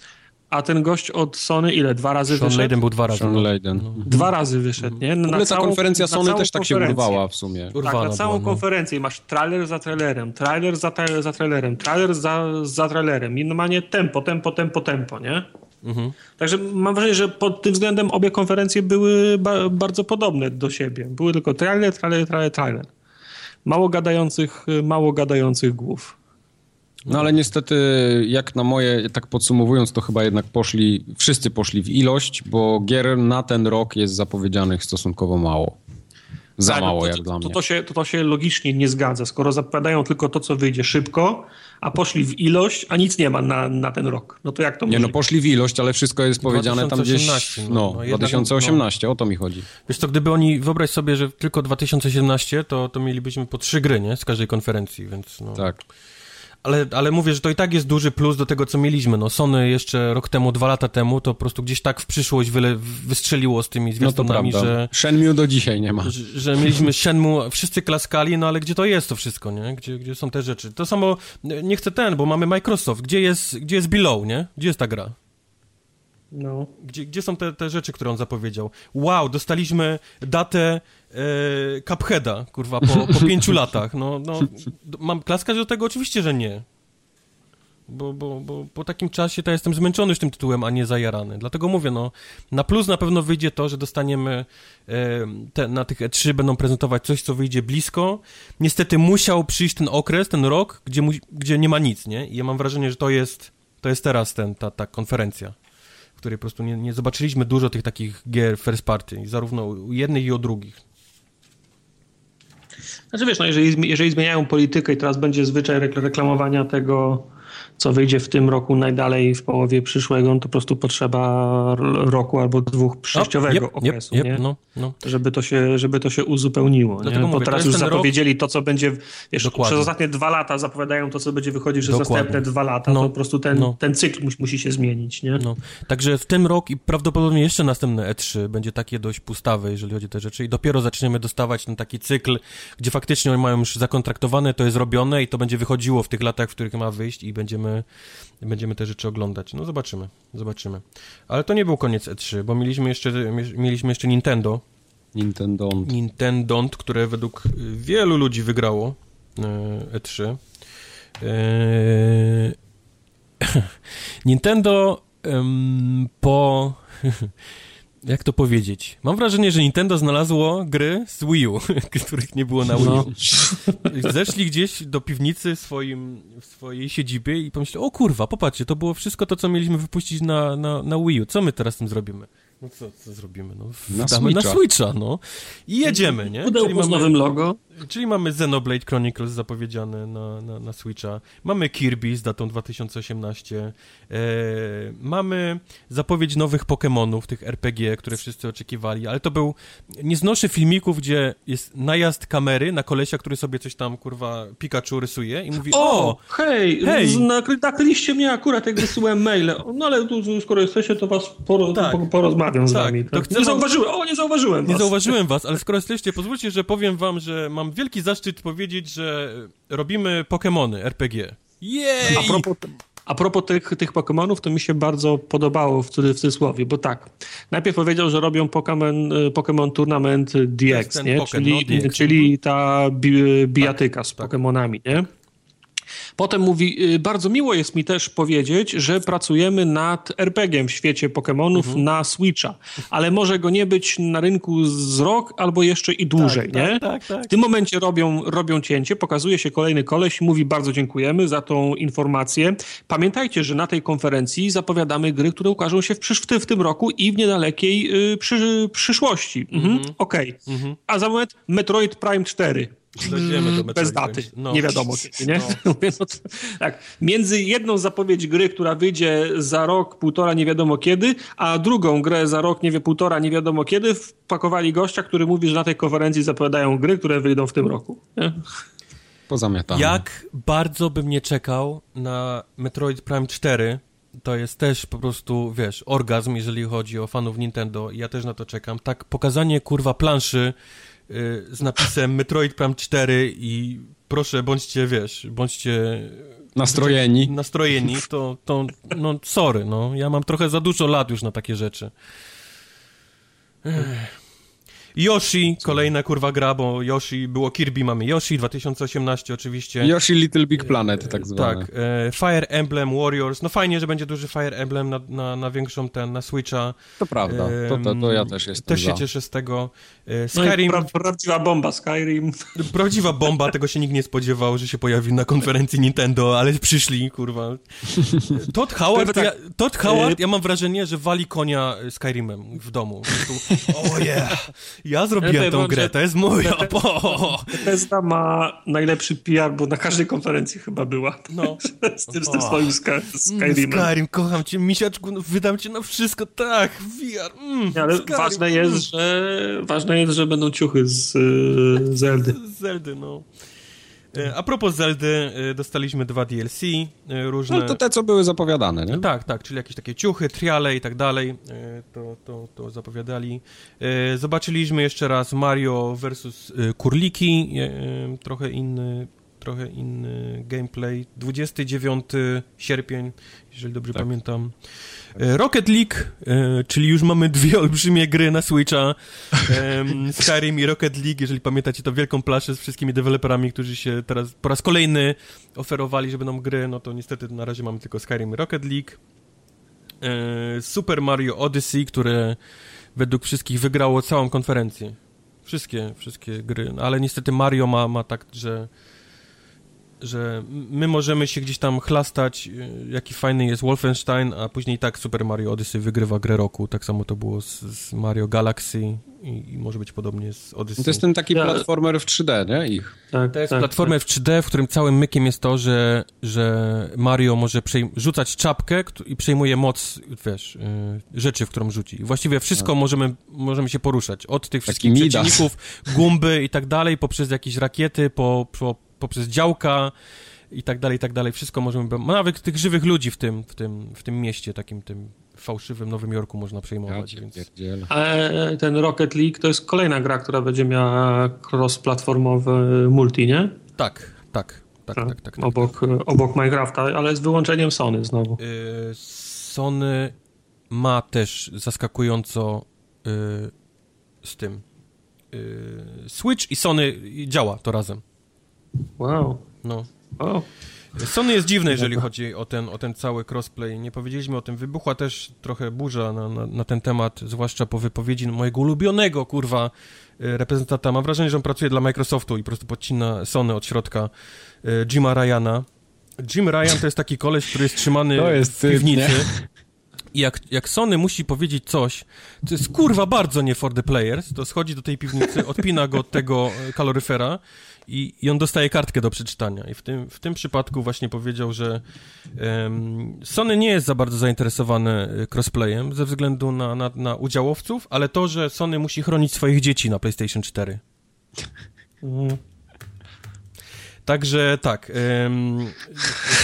A ten gość od Sony ile? Dwa razy Sean wyszedł? Layden był dwa razy. Sean Layden. No. Dwa razy wyszedł, nie? Na, na ta konferencja Sony też tak się urwała w sumie. Urwana tak, na całą była, no. konferencję masz trailer za trailerem, trailer za, za trailerem, trailer za, za trailerem i normalnie tempo, tempo, tempo, tempo, nie? Mhm. Także mam wrażenie, że pod tym względem obie konferencje były ba bardzo podobne do siebie. Były tylko trailer, trailer, trailer, trailer mało gadających, mało gadających głów. No ale niestety, jak na moje, tak podsumowując, to chyba jednak poszli, wszyscy poszli w ilość, bo gier na ten rok jest zapowiedzianych stosunkowo mało. Za tak, mało, to, jak to, dla mnie. To, to, się, to, to się logicznie nie zgadza. Skoro zapowiadają tylko to, co wyjdzie szybko, a poszli w ilość, a nic nie ma na, na ten rok. No to jak to Nie, no poszli w ilość, ale wszystko jest powiedziane tam gdzieś... No, no, 2018, no, o to mi chodzi. Wiesz to gdyby oni, wyobraź sobie, że tylko 2017, to, to mielibyśmy po trzy gry, nie? Z każdej konferencji, więc no... Tak. Ale, ale mówię, że to i tak jest duży plus do tego, co mieliśmy. No, Sony jeszcze rok temu, dwa lata temu, to po prostu gdzieś tak w przyszłość wyle, wystrzeliło z tymi zwiastunami, no że... Shenmue do dzisiaj nie ma. Że, że mieliśmy Shenmue, wszyscy klaskali, no ale gdzie to jest to wszystko, nie? Gdzie, gdzie są te rzeczy? To samo, nie chcę ten, bo mamy Microsoft. Gdzie jest, gdzie jest Below, nie? Gdzie jest ta gra? No. Gdzie, gdzie są te, te rzeczy, które on zapowiedział? Wow, dostaliśmy datę e, Cupheada, kurwa, po, po pięciu latach. No, no, mam klaskać do tego? Oczywiście, że nie. Bo, bo, bo po takim czasie to jestem zmęczony już tym tytułem, a nie zajarany. Dlatego mówię, no, na plus na pewno wyjdzie to, że dostaniemy e, te, na tych E3 będą prezentować coś, co wyjdzie blisko. Niestety musiał przyjść ten okres, ten rok, gdzie, mu, gdzie nie ma nic, nie? I ja mam wrażenie, że to jest, to jest teraz ten, ta, ta konferencja której po prostu nie, nie zobaczyliśmy dużo tych takich gier first party, zarówno u jednych i u drugich. Znaczy wiesz, no jeżeli, jeżeli zmieniają politykę i teraz będzie zwyczaj reklamowania tego co wyjdzie w tym roku najdalej w połowie przyszłego, to po prostu potrzeba roku albo dwóch przejściowego no, yep, okresu, yep, nie? No, no. Żeby, to się, żeby to się uzupełniło. Nie? Bo mówię, teraz już zapowiedzieli rok... to, co będzie, wiesz, Dokładnie. przez ostatnie dwa lata zapowiadają to, co będzie wychodzić przez Dokładnie. następne dwa lata, No, to po prostu ten, no. ten cykl musi, musi się zmienić, nie? No. Także w tym rok i prawdopodobnie jeszcze następne E3 będzie takie dość pustawe, jeżeli chodzi o te rzeczy i dopiero zaczniemy dostawać ten taki cykl, gdzie faktycznie oni mają już zakontraktowane, to jest robione i to będzie wychodziło w tych latach, w których ma wyjść i będziemy, będziemy te rzeczy oglądać. No zobaczymy, zobaczymy. Ale to nie był koniec E3, bo mieliśmy jeszcze, mieliśmy jeszcze Nintendo. Nintendo. Nintendo, które według wielu ludzi wygrało e, E3. Eee... Nintendo em, po... Jak to powiedzieć? Mam wrażenie, że Nintendo znalazło gry z Wii U, których nie było na Wii U. No. Zeszli gdzieś do piwnicy swoim, w swojej siedzibie i pomyśleli, o kurwa, popatrzcie, to było wszystko to, co mieliśmy wypuścić na, na, na Wii U. Co my teraz z tym zrobimy? No co, co zrobimy? No, Na damy na Switcha. Switcha, no. I jedziemy, nie? Pudełko z nowym logo. Czyli mamy Xenoblade Chronicles zapowiedziane na, na, na Switcha, mamy Kirby z datą 2018, e, mamy zapowiedź nowych Pokémonów, tych RPG, które wszyscy oczekiwali, ale to był, nie znoszę filmików, gdzie jest najazd kamery na kolesia, który sobie coś tam, kurwa, Pikachu rysuje i mówi, o, O, hej, hej. z- nakry- nakryliście mnie akurat, jak wysyłałem maile. No ale tu, skoro jesteście, to was poro, Tak. po, porozmawiam z Tak, wami. to Tak. chcę Nie zauważyłem, o, nie zauważyłem nie was. zauważyłem was, ale skoro jesteście, pozwólcie, że powiem wam, że mam wielki zaszczyt powiedzieć, że robimy Pokémony RPG. Jej! A propos, a propos tych, tych Pokémonów, to mi się bardzo podobało w, cudzysłowie, bo tak, najpierw powiedział, że robią Pokémon, y, Pokémon Tournament DX, nie? Pokémon, czyli, no, DX. czyli ta bi, bijatyka z tak. Pokémonami, nie? Potem mówi, y, bardzo miło jest mi też powiedzieć, że pracujemy nad RPG-iem w świecie Pokémonów Mhm. na Switcha, ale może go nie być na rynku z rok albo jeszcze i dłużej, tak, nie? tak, tak. W tym momencie robią, robią cięcie, pokazuje się kolejny koleś, mówi bardzo dziękujemy za tą informację. Pamiętajcie, że na tej konferencji zapowiadamy gry, które ukażą się w, przysz- w, ty- w tym roku i w niedalekiej y, przy, przyszłości. Mhm. Okej. Mhm. A za moment Metroid Prime 4. Bez daty. No. Nie wiadomo kiedy, nie? No. No tak. Między jedną zapowiedź gry, która wyjdzie za rok, półtora, nie wiadomo kiedy, a drugą grę za rok, nie wie, półtora, nie wiadomo kiedy, wpakowali gościa, który mówi, że na tej konferencji zapowiadają gry, które wyjdą w tym roku. Nie? Pozamiatamy. Jak bardzo bym nie czekał na Metroid Prime 4, to jest też po prostu, wiesz, orgazm, jeżeli chodzi o fanów Nintendo i ja też na to czekam. Tak, pokazanie, kurwa, planszy z napisem Metroid Prime 4 i proszę, bądźcie, wiesz, bądźcie Nastrojeni. nastrojeni, to, to no, sorry, no, ja mam trochę za dużo lat już na takie rzeczy. Ech. Yoshi, kolejna kurwa gra, bo Yoshi, było Kirby, mamy Yoshi, 2018 oczywiście. Yoshi Little Big Planet, tak zwane. Tak, e, Fire Emblem Warriors, no fajnie, że będzie duży Fire Emblem na, na, na większą ten, na Switcha. To prawda, to, to, to ja też jestem Też się za. cieszę z tego. E, No Skyrim, pra, prawdziwa bomba Skyrim. prawdziwa bomba, tego się nikt nie spodziewał, że się pojawi na konferencji Nintendo, ale przyszli, kurwa. Todd Howard, Powiem ja, tak, Todd Howard, ja mam wrażenie, że wali konia Skyrimem w domu. O yeah, ja zrobiłem tą wam, grę, to jest moja. Bethesda ma najlepszy PR, bo na każdej konferencji chyba była. No. z, tym, z tym swoim Sky, Mm, Skyrimem. Skyrim, kocham cię, misiaczku, no, wydam cię na wszystko, tak, VR, mm, Nie, ale Skyrim, ważne mm. jest, że ważne jest, że będą ciuchy z y, Zeldy. Z Zeldy, no. E, A propos Zeldy, e, dostaliśmy dwa DLC e, różne. No to te, co były zapowiadane, nie? Tak, tak, czyli jakieś takie ciuchy, triale i tak dalej, to, to, to zapowiadali. Zobaczyliśmy jeszcze raz Mario versus Kurliki, trochę inny, trochę inny gameplay. 29 sierpień, jeżeli dobrze Tak. pamiętam. E, Rocket League, e, czyli już mamy dwie olbrzymie gry na Switcha, Skyrim i Rocket League, jeżeli pamiętacie to wielką plaszę z wszystkimi deweloperami, którzy się teraz po raz kolejny oferowali, że będą gry, no to niestety na razie mamy tylko Skyrim i Rocket League. E, Super Mario Odyssey, które według wszystkich wygrało całą konferencję. Wszystkie, wszystkie gry, no, ale niestety Mario ma, ma tak, że że my możemy się gdzieś tam chlastać, y, jaki fajny jest Wolfenstein, a później tak Super Mario Odyssey wygrywa grę roku. Tak samo to było z, z Mario Galaxy i, i może być podobnie z Odyssey. To jest ten taki platformer w 3D, nie? Ich. Tak, to jest tak, platformer tak. w 3D, w którym całym mykiem jest to, że, że Mario może rzucać czapkę i przejmuje moc, wiesz, yy, rzeczy, w którą rzuci. Właściwie wszystko no. możemy, możemy się poruszać. Od tych wszystkich przeciwników, gumby i tak dalej, poprzez jakieś rakiety, po, po, poprzez działka i tak dalej, i tak dalej. Wszystko możemy, nawet tych żywych ludzi w tym, w tym, w tym mieście, takim tym fałszywym Nowym Jorku można przejmować. Ja więc... Ale ten Rocket League to jest kolejna gra, która będzie miała cross-platformowy multi, nie? Tak, tak. Tak, tak, tak, tak, tak obok, tak. obok Minecrafta, ale z wyłączeniem Sony znowu. Yy, Sony ma też zaskakująco yy, z tym. Yy, Switch i Sony działa to razem. Wow. No. Wow. Sony jest dziwny, jeżeli chodzi o ten, o ten cały crossplay. Nie powiedzieliśmy o tym. Wybuchła też trochę burza na, na, na ten temat, zwłaszcza po wypowiedzi mojego ulubionego, kurwa, e, reprezentanta. Mam wrażenie, że on pracuje dla Microsoftu i po prostu podcina Sony od środka e, Jima Ryana. Jim Ryan to jest taki koleś, który jest trzymany jest w piwnicy. I jak, jak Sony musi powiedzieć coś, co jest kurwa bardzo nie for the players, to schodzi do tej piwnicy, odpina go od tego e, kaloryfera i, i on dostaje kartkę do przeczytania. I w tym, w tym przypadku właśnie powiedział, że um, Sony nie jest za bardzo zainteresowane e, crossplayem ze względu na, na, na udziałowców, ale to, że Sony musi chronić swoich dzieci na PlayStation 4. Mhm. Także tak, um,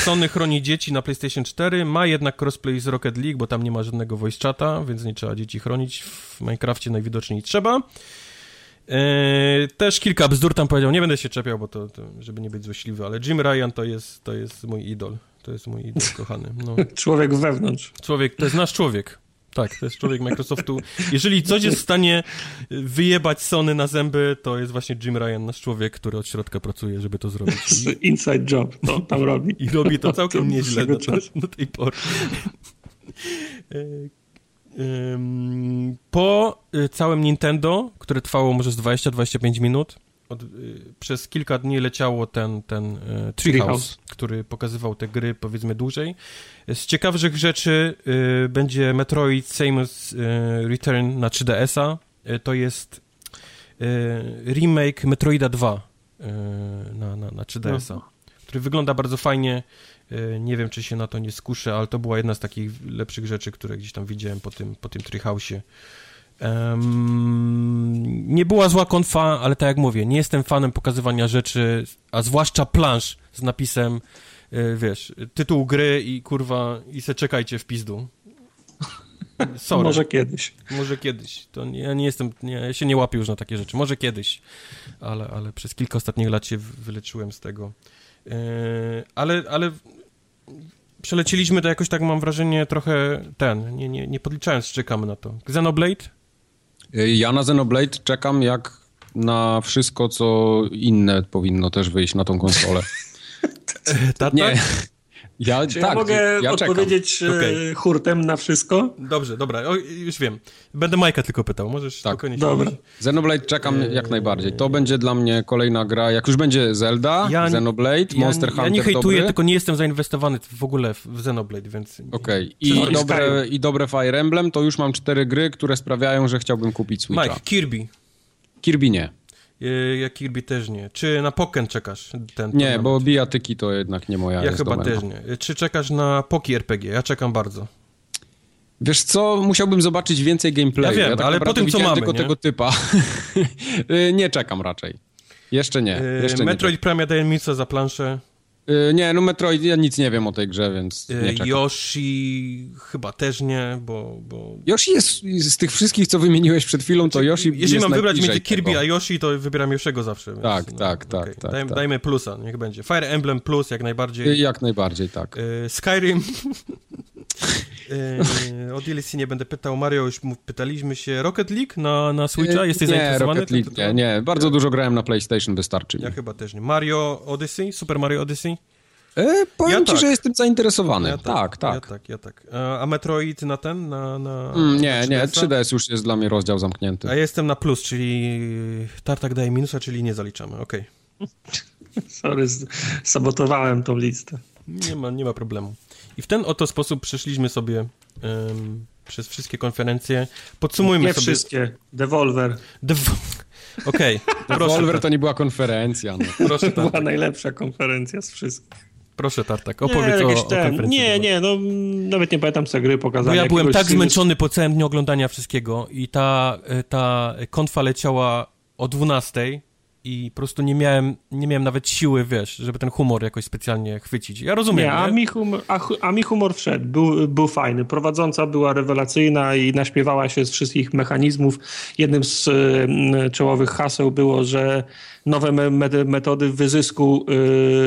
Sony chroni dzieci na PlayStation 4, ma jednak crossplay z Rocket League, bo tam nie ma żadnego voice chata, więc nie trzeba dzieci chronić. W Minecrafcie najwidoczniej trzeba. Eee, też kilka bzdur tam powiedział, nie będę się czepiał, bo to, to, żeby nie być złośliwy, ale Jim Ryan to jest, to jest mój idol. To jest mój idol kochany. No. Człowiek wewnątrz. Człowiek, to jest nasz człowiek. Tak, to jest człowiek Microsoftu. Jeżeli coś jest w stanie wyjebać Sony na zęby, to jest właśnie Jim Ryan, nasz człowiek, który od środka pracuje, żeby to zrobić. Inside job, to tam robi. I robi to całkiem nieźle do, do tej pory. Eee, po y, całym Nintendo, które trwało może z 20-25 minut, od, y, przez kilka dni leciało ten, ten y, Treehouse, który pokazywał te gry powiedzmy dłużej. Z ciekawszych rzeczy y, będzie Metroid Samus y, Return na 3DS-a. Y, to jest remake Metroida 2 na, na, na 3DS-a, no. który wygląda bardzo fajnie. E, nie wiem, czy się na to nie skuszę, ale to była jedna z takich lepszych rzeczy, które gdzieś tam widziałem po tym, po tym Treehouse'ie. Um, nie była zła konfa, ale tak jak mówię, nie jestem fanem pokazywania rzeczy, a zwłaszcza plansz z napisem, yy, wiesz, tytuł gry i kurwa, i se czekajcie w pizdu. Sorry. Może kiedyś. Może kiedyś. To nie, ja nie jestem, nie, ja się nie łapię już na takie rzeczy. Może kiedyś, ale, ale przez kilka ostatnich lat się wyleczyłem z tego. Yy, ale, ale przelecieliśmy to jakoś tak, mam wrażenie, trochę ten, nie, nie, nie podliczając, czekamy na to. Xenoblade? Ja na Xenoblade czekam jak na wszystko, co inne powinno też wyjść na tą konsolę. Tata? Nie. Ja, Czy tak, ja mogę ja odpowiedzieć e, okay. hurtem na wszystko? Dobrze, dobra, o, już wiem. Będę Majka tylko pytał, możesz tak. spokojnie Dobra. Xenoblade czekam eee... jak najbardziej. To będzie dla mnie kolejna gra, jak już będzie Zelda, ja, Xenoblade, ja, Monster Hunter Ja nie hejtuję, dobry. tylko nie jestem zainwestowany w ogóle w Xenoblade, więc... Okej, okay. I, dobre, i dobre Fire Emblem, to już mam cztery gry, które sprawiają, że chciałbym kupić Switcha. Mike, Kirby. Kirby nie. Y, jak Kirby też nie. Czy na Pokken czekasz? Ten nie, bo bijatyki to jednak nie moja Ja chyba domena. też nie. Czy czekasz na Poki RPG? Ja czekam bardzo. Wiesz co, musiałbym zobaczyć więcej gameplayu. Ja wiem, ja tak ale po tym co mamy, tylko nie? tego typa. Y, nie czekam raczej. Jeszcze nie. Y, jeszcze Metroid nie Prime daje miejsce za planszę. Yy, nie, no Metroid, ja nic nie wiem o tej grze, więc nie czekam. Yoshi chyba też nie, bo, bo... Yoshi jest z tych wszystkich, co wymieniłeś przed chwilą, to Yoshi Jeżeli mam wybrać między Kirby tego. a Yoshi, to wybieram Yoshiego zawsze. Więc, tak, no, tak, tak, okay. tak, Dajmy, tak. Dajmy plusa, niech będzie. Fire Emblem plus jak najbardziej. Jak najbardziej, tak. Yy, Skyrim... Yy, o DLC nie będę pytał. Mario, już pytaliśmy się. Rocket League na, na Switcha? Jesteś nie, zainteresowany? Rocket League, nie, nie. Bardzo dużo grałem na PlayStation, wystarczy Ja chyba też nie. Mario Odyssey? Super Mario Odyssey? E, powiem ja ci, tak. że jestem zainteresowany. Ja tak, tak. tak. Ja tak, ja tak. A Metroid na ten? Na, na, mm, nie, nie, 3DS już jest dla mnie rozdział zamknięty. A ja jestem na plus, czyli Tartak daje minusa, czyli nie zaliczamy, okej. Okay. Sorry, sabotowałem tą listę. Nie ma, nie ma problemu. I w ten oto sposób przeszliśmy sobie um, przez wszystkie konferencje. Podsumujmy nie sobie... wszystkie. Devolver. Dev... Okej. Okay. Devolver to nie była konferencja. No. Proszę, to była najlepsza konferencja z wszystkich. Proszę, Tartak, opowiedz nie, o, o konferencji. Nie, nie, no nawet nie pamiętam co gry pokazali. Bo ja byłem tak zmęczony po całym dniu oglądania wszystkiego i ta, ta konfa leciała o 12 i po prostu nie miałem, nie miałem nawet siły, wiesz, żeby ten humor jakoś specjalnie chwycić. Ja rozumiem, nie? A, nie? Mi, humor, a, a mi humor wszedł, był, był fajny. Prowadząca była rewelacyjna i naśpiewała się z wszystkich mechanizmów. Jednym z y, czołowych haseł było, że nowe me metody wyzysku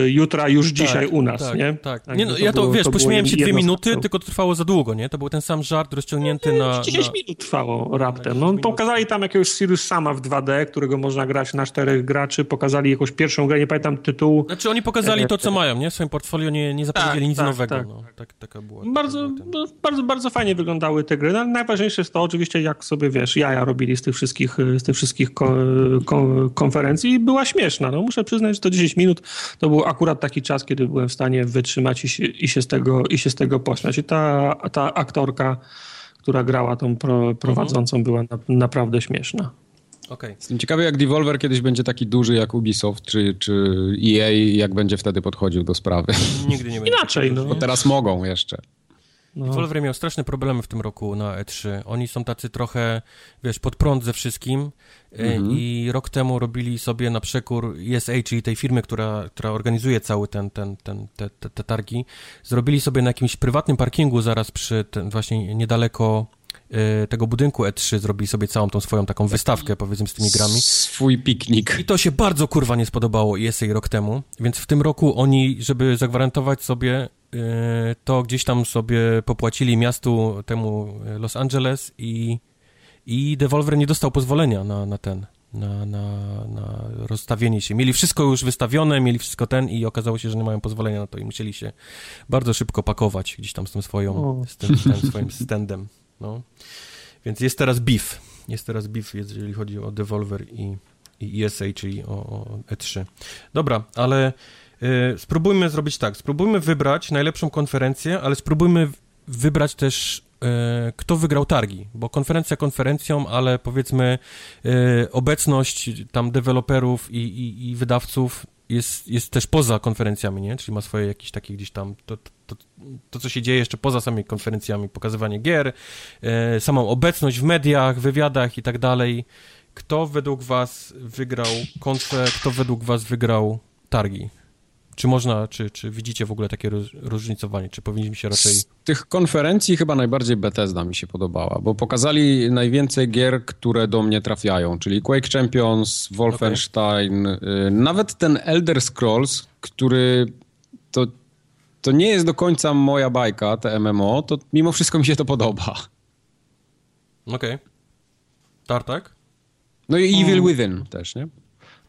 y, jutra już tak, dzisiaj u nas, tak, nie? Tak, tak. Nie, no, ja to, było, wiesz, to pośmiałem się dwie minuty, tylko to trwało za długo, nie? To był ten sam żart rozciągnięty no, na... 10 na... minut trwało raptem. No, pokazali tam jakiegoś Sirius Sama w 2D, którego można grać na czterech graczy, pokazali jakąś pierwszą grę, nie pamiętam tytułu. Znaczy oni pokazali to, co mają, nie? W swoim portfolio nie, nie zapowiedzieli tak, nic tak, nowego, tak. no. Tak, taka była. Bardzo, no, bardzo, bardzo fajnie wyglądały te gry, no, najważniejsze jest to oczywiście, jak sobie, wiesz, jaja robili z tych wszystkich, z tych wszystkich ko ko konferencji i była śmieszna, no muszę przyznać, że to 10 minut to był akurat taki czas, kiedy byłem w stanie wytrzymać i się, i się, z, tego, i się z tego pośmiać. I ta, ta aktorka, która grała tą pro, prowadzącą, mhm. była na, naprawdę śmieszna. Okay. Jestem ciekawy, jak Devolver kiedyś będzie taki duży jak Ubisoft czy, czy EA, jak będzie wtedy podchodził do sprawy. Nigdy nie będzie. Inaczej, no. Bo teraz mogą jeszcze. No. Devolver miał straszne problemy w tym roku na E3. Oni są tacy trochę, wiesz, pod prąd ze wszystkim mhm. i rok temu robili sobie na przekór ESA, czyli tej firmy, która, która organizuje cały ten, ten, ten, te, te, te targi, zrobili sobie na jakimś prywatnym parkingu zaraz przy ten, właśnie niedaleko tego budynku E3 zrobili sobie całą tą swoją taką wystawkę, powiedzmy, z tymi grami. Swój piknik. I to się bardzo kurwa nie spodobało ESA rok temu, więc w tym roku oni, żeby zagwarantować sobie E, to gdzieś tam sobie popłacili miastu temu e, Los Angeles i, i Devolver nie dostał pozwolenia na, na ten, na, na, na rozstawienie się. Mieli wszystko już wystawione, mieli wszystko ten i okazało się, że nie mają pozwolenia na to i musieli się bardzo szybko pakować gdzieś tam z tym swoją, z tym, tym swoim standem, no. Więc jest teraz beef, jest teraz beef, jeżeli chodzi o Devolver i, i ESA, czyli o, o E3. Dobra, ale Y, spróbujmy zrobić tak, spróbujmy wybrać najlepszą konferencję, ale spróbujmy wybrać też y, kto wygrał targi, bo konferencja konferencją, ale powiedzmy y, obecność tam deweloperów i, i, i, wydawców jest, jest też poza konferencjami, nie? Czyli ma swoje jakieś takie gdzieś tam, to, to, to co się dzieje jeszcze poza samymi konferencjami, pokazywanie gier, samą obecność w mediach, wywiadach i tak dalej. Kto według was wygrał konfę, kto według was wygrał targi? Czy można, czy, czy widzicie w ogóle takie różnicowanie? Czy powinniśmy się raczej... Z tych konferencji chyba najbardziej Bethesda mi się podobała, bo pokazali najwięcej gier, które do mnie trafiają, czyli Quake Champions, Wolfenstein, okay. nawet ten Elder Scrolls, który to nie jest do końca moja bajka, te MMO, to mimo wszystko mi się to podoba. Okej. Okay. Tartak? No i Evil hmm. Within też, nie?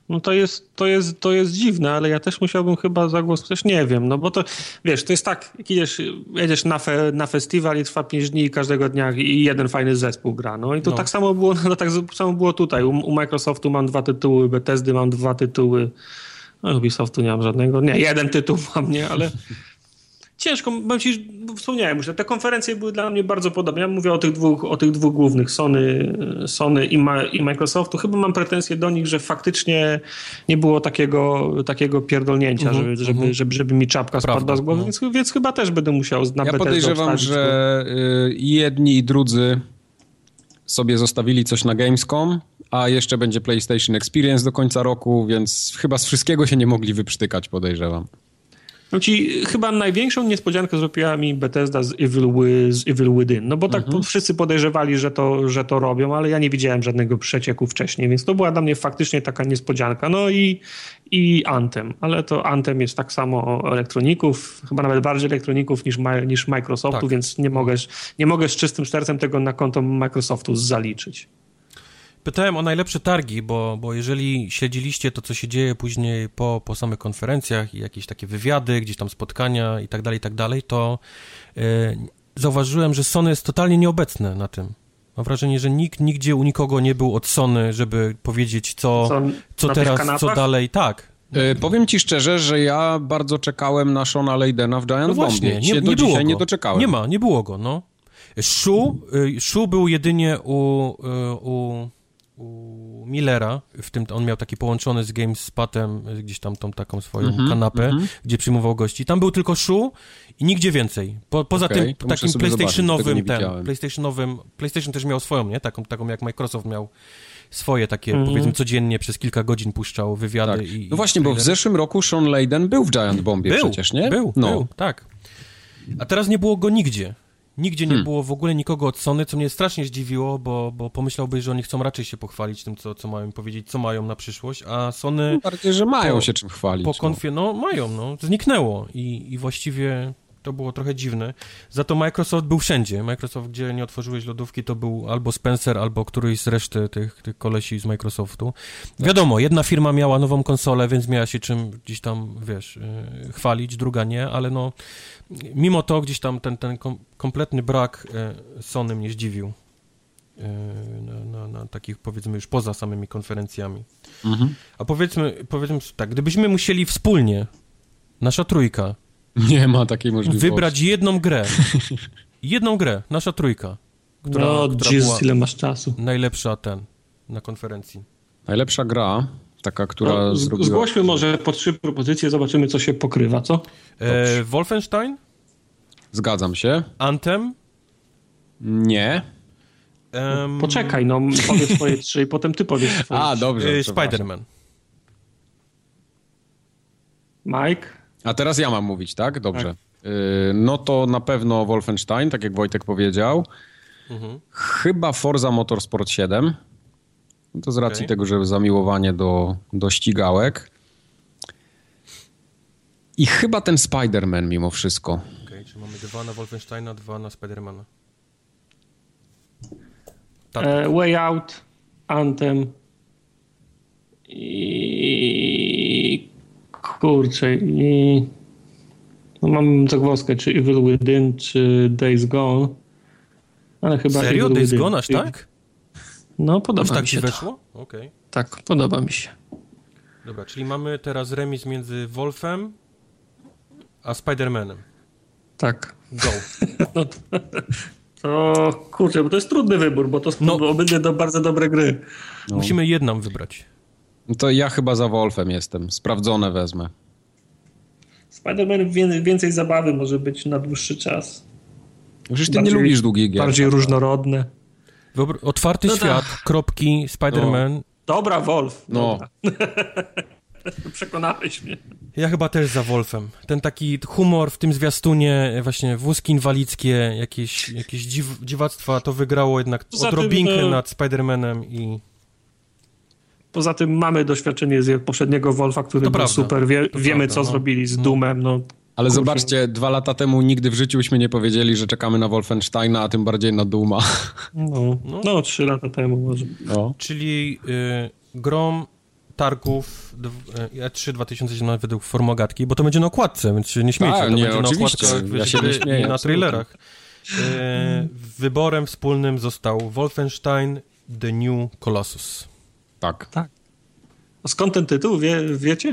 No to jest, to, jest, to jest dziwne, ale ja też musiałbym chyba zagłosować, też nie wiem, no bo to, wiesz, to jest tak, jak idziesz, jedziesz na, fe, na festiwal i trwa 5 dni i każdego dnia i jeden fajny zespół gra, no i to no. tak samo było, no tak samo było tutaj, u, u Microsoftu mam dwa tytuły, Bethesdy mam dwa tytuły, no Ubisoftu nie mam żadnego, nie, jeden tytuł mam, nie, ale ciężko, bo ci wspomniałem już, te konferencje były dla mnie bardzo podobne. Ja mówię o tych dwóch, o tych dwóch głównych, Sony, Sony i, Ma, i Microsoftu. Chyba mam pretensje do nich, że faktycznie nie było takiego, takiego pierdolnięcia, mm -hmm, żeby, żeby, mm żeby, żeby mi czapka Prawda, spadła z głowy, no. więc, więc chyba też będę musiał na Ja podejrzewam, że y, i jedni i drudzy sobie zostawili coś na Gamescom, a jeszcze będzie PlayStation Experience do końca roku, więc chyba z wszystkiego się nie mogli wyprztykać, podejrzewam. No ci chyba największą niespodziankę zrobiła mi Bethesda z Evil, z Evil Within, no bo tak mhm. wszyscy podejrzewali, że to, że to robią, ale ja nie widziałem żadnego przecieku wcześniej, więc to była dla mnie faktycznie taka niespodzianka. No i, i Anthem, ale to Anthem jest tak samo elektroników, chyba nawet bardziej elektroników niż, niż Microsoftu, tak. więc nie mogę, nie mogę z czystym sercem tego na konto Microsoftu zaliczyć. Pytałem o najlepsze targi, bo, bo jeżeli śledziliście to, co się dzieje później po, po samych konferencjach i jakieś takie wywiady, gdzieś tam spotkania i tak dalej, i tak dalej, to yy, zauważyłem, że Sony jest totalnie nieobecne na tym. Mam wrażenie, że nikt nigdzie u nikogo nie był od Sony, żeby powiedzieć, co, co teraz, co dalej. Tak, yy, powiem ci szczerze, że ja bardzo czekałem na Shona Leydena w Giant no właśnie, Bombie. Nie, nie, do nie dzisiaj go. nie doczekałem. Nie ma, nie było go, no. Shu, y, Shu był jedynie u, y, u, u Millera, w tym on miał taki połączony z GameSpotem y, gdzieś tam tą taką swoją Mhm, kanapę, mhm. gdzie przyjmował gości. Tam był tylko Shu i nigdzie więcej. Po, poza Okej, tym takim PlayStationowym, ten. PlayStationowym, PlayStation też miał swoją, nie? Taką, taką jak Microsoft miał swoje takie, Mhm. powiedzmy codziennie przez kilka godzin puszczał wywiady Tak. i... No właśnie, bo w zeszłym roku Sean Layden był w Giant Bombie Był, przecież, nie? Był, no. był, tak. A teraz nie było go nigdzie. Nigdzie nie Hmm. było w ogóle nikogo od Sony, co mnie strasznie zdziwiło, bo, bo pomyślałbyś, że oni chcą raczej się pochwalić tym, co, co mają powiedzieć, co mają na przyszłość, a Sony Bardziej, że mają Po- się czym chwalić. po no. konfie, no mają, no, zniknęło i, i właściwie to było trochę dziwne. Za to Microsoft był wszędzie. Microsoft, gdzie nie otworzyłeś lodówki, to był albo Spencer, albo któryś z reszty tych, tych kolesi z Microsoftu. Wiadomo, jedna firma miała nową konsolę, więc miała się czym gdzieś tam, wiesz, yy, chwalić, druga nie, ale no, mimo to gdzieś tam ten, ten kom kompletny brak yy, Sony mnie zdziwił. Yy, na, na, na takich, powiedzmy, już poza samymi konferencjami. Mhm. A powiedzmy, powiedzmy tak, gdybyśmy musieli wspólnie, nasza trójka, Nie ma takiej możliwości. wybrać jedną grę, jedną grę, nasza trójka, która, no, która była ile masz czasu. najlepsza ten, na konferencji. Najlepsza gra, taka, która No, z- zrobiła... Zgłośmy może po trzy propozycje, zobaczymy, co się pokrywa, co? E, Wolfenstein, Zgadzam się. Anthem, Nie. em, Poczekaj, no powiedz swoje trzy i potem ty powiesz swoje A, dobrze. e. Spider-Man. Mike? A teraz ja mam mówić, tak? Dobrze. Y, No to na pewno Wolfenstein, tak jak Wojtek powiedział. Mhm. Chyba Forza Motorsport 7. No to z racji Okej. tego, że zamiłowanie do, do ścigałek. I chyba ten Spider-Man mimo wszystko. Okej, czy mamy dwa na Wolfensteina, dwa na Spidermana. Tak, E, Way Out, Anthem i kurczę i no mam zagwozdkę, czy Evil Within, czy Days Gone, ale chyba serio? Evil Days Within. Gone aż tak? No Aż podoba tak mi się to. weszło? Okej. Tak, podoba mi się. Dobra, czyli mamy teraz remis między Wolfem a Spider-Manem. Tak. Go. No to, to kurczę, bo to jest trudny wybór, bo to są No. obydwie do, bardzo dobre gry. No. Musimy jedną wybrać. No To ja chyba za Wolfem jestem. Sprawdzone wezmę. Spider-Man wię- więcej zabawy może być na dłuższy czas. Przecież ty nie Bardziej- lubisz długich gier. Bardziej różnorodne. Otwarty No tak. świat, kropki, Spider-Man. Dobra, Wolf. No. Dobra. Przekonałeś mnie. Ja chyba też za Wolfem. Ten taki humor w tym zwiastunie, właśnie wózki inwalidzkie, jakieś, jakieś dziw, dziwactwa, to wygrało jednak Poza tym, odrobinkę e, nad Spider-Manem i... Poza tym mamy doświadczenie z poprzedniego Wolfa, który To był prawda. super. Wie, wiemy, prawda, co no. zrobili z No. Doomem. No, Ale Kurczę. zobaczcie, dwa lata temu nigdy w życiu byśmy nie powiedzieli, że czekamy na Wolfensteina, a tym bardziej na Duma. no, No. no, trzy lata temu może. No. Czyli y, grom targów y, E3 2017 według formogatki, bo to będzie na okładce, więc się nie śmiejcie. Tak, to nie, będzie oczywiście. na okładkach, Ja się nie śmieję, na trailerach. Y, wyborem wspólnym został Wolfenstein The New Colossus. Tak. A skąd ten tytuł? Wie, wiecie?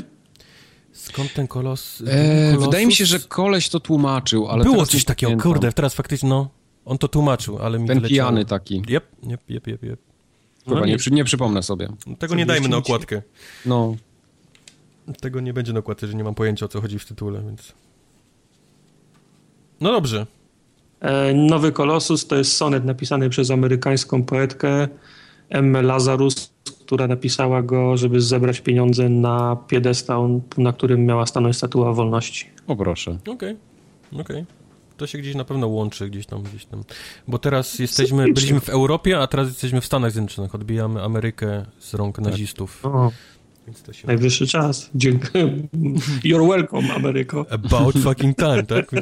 Skąd ten kolos? E, wydaje mi się, że koleś to tłumaczył, ale Było coś takiego, pamiętam. kurde, teraz faktycznie, no, on to tłumaczył, ale mi Ten wyleciało. pijany taki. Jep, jep, jep, jep, jep. Chyba No nie, nie przypomnę sobie. Tego nie dajmy na okładkę. No. Tego nie będzie na okładce, że nie mam pojęcia o co chodzi w tytule, więc... No dobrze. E, Nowy Kolosus to jest sonet napisany przez amerykańską poetkę Emmę Lazarus, która napisała go, żeby zebrać pieniądze na piedestał, na którym miała stanąć statua wolności. O proszę. Okej, okej. To się gdzieś na pewno łączy, gdzieś tam, gdzieś tam. Bo teraz jesteśmy, byliśmy w Europie, a teraz jesteśmy w Stanach Zjednoczonych. Odbijamy Amerykę z rąk nazistów. O, się... najwyższy czas. Dziękuję. You're welcome, Ameryko. About fucking time, tak?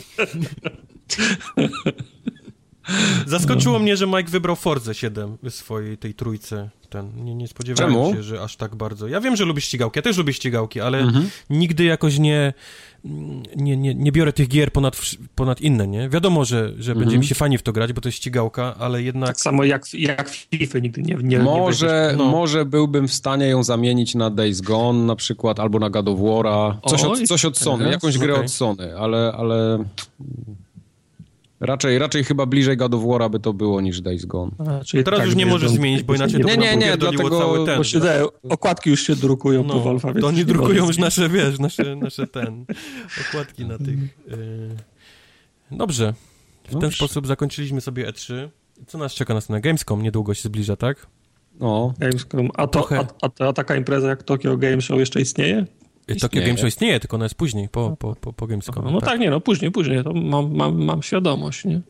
Zaskoczyło mnie, że Mike wybrał Forze 7 w swojej tej trójce. Ten, nie, nie spodziewałem Czemu? się, że aż tak bardzo. Ja wiem, że lubisz ścigałki, ja też lubię ścigałki, ale Mhm. nigdy jakoś nie, nie, nie, nie biorę tych gier ponad, ponad inne, nie? Wiadomo, że, że Mhm. będzie mi się fajnie w to grać, bo to jest ścigałka, ale jednak... Tak samo jak, jak FIFA nigdy nie, nie Może, No. może byłbym w stanie ją zamienić na Days Gone na przykład, albo na God of War'a. Coś, od, coś od Sony, jakąś grę Okej. od Sony, ale, ale Raczej, raczej chyba bliżej God of War'a by to było niż Days Gone. A, czyli teraz tak, już nie możesz zmienić, bo inaczej nie, to nie, nie, dlatego, cały ten. Bo się daje, okładki już się drukują no, po Wolfa, To oni drukują już nasze, wiesz, nasze, nasze ten, okładki na tych. Yy. Dobrze. W Dobrze. ten sposób zakończyliśmy sobie E3. Co nas czeka nas na Gamescom? Niedługo się zbliża, tak? No. Gamescom. A, to, a, a, a taka impreza jak Tokyo Game Show jeszcze istnieje? Tokyo Game Show istnieje, tylko ona jest później, po, po, po, po Gamescom. No tak. tak. nie, no później, później, to mam, mam, mam świadomość, nie? Eee,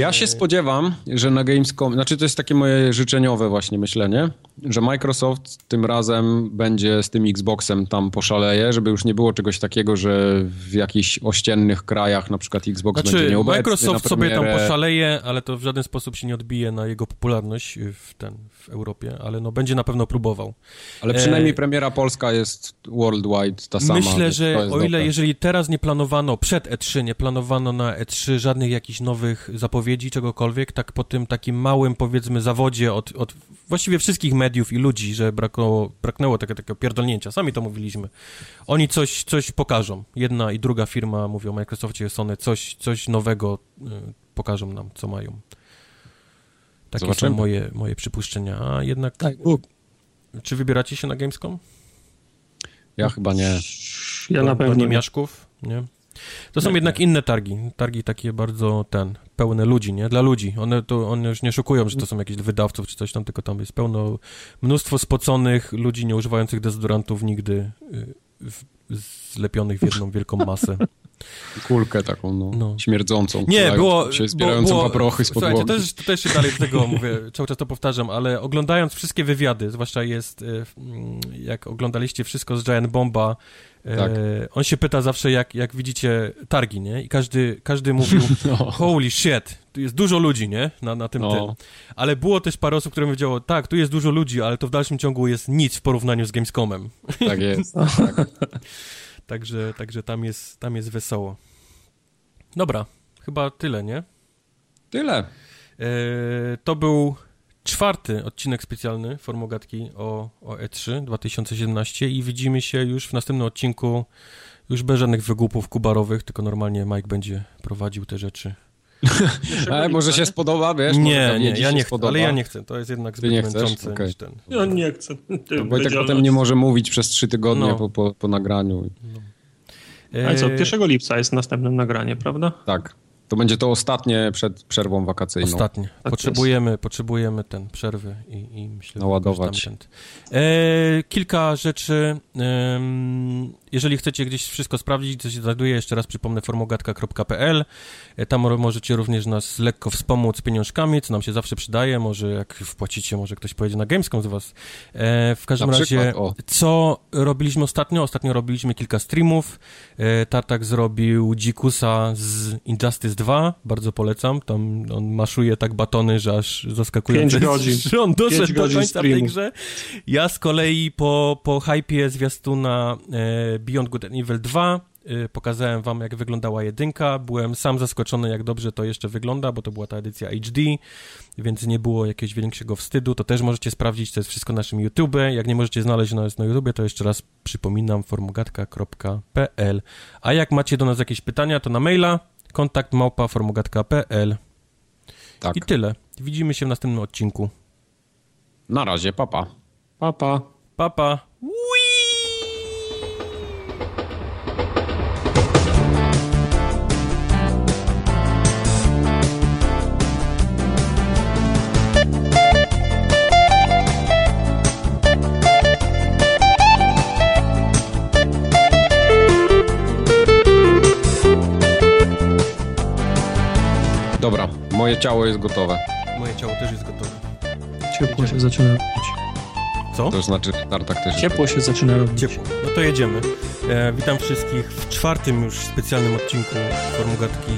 ja się spodziewam, że na Gamescom, znaczy to jest takie moje życzeniowe właśnie myślenie, że Microsoft tym razem będzie z tym Xboxem tam poszaleje, żeby już nie było czegoś takiego, że w jakichś ościennych krajach na przykład Xbox znaczy, będzie nieobecny Microsoft sobie tam poszaleje, ale to w żaden sposób się nie odbije na jego popularność w, ten, w Europie, ale no będzie na pewno próbował. Ale przynajmniej e... premiera polska jest worldwide ta sama. Myślę, że o ile dobre. jeżeli teraz nie planowano, przed E3 nie planowano na E3 żadnych jakichś nowych zapowiedzi, czegokolwiek, tak po tym takim małym, powiedzmy, zawodzie od, od właściwie wszystkich mediów i ludzi, że brakło, braknęło takiego, takiego pierdolnięcia. Sami to mówiliśmy. Oni coś, coś pokażą. Jedna i druga firma, mówią o Microsoftie, Sony, coś, coś nowego y, pokażą nam, co mają. Takie Zobaczymy. są moje, moje przypuszczenia. A jednak... Tak. Czy wybieracie się na Gamescom? Ja chyba nie. Ja na pewno nie. Miaszków, nie? To są nie, jednak nie. inne targi. Targi takie bardzo ten, pełne ludzi, nie? Dla ludzi. One, to, one już nie szukują, że to są jakieś wydawców czy coś tam, tylko tam jest pełno, mnóstwo spoconych ludzi nie używających dezodorantów nigdy, y, w, zlepionych w jedną wielką masę. Kulkę taką, no, no. śmierdzącą. Nie, było... Się zbierającą było, paprochy z podłogi. to też, to też się dalej z tego mówię, cały czas to powtarzam, ale oglądając wszystkie wywiady, zwłaszcza jest, e, jak oglądaliście wszystko z Giant Bomba, e, tak. on się pyta zawsze, jak, jak widzicie targi, nie? I każdy, każdy mówił, no. holy shit, tu jest dużo ludzi, nie? Na, na tym, no. tym. Ale było też parę osób, które powiedziało, tak, tu jest dużo ludzi, ale to w dalszym ciągu jest nic w porównaniu z Gamescomem. Tak jest. tak. Także, także tam, jest, tam jest wesoło. Dobra, chyba tyle, nie? Tyle. E, to był czwarty odcinek specjalny Formogatki o, o E3 2017 i widzimy się już w następnym odcinku już bez żadnych wygłupów kubarowych, tylko normalnie Mike będzie prowadził te rzeczy. ale może się spodoba, wiesz? Nie, nie, ja nie chcę, ale ja nie chcę, to jest jednak zbyt męczące okay. niż ten. Ja nie chcę. Wojtek potem nie może mówić przez trzy tygodnie no. po, po, po nagraniu. No. Ale co, 1 e, lipca jest następne nagranie, prawda? Tak. To będzie to ostatnie przed przerwą wakacyjną. Ostatnie. Tak potrzebujemy, potrzebujemy ten przerwy i, i myślę, Naładować. E, kilka rzeczy. E, jeżeli chcecie gdzieś wszystko sprawdzić, co się znajduje, jeszcze raz przypomnę formogatka.pl. E, tam możecie również nas lekko wspomóc pieniążkami, co nam się zawsze przydaje. Może jak wpłacicie, może ktoś pojedzie na Gamescom z was. E, w każdym razie, co robiliśmy ostatnio? Ostatnio robiliśmy kilka streamów. E, Tartak zrobił Dzikusa z Injustice 2, bardzo polecam. Tam on maszuje tak batony, że aż zaskakuje. 5 godzin. Że on doszedł do końca streamu. tej grze. Ja z kolei po, po hypie zwiastuna e, Beyond Good and Evil 2 e, pokazałem wam, jak wyglądała jedynka. Byłem sam zaskoczony, jak dobrze to jeszcze wygląda, bo to była ta edycja HD, więc nie było jakiegoś większego wstydu. To też możecie sprawdzić, to jest wszystko na naszym YouTube. Jak nie możecie znaleźć nas na YouTube, to jeszcze raz przypominam, formogatka.pl. A jak macie do nas jakieś pytania, to na maila kontakt małpa formogatka.pl. Tak. I tyle. Widzimy się w następnym odcinku. Na razie, papa. Papa. Papa. Moje ciało jest gotowe. Moje ciało też jest gotowe. Ciepło się zaczyna robić. Co? To znaczy tartak też Ciepło się zaczyna robić. Ciepło. No to jedziemy. E, witam wszystkich w czwartym już specjalnym odcinku Formugatki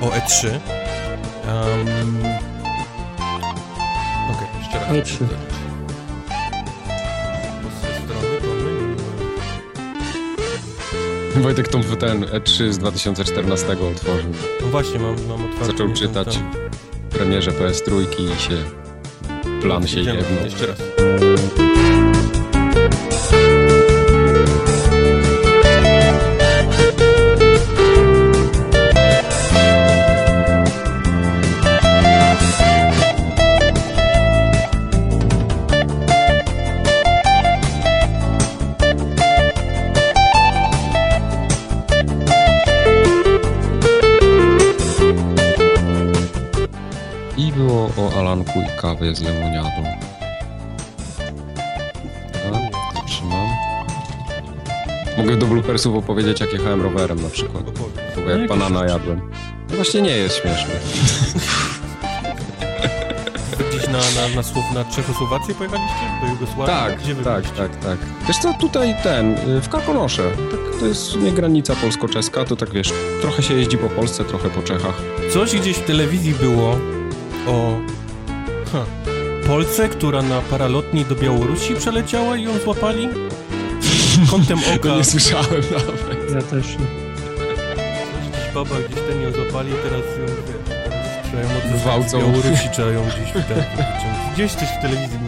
o E3. Um... Okej, okay, jeszcze raz. E3. Wojtek tą ten E3 z 2014 otworzył. No właśnie, mam, mam otwarty. Zaczął czytać premierze PS Trójki i się plan się jedno. Jeszcze raz. Soku i kawy z lemoniadą. Dobra, zatrzymam. Mogę do bloopersów opowiedzieć, jak jechałem rowerem na przykład. Albo jak banana jadłem. To właśnie nie jest śmieszne. Gdzieś na, na, na, Słow, na Czechosłowację pojechaliście? Do Jugosławii? Tak, Gdzie tak, tak, tak. Wiesz co, tutaj ten, y, w Karkonosze. Tak, to jest nie granica polsko-czeska, to tak wiesz, trochę się jeździ po Polsce, trochę po Czechach. Coś gdzieś w telewizji było o ha, Polce, która na paralotni do Białorusi przeleciała i ją złapali? Kątem oka. słyszałem nawet. Ja też nie. Gdzieś baba gdzieś ten ją złapali, teraz ją trzeba ją z Gwałcą. Białorusi, trzeba ją gdzieś. Gdzieś coś w telewizji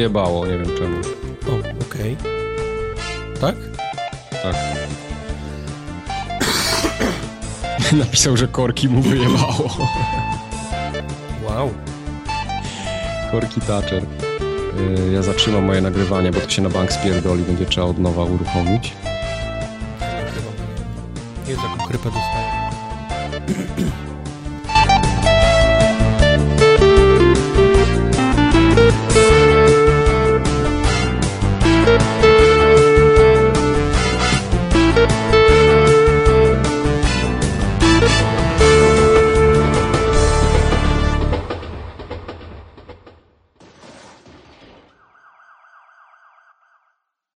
Wyjebało, nie wiem czemu. O, okej. Tak? Tak. Napisał, że korki mu wyjebało. Wow. Korki Thatcher. Y, Ja zatrzymam moje nagrywanie, bo to się na bank spierdoli, będzie trzeba od nowa uruchomić. Jest taką krypę dostaję.